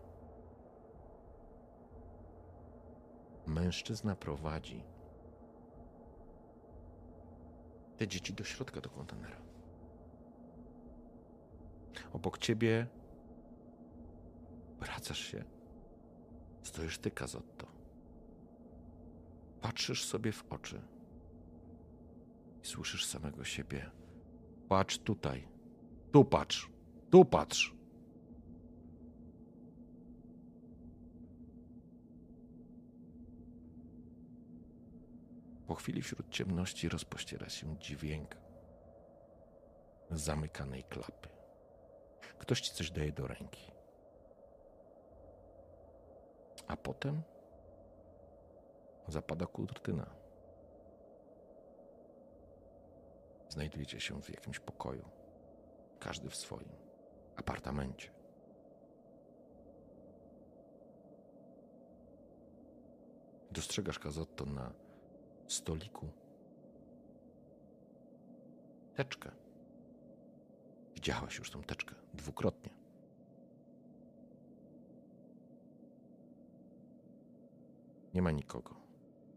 Mężczyzna prowadzi te dzieci do środka do kontenera. Obok ciebie wracasz się. Stoisz ty, Kazotto. Patrzysz sobie w oczy i słyszysz samego siebie. Patrz tutaj. Tu patrz. Tu patrz. Po chwili wśród ciemności rozpościera się dźwięk zamykanej klapy. Ktoś ci coś daje do ręki. A potem zapada kurtyna. Znajdujecie się w jakimś pokoju, każdy w swoim apartamencie. Dostrzegasz Kazotto na stoliku teczkę. Widziałaś już tą teczkę dwukrotnie. Nie ma nikogo.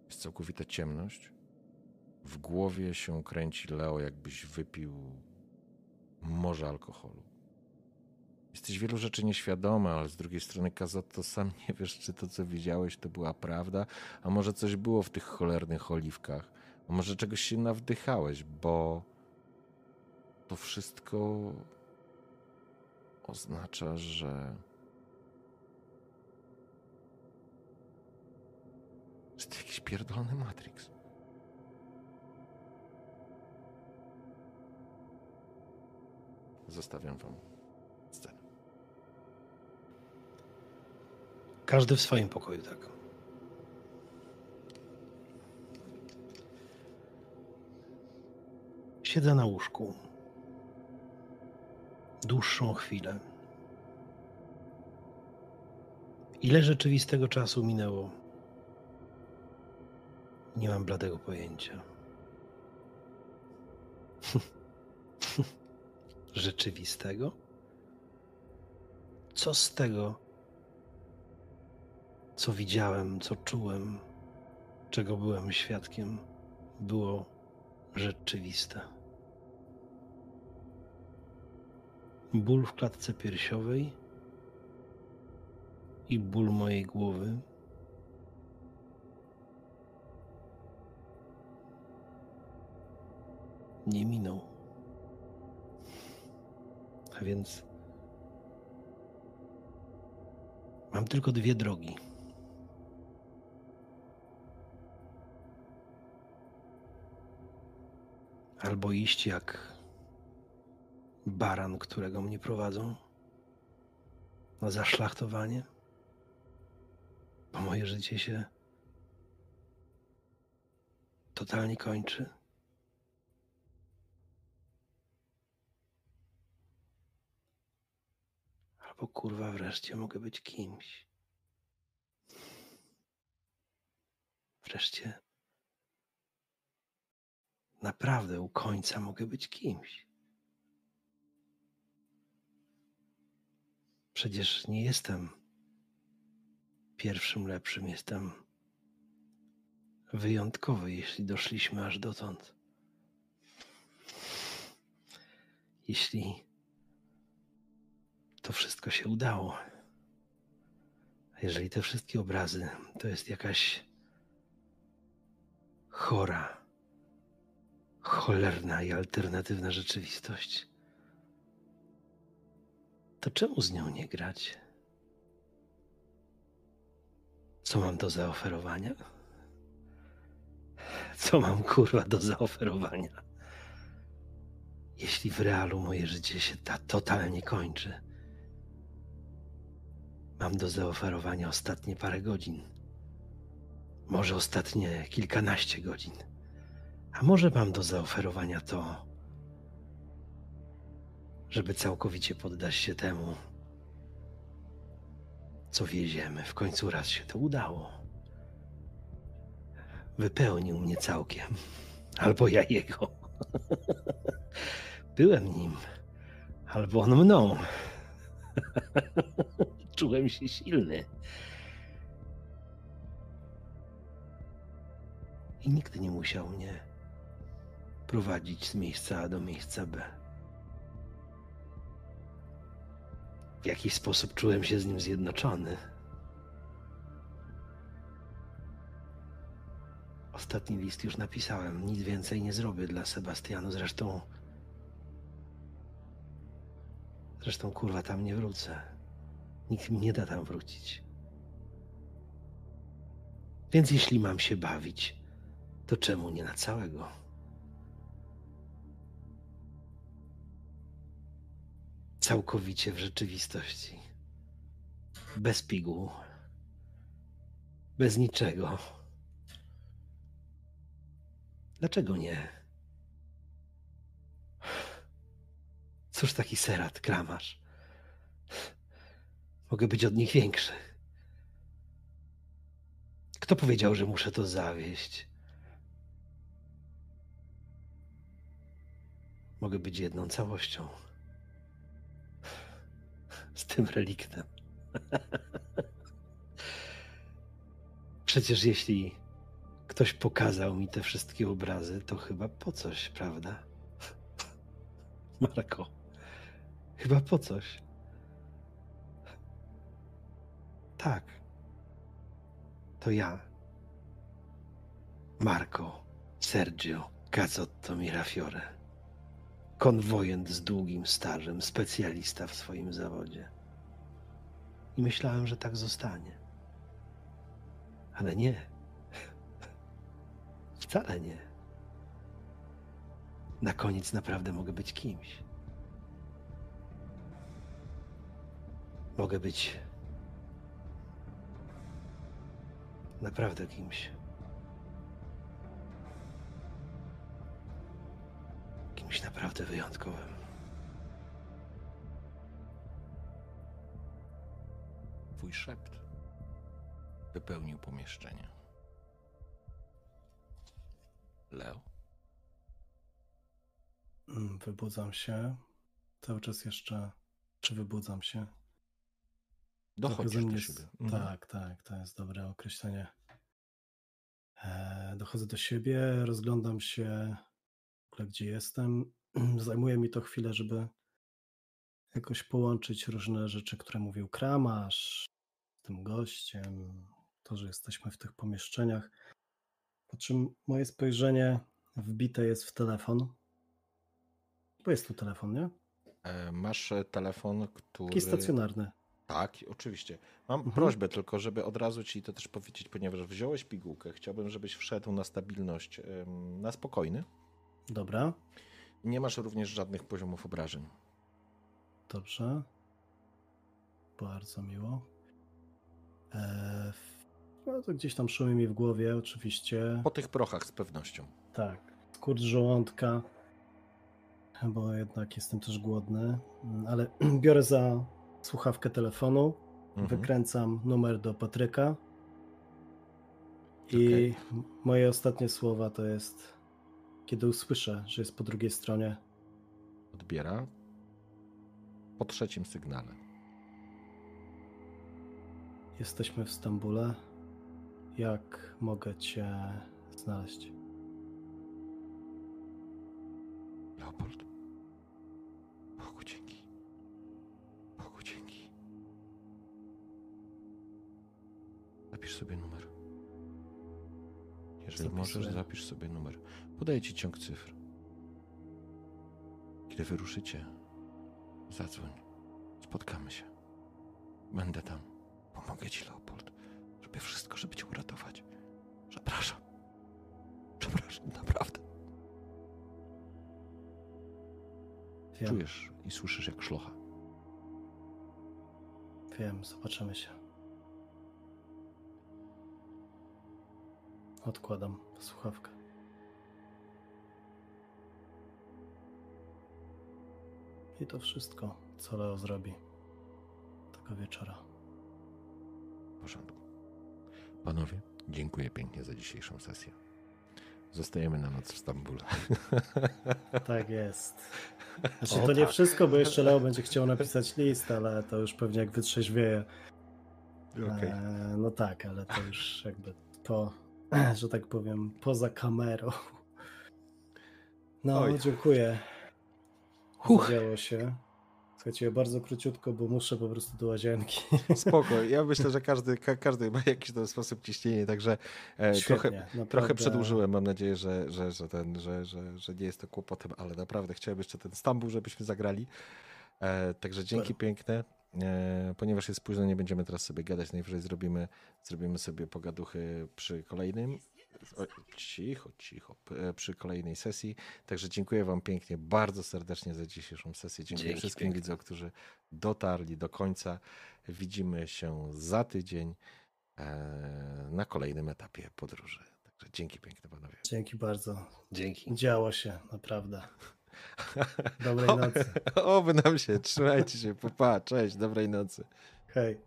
Jest całkowita ciemność. W głowie się kręci Leo, jakbyś wypił morze alkoholu. Jesteś wielu rzeczy nieświadoma, ale z drugiej strony, Kazotto, sam nie wiesz, czy to, co widziałeś, to była prawda, a może coś było w tych cholernych oliwkach, a może czegoś się nawdychałeś, bo to wszystko oznacza, że. to jakiś pierdolony Matrix. Zostawiam wam scenę. Każdy w swoim pokoju, tak. Siedzę na łóżku. Dłuższą chwilę. Ile rzeczywistego czasu minęło? Nie mam bladego pojęcia. *laughs* Rzeczywistego? Co z tego, co widziałem, co czułem, czego byłem świadkiem, było rzeczywiste? Ból w klatce piersiowej i ból mojej głowy nie minął. A więc mam tylko dwie drogi. Albo iść jak baran, którego mnie prowadzą na zaszlachtowanie, bo moje życie się totalnie kończy. Albo kurwa wreszcie mogę być kimś. Wreszcie naprawdę u końca mogę być kimś. Przecież nie jestem pierwszym lepszym, jestem wyjątkowy, jeśli doszliśmy aż dotąd. Jeśli to wszystko się udało. A jeżeli te wszystkie obrazy to jest jakaś chora, cholerna i alternatywna rzeczywistość, to czemu z nią nie grać? Co mam do zaoferowania? Co mam kurwa do zaoferowania? Jeśli w realu moje życie się ta totalnie kończy, mam do zaoferowania ostatnie parę godzin. Może ostatnie kilkanaście godzin. A może mam do zaoferowania to, żeby całkowicie poddać się temu, co wieziemy. W końcu raz się to udało. wypełnił mnie całkiem. Albo ja jego. *laughs* Byłem nim. Albo on mną. *laughs* Czułem się silny. I nigdy nie musiał mnie prowadzić z miejsca A do miejsca B. W jakiś sposób czułem się z nim zjednoczony. Ostatni list już napisałem. Nic więcej nie zrobię dla Sebastianu. Zresztą. Zresztą kurwa tam nie wrócę. Nikt mi nie da tam wrócić. Więc jeśli mam się bawić, to czemu nie na całego? Całkowicie w rzeczywistości. Bez piguł. Bez niczego. Dlaczego nie? Cóż taki serat, kramarz? Mogę być od nich większy. Kto powiedział, że muszę to zawieść? Mogę być jedną całością. Z tym reliktem. *laughs* Przecież jeśli ktoś pokazał mi te wszystkie obrazy, to chyba po coś, prawda? *laughs* Marko, chyba po coś. Tak. To ja. Marco Sergio Cazzotto Mirafiore. Konwojent z długim stażem, specjalista w swoim zawodzie. I myślałem, że tak zostanie. Ale nie. *laughs* Wcale nie. Na koniec naprawdę mogę być kimś. Mogę być naprawdę kimś. Kimś naprawdę wyjątkowym. Twój szept wypełnił pomieszczenie. Leo? Mm, Wybudzam się. Cały czas jeszcze. Czy wybudzam się? Dochodzisz do siebie. Mhm. Tak, tak, to jest dobre określenie. E, dochodzę do siebie, rozglądam się, w ogóle gdzie jestem. *clears throat* Zajmuje mi to chwilę, żeby jakoś połączyć różne rzeczy, które mówił Kramarz z tym gościem, to, że jesteśmy w tych pomieszczeniach. Po czym moje spojrzenie wbite jest w telefon. Bo jest tu telefon, nie? E, Masz e, telefon, który. Taki stacjonarny. Tak, oczywiście. Mam Mhm. prośbę tylko, żeby od razu ci to też powiedzieć, ponieważ wziąłeś pigułkę. Chciałbym, żebyś wszedł na stabilność, na spokojny. Dobra, Nie masz również żadnych poziomów obrażeń. Dobrze. Bardzo miło. Eee, no to gdzieś tam szumi mi w głowie, oczywiście. Po tych prochach z pewnością. Tak, skurcz żołądka, bo jednak jestem też głodny, ale *clears throat* biorę za słuchawkę telefonu, Mhm. wykręcam numer do Patryka i m- moje ostatnie słowa to jest, kiedy usłyszę, że jest po drugiej stronie, Odbiera po trzecim sygnale. jesteśmy w Stambule, jak mogę cię znaleźć? Leopold. Bogu dzięki. Bogu dzięki. Zapisz sobie numer. Jeżeli możesz, Zapisuję. zapisz sobie numer. Podaję ci ciąg cyfr. Kiedy wyruszycie, zadzwoń. Spotkamy się. Będę tam. Pomogę ci, Leopold. Robię wszystko, żeby cię uratować. Przepraszam. Przepraszam, naprawdę. Wiem, Czujesz i słyszysz jak szlocha. wiem, zobaczymy się. Odkładam słuchawkę. I to wszystko, co Leo zrobi tego wieczora. W porządku. Panowie, dziękuję pięknie za dzisiejszą sesję. Zostajemy na noc w Stambule. *laughs* Tak jest. Znaczy, O, to nie tak. wszystko, bo jeszcze Leo będzie chciał napisać list, ale to już pewnie jak wytrzeźwieje. Okej. E, no tak, ale to już jakby po, *clears throat* że tak powiem, poza kamerą. No, Oj. dziękuję. Huch. Zadziało się. Słuchajcie, bardzo króciutko, bo muszę po prostu do łazienki. *laughs* Spoko. Ja *laughs* myślę, że każdy, ka- każdy ma jakiś tam sposób ciśnienie, także e, trochę, Świetnie, trochę naprawdę. przedłużyłem. Mam nadzieję, że, że, że, ten, że, że, że nie jest to kłopotem, ale naprawdę chciałem jeszcze ten Stambuł, żebyśmy zagrali. E, także dzięki Super. piękne. E, ponieważ jest późno, nie będziemy teraz sobie gadać. Najwyżej zrobimy, zrobimy sobie pogaduchy przy kolejnym. O, cicho, cicho. E, Przy kolejnej sesji. Także dziękuję Wam pięknie, bardzo serdecznie za dzisiejszą sesję. Dziękuję Dzięki wszystkim piękne. widzom, którzy dotarli do końca. Widzimy się za tydzień e, na kolejnym etapie podróży. Także dzięki piękne panowie. Dzięki bardzo. Dzięki. Działo się, naprawdę. *laughs* Dobrej nocy. Oby nam się, trzymajcie się, pupa, cześć, dobrej nocy. Hej.